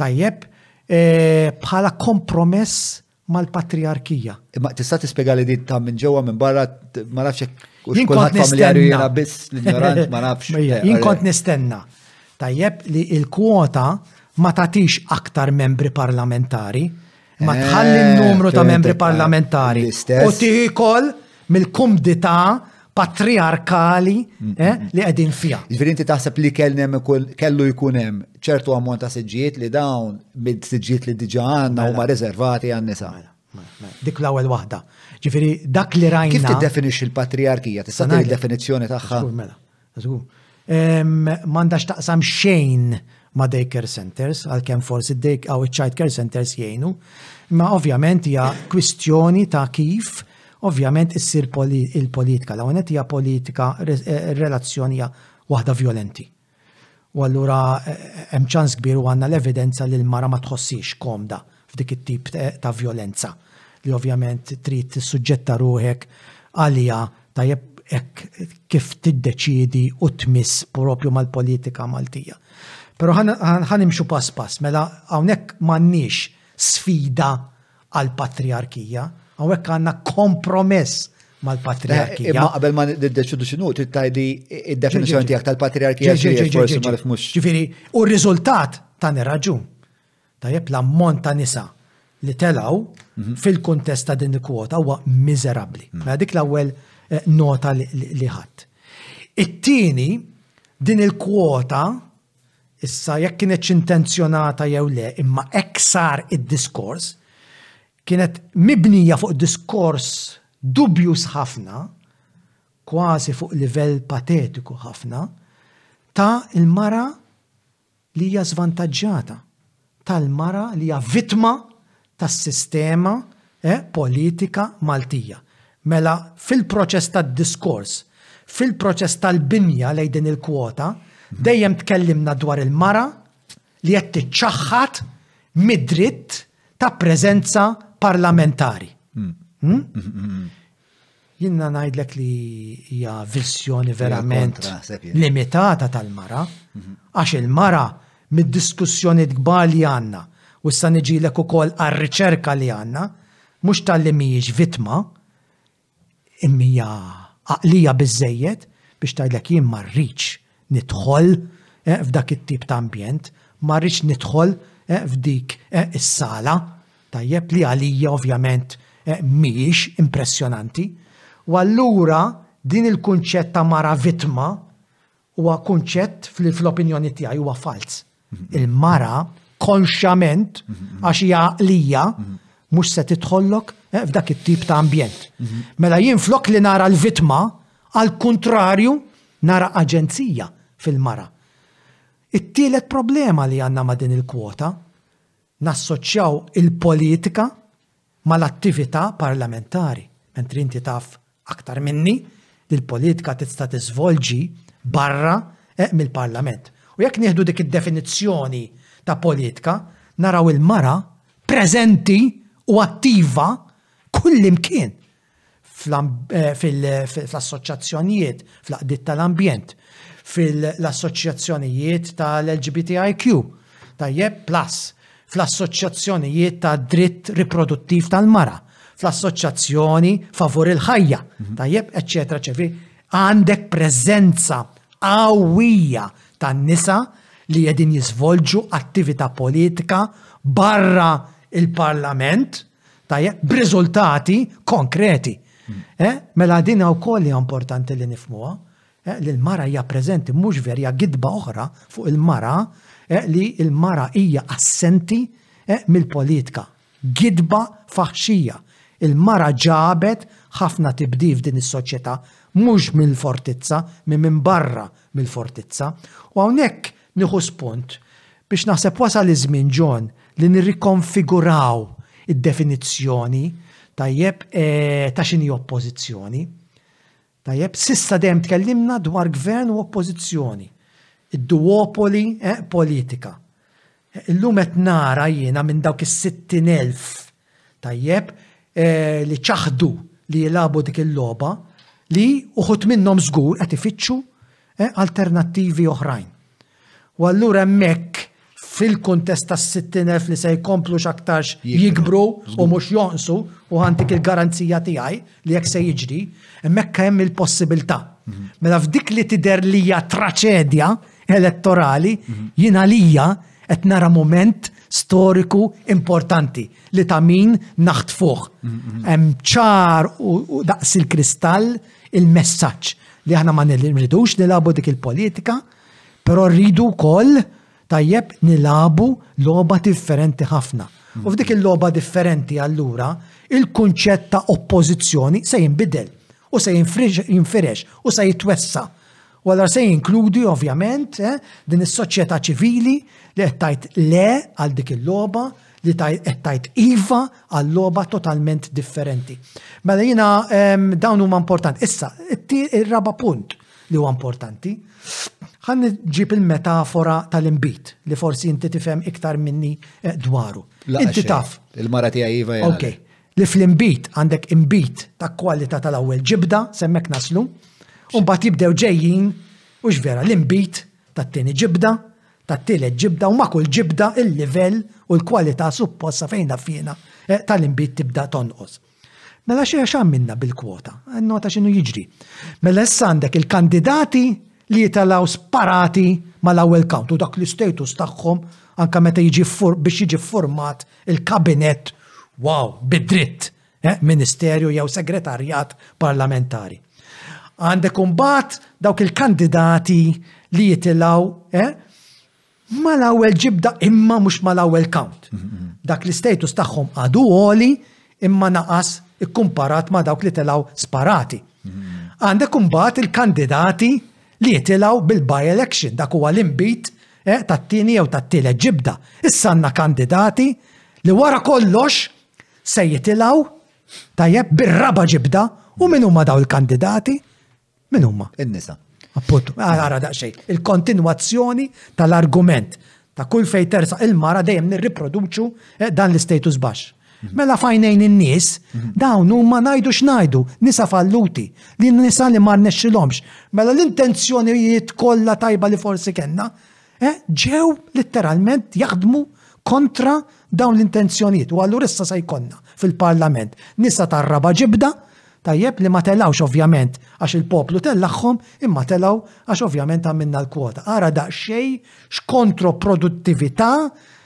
tajjeb eh, bħala kompromess mal-patriarkija. Imma tista' tispjega li din ta' minn ġewwa minn barra ma nafx hekk u xkulħadd familjari jiena biss l-ignorant ma nafx. Jien kont nistenna. Tajjeb li l-kwota ma tagħtix aktar membri parlamentari, Ma tħalli n-numru ta' membri parlamentari. U tiħi kol mill-kumdita patriarkali mm, eh, mm, mm. li għedin fija. Ġviri inti taħseb li kellem kellu jkun hemm ċertu ammont ta' siġġiet li dawn mid siġġiet li diġa għanna u ma mela. rezervati għan nisa. Mela, mela, Dik l-ewwel waħda. Ġifiri dak li rajna. Kif tiddefinixxi l-patriarkija? Tista' tgħid definizzjoni tagħha? Mela. Żgur. M'għandha x'taqsam xejn ma' daycare centers, għalkemm forsi d-daycare għaw child care centers jgħinu, imma ovvjament hija kwistjoni ta' kif ovvjament issir il-politika, l-għonet hija politika eh, relazzjonija waħda violenti. U allura hemm ċans kbir u għandna l-evidenza li l-mara ma tħossiex komda f'dik it-tip ta' vjolenza li ovvjament trid tissuġġetta ruħek għaliha tajjeb hekk kif tiddeċiedi u tmiss propju mal-politika Maltija. Però ħa nimxu pass pass, mela hawnhekk m'għandniex sfida għall-patrijarkija, hawnhekk għandna kompromess mal-patrijarkija. Imma qabel ma niddeċidu x'inhu trid tgħidi d-definizzjoni tiegħek tal-patrijarkija forsi ma nifhmux. Ġifieri, u r-riżultat ta' raġun. Tajjeb l-ammont ta' nisa li telaw mhm. fil-kuntest ta' din il-kwota huwa miżerabbli. Mhm. Mela dik l-ewwel eh, nota li ħadd. It-tieni din il-kwota Issa, jekk kinetx intenzjonata jew le, imma hekk sar id-diskors, kienet mibnija fuq diskors dubjuż ħafna, kważi fuq livell patetiku ħafna, ta' l-mara li hija żvantaġġata. tal-mara li hija vittma tas-sistema politika Maltija. Mela fil-proċess tad-diskors, fil-proċess tal-binja lejn din il-kwota, dejjem tkellimna dwar il-mara li qed tiċċaħħad mid-dritt ta' preżenza parlamentari. Jiena ngħidlek li hija vissjoni verament limitata tal-mara, mhm. għax il-mara mid-diskussjonijiet kbar li għandna u issa niġilek ukoll għar-riċerka li għandna, mhux tal-li mhijiex vittma, imija għaqlija biżejjed biex tgħidlek jien ma rridx nidħol f'dak it-tip ta' ambjent, ma rridx nidħol f'dik is-sala, tajjeb, li għalija ovvjament mhijiex impressjonanti. U allura din il-kunċett ta' mara vittma huwa kunċett li fl-opinjoni tiegħi huwa falz. Il-mara konxjament għax hija għaqlija mhux se tidħollok eh, f'dak it-tip ta' ambjent. Mela jien flok li nara l-vitma għal kuntrarju nara aġenzija fil-mara. It-tielet problema li għandna ma' din il-kwota nassoċjaw il-politika mal-attività parlamentari, mentri inti taf aktar minni li l-politika tista' tiżvolġi barra mill-Parlament. U jekk nieħdu dik id-definizzjoni ta' politika, naraw il-mara preżenti u attiva kullimkien fl-assoċjazzjonijiet, fl-għaqdiet tal-ambjent, fil-assoċjazzjonijiet tal-LGBTIQ, tajjeb, plus, fl-assoċjazzjonijiet tad-dritt riproduttiv tal-mara, fl-assoċjazzjoni favur il-ħajja, mhm. tajjeb, eċċetera, ċevi, għandek preżenza qawwija tan-nisa li qegħdin jiżvolġu attività politika barra il-Parlament, Tajjeb, b'riżultati konkreti. Eh, mela din wkoll hija importanti li nifmuha eh, li l-mara hija preżenti mhux ver hija gidba oħra fuq il-mara eh, li l-mara hija assenti eh, mill-politika. Gidba faħxija. Il-mara ġabet ħafna tibdi f'din is-soċjetà mhux mill-fortizza, minn minn barra mill-fortizza. U hawnhekk Nieħu spunt biex naħseb wasal iż-żmien John li nirrikonfiguraw id-definizzjoni, tajjeb, ta' x'inhi oppożizzjoni. Tajjeb, s'issa dejjem tkellimna dwar gvern u oppożizzjoni. Id-duwopoli politika. Illum qed nara jiena minn dawk is-60,000 Tajjeb li ċaħdu li jilagħbu dik il-logħba li uħud minnhom żgur qed ifittxu eh, alternattivi oħrajn. U allura hemmhekk fil-kuntest tas 60,000 li se jkomplu x'aktarx jikbru u mhux jonqsu u għandik il-garanzija tiegħi li jekk se jiġri, hemmhekk hemm il-possibilità. Mhm. Mela f'dik li tidher li hija traċedja elettorali, jien għalija qed nara moment storiku importanti li ta' min naħt fuq. Hemm ċar u daqs il-kristall il-messaġġ li aħna ma nirridux nilabu dik il-politika, però rridu wkoll tajjeb nilabu logħba differenti ħafna. U f'dik il-logħba differenti allura il-kunċett ta' oppożizzjoni se jinbidel u se jinfirex u se jitwessa. U allura se jinkludi ovvjament eh, din is-soċjetà ċivili li qed tgħid le għal dik il-logħba li qed tgħid iva għal logħba totalment differenti. Mela jiena dawn huma importanti. Issa, ir-raba punt li huwa importanti. Ħan ġib il-metafora tal-imbit li forsi inti tifhem iktar minni eh, dwaru. Inti taf. Il-mara tiegħi iva Ok. li fl-inbid għandek inbid ta' kwalità tal-ewwel ġibda, semmek naslu, u mbagħad jibdew ġejjin u vera l-inbid tat-tieni ġibda, tat-tielet ġibda u ma' kull ġibda il-livell u l-kwalità suppost sa fejna fjena eh, tal-inbid tibda tonqos. Mela xi għax għamilna bil-kwota, nota x'inhu jiġri. Mela issa għandek il-kandidati li jitalaw sparati mal-ewwel count u dak l-istatus tagħhom anka meta jiġi biex jiġi format Il-Kabinett, wow, bid-dritt, eh, Ministerju jew Segretarjat Parlamentari. Għandek imbagħad dawk il-kandidati li jitilgħu eh, mal-ewwel ġibda imma mhux mal-ewwel count. Dak l-istatus tagħhom għadu għoli imma naqas ikkumparat ma' dawk li telgħu sparati. Għandek imbagħad il-kandidati li jitilgħu bil-by-election dak huwa l-imbit eh, tat-tieni jew tat-tielet ġibda. Issa għandna kandidati li wara kollox se jitilgħu tajjeb bir-raba ġibda u min huma daw il-kandidati? Min huma? In-nisa. Appuntu, għara daqxej, il-kontinwazzjoni tal-argument ta' kull fej tersa il-mara dejjem nirriproduċu eh, dan l-istatus baxx. Mela f'għajnejn in-nies, dawn huma ngħidu x'ngħidu, nisa falluti, li nisa li ma rnexxilhomx. Mela l-intenzjonijiet kollha tajba li forsi kellna, eh, ġew litteralment jaħdmu kontra dawn l-intenzjonijiet. U allura issa se jkollna fil-Parlament nisa tar-raba' ġibda, tajjeb li ma telgħux ovvjament għax il-poplu tellagħhom, imma telgħu għax ovvjament għamilna l-kwota. Ara daqsxejn x'kontroproduttività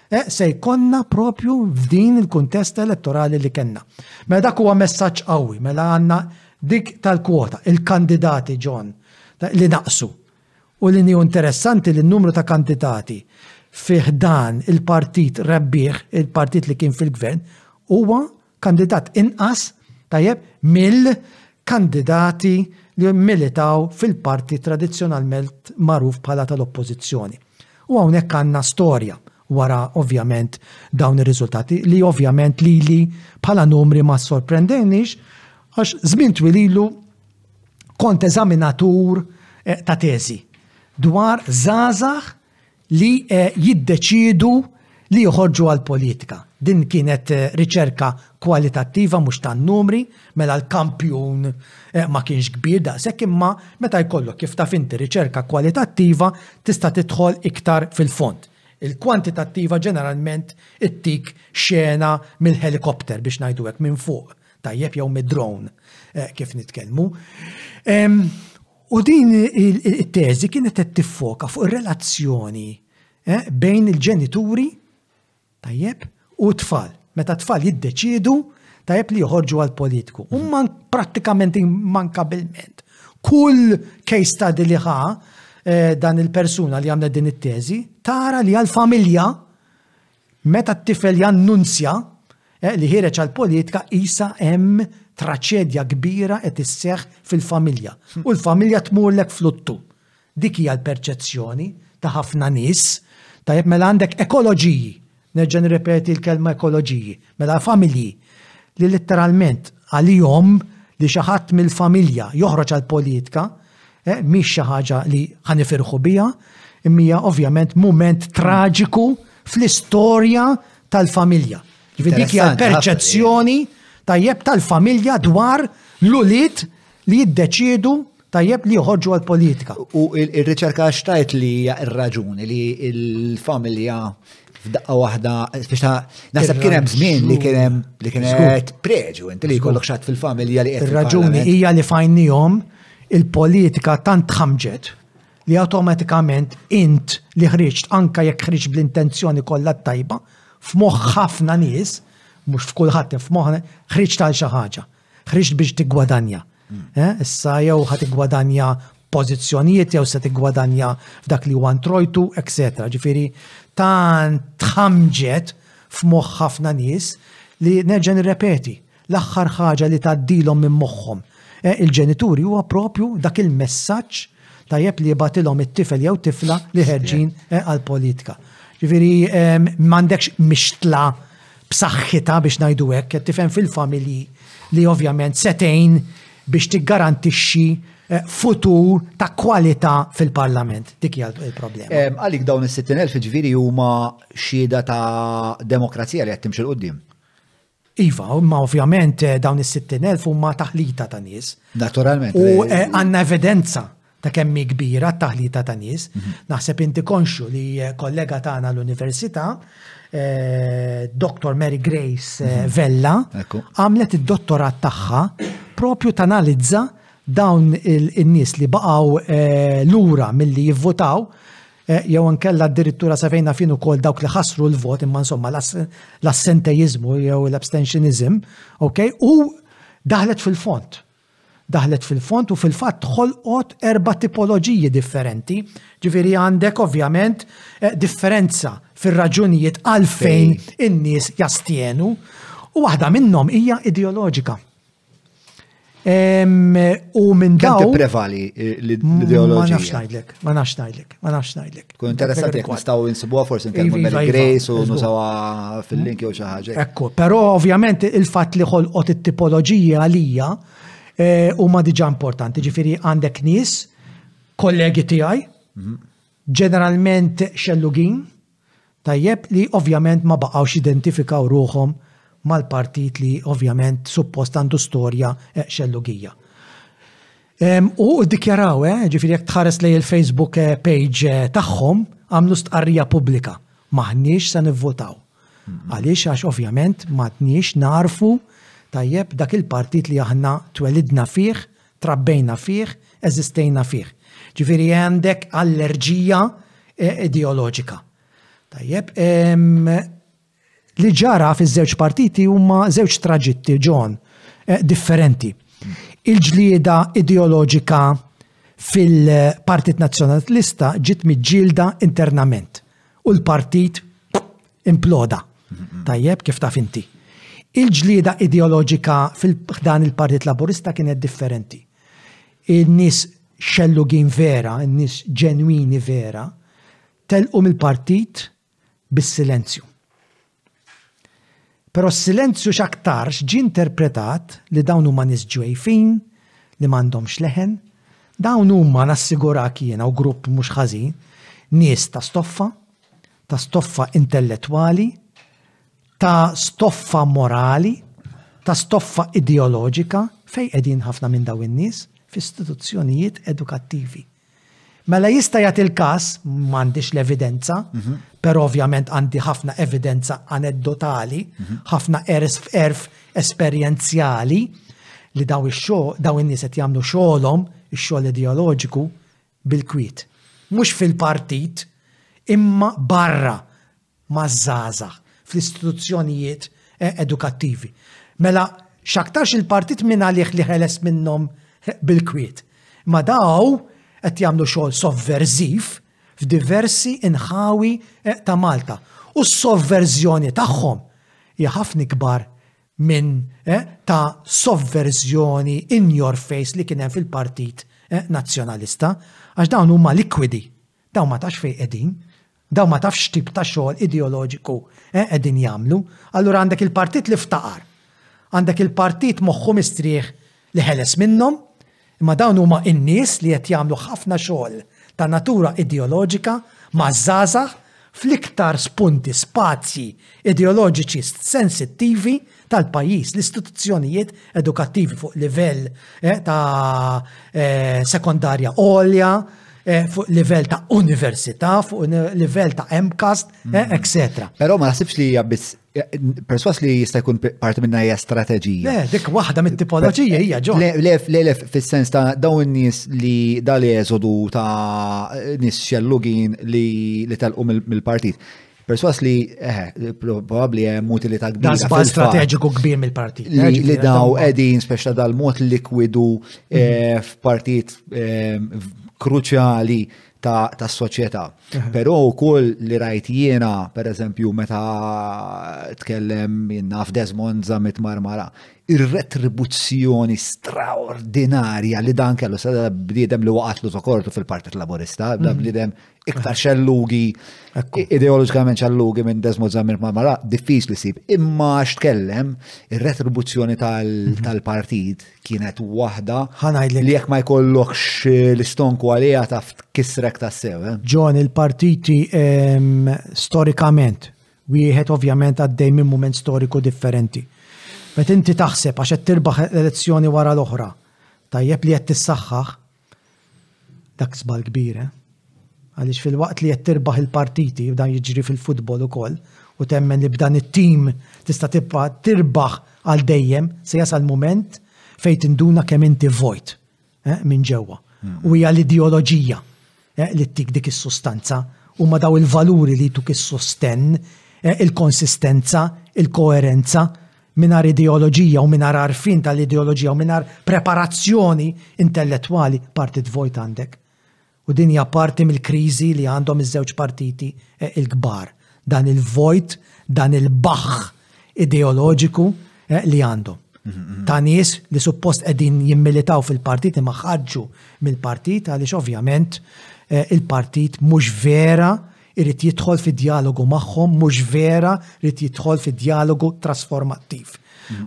Eh, se jkonna propju f'din il-kuntest elettorali li kellna. Mela dak huwa messaġġ qawwi, mela għandna dik tal-kwota, il-kandidati ġon li naqsu. U li niju interessanti li n-numru ta' kandidati fiħdan il-partit rebbieħ, il-partit li kien fil-gvern, huwa kandidat inqas tajjeb mill-kandidati li mmilitaw fil-parti tradizzjonalment magħruf bħala tal-Oppożizzjoni. U hawnhekk għandna storja wara ovvjament dawn ir-riżultati li ovvjament lili bħala numri ma sorprendenix għax żmien twil ilu kont eżaminatur eh, ta' teżi dwar żgħażagħ li eh, jiddeċiedu li joħorġu għall-politika. Din kienet eh, riċerka kwalitattiva mhux tan-numri, mela l-kampjun eh, ma kienx kbir daqshekk imma meta jkollok kif taf inti riċerka kwalitattiva tista' tidħol iktar fil-fond. Il-kwantitattiva ġeneralment ittik xena mill-helikopter biex ngħidu hekk minn fuq, tajjeb jew mid-drone eh, kif nitkellmu. U din it-teżi kienet qed tiffoka fuq ir-relazzjoni eh, bejn il-ġenituri tajjeb u t-tfal. Meta t-tfal jiddeċiedu tajjeb li joħorġu għal politiku. U mhm. man prattikament mankabilment. Kull case study li ħa eh, dan il-persuna li għamlet din it-teżi tara li għal-familja Meta t-tifel jannunzja li ħiereġ għall-politika qisha hemm traċedja kbira qed isseħħ fil-familja u l-familja tmurlek f'luttu. Dik hija l-perċezzjoni ta' ħafna nies. Tajjeb mela għandek ekoloġiji, nerġa' nirrepeti l-kelma ekoloġiji, mela familji li litteralment għalihom li xi ħadd mill-familja joħroġ għall-politika, Mhix xi ħaġa li ħa nifirħu biha, imma hija ovvjament mument traġiku fl-istorja tal-familja. Ġifieri dik hija l-perċezzjoni tajjeb tal-familja dwar l-ulied li jiddeċiedu tajjeb li joħorġu għal-politika. U il-riċerka xtajt li hija r-raġuni li l-familja f'daqqa waħda, biex ta' naħseb kien hemm żmien li kien hemm li kien qed preġu, inti li jkollok xatt fil-familja li qed. Ir-raġuni hija li fajnihom il-politika tant ħamġet li awtomatikament int li ħriġt anka jekk ħriġ bl-intenzjoni kollha tajba, f'moħħ ħafna nies, mhux f'kulħadd f'moħħ, ħriġt għal xi ħaġa. Ħriġt biex tiggwadanja. Eh, issa jew ħa tiggwadanja pożizzjonijiet jew se tiggwadanja f'dak li huwa trojtu, etc. Ġifieri tant tħamġet f'moħħ ħafna nies li nerġa' nirrepeti l-aħħar ħaġa li tgħaddilhom minn moħħhom. Eh, il-ġenituri huwa propju dak il-messaġġ tajjeb li jibatilhom it-tifel jew tifla li ħerġin eh, għal-politika. Ġifieri m'għandekx mixtla b'saħħitha biex ngħidu hekk, qed tifhem fil-familji li ovvjament se tgħin biex tiggarantixxi eh, futur ta' kwalità fil-Parlament. Dik hija l-problema. Eh, għalik dawn is-60,000 ġifieri huma xhieda ta' demokrazija li qed timxi l-qudiem. Iva, ma ovvjament eh, dawn is-60,000 huma taħlita ta' nies. Naturalment. U għandna evidenza ta' kemm hi kbira t-taħlita ta' nies. Naħseb inti konxju li kollega tagħna l-Università, eh, Dr. Mary Grace eh, mhm. Vella, għamlet id-dottorat tagħha propju tanalizza dawn il-nies li baqgħu eh, lura milli jivvotaw Eh, jew ankella addirittura sa fejna fin ukoll dawk li ħasru l-vot imma insomma l-assentejiżmu jew l-abstentionism, ok? U daħlet fil-font. daħlet fil-fond u fil-fatt ħolqot erba' tipoloġiji differenti, ġifieri għandek ovvjament differenza fir-raġunijiet għalfejn in-nies jastjenu u waħda minnhom hija ideoloġika. U minn dawn. Tipprevali l-ideoloġija. Ma nafx ngħidlek, ma nafx ngħidlek, ma nafx ngħidlek. Tkun interessanti jekk nistgħu insibuha forsi nkellmu iva, Mary iva, Grace u nużawha fil-link jew xi ħaġa. Ekku, però ovvjament il-fatt li ħolqot it-tipoloġiji għalija eh, huma diġà importanti, ġifieri għandek nies, kollegi tiegħi, mhm. ġeneralment xellugin, tajjeb li ovvjament ma baqgħux identifikaw ruħhom mal-partit li ovvjament suppost għandu storja eh, xellugija. U ddikjaraw, eh, ġifiri jek tħares lej il-Facebook eh, page eh, tagħhom, għamlu stqarrija pubblika. Maħniex se nivvotaw. Għaliex għax ovvjament maħniex narfu tajjeb dak il-partit li aħna twelidna fih, trabbejna fih, eżistejna fih. Ġifiri għandek allerġija ideoloġika. Tajjeb, Li ġara fiż-żewġ partiti huma żewġ traġitti, John, differenti. Il-ġlieda ideoloġika fil-Partit Nazzjonalista ġiet miġġielda internament u l-partit imploda. Tajjeb, kif taf inti. Il-ġlieda ideoloġika fil-ħdan il-Partit Laburista kienet differenti. In-nies xellugin vera, in-nies ġenwini vera, telqu mill-partit bis-silenzju. Però s-silenzju x'aktarx ġie interpretat li dawn huma nies ġwejfin, li m'għandhomx leħen. Dawn huma, nassigurak jiena u grupp mhux ħażin, nies ta' stoffa, ta' stoffa intellettwali, ta' stoffa morali, ta' stoffa ideoloġika, fejn qegħdin ħafna minn dawn in-nies? F'istituzzjonijiet edukattivi. Mela jista' jagħti l-każ, m'għandix l-evidenza, però ovvjament għandi ħafna evidenza aneddotali, ħafna erf esperjenzjali li daw ix-xogħol, daw in-nies qed jagħmlu xogħolhom, ix-xogħol ideoloġiku bil-kwiet. Mhux fil-partit, imma barra maż-żgħażagħ fl-istituzzjonijiet edukattivi. Mela x'aktarx il-partit min għalih li ħeles minnhom bil-kwiet. Imma daw qed jagħmlu xogħol sovverżiv f'diversi inħawi ta' Malta. U s-sovverżjoni tagħhom hija ħafna ikbar minn ta' sovverżjoni in your face li kien hemm fil-Partit Nazzjonalista għax dawn huma likwidi. Dawn ma tax fejn qegħdin Dawn ma tafx x'tip ta' xogħol ideoloġiku qegħdin jagħmlu. Allura għandek il-partit li ftaqar. Għandek il-partit moħħu mistrieħ li ħeles minnhom, imma dawn huma n-nies li qed jagħmlu ħafna xogħol ta' natura ideoloġika maż-żgħażagħ fl-iktar spunti, spazji ideoloġiċi sensittivi tal-pajjiż, l-istituzzjonijiet edukattivi fuq livell eh, ta' eh, sekondarja għolja, eh, fuq livell ta' università, fuq livell ta' MCAST, mm. etc. Però ma naħsibx li hija biss perswas li jista' jkun parti minna hija strateġija. Le, dik waħda mit-tipoloġija hija ġo. Le, le, le, fis-sens ta' dawn in-nies li dal eżodu ta' nies xellugin li telqu mill-partit. Perswas li, eħe, eh, probabli hemm utilità kbira. Dan żball strateġiku kbir mill-partit. Li eh, daw qegħdin speċta dal-mod likwidu eh, mhm. f'partit kruċjali ta', ta soċjetà. Mhm. Però wkoll li rajt jiena, per eżempju, meta tkellem jinnaf Desmond Zamit Marmara, ir-retribuzzjoni straordinarja li dan kellu sa bniedem li waqatlu zokortu fil-Partit Laburista, da mhm. bniedem iktar xellugi, ideologikament xellugi minn Desmond Zamir Marmara, diffiċ li sib. Imma għax tkellem, il-retribuzzjoni mhm. tal-partit kienet wahda li jek ma jkollokx eh, l-istonku għalija taf kisrek ta' sew. Eh? John, il-partiti ehm, storikament, wieħed ovvjament għaddej minn moment storiku differenti. Bet inti taħseb għax qed tirbaħ elezzjoni wara l-oħra, tajjeb li qed tissaħħaħ, Dak żball kbir, eh? Għaliex filwaqt li qed tirbaħ il-partiti u dan jiġri fil-futbol ukoll u temmen li b'dan it-tim tista' tibqa' tirbaħ għal dejjem se jasal mument fejn tinduna kemm inti vojt eh, minn ġewwa. Hmm. U hija l-ideoloġija eh, li tik dik is-sustanza u ma daw il-valuri li tuk is-sostenn, eh, il-konsistenza, il-koerenza, mingħajr ideoloġija u mingħajr għarfien tal-ideoloġija u mingħajr preparazzjoni intellettwali partit vojt għandek. U din hija parti mill-kriżi li għandhom iż-żewġ partiti eh, il-kbar. Dan il-vojt, dan il-baħ ideoloġiku eh, li għandhom. Ta' nies li suppost qegħdin jimmilitaw fil-partit imma ħarġu mill-partit għaliex ovvjament eh, il-partit mhux vera Irid jidħol fi djalogu magħhom, mhux vera irid jidħol fi djalogu trasformattiv.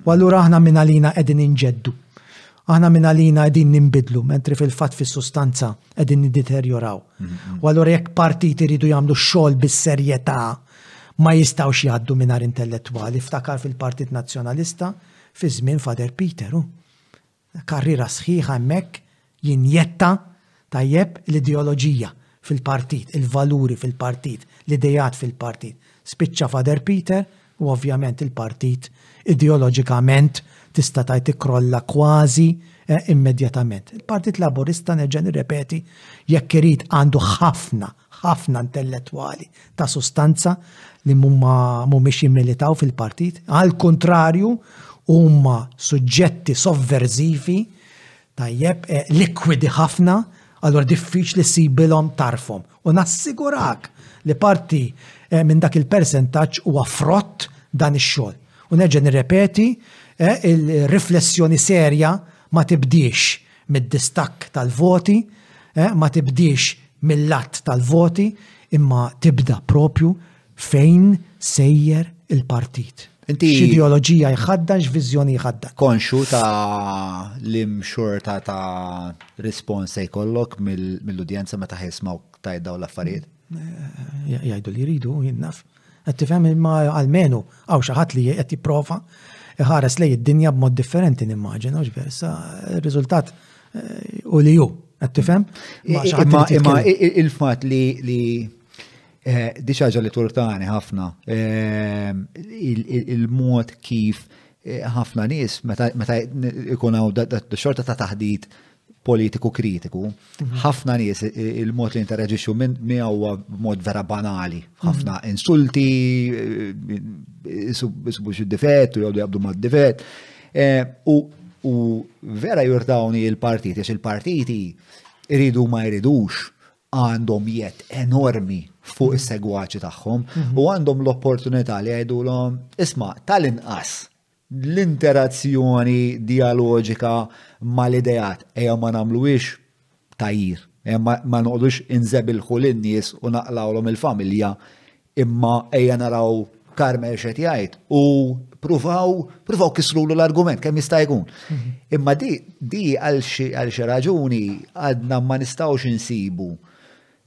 U allura aħna minn għalina qegħdin inġeddu. Aħna minn għalina qegħdin nimbidlu, mentri fil-fatt fis-sustanza qegħdin niddeterjoraw. U allura jekk partiti iridu jagħmlu xogħol bis-serjetà ma jistawx jgħaddu minar intellettwali, ftakar fil-Partit Nazzjonalista, fi żmien Fader Peter. Karriera sħiħa hemmhekk jinjetta tajjeb l-ideoloġija fil-partit, il-valuri fil-partit, l-ideat fil-partit. Spiċċa Father Peter u ovvjament il-partit ideoloġikament tista' tgħid ikkrolla kważi immedjatament. Il-Partit Laburista nerġa' nirrepeti jekk irid għandu ħafna ħafna intellettwali ta' sustanza li mhumiex jimmilitaw fil-partit, għal kuntrarju huma suġġetti sovverżivi tajjeb eh, likwidi ħafna, allora diffiċli sibilhom tarfhom. U nassigurak li parti eh, minn dak il-persentaġġ huwa frott dan ix-xogħol. U nerġa' nirrepeti eh, il-riflessjoni serja ma tibdiex mid-distakk tal-voti, ma tibdiex mill-għadd tal-voti imma tibda proprju fejn sejjer il-partit. Inti x'ideoloġija jħaddan, x'viżjoni jħaddan. Konxu ta' lim xorta ta' rispons se jkollok mill-udjenza meta ħismaw tajt daw l-affarijiet? Eh, jgħidu li jridu, jinnaf. Qed tifhem imma almenu hawn xi ħadd li qed jipprova iħares lej id-dinja b'mod differenti nimmaġina, ġifier sa r-riżultat eh, u li hu, qed tifhem? Imma il-fatt li eh, diċaġa li turtani ħafna eh, il-mod kif ħafna nies meta ikun hawn xorta ta' taħdit politiku kritiku, mhm. ħafna nies il-mod li interaġixxu minn miegħu b'mod vera banali, mhm. ħafna insulti, jisbu xi difett u jgħodu jabdu mad-difett. Eh, u vera jurtawni il-partiti, għax il-partiti iridu ma jridux għandhom jett enormi fuq is-segwaċi tagħhom mhm. u għandhom l-opportunità li jgħidulhom isma' tal-inqas l-interazzjoni dijaloġika mal-ideat. Ejjew ma nagħmluhiex tagħjir, ejja ma noqgħodux inżebilħu lin-nies u naqlgħulhom il-familja, imma ejja naraw Carmel x'qed jgħid u pruvaw, pruvaw kisrulu l-argument kemm jista' jkun. Mhm. Imma di, di għal xi raġuni għadna ma nistgħux insibu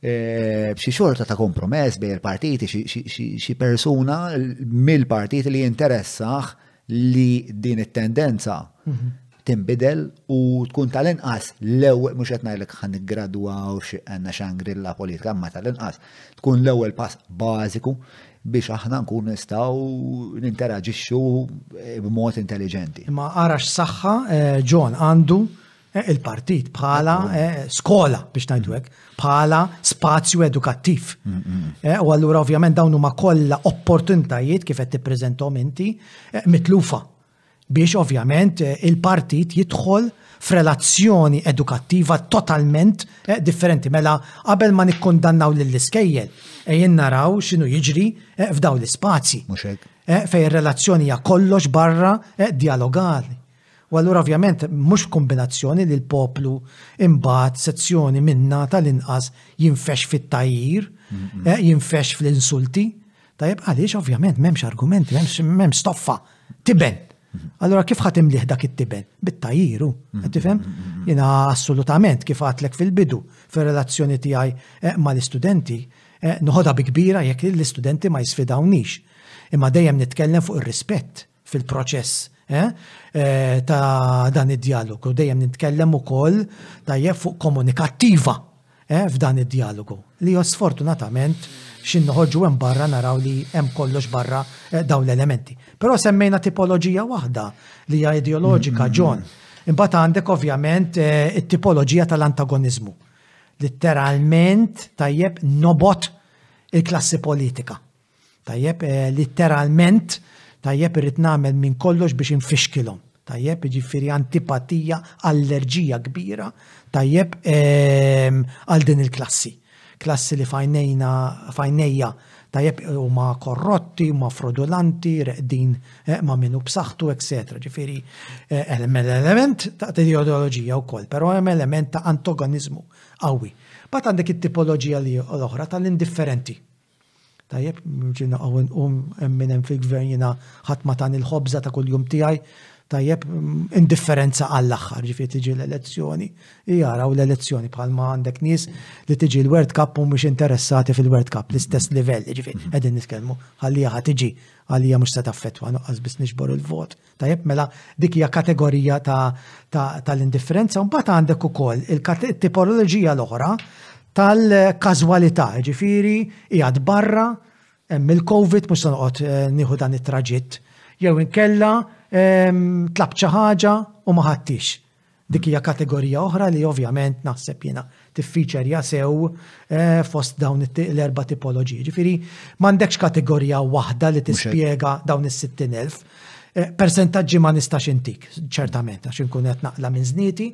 b'xi xorta ta' kompromess bejn il-partiti, xi persuna mill-partiti li jinteressaħ li din it-tendenza mhm. timbidel u tkun tal-inqas l-ewwel mhux qed ngħidlek ħan niggradwaw għandna xangrilla politika ma tal-inqas tkun l-ewwel pass bażiku biex aħna nkun nistgħu ninteraġixxu eh, b'mod intelligenti. Ma arax saħħa eh, John għandu Eh, il-partit bħala eh, skola biex ngħidu hekk, bħala spazju edukattiv. Mm, mm, mm. Eh, u allura ovvjament dawn huma kollha opportunitajiet kif qed tippreżenthom inti mitlufa biex ovvjament il-partit jidħol f'relazzjoni edukattiva totalment differenti. Mela qabel ma nikkondannaw lill-iskejjel, ejjen naraw x'inhu jiġri f'dawn l-ispazji. Fejn ir-relazzjoni hija kollox barra dialogali. U allura ovvjament mhux f'kombinazzjoni li l-poplu imbagħad sezzjoni minna tal-inqas jinfex fit-tgħajjir, eh, jinfex fl-insulti. Tajjeb għaliex ovvjament m'hemmx argumenti, m'hemmx stoffa, tiben. Allora kif ħadd imliħ dak it-tiben? Bit-tajjiru, qed tifhem? Jiena assolutament kif għatlek fil-bidu fir-relazzjoni tiegħi eh, mal-istudenti, eh, noħodha bi kbira jekk l-istudenti ma jisfidawnix. Imma dejjem nitkellem fuq ir-rispett fil-proċess eh, eh, ta' dan id-dialogu. Dejjem nitkellem ukoll tajjeb fuq komunikattiva eh, f'dan id-dialogu. Li jo sfortunatament xin noħorġu hemm barra naraw li hemm kollox barra dawn l-elementi. Però semmejna tipoloġija waħda li hija ideoloġika ġon. Mm-hmm. Imbagħad għandek ovvjament it-tipoloġija tal-antagonizmu. Litteralment tajjeb nobot il-klassi politika. Tajjeb, litteralment, tajjeb irrid nagħmel minn kollox biex infixkilhom. Tajjeb, jiġifieri antipatija, allerġija kbira, tajjeb ehm, għal din il-klassi. Klassi li fajnejna, fajnejja, tajjeb huma korrotti, huma frodulanti, reqdin eh, ma' minnu b'saħħtu, etc. Ġifieri eh, element element ta' ideoloġija wkoll, però hemm element ta' antagonizmu qawwi. Bat għandek it-tipoloġija li l-oħra tal-indifferenti. Tajjeb, ġina għaw nqum minn hemm fil-gvern jina ħadd ma tani l-ħobża ta' kuljum tiegħi. Tajjeb, indifferenza għall-aħħar ġifi tiġi l-elezzjoni. Jara u l-elezzjoni bħalma għandek nies li tiġi l-World Cup u mhux interessati fil-World Cup, l-istess livell ġifi qegħdin nitkellmu. Għalija ħad tiġi, għalija mhux se taffettwa nuqqas biss nixbor il-vot. Tajjeb mela dik hija kategorija tal-indifferenza, mbagħad għandek ukoll il-tipoloġija l-oħra tal-każwalità, ġifieri qiegħed barra hemm il-COVID mhux se noqgħod eh, nieħu dan it-traġitt jew inkella ehm, tlab xi ħaġa u ma ħadtix. Dik hija kategorija oħra li ovvjament naħseb jiena tiffiċerja sew fost dawn l-erba' tipoloġiji. Ġifieri m'għandekx kategorija waħda li tispjega dawn is-60,000. Persentaġġi ma nistax intik, ċertament, għax inkun qed naqla minn żnieti,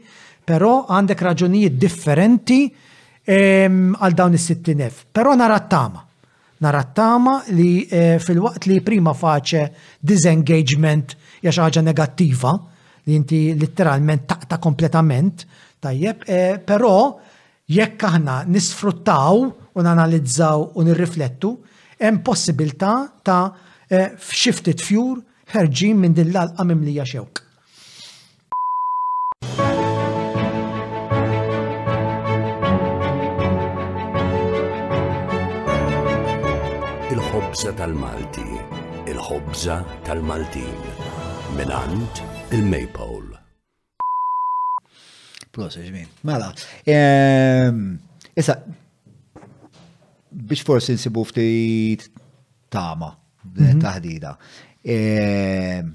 però għandek raġunijiet differenti għal dawn is-60,000. Però nara t-tama. Nara t-tama li filwaqt li prima facie disengagement hija xi ħaġa negattiva, li inti litteralment taqta' kompletament, tajjeb, però jekk aħna nisfruttaw u nanalizzaw u nirriflettu, hemm possibilità ta' f'xi ftit fjur ħerġin minn din l-għalqa mimlija xewk. il-ħobza tal-Malti, il-ħobza tal-Maltin, minant il-Maypole. Plus, ġmin. Mela, ehm, issa, biex forsi nsibu ftit tama, mhm. taħdida. Ehm,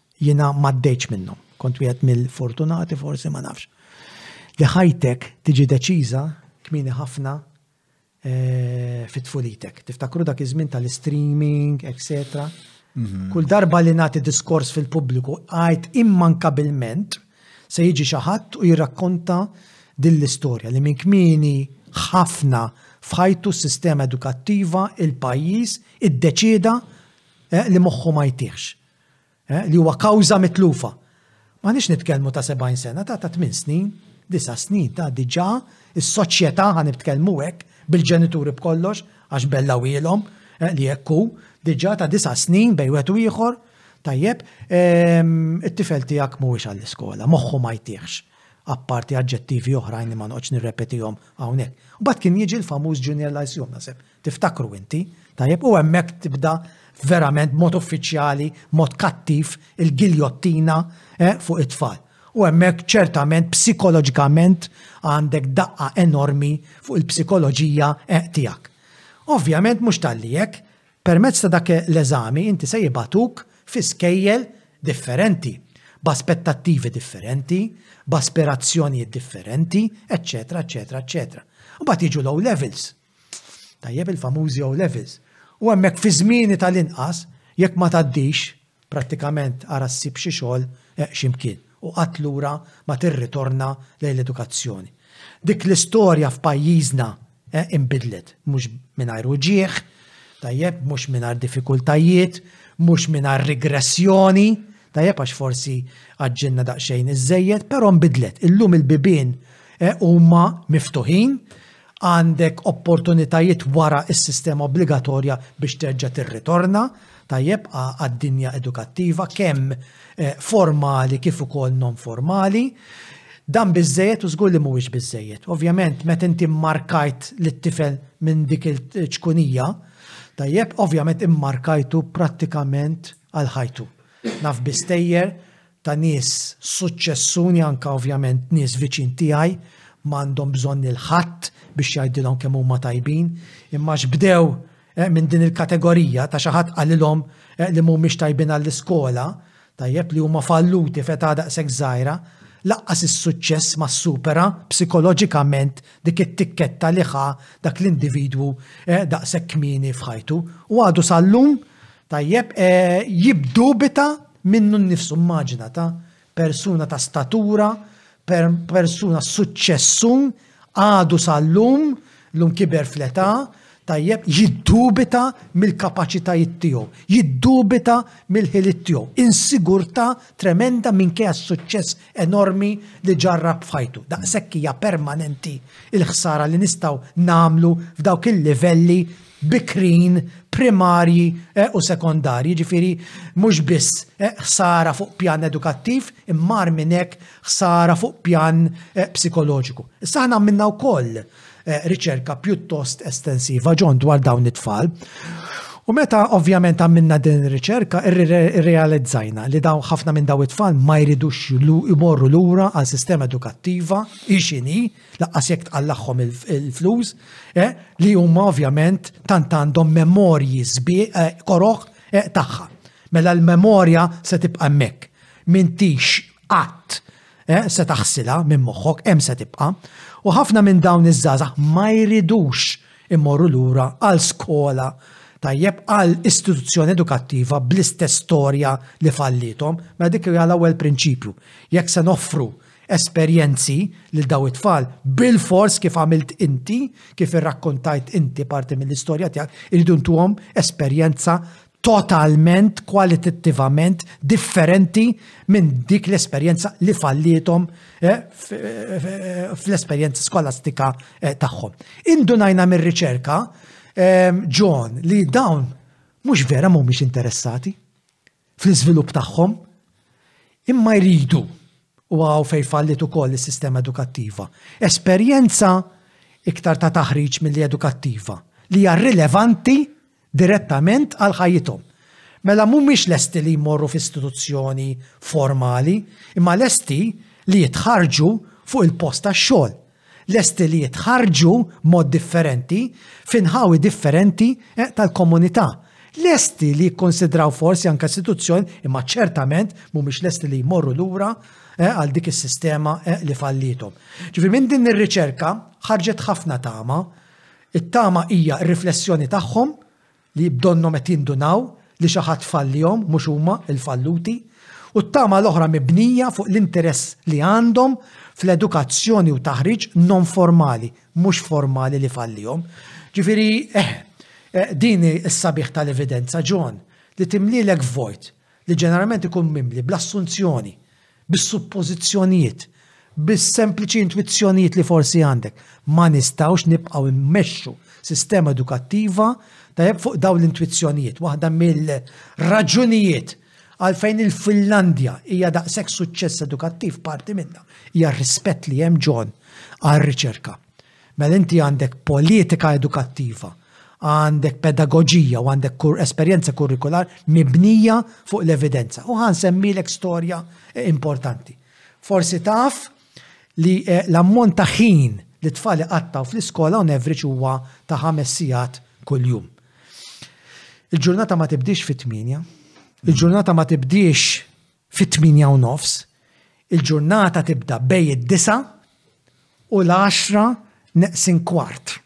Jiena m'għaddejtx minnhom. Kont wieħed mill-fortunati forsi, ma nafx. Li ħajtek tiġi deċiża kmieni ħafna fi tfulitek. Tiftakru dak iż-żmien tal-streaming, etc. Mhm. Kull darba li nagħti diskors fil-pubbliku għajt immankabilment se jiġi xi ħadd u jirrakkonta din l-istorja li minn kmieni ħafna fħajtu s-sistema edukattiva, il-pajjiż, id-deċida eh, li moħħu ma jtieħx. Li huwa kawża mitlufa. M'aħniex nitkellmu ta' 70 sena, ta' ta' tmien snin, disa' snin, ta' diġà is-soċjetà, ħa nibtkellmu hekk, bil-ġenituri b'kollox, għax bellgħuhielhom li hekk hu, diġà ta' disa' snin bejn wieħed u ieħor, tajjeb, it-tifel tiegħek mhuwiex għall-iskola, moħħu ma jtihx, apparti aġġettivi oħrajn li ma noqgħodx nirrepetihom hawnhekk. Mbagħad kien jiġi l-famuż Junior Lyceum naħseb Tiftakru inti, tajjeb, u hemmhekk tibda verament b'mod uffiċjali, b'mod kattiv, il-giljottina, eh, fuq it-tfal. U hemmhekk ċertament psikoloġikament għandek daqqa enormi fuq il-psikoloġija eh, tiegħek. Ovvjament mhux talli hekk, permezz ta' dak l-eżami inti se jibatuk fi skejjel differenti, b'aspettattivi differenti, b'aspirazzjonijiet differenti, eċċetera, eċċetera, eċċetera. U bat jiġu low levels. Tajjeb il-famużi O Levels. U hemmhekk fi żmieni tal-inqas jekk ma tgħaddix, prattikament ara ssib xi xogħol xi mkien u qatt lura ma tirritorna lejn l-edukazzjoni. Dik l-istorja f'pajjiżna inbidlet, mhux mingħajr uġigħ, tajjeb, mhux mingħajr diffikultajiet, mhux mingħajr rigressjoni, tajjeb għax forsi għaġġilna daqsxejn iżżejjed, però nbidlet. Illum il-bibien huma miftuħin għandek opportunitajiet wara s-sistema obbligatorja biex terġa' tirritorna, tajjeb, għad-dinja edukattiva kemm formali kif ukoll non formali. Dan biżżejjed u żgur li mhuwiex biżżejjed. Ovvjament, meta inti mmarkajt lit-tifel minn dik il-ċkunija, tajjeb, ovvjament immarkajtu prattikament għal ħajtu. Naf bi stejjer ta' nies suċċessuni anke ovvjament nies viċin tiegħi, m'għandhom bżonn lil ħadd biex jgħidilhom kemm huma tajbin, imma għax bdew minn din il-kategorija ta' xi ħadd qalilhom li m'humiex tajbin għall-iskola, tajjeb, li huma falluti f'età daqshekk żgħira, lanqas is-suċċess ma ssupera psikoloġikament dik it-tikketta li ħa dak l-individwu daqshekk kmieni f'ħajtu u għadu sal-lum, tajjeb, jibdubita Minnu nnifsu mmaġina ta' persuna ta' statura, persuna suċċessu, għadu sal-lum, llum kiber fl-età, tajjeb, jiddubita mill-kapaċitajiet tiegħu, jiddubita mill-ħiliet tiegħu, insigurtà tremenda minkejja s-suċċess enormi li ġarrab f'ħajtu. Daqshekk hija permanenti l-ħsara li nistgħu nagħmlu f'dawk il-livelli bikrin, primarji u sekondarji, jiġifieri mhux biss ħsara fuq pjan edukattiv imma agħar minn hekk ħsara fuq pjan psikoloġiku. Issa aħna għamilna wkoll riċerka pjuttost estensiva John dwar dawn it-tfal. U meta ovvjament għamilna din ir-riċerka, irrealizzajna li daw ħafna minn daw it-tfal ma jridux imorru lura għal sistema edukattiva ixini Lanqas jekk tqallagħhom il-flus, eh, li huma ovvjament tant għandhom memorji sbieq eh, koroħ eh, tagħha. Mela l-memorja se tibqa' hemmhekk. Mintix qatt eh, se taħsila minn moħħok hemm se tibqa'. U ħafna minn dawn iż-żgħażagħ ma jridux immorru lura għal skola tajjeb għal istituzzjoni edukattiva bl-istess storja li fallithom, ma dik hija l-ewwel prinċipju. Jekk se noffru esperjenzi lil daw it-tfal bilfors kif għamilt inti, kif irrakkontajt inti parti mill-istorja tiegħek, iridu ntuhom esperjenza totalment kwalitattivament differenti minn dik l-esperjenza li fallietom eh, eh, fl-esperjenza skolastika eh, tagħhom. Indunajna mir-riċerka ehm, John li dawn mhux vera mhumiex interessati. fl-iżvilupp tagħhom, imma jridu, u hawn fejn falliet ukoll is-sistema edukattiva, esperjenza iktar ta' taħriġ milli edukattiva, li hija rilevanti direttament għal ħajjithom. Mela mhumiex lesti li jmorru f'istituzzjoni formali, imma lesti li jitħarrġu fuq il-post tax-xogħol. lesti li jitħarrġu b'mod differenti f'inħawi differenti tal-Komunità, lesti li jikkunsidraw forsi anke istituzzjoni imma ċertament mhumiex lesti li jmorru lura għal dik is-sistema li falliethom. Ġifieri minn din ir-riċerka ħarġet ħafna tama. It-tama hija r-riflessjoni tagħhom li b'donnhom qed jindunaw li xi ħadd fallihom mhux huma l-falluti, u t-tama l-oħra mibnija fuq l-interess li għandhom fl-edukazzjoni u taħriġ non-formali, mhux formali li fallihom. Ġifieri, eh, eh, din is-sabiħ tal-evidenza, John, li timlielek vojt, li ġeneralment ikun mimli bl-assunzjoni, bis-suppożizzjonijiet, bis-sempliċi intwizzjonijiet li forsi għandek, ma nistgħux nibqgħu mmexxu sistema edukattiva, tajjeb, fuq dawn l-intwizzjonijiet. Waħda mill-raġunijiet għalfejn il-Finlandja hija daqshekk suċċess edukattiv parti minnha hija r-rispett li hemm ġon għar-riċerka. Mela inti għandek politika edukattiva, għandek pedagoġija u għandek kur esperjenza kurrikular mibnija fuq l-evidenza. U għan semmilek storja eh, importanti. Forsi taf li eh, l-ammont ta' ħin li tfali qattaw fl-iskola on average huwa ta' ħames sigħat kuljum. Il-ġurnata ma tibdix fit-8, il-ġurnata ma tibdix fit-tmienja u nofs, il-ġurnata tibda bej id-disgħa u l-għaxra neqsin kwart.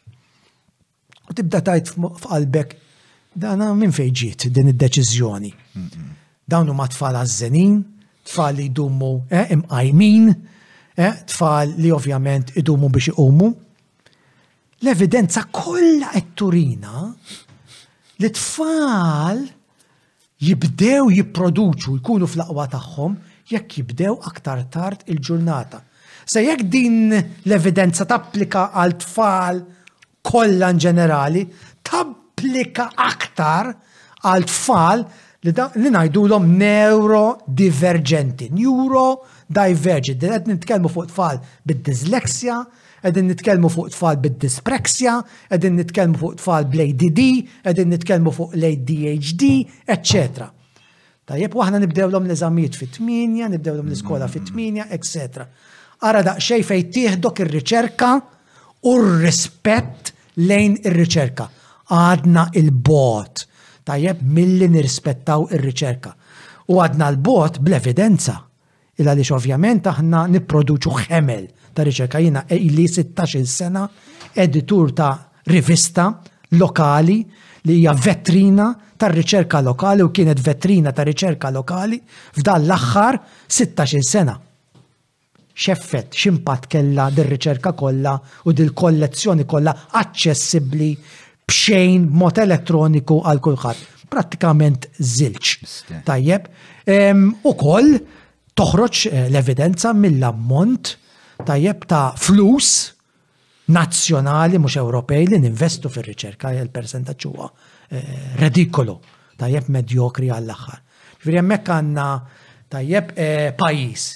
U tibda tajt f'qalbek, dana minn fejn ġiet din id-deċiżjoni. Dawn huma tfal għażżenin, tfal li jdumu eh, imqajmin, eh, tfal li ovvjament idumu biex iqumu. L-evidenza kollha qed turina li tfal jibdew jipproduċu, jkunu fl-aqwa tagħhom, jekk jibdew aktar tard il-ġurnata. Sa jekk din l-evidenza tapplika għal tfal kollha in ġenerali, tapplika aktar għal tfal li, li ngħidulhom neurodiverġenti, neurodivergent, qed nitkellmu fuq tfal bid-dyslexia, Qegħdin nitkellmu fuq tfal bid-dyspraxia, qegħdin nitkellmu fuq tfal bl-ADD, qegħdin nitkellmu fuq l-ADHD, etc. Tajjeb, waħna nibdewlhom l-eżamijiet fit-8, nibdewlhom l-iskola fit-8, etc. Ara daqsxej fejn tieħdok ir-riċerka u r-rispett lejn ir-riċerka. Għadna il-bot, tajjeb, milli nirrispettaw ir-riċerka. U għadna l-bot bl-evidenza, il għaliex ovvjament aħna nipproduċu ħemel ta' riċerka. Jiena ili 16-il sena editur ta' rivista lokali li hija vetrina tar-riċerka lokali u kienet vetrina ta' riċerka lokali f'dan l-aħħar 16-il sena. X'effett, x'impatt kellha dir-riċerka kollha u dil-kollezzjoni kollha aċċessibbli b'xejn b'mod elettroniku għal kulħadd. Prattikament zilċ. Tajjeb. U koll toħroġ eh, l-evidenza mill-ammont tajjeb ta' flus nazzjonali mhux Ewropej li ninvestu fir-riċerka il persentaġġ huwa eh, redikolu tajjeb medjokri għall-aħħar. Ġifieri hemmhekk għandna tajjeb eh, pajjiż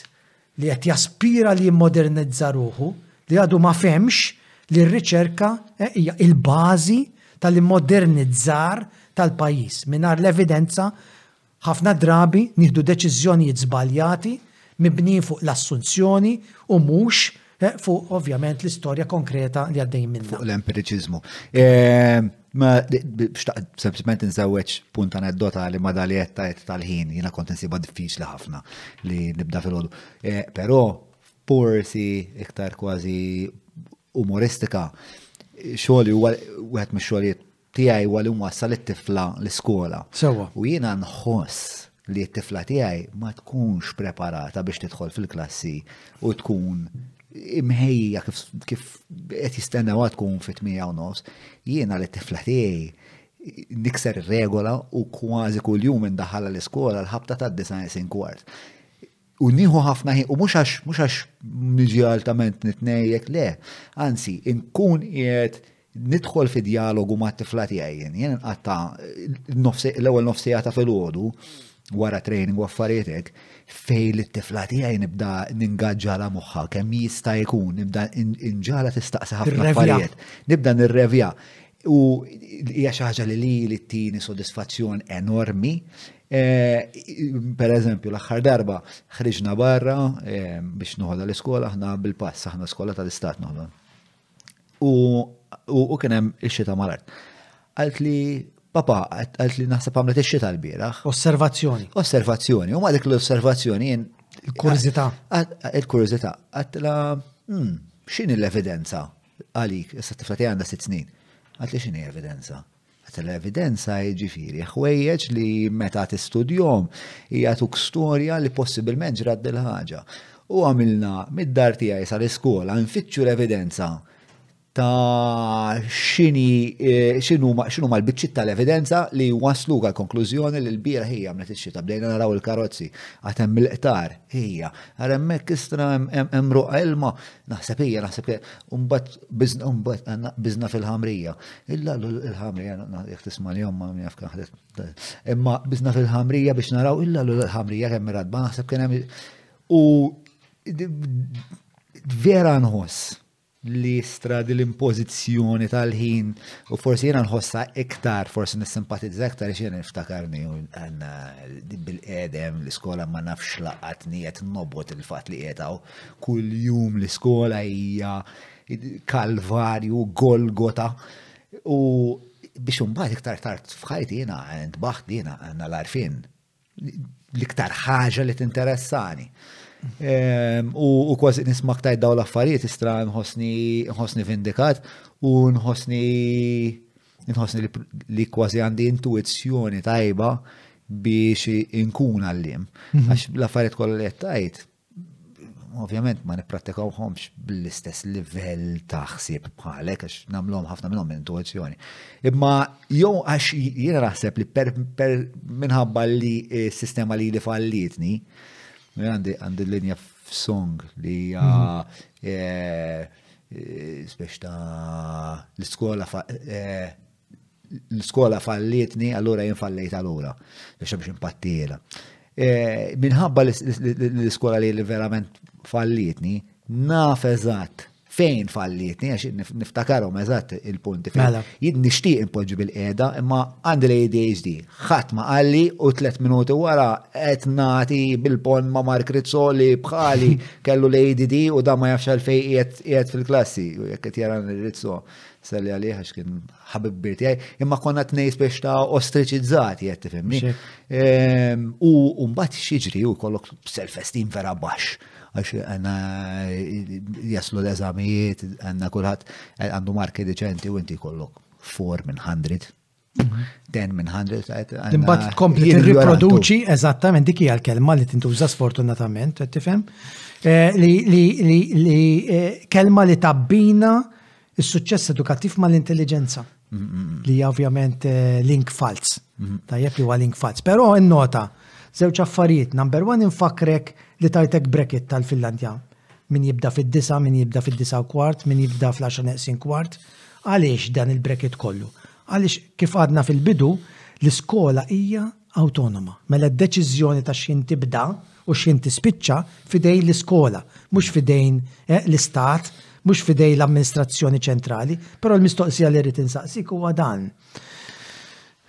li qed jaspira li jimmodernizza ruħu, li għadu ma fehmx li r-riċerka hija l-bażi tal-immodernizzar tal-pajjiż. Mingħajr l-evidenza ħafna drabi nieħdu deċiżjonijiet żbaljati mibnijin fuq l-assunzjoni u mhux fuq ovvjament l-istorja konkreta li għaddejjin minnha. Fuq l-empiriċiżmu. Ma xtaqt sempliċement nżewweġ punt aneddota li ma dali jetta jett tal-ħin, jina kont nsiba diffiċli ħafna li nibda fil-ħodu. E, Pero, porsi iktar kważi umoristika, xogħli huwa wieħed mix-xogħlijiet tiegħi huwa li nwassal it-tifla l-iskola. Sewa. U jiena nħoss li t-tifla tiegħi ma tkunx preparata biex tidħol fil-klassi u tkun imħejja kif kif qed jistennewha tkun fit tmija u nofs, jiena li t-tifla tiegħi nikser regola u kważi kuljum indaħħalha l-iskola l-ħabta tad-disa' kwart. U nieħu ħafna ħin, u mhux għax mhux għax niġi altament nitnejjek le, anzi, inkun qiegħed nidħol fi dialogu ma' tifla tiegħi jien, jien nqatta l-ewwel nofsija ta' filgħodu wara training u affarietek fej li t-tifla tiegħi nibda ningaġġala moħħa kemm jista' jkun nibda inġala tistaqsi ħafna affarijiet. Nibda nirrevja. u hija xi ħaġa li lili ttini sodisfazzjon enormi. Eh, per eżempju, l-aħħar darba ħriġna barra eh, biex noħodha l-iskola aħna bil-pass, aħna skola tal-istat noħodha. U kien hemm ix-xita mal-art. Għalt li Papa, għalt li naħseb għamlet ix-xita l-bieraħ. Osservazzjoni. Osservazzjoni. U ma dik l-osservazzjoni jien. Il-kurizita. Il-kurizita. Għatla, hmm, xin l-evidenza? Għalik, issa tifla tiegħi għandha sitt snin. Għad li x'inhi evidenza? Għad l-evidenza jiġifieri ħwejjeġ li meta tistudjom hija tuk storja li possibilment ġrat dil-ħaġa. U għamilna mid-dar tiegħi sal-iskola nfittxu l-evidenza ta' xini eh, xinu ma l-bicċit tal-evidenza li waslu għal konklużjoni li l-bira hija mnet ix-xita bdejna naraw il-karozzi għatem mill-qtar hija għaremmek istra hemm ruqa ilma Naħseb hija, naħseb ke, umbat bizna, umbat għanna bizna fil-ħamrija. Illa l-ħamrija, jek tisma li jomma, minn jafka ħadet. Imma bizna fil-ħamrija biex naraw illa l-ħamrija kemm radba, naħseb kien hemm. U vera nħoss li stradi l-impożizzjoni tal-ħin u forsi jena nħossa iktar, forsi nissimpatizza iktar xien niftakarni u għanna bil-edem l-iskola ma nafx laqatni qed nobot il-fat li qiegħdaw. Kuljum l-iskola hija kalvarju, golgota u biex imbagħad iktar tard f'ħajti jiena ntbaħt li jiena għandna l-arfin l-iktar ħaġa li tinteressani. Ehm, u kważi nisma' aktar daw l-affarijiet istra nħossni vindikat u nħossni nħossni li kważi għandi intuizzjoni tajba biex inkun għallim. Mhm. Għax l-affarijiet kollha li tajt Ovvjament ma nipprattikawhomx bl-istess livell ta' ħsieb bħalek għax nagħmluhom ħafna minnhom minn intuizzjoni. Imma jew għax jiena naħseb li per, per minħabba li s-sistema li li fallitni, għandi għandi linja f'song li hija mhm. eh, eh, speċ ta' l-iskola eh, l-skola fallietni, allura jien fallijt allura, biex biex impattijela. E, minħabba l-skola li li verament fallietni, naf eżatt fejn fallietni, għax niftakarom eżatt il-punti fejn. Mela. Jid nishtiq impoġġi bil-qeda, imma għandi l-ADHD. ħat ma għalli u tlet minuti wara qed nati bil-pon ma Mark Rizzo li bħali kellu l-ADD u da ma jafx għalfej qiegħed fil-klassi, jekk qed jara Rizzo. Salli għalih għax kien ħabib bir tiegħi, imma konna tnej spiex ta' ostriċizzati qed tifhimni. Ehm, u mbagħad xiġri u kollok self-esteem vera baxx għax għanna jaslu l-eżamijiet, għanna kullħat għandu marki deċenti u inti kollok 4 minn 100 10 minn 100. Imbagħad tkompli tirriproduċi eżattament dik hija l-kelma li tintuża sfortunatament, qed tifhem? Eh, li eh, kelma li tabbina s-suċċess edukattiv mal-intelligenza. Li ovvjament eh, link falz. Tajjeb li huwa link falz. Però n-nota, żewġ affarijiet, number one infakrek li tajtek brekit tal-Finlandja. Min jibda fid-disa, min jibda fid-disa kwart, min jibda fl-10 neqsin kwart. Għaliex dan il-brekket kollu? Għaliex, kif għadna fil-bidu, l-iskola hija awtonoma. Mela d-deċiżjoni ta' x'ħin tibda u x'ħin tispiċċa f'idejn l-iskola, mhux f'idejn l-istat, mhux f'idejn l-amministrazzjoni ċentrali. Però l-mistoqsija li rrid insaqsik huwa dan.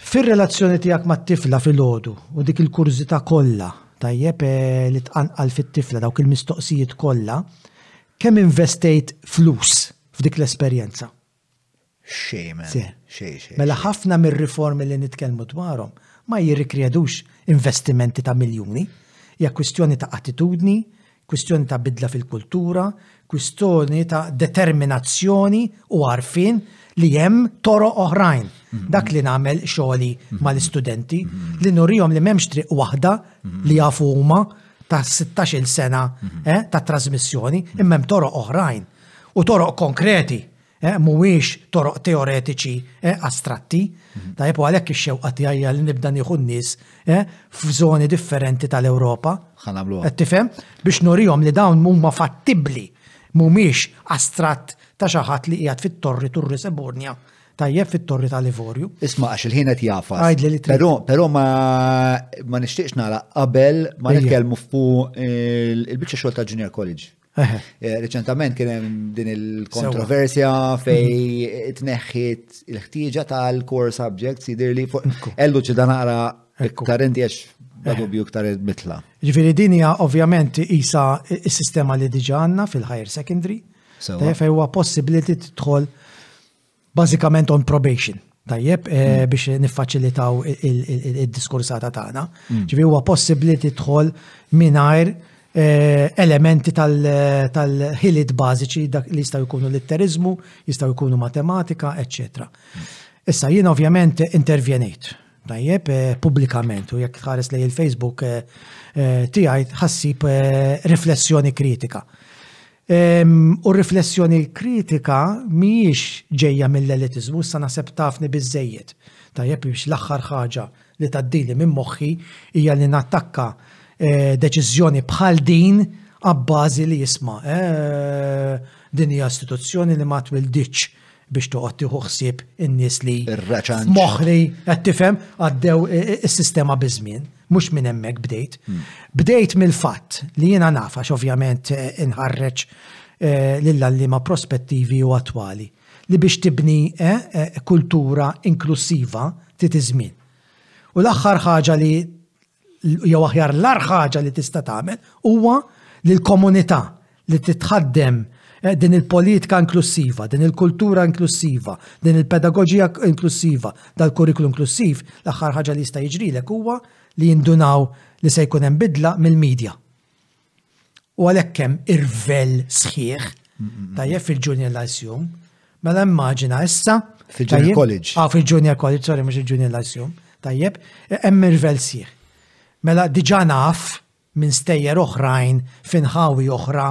Fir-relazzjoni tiegħek mat-tifla filgħodu u dik il-kurżità kollha, tajjeb, eh, li tqanqal fit-tifla dawk il-mistoqsijiet kollha, kemm investejt flus f'dik l-esperjenza. Xej, man. Xej, xej. Mela ħafna mir-riformi li nitkellmu dwarhom ma jirrikredux investimenti ta' miljuni. Ja kwistjoni ta' attitudni, kwistjoni ta' bidla fil-kultura, kwistjoni ta' determinazzjoni u għarfin li jem toro oħrajn. Mhm. Dak li namel xoli mhm. mal-istudenti mhm. li nurijom li memx triq wahda li jafu huma ta' 16 sena eh, ta' trasmissjoni immem toro oħrajn. U toroq konkreti, eh, mhuwiex toroq teoretiċi, eh, astratti. Mhm. Tajjeb u għalhekk ix-xewqa tiegħi li nibda nieħu n-nies, eh, f'żoni differenti tal-Ewropa. Ħanamlu. Qed tifhem biex nurihom li dawn huma fattibbli, mhumiex astratt ta' xi ħadd li qiegħed fit-torri Turri Seburnja tajjeb fit-torri tal-Livorju. Isma' għax il-ħin qed jafas. Għajdli li Però però ma ma nixtieqx nara qabel ma nitkellmu fuq il-biċċa xogħol ta' Junior College. Eh, reċentament kien hemm din il-kontroversja fej mhm. tneħħiet il-ħtieġa tal-core subjects jidir li fuq ellu ċida naqra iktar inti għax da eh. dubju iktar mitla. Ġifieri din hija ovvjament isa s-sistema li diġa għandna fil-higher secondary. Fej huwa possibbli li tidħol bażikament on probation, tajjeb, eh, mm. biex niffaċilitaw il-diskursata tagħna. Mm. Ġifi huwa possibbli tidħol mingħajr eh, elementi tal-ħiliet bażiċi dak li jistgħu jkunu litterizmu, jistgħu jkunu matematika, eċċetera. Mm. Issa jien ovvjament intervjenejt tajjeb eh, publikament u jekk tħares lej il-Facebook tiegħi ħassib riflessjoni kritika. U r-riflessjoni kritika mhijiex ġejja mill-elitiżmu, issa naħseb tafni biżżejjed. Tajjeb biex l-aħħar ħaġa li tgħaddili minn moħħi hija li nattakka deċiżjoni bħal din abbażi li isma', din hija istituzzjoni li ma twilditx biex toqgħod tieħu ħsieb in-nies li moħħli qed tifhem għaddew is-sistema biż-żmien, mhux minn hemmhekk bdejt. Hmm. Bdejt mill-fatt li jiena nafax ovvjament eh, inħarreġ eh, lill-allima prospettivi u attwali li biex tibni eh, kultura inklusiva titiżmin. U l-aħħar ħaġa li jew aħjar l-ar ħaġa li tista' tagħmel huwa li l-komunità li titħaddem eh, din il-politika inklussiva, din il-kultura inklussiva, din il-pedagogija inklussiva, dal-kurriklu inklussiv, l-aħħar ħaġa li jista' jiġrilek huwa li jindunaw li se jkun hemm bidla mill-medja. u għalhekk hemm irvell sħiħ tajjeb fil-junior l-ICUM, mela immaġina issa. Fil-junior college. Ah, fil-junior college, sorry, mhux il-junior l-ICUM, tajjeb, hemm irvell sħiħ. Mela diġà naf minn stejjer oħrajn finħawi oħra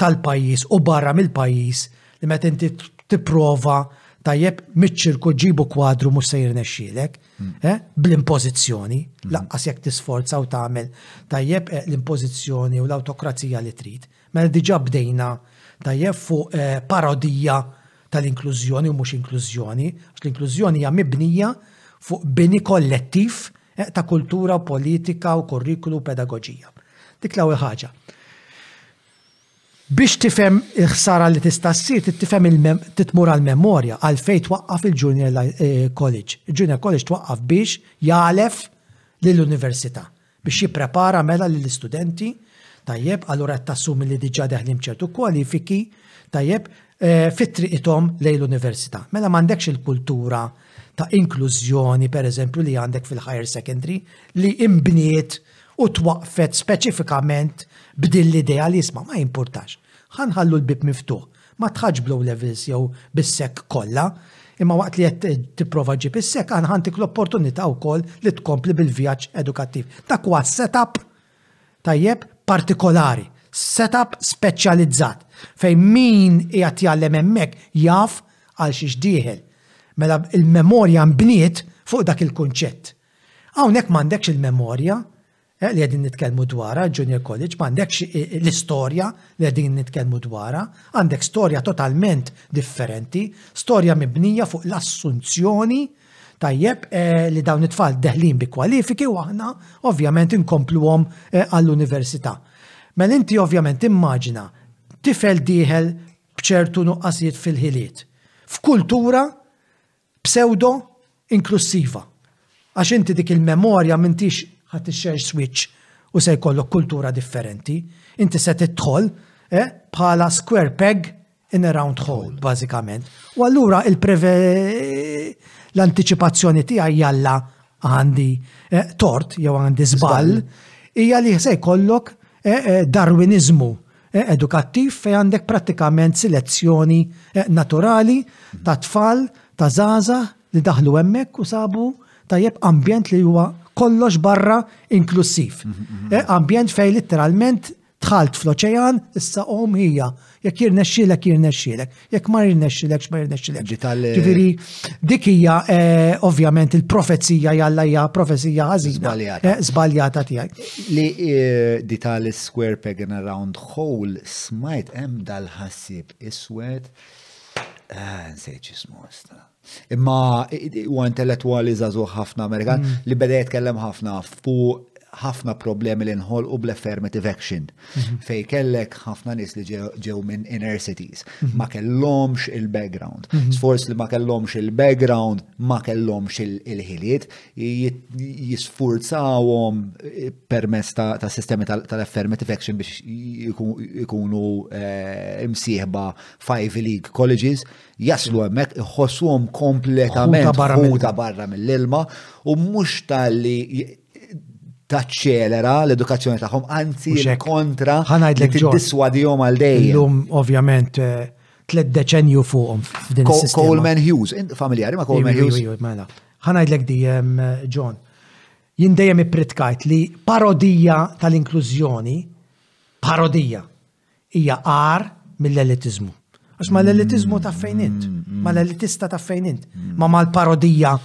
tal-pajjiż u barra mill-pajjiż li meta inti tipprova tajjeb miċ-ċirku ġibu kwadru mhux se jirnexxielek. Eh? bl-impożizzjoni, mm. laqqas jekk tisforza u tagħmel tajjeb eh, l-impożizzjoni u l-awtokrazija li trid. Mela diġà bdejna tajjeb fuq eh, parodija tal-inklużjoni u mhux inklużjoni, għax l-inklużjoni hija mibnija fuq bini kollettiv ta' kultura u politika u kurrikulu u pedagoġija. Dik l-ewwel ħaġa. Biex tifhem il-ħsara li tista' ssir trid tifhem il trid tmur għall-memorja għalfejn twaqqaf il-Junior College. Il-Junior College twaqqaf biex jagħlef lill-Università, biex jipprepara mela lill-istudenti, tajjeb, allura qed tassumi li diġà deħlin b'ċertu kwalifiki, tajjeb, fi triqithom lejn l-Università. Mela m'għandekx il-kultura ta' inklużjoni pereżempju li għandek fil-Higher Secondary li inbniet u twaqqfet speċifikament b'din l-idea li isma' ma jimpurtax, ħa nħallu l-bieb miftuħ, ma tħaddx bl-O Levels jew bis-sekk kollha, imma waqt li qed tipprova ġġib is-sekk aħna ħa ntik l-opportunità wkoll li tkompli bil-vjaġġ edukattiv. Dak huwa setup, tajjeb, partikolari, setup speċjalizzat fejn min qiegħed jgħallem hemmhekk jaf għal xiex dieħel. Mela l-memorja nbniet fuq dak il-kunċett. Hawnhekk m'għandekx il-memorja li qegħdin nitkellmu dwarha, il-Junior College, m'għandekx l-istorja li qegħdin nitkellmu dwarha, għandek storja totalment differenti, storja mibnija fuq l-assunzjoni tajjeb eh, li dawn it-tfal deħlin bi kwalifiki u aħna ovvjament inkompluhom eh, għall-università. Mel inti ovvjament immaġina tifel diħel bċertu nuqqasijiet fil-ħiliet. F'kultura psewdo-inklussiva, għax inti dik il-memorja m'intix ħa tixxerr switch u se jkollok kultura differenti, inti se tidħol bħala square peg in a round hole, bażikament. U allura l-antiċipazzjoni tiegħi jalla għandi eh, tort jew għandi żball hija li se jkollok eh, eh, darwinizmu edukattiv fejn għandek prattikament selezzjoni naturali ta' tfal, ta' żgħażagħ li daħlu hemmhekk u sabu tajjeb ambjent li huwa kollox barra inklussiv. Ambjent fejn litteralment dħalt fl-oċean, issa qum ħija, jekk jirnexxielek jirnexxielek. Jekk ma jirnexxilekx, ma jirnexxilekx. Ġifieri, dik hija eh, ovvjament il-profezija jalla hija profezija ħażina. Żbaljata eh, tiegħi. Li eh, di tal-square peg in a round hole smajt hemm dal-ħassib iswed. Ah, nsejt x'ismu Imma huwa intellettwali żagħżugħ ħafna Amerikan mm. li beda jitkellem ħafna fuq ħafna problemi li nħol u bl-affirmative action. Mhm. Fej kellek ħafna nis li ġew minn inner cities. Mhm. Ma kellomx il-background. Mhm. Sforz li ma kellomx il-background, ma kellomx il-ħiliet, jisfurzawhom eh, permess ta' sistemi tal-affirmative action biex ikunu eh, imsieħba five league colleges Jaslu hemmhekk iħossuhom kompletament ħuta barra mill-ilma u mhux tal-li taċċelera l-edukazzjoni tagħhom, anzi kontra li tiddiswadihom għal dejjem. Illum ovvjament eh, tliet deċenju fuqhom f'din is-sistema. Coleman Hughes, familjari ma' Coleman Hughes. Mela. Ħanajdlek di John. Jien dejjem ippritkajt li parodija tal-inklużjoni, parodija, hija agħar mill-elitiżmu. Għax ma l-elitiżmu taf fejn int, ma l-elitista taf fejn int, ma mal-parodija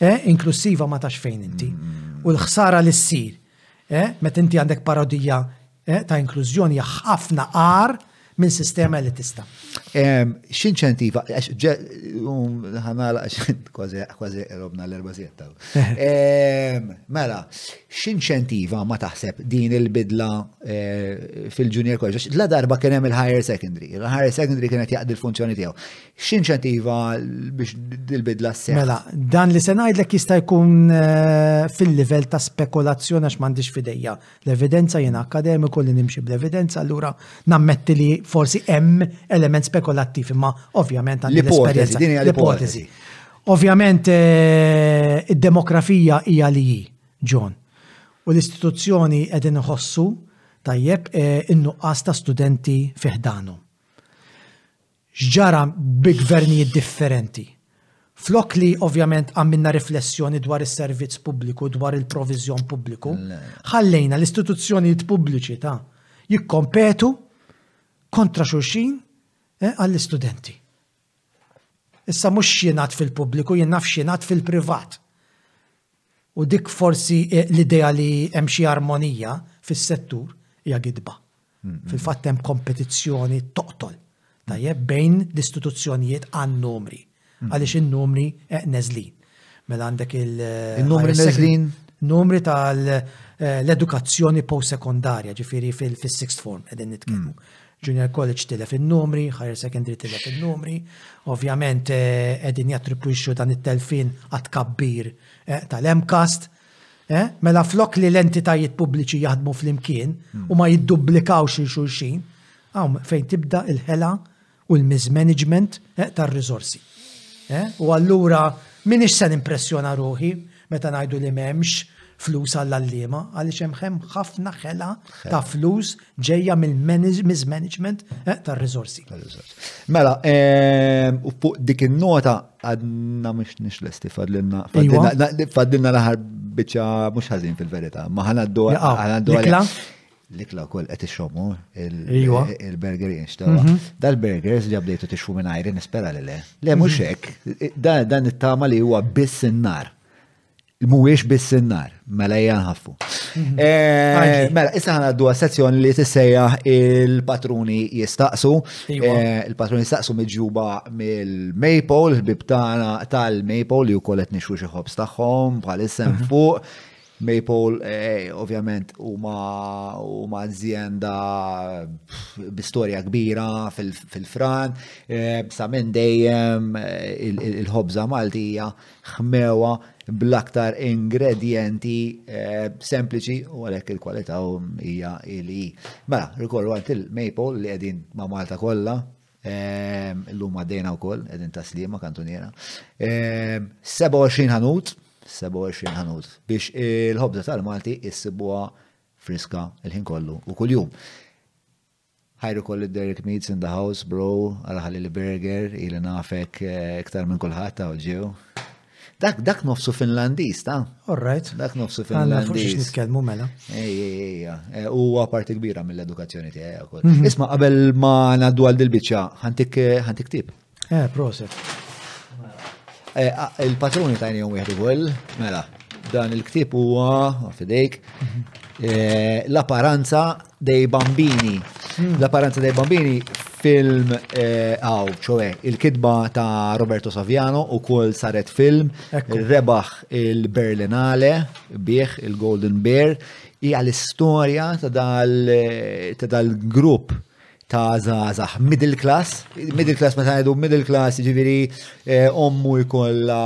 eh, inklusiva ma tax fejn inti. U l-ħsara li ssir, eh, meta inti għandek parodija eh, ta' inklużjoni ħafna għar minn sistema elitista. X'inċentiva, um, ħanala kważi erobna l-erba sietta. Mela, X'inċentiva ma taħseb din il-bidla fil-junior college? La darba kien hemm il-higher secondary. Il-higher secondary kienet jaqdi l-funzjoni tiegħu. X'inċentiva biex il-bidla s Mela, dan li se ngħidlek jista' jkun fil-livell ta' spekulazzjoni għax m'għandix fidejja. L-evidenza jiena akademiku li nimxi bl-evidenza, allura nammetti li forsi hemm element spekulattiv imma ovvjament għandi l-esperjenza. L-ipotezi. Ovvjament id-demografija hija li hi, John, u l-istituzzjoni qegħdin iħossu, tajjeb, in-nuqqas ta' studenti fi ħdanu. X'ġara bi gvernijiet differenti? Flok li ovvjament għamilna riflessjoni dwar is-servizz pubbliku, dwar il-proviżjon pubbliku, ħallejna l-istituzzjonijiet pubbliċi ta' jikkompetu kontra xulxin għall-istudenti. Issa mhux x'jingħad fil-pubbliku, jien naf x'jingħad fil-privat. U dik forsi eh, l-idea li hemm xi armonija fis-settur hija gidba. Fil-fatt hemm kompetizzjoni toqtol tajjeb bejn l-istituzzjonijiet għan numri għaliex in-numri eh, neżlin. Mela għandek il- In-numri neżlin? Numri tal-edukazzjoni post-sekondarja, ġifiri fil-sixth form, edin nitkellmu. Junior College tilef il-numri, Higher Secondary tilef il-numri, ovvjament eh, edin jattribuixxu dan it-telfin għat kabbir eh, tal-MCAST, eh, mela flok li l-entitajiet pubbliċi jaħdmu fl-imkien u ma jiddublikawx il xulxin, għaw fejn tibda il-ħela u l-miżmaniġment tar-riżorsi. U allura m'iniex se nimpressjona ruħi meta ngħidu li m'hemmx flus għall-għalliema għaliex hemm ħafna ħela ta' flus ġejja mill-miżmaniġment tar-riżorsi. Mela, u fuq dik in-nota għadna mhux nix lesti fadlinna. Fadlinna l-aħħar biċċa mhux ħażin fil-verità, ma ħanaddu għal. L-ikla wkoll qed ixxommu il-burger jinxtawa. Mhm. Dal-burgers li għabdejtu tixfu minn ajri nispera li le. Le mhux mhm. hekk. Dan it-tama li huwa biss in-nar. Mhuwiex biss in-nar, mela hija nħaffu. Mhm. Eh, mela, issa ħana għaddu sezzjoni li tissejjaħ il-patruni jistaqsu. Iva. Eh, il-patruni jistaqsu miġuba mill-Maple, il-bib tal-Maple li wkoll qed nixfu xi ħobs tagħhom bħal isem fuq. Maypole, ovvjament, huma azjenda bi storja kbira fil-Fran. Sa minn dejjem il-ħobża Maltija ħmewha bl-aktar ingredjenti sempliċi u għalhekk il-kwalità hija li hi. Mela, rikorru għand il-Maypole li qegħdin ma' Malta kollha, Illum għaddejna u koll, edin ta' slima kantuniera. 27 ħanut, 27 ħanut, biex il-ħobza tal-Malti jissibuha friska il-ħin kollu u kull-jum. Ħajru kollu Derek Meets in the house, bro, għal-ħalli li burger, il nafek eh, iktar minn kullħat ta' ġew. Dak dak nofsu Finlandiż ta'. All right. Dak nofsu Finlandiż. Għanna fuq xiex nitkellmu mela. Ej, ej, ej, eh, huwa parti kbira mill-edukazzjoni tiegħi wkoll. Mhm. Isma' qabel ma ngħaddu għal dil-biċċa ħantik eh, ħantik tip. Eh, proset. Eh, il-patruni tajni jom wieħed ukoll, mela, dan il-ktib huwa fidejk mhm. l-apparanza dei Bambini. Hmm. La Paranza dei Bambini film għaw, eh, ċoħe, il-kidba ta' Roberto Saviano u kol saret film, rebaħ il-Berlinale, bieħ il-Golden Bear, hija l-istoria ta' dal-grupp ta' zazah, middle class, middle class meta għedu middle class ġiviri eh, ommu jkolla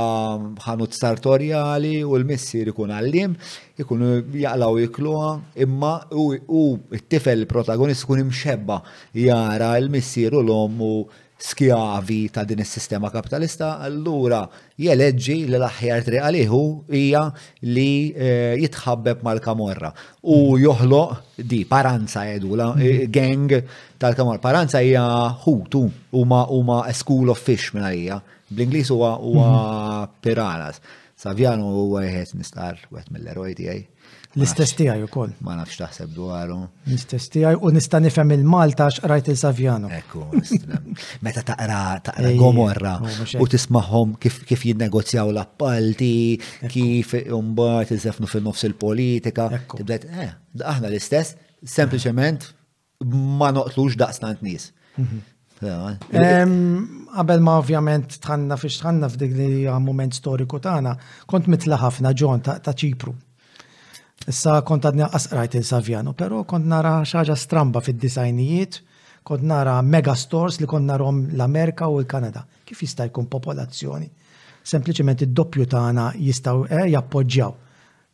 ħanut sartorjali u l-missir ikun għallim, ikunu jaqlaw jikluha, imma u t-tifel protagonist ikun imxebba jara l-missier u l-om u skjavi ta' din is-sistema kapitalista, allura jeleġġi li l-aħjar triq għalih hu hija li eh, jitħabbeb mal-kamorra. U hmm. joħloq di paranza jedula, eh, hmm. gang tal-kamorra. Paranza hija ħutu huma huma school of fish minn għalija. Bl-Ingliż huwa hmm. piranas. Savjano huwa wieħed nistqar, wieħed mill-eroj tiegħi. L-istess tiegħi wkoll. Ma nafx taħseb dwaru. L-istess tiegħi u nista' nifhem il-Malta x'qrajt il Savjano. Ekku, meta taqra taqra gomorra u tismagħhom kif jinnegozjaw l-appalti, kif imbagħad iżefnu fin-nofs il-politika. Tibdet, eh, aħna l-istess, sempliċement ma noqtlux daqstant nies. Mhm. Qabel ma ovvjament tħanna fiex tħanna f'dik li hija moment storiku tagħna, kont mitla ħafna ġon ta' ċipru. Issa kont għadni qasqrajt il-Savjano, però kont nara xaġa stramba fid-disajnijiet, kont nara megastores li kont narom l-Amerika u l-Kanada. Kif jista' jkun popolazzjoni? Sempliċement id-doppju tagħna jistgħu eh, jappoġġjaw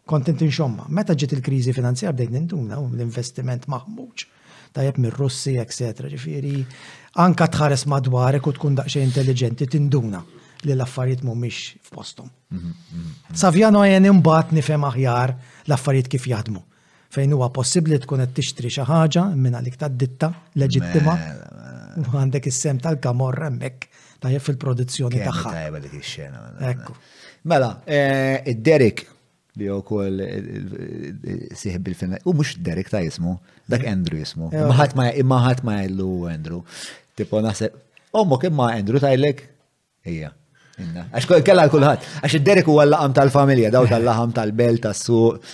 Kont int inxommha. Meta ġiet il-kriżi finanzjarja bdejt ninduna u l-investiment maħmuġ tajjeb mir-Russi, etc. Ġifieri anka tħares madwarek u tkun daqsxejn intelliġenti tinduna li l-affarijiet mhumiex f'posthom. Mhm, mhm, mhm. Savjano għen imbagħad nifhem aħjar l-affarijiet kif jaħdmu. Fejn huwa possibbli tkun qed tixtri xi ħaġa minn għalik tad-ditta leġittima mela, mela. u għandek is-sem tal-kamorra hemmhekk Tajjeb fil-produzzjoni tagħha. Tajjeb dik ix-xena. Ekku. Mela, eh, id-Derek li u koll eh, eh, siħib bil-finna. U mux Derek ta' jismu, dak Andrew jismu. Maħat ma maħat ma jillu Andrew. Tipo naħseb, ommu kim ma Andrew tajlek? Ija. Għax kella l-kulħat. Għax id-Derek u għallaqam tal-familja, daw tal-laħam tal-bel, tal-suq,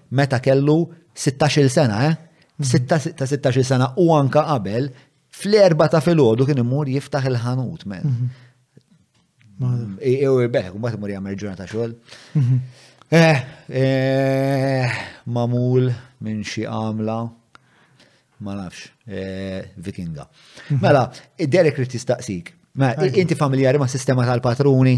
meta kellu 16-il sena, eh? Sitta, sitta, sittax-il sena u anka qabel, fl-erba ta' filgħodu kien imur jiftaħ il-ħanut, men. Mhm. Ew irbeħ, u mbagħad imur jagħmel ġurnata xogħol. Mhm. Eh, eh, mamul minn xi għamla ma nafx, eh, vikinga. Mhm. Mela, Derek rrit jistaqsik. Mela, inti familjari ma' sistema tal-patruni?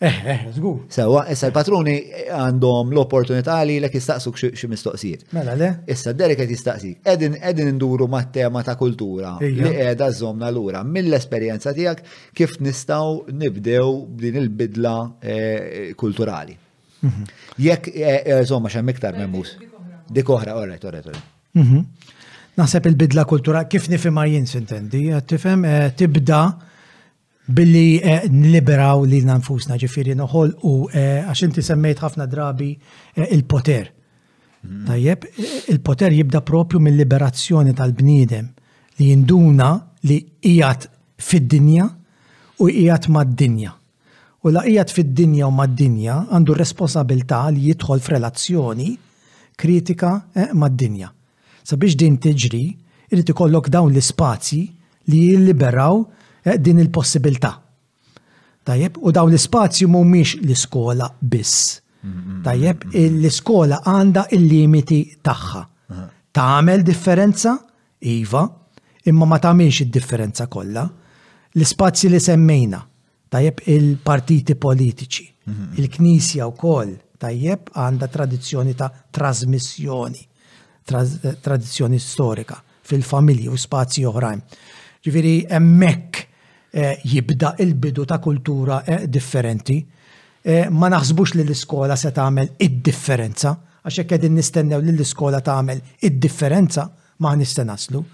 Eh, eh, zgur. Sewa, issa l-patruni għandhom l-opportunità li l-ek jistaqsuk xie mistoqsijiet. Mela, le? Issa Derek qed jistaqsi. Edin, edin induru ma' tema ta' kultura li edha zomna l-ura. Mill-esperienza tijak kif nistaw nibdew din il-bidla eh, kulturali. Mhm. Jekk, eh, eh, zomma xem iktar memmus. Dik oħra, orret, orret, orret. Mhm. Naħseb il-bidla kulturali, kif nifima jien sintendi, tifem, tibda' Billi nliberaw li nfusna ġifiri noħol u għax inti semmejt ħafna drabi il-poter. Mm. Tajjeb, il-poter jibda propju mill-liberazzjoni tal-bniedem li jinduna li ijat fid-dinja u ijat mad-dinja. U la ijat fid-dinja u mad-dinja għandu responsabilta li jidħol f'relazzjoni kritika eh, mad-dinja. Sabiex din tiġri, irid ikollok dawn l-ispazji li jilliberaw eh, din il-possibilità. Tajjeb, u dawn l-ispazji mhumiex l-iskola biss. Tajjeb, l-iskola għandha il-limiti tagħha. Tagħmel differenza, iva, imma ma tagħmilx id-differenza kollha. L-ispazji li semmejna, Tajjeb il-partiti politiċi. Il-Knisja wkoll tajjeb għandha tradizzjoni ta' trasmissjoni, tradizzjoni storika fil-familji u spazji oħrajn. Ġifieri hemmhekk eh, jibda il-bidu ta' kultura eh, differenti. Eh, ma naħsbux li l-iskola se tagħmel id-differenza, għax hekk qegħdin nistennew li l-iskola tagħmel id-differenza, M'aħniex se naslu.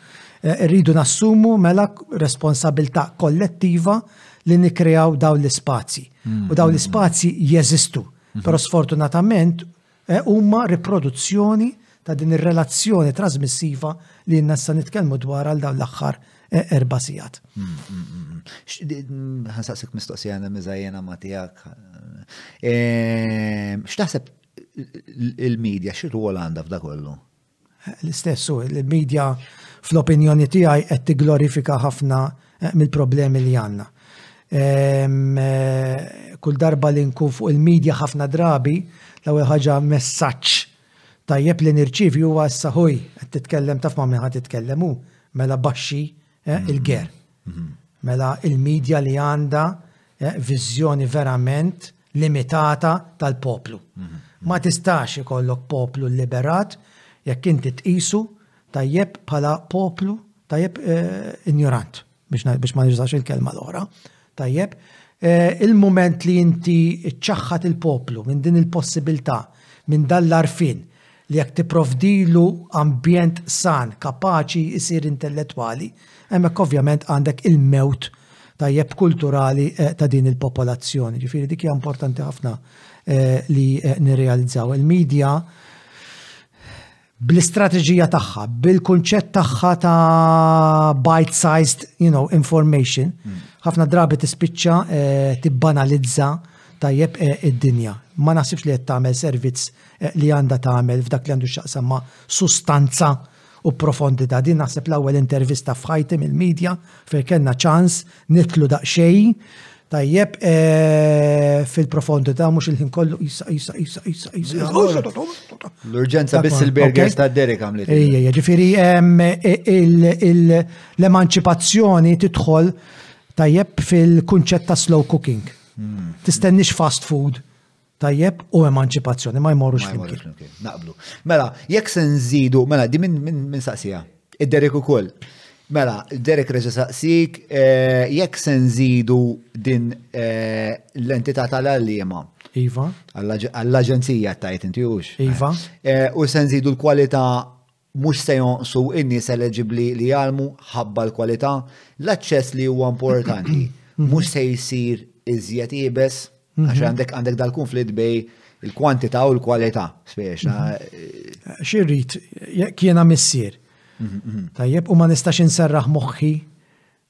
Irridu nassumu mela responsabbiltà kollettiva li nikkreaw dawn l-ispazji. U dawn l-ispazji jeżistu, però sfortunatament huma riproduzzjoni ta' din ir-relazzjoni trasmissiva li ilna issa nitkellmu dwarha għal dawn l-aħħar erba' sigħat. Ħa nsaqsik mistoqsija għandha miżajjena ma' tiegħek. X'taħseb il-medja xi rwol għandha f'da kollu? L-istessu, il-medja fl-opinjoni tiegħi qed tigglorifika ħafna eh, mill-problemi li għandna. Ehm, eh, kull darba li nkun fuq il-medja ħafna drabi, l-ewwel ħaġa messaġġ tajjeb li nirċivi huwa issa ħuj qed titkellem taf ma' minħa titkellem hu mela baxxi eh, mm-hmm. il-ger. Mm-hmm. Mela il-medja li għandha viżjoni verament limitata tal-poplu. Ma tistax ikollok poplu lliberat jekk inti tqisu tajjeb bħala poplu tajjeb eh, injorant biex ma nirżax il-kelma l-oħra. Tajjeb, eh, il-moment li inti ċaħħat il-poplu minn din il-possibilità, minn dan l-arfin, li jekk tipprovdilu ambjent san kapaċi jsir intellettwali, hemmhekk ovvjament għandek il-mewt tajjeb kulturali eh, ta' din il-popolazzjoni. Ġifieri dik hija importanti ħafna eh, li eh, nirrealizzaw. Il-medja bl-istrateġija tagħha, bil-kunċett tagħha ta' bite-sized, you know, information, hmm. ħafna drabi tispiċċa tibbanalizza tajjeb id-dinja. Ma naħsibx li qed tagħmel servizz eh, li għandha tagħmel f'dak li għandu x'jaqsam ma' sustanza u profondità. Din naħseb l-ewwel intervista f'ħajti mill-medja fejn kellna ċans nitlu daqsxejn tajjeb eh, fil-profondità mhux il-ħin kollu jisa jisa jisa jisa jisa. L-urġenza biss il-burgers ta' Derek għamlet. Ejja, ġifieri l-emanċipazzjoni tidħol tajjeb fil-kunċett ta' slow cooking. Hmm. Tistennix fast food tajjeb u emanċipazzjoni ma jmorrux flimkien. Naqblu. Mela, jekk se nżidu, mela di minn min, min saqsija. Id-Derek ukoll. Mela, Derek reġa' saqsik, eh, jekk se nżidu din eh, l-entità tal-għalliema. Iva. Għall-aġenzija tajt inti hux. Iva. Eh, u se nżidu l-kwalità mhux se jonqsu n-nies eleġibbli li jgħallmu ħabba l-kwalità, l-aċċess li huwa importanti mhux se jsir iżjed iebes għax għandek għandek dal-kunflitt bej il-kwantità u l-kwalità, spiex. Xirrit, jekk jiena missier, tajjeb, u ma nistax inserraħ moħħi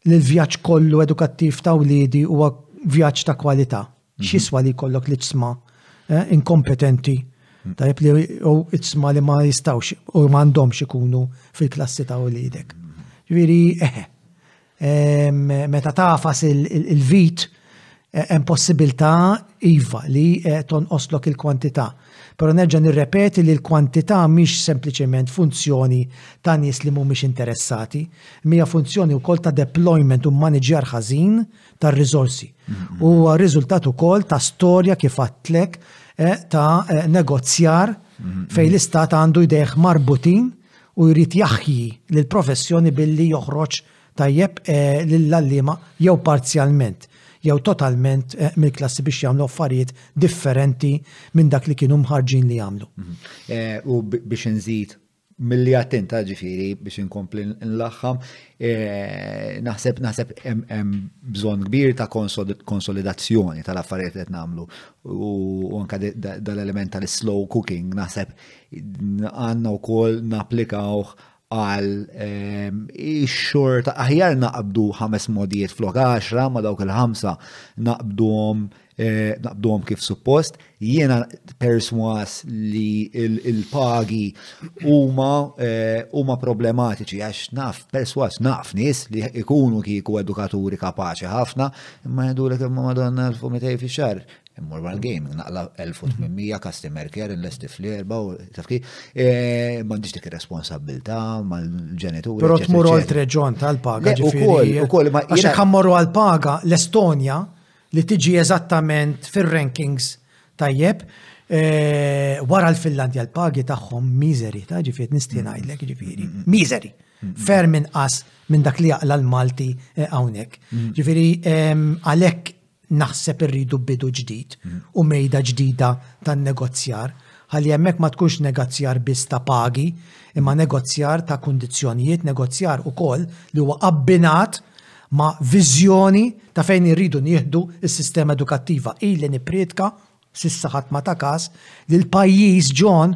li l-vjaġġ kollu edukattiv ta' wliedi huwa vjaġġ ta' kwalità. X'jiswa li jkollok l-iġsma inkompetenti tajjeb li jew iġsma li ma jistgħux u ma għandhomx ikunu fil-klassi ta' wliedek. Ġifieri eħe. Meta tagħfas il-vit Eh, hemm possibilità iva li eh, tonqoslok il-kwantità. Però nerġa' nirrepeti li l-kwantità mhix sempliċement funzjoni ta' nies li mhumiex interessati, mija funzjoni wkoll ta' deployment u maniġjar ħażin tar-riżorsi. Mm-hmm. U riżultat ukoll ta' storja kif għatlek eh, ta' negozjar mm-hmm. fejn l-istat għandu jdejh marbutin u jrid jaħji l-professjoni billi joħroġ tajjeb lill-għalliema jew parzjalment jew totalment eh, mill-klassi biex jagħmlu affarijiet differenti minn dak li kienu mħarġin li jagħmlu. Mhm. Eh, u biex inżid mill-li attenta ġifiri biex inkompli nlaħħam, eh, naħseb naħseb hemm bżonn kbir ta' konsolidazzjoni tal-affarijiet qed nagħmlu u anka dal-element tal-slow cooking naħseb għandna wkoll napplikawh Qal, Xorta aħjar naqbdu ħames modijiet flok għaxra ma' dawk il-ħamsa naqbduhom naqbduhom kif suppost. Jiena perswas li l-pagi huma huma problematiċi għax naf perswas naf nies li jkunu kieku edukaturi kapaċi ħafna imma jgħidulek imma Madonna elf u mitej fix-xahar. Immur mal gaming naqla 1800 customer care l-esti fl-erba u tafki, e, mandiġ dik responsabilta mal-ġenitur. Pero tmur għal treġon tal-paga ġifiri. U koll, ma jina. Għaxek għal-paga l-Estonja li tiġi eżattament fil-rankings tajjeb, e, wara l-Finlandja l-pagi tagħhom miżeri, ta' ġifiet nistina għajdlek ġifiri. Mm, mm, mm. Miżeri. Fermin qas minn dak li jaqla l-Malti e, hawnhekk. Ġifiri, għalek naħseb irridu bidu ġdid u mejda ġdida tan-negozjar, ħalli hemmhekk ma tkunx negozjar biss ta' pagi, imma negozjar ta' kundizzjonijiet, negozjar ukoll li huwa abbinat ma' viżjoni ta' fejn irridu nieħdu s-sistema edukattiva. Ili nipprietka, s'issa ħadd ma ta każ, li l-pajjiż, John,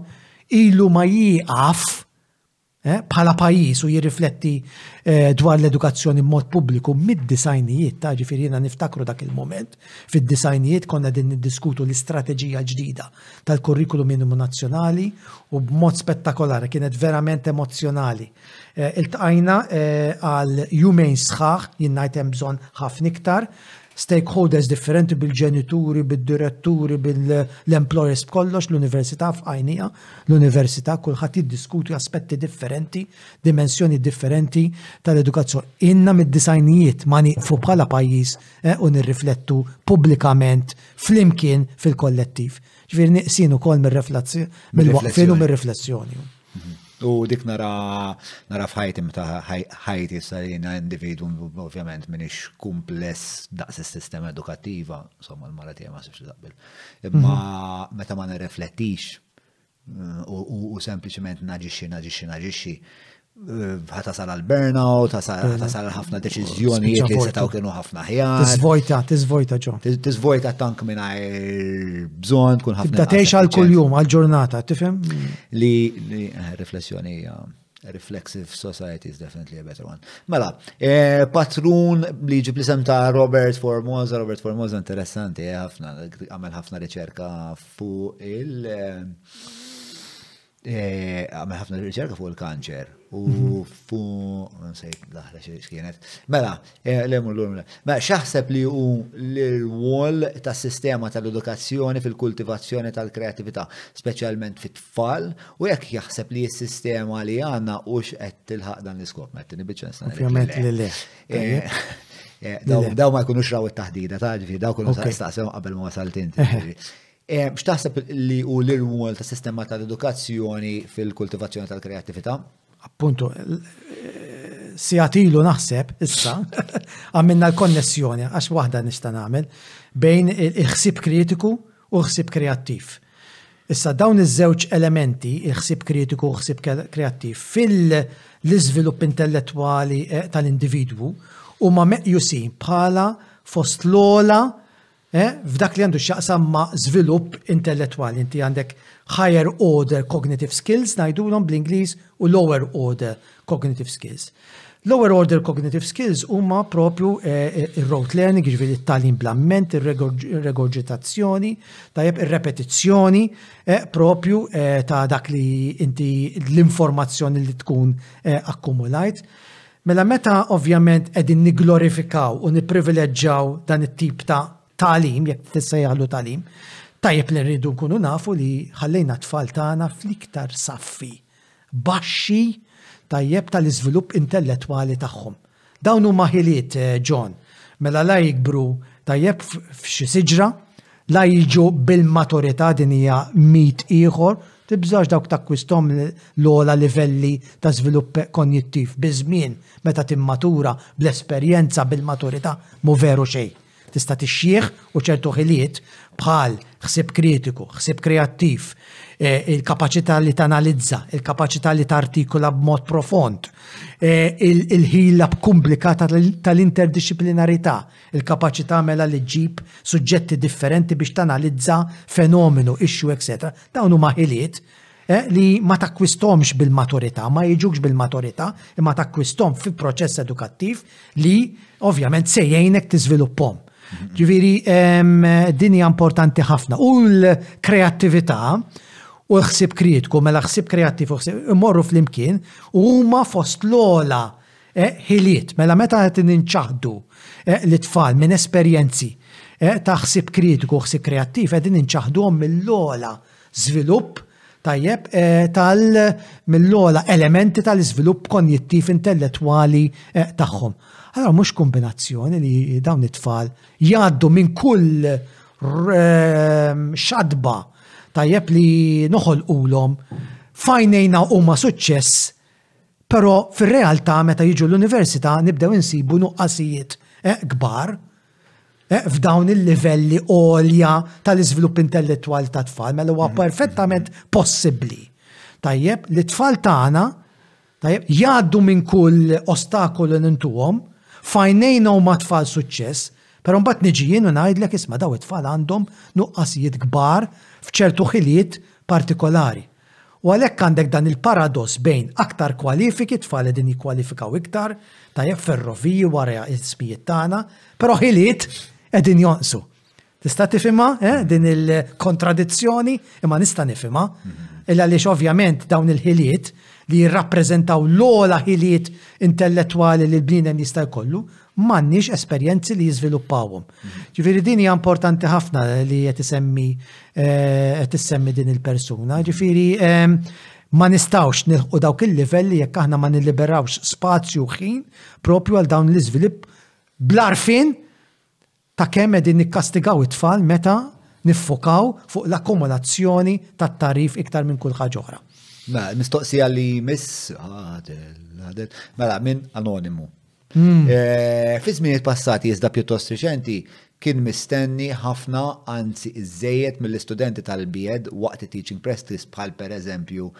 ilu ma jieqaf eh, bħala pajjiż u jirrifletti eh, dwar l-edukazzjoni b'mod pubbliku mid-disajnijiet ta' ġifieri jiena niftakru dak il-moment. Fid-disajnijiet konna din niddiskutu l-istrateġija ġdida tal-kurrikulu minimu nazzjonali u b'mod spettakolari kienet verament emozzjonali. Eh, iltqajna eh, għal jumejn sħaħ jien ngħid hemm bżonn ħafna iktar stakeholders differenti bil-ġenituri, bil-diretturi, bil-employers b'kollox, l-università f'għajnija, l-università kulħadd jiddiskuti aspetti differenti, dimensjoni differenti tal-edukazzjoni. Inna mid-disajnijiet ma nieqfu bħala pajjiż eh, u nirriflettu pubblikament flimkien fil-kollettiv. Ġifieri niqsin ukoll mir-reflazzi, mill-waqfien u mir-riflessjoni. U dik nara nara f'ħajti meta ħajti sarina individu ovvjament minix kumpless daqs is-sistema edukattiva, insomma l-mara tiegħi ma sibx taqbil. Imma mhm. meta ma nirreflettix u sempliċement naġixxi naġixxi naġixxi ħatasal għal burnout, ħatasal għal ħafna deċizjonijiet li setaw kienu ħafna ħjar. Tizvojta, tizvojta ġo. Tizvojta tank minnajr bżonn tkun ħafna. Tibda tgħix għal kuljum, għal ġurnata, tifhem? Li eh, riflessjoni hija reflexive society is definitely a better one. Mela, eh, patrun li ġib l-isem ta' Robert Formosa, Robert Formosa interessanti, eh, ħafna, għamel ħafna riċerka fuq il- Eh, għamil ħafna riċerka fuq il-kanċer u mhm. fuq, nsejt laħla xienet. Mela, eh, l-emu l-lum. Mela, xaħseb li u l-wall ta' sistema tal-edukazzjoni fil-kultivazzjoni tal-kreativita, specialment fit-tfal, u jekk jaħseb li s-sistema li għanna u xqed tilħaq dan l-iskop, metti nibicċa nistan. Ovvijament li le. Eh, daw ma jkunux raw it-taħdida, ta' ġifi, daw kunu sa' qabel ma wasalt inti. X'taħseb li hu l-irwol ta' sistema tal-edukazzjoni fil-kultivazzjoni tal-kreattività? Appuntu, sijatilu naħseb issa għamilna l-konnessjoni għax waħda nista' nagħmel bejn il-ħsieb kritiku u l-ħsieb kreattiv. Issa dawn iż-żewġ elementi, il-ħsieb kritiku u l-ħsieb kreattiv fil-iżvilupp intellettwali tal-individwu huma meqjusin bħala fost l-ogħla F'dak li għandu x'jaqsam ma' żvilupp intellettwali, inti għandek higher order cognitive skills ngħidulhom bl-Ingliż u lower order cognitive skills. Lower order cognitive skills huma propju ir-rote learning, jiġifieri t-tagħlim bl-amment, ir-regurġitazzjoni, tajjeb ir-repetizzjoni propju ta' dak li inti l-informazzjoni li tkun akkumulajt. Mela meta ovvjament qegħdin nigglorifikaw u nipprivileġġaw dan it-tip ta' tagħlim, jekk tissejjaħlu tagħlim, tajjeb li rridu nkunu nafu li ħallejna t-tfal tagħna fl-iktar saffi baxxi tajjeb tal-iżvilupp intellettwali tagħhom. Dawn huma ħiliet, John, mela la jikbru tajjeb f'xi siġra, La jiġu bil-maturità din hija mit ieħor, tibżax dawk takkwisthom l-ogħla livelli ta' żvilupp konjittiv biż-żmien meta timmatura bl-esperjenza bil-maturità mhu veru xejn. Tista' tixjieħ u ċertu ħiliet bħal ħsieb kritiku, ħsieb kreattiv, il-kapaċità li tanalizza, il-kapaċità li tartikula b'mod profond, il-ħila b'kumplikata tal-interdixxiplinarità, Il-kapaċità mela li ġġib suġġetti differenti biex tanalizza fenomenu, issue, etc. Dawn huma ħiliet eh, li ma takkwisthomx bil-maturità, ma jiġukx bil-maturità, imma takkwisthom fi proċess edukattiv li ovvjament se jgħinek tiżviluppom. Ġifieri din hija importanti ħafna. U l-kreattività u l-ħsib kritku, mela ħsib kreattiv u ħsib imorru fl-imkien u huma fost l-ola Ħiliet, mela meta qed ninċaħdu lit-tfal minn esperjenzi ta' ħsieb kritiku u ħsieb kreattiv qegħdin inċaħduhom mill-ogħla żvilupp, tajjeb, tal, mill-ogħla elementi tal-iżvilupp konjittiv intellettwali tagħhom. Allura mhux kumbinazzjoni li dawn it-tfal jgħaddu minn kull xatba tajjeb li noħolqulhom f'għajnejna huma suċċess Però fir-realtà meta jiġu l-università nibdew insibu nuqqasijiet kbar f'dawn il-livelli għolja tal-iżvilupp intellettwali tat-tfal, mela huwa perfettament possibbli. Tajjeb, li t-tfal tagħna jgħaddu minn kull ostakolu li ntuhom, f'għajnejna huma tfal suċċess, però mbagħad niġi jien u ngħidlek isma' dawn it-tfal għandhom nuqqasijiet kbar f'ċertu ħiliet partikolari. U għalhekk għandek dan il-paradoss bejn aktar kwalifiki, t-tfal qegħdin jikkwalifikaw iktar, tajjeb ferroviji wara ismijiet tagħna, però ħiliet qegħdin jonqsu. Tista' tifhimha eh, din il-kontradizzjoni, imma nista' nifhimha, illa għaliex ovvjament dawn il-ħiliet li jirrappreżentaw l-ola ħiliet intellettwali li l-bniedem jista' jkollu, m'għandniex esperjenzi li jiżviluppawhom. Ġifieri din hija importanti ħafna li qed isemmi eh, qed issemmi din il-persuna. Ġifieri ehm, ma nistawx nilħu dawk il-livelli jekk aħna ma nilliberawx spazju ħin propju għal dawn l-iżvilupp bl-arfin Ta' kemm qegħdin nikkastigaw it-tfal meta niffokaw fuq l-akkumulazzjoni tat-tagħrif iktar minn kull ħaġa oħra. Mela, mistoqsija li miss, għadel, għadel, mela, minn anonimu. Hmm. Eh, fi żmien il-passati iżda pjuttost riċenti kien mistenni ħafna anzi iżejjed mill-istudenti tal-bied waqt it-teaching practice bħal per eżempju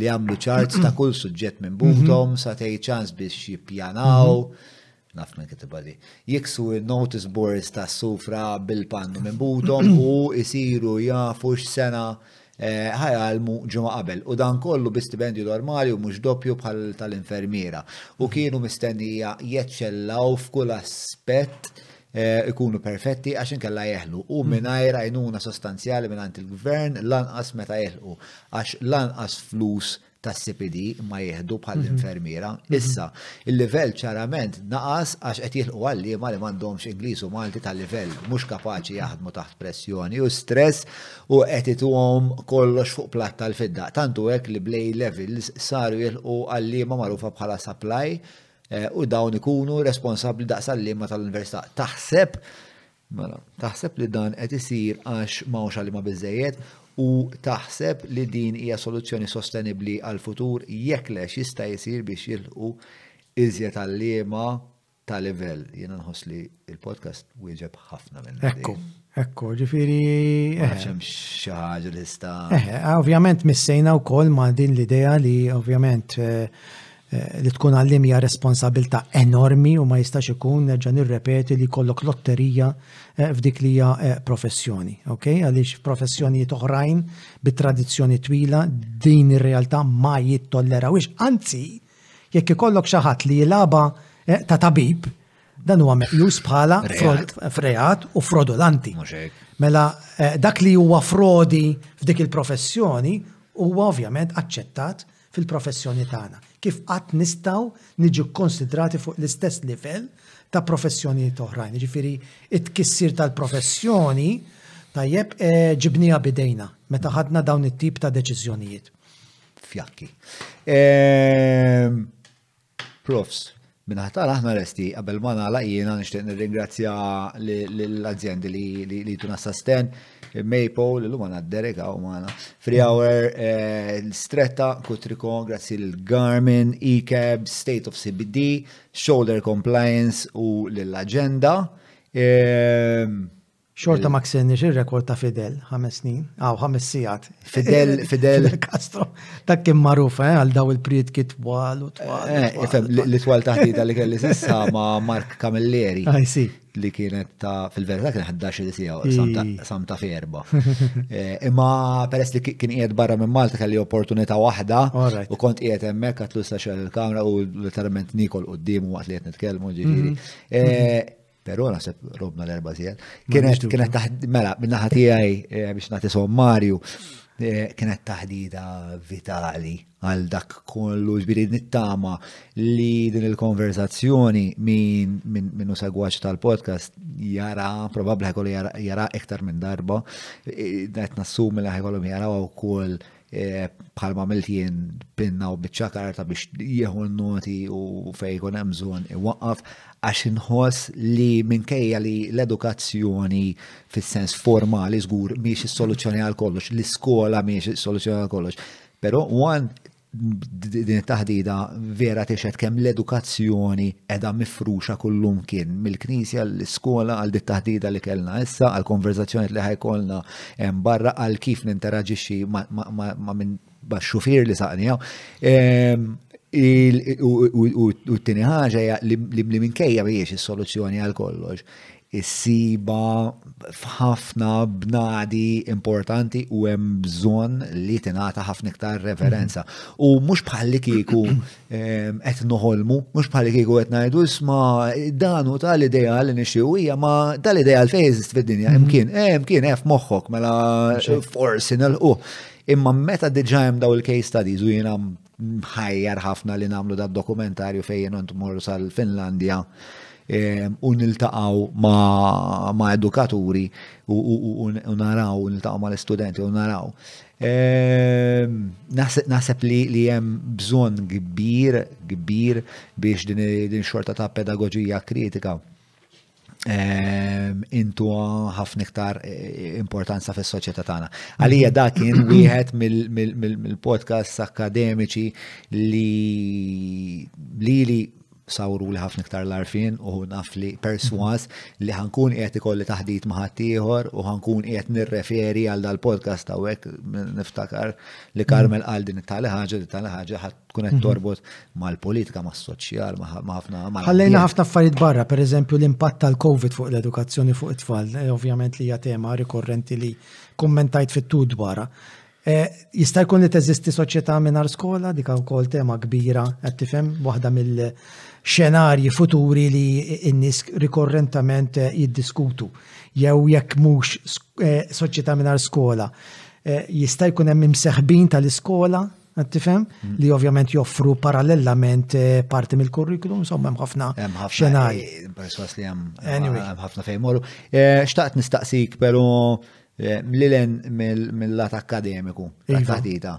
li għamlu ċarts ta' kull suġġett minn mhm. butom sa tgħid ċans biex jippjanaw. Mhm. naf minn kitibha di, jiksu il-notice boards ta' sufra bil-pannu minn budhom u jisiru jafu x-sena eh, ħajalmu ġimgħa qabel. U dan kollu bi stipendju normali u mhux doppju bħal tal-infermiera. U kienu mistennija jeċċellaw f'kull aspett eh, ikunu perfetti għax inkella jeħlu u mingħajr għajnuna sostanzjali mingħand il-gvern lanqas meta jeħlu għax lanqas flus tas-CPD ma jieħdu bħall-infermiera. Mhm. Mhm. Issa, il-livell ċarament naqas għax qed jilħu għalliema li m'għandhomx Ingliż u Malti ta' livell mhux kapaċi jaħdmu taħt pressjoni u stress u qed ituhom kollox fuq platt tal-fidda. Tantu hekk li blej levels saru jilħu għalliema magħrufa bħala supply eh, u dawn ikunu responsabbli daqs għalliema tal-università. Taħseb Mela, taħseb li dan qed isir għax ma hawnx għalliema biżżejjed? U taħseb li din hija soluzzjoni sostenibbli għall-futur? Jekk le, x'jista' jsir biex jilħqu iżjed għalliema ta' livell? Jiena nħoss li l-podcast wieġeb ħafna minn dak. Ekku, ekku, ġifieri. Hemm xi ħaġa li sta. Ovvjament missejna wkoll ma' din l-idea li ovvjament eh, Eh, li tkun għallim hija responsabilta enormi u ma jistax ikun nerġa' nirrepeti li kollok lotterija eh, f'dik li hija eh, professjoni. Ok, għaliex f'professjonijiet oħrajn bi tradizzjoni twila din ir-realtà ma jittollerawix, anzi jekk ikollok xi ħadd li jilaba ta' tabib dan huwa meqjus bħala freat u frodulanti. Mela dak li huwa frodi f'dik il-professjoni huwa ovvjament aċċettat fil-professjoni tagħna, kif qatt nistgħu niġu kkunsidrati fuq l-istess livell ta' professjonijiet oħrajn. Jiġifieri t-tkissir tal-professjoni tajjeb ġibniha bidejna meta ħadna dawn it-tip ta' deċiżjonijiet. Fjakki. Profs. Min-naħa tagħna aħna lesti. Qabel ma nagħlaq jiena nixtieq nirringrazzja lill-azjendi li jtuna s-sostenn, Maple, illum għandna Derek hawn magħna, Free Hour, Stretta, Kutriko, grazzi lil Garmin, ECAB, State of CBD, Shoulder Compliance u lill-Aġenda. Xorta ma ksenniex ir-rekord ta' Fidel, ħames snin, għaw ħames sigħat. Fidel, Fidel. Castro, ta' kien magħruf eh, għal daw il-prietki twal u twal. Eh, eh, ifhem li twal taħdita li kelli sissa ma' Mark Camilleri. I see. Li kienet ta' fil-verità kien 11 sigħa sam ta' ferba. Imma peress li kien qiegħed barra minn Malta kelli opportunità waħda u kont qiegħed hemmhekk għatlu sa xel il-kamra u letteralment nikol quddiemu waqt li qed nitkellmu ġifieri. Mhm. Pero naħseb robna l-erba zijel. Kienet, kienet taħd, mela, minna ħatijaj eh, biex nati sommarju, eh, kienet taħdida vitali għal dak kollu ġbiri nittama li din il-konverzazzjoni minn min, min usagwaċ tal-podcast jara, probabli ħekollu jara, jara iktar minn darba, eh, għet nassumi li ħekollu jara u koll E, bħal ma milt jien pinna u bieċa karta biex jieħu n-noti u fej kun hemm bżonn iwaqqaf għax inħoss li minkejja li l-edukazzjoni fis-sens formali żgur miex is-soluzzjoni għal kollox, l-iskola miex is-soluzzjoni għal kollox. Però wan din taħdida vera tixed kemm l-edukazzjoni edha mifruxa kullum kien mill-knisja l-iskola għal dit taħdida li kellna issa għal konverzazzjoni li ħajkolna hemm barra għal kif ninteraġixxi ma' minn bax-xufier li saqni hawn. U t-tieni ħaġa hija li minkejja mhijiex is-soluzzjoni għal kollox, issiba f'ħafna bnadi importanti u hemm bżonn li tingħata ħafna iktar reverenza. U mhux bħal li kieku qed noħolmu, mhux bħal kieku qed ngħidu isma' dan u tal idea li nixtiequ hija ma tal idea fejn jeżist fid-dinja mhm. imkien, eh imkien eh f'moħħok mela forsi nilqu. Imma meta diġà hemm daw il-case studies u jiena ħajjar ħafna li nagħmlu da dokumentarju fejn int mur sal-Finlandja u niltaqgħu ma' edukaturi u naraw, niltaqgħu mal-istudenti u naraw. Ehm, naħseb li hemm bżonn kbir, kbir biex din xorta ta' pedagogija kritika ehm, intu ħafna iktar e, e, importanza fis soċjetà tagħna. Għalija dak kien wieħed mill-podcasts akademiċi li li sawru li ħafna iktar l-arfin u naf li perswas li ħankun qiegħed ikolli taħdit ma' ħaddieħor u ħankun qiegħed nirreferi għal dal-podcast hawnhekk niftakar li Karmel għal din it-tali ħaġa li tali ħaġa ħadd tkun qed mhm. torbot mal-politika, mas-soċjal, ma' ħafna Ħallejna ħafna affarijiet barra, pereżempju l-impatt tal-COVID fuq l-edukazzjoni fuq it-tfal, eh, ovvjament li hija tema rikorrenti li kommentajt fit-tud barra. Eh, jista' jkun li teżisti soċjetà mingħajr skola, dik wkoll tema kbira qed tifhem waħda mill-xenarji futuri li n-nies rikorrentament eh, jiddiskutu. Jew jekk mhux eh, soċjetà mingħajr skola. Jista' jkun hemm imseħbin tal-iskola qed tifhem mm. li ovvjament joffru parallelament parti mill-kurrikulum, insomma hemm ħafna xenarji. Perswas li hemm ħafna fejn morru. Xtaqt nistaqsik, però Eh, Mlilen mill-lat akademiku, iva. taħtita,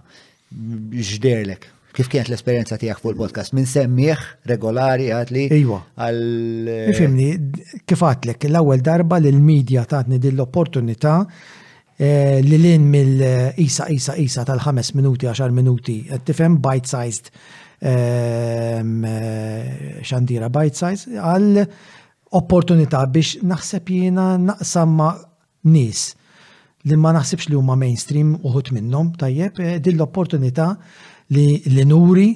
ġderlek, kif kienet l-esperienza tijak fuq il-podcast, minn semmiħ regolari għat li. Iwa. Għal. Eh, Fimni, kif għatlek, l-ewel darba li l-medja tatni dill-opportunità eh, li l-in mill-isa, isa, isa tal-5 minuti, 10 minuti, tifem bite-sized ehm, xandira bite-sized, għal opportunità biex naħseb jiena naqsam ma' nies li ma naħsibx li huma mainstream uħud minnhom, tajjeb, eh, din l-opportunità li, li nuri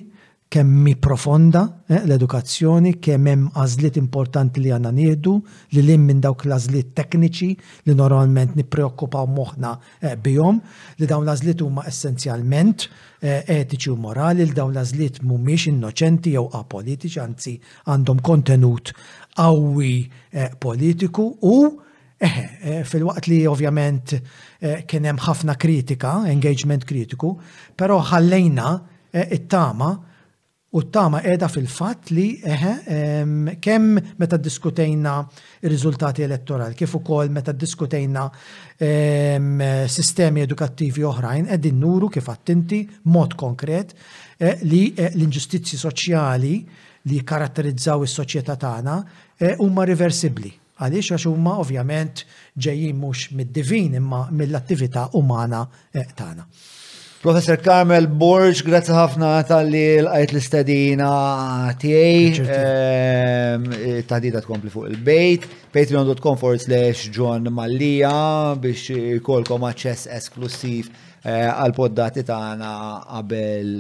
kemm mi profonda eh, l-edukazzjoni, kemm hemm għażliet importanti li għandna nieħdu, li lim minn dawk l-għażliet tekniċi li normalment nippreokkupaw moħħna eh, bihom, li dawn l-għażliet huma essenzjalment eh, etiċi u morali, li dawn l-għażliet mhumiex innoċenti jew apolitiċi, anzi għandhom kontenut qawwi eh, politiku u Eħe, filwaqt li ovvjament kien hemm ħafna kritika, engagement kritiku, però ħallejna it-tama u t-tama qiegħda fil-fatt li eħe kemm meta ddiskutejna r-riżultati elettorali kif ukoll meta ddiskutejna sistemi edukattivi oħrajn qegħdin nuru kif għadt inti b'mod konkret li l-inġustizzji soċjali li jikkaratterizzaw is-soċjetà tagħna huma riversibbli. Għaliex? Għax huma ovvjament ġejjin mhux mid-divin imma mill-attività umana tagħna. Professor Carmel Borg, grazzi ħafna tal-li l-għajt l-istadina tiegħi. Ehm, taħdida tkompli fuq il-bejt. Patreon.com forward slash John Mallia biex ikolkom aċċess esklusiv eh, għal poddati tagħna qabel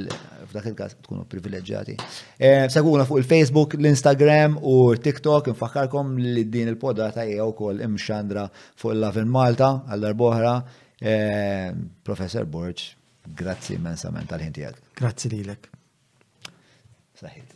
f'dak il-każ tkunu privileġġati. Eh, seguna fuq il-Facebook, l-Instagram u TikTok, infakkarkom li din il-poda ta' hija wkoll imxandra fuq il-Lavin Malta għal darbohra. Eh, Professor Borġ, grazzi immensament tal ħinti għad. Grazzi lilek. Saħit.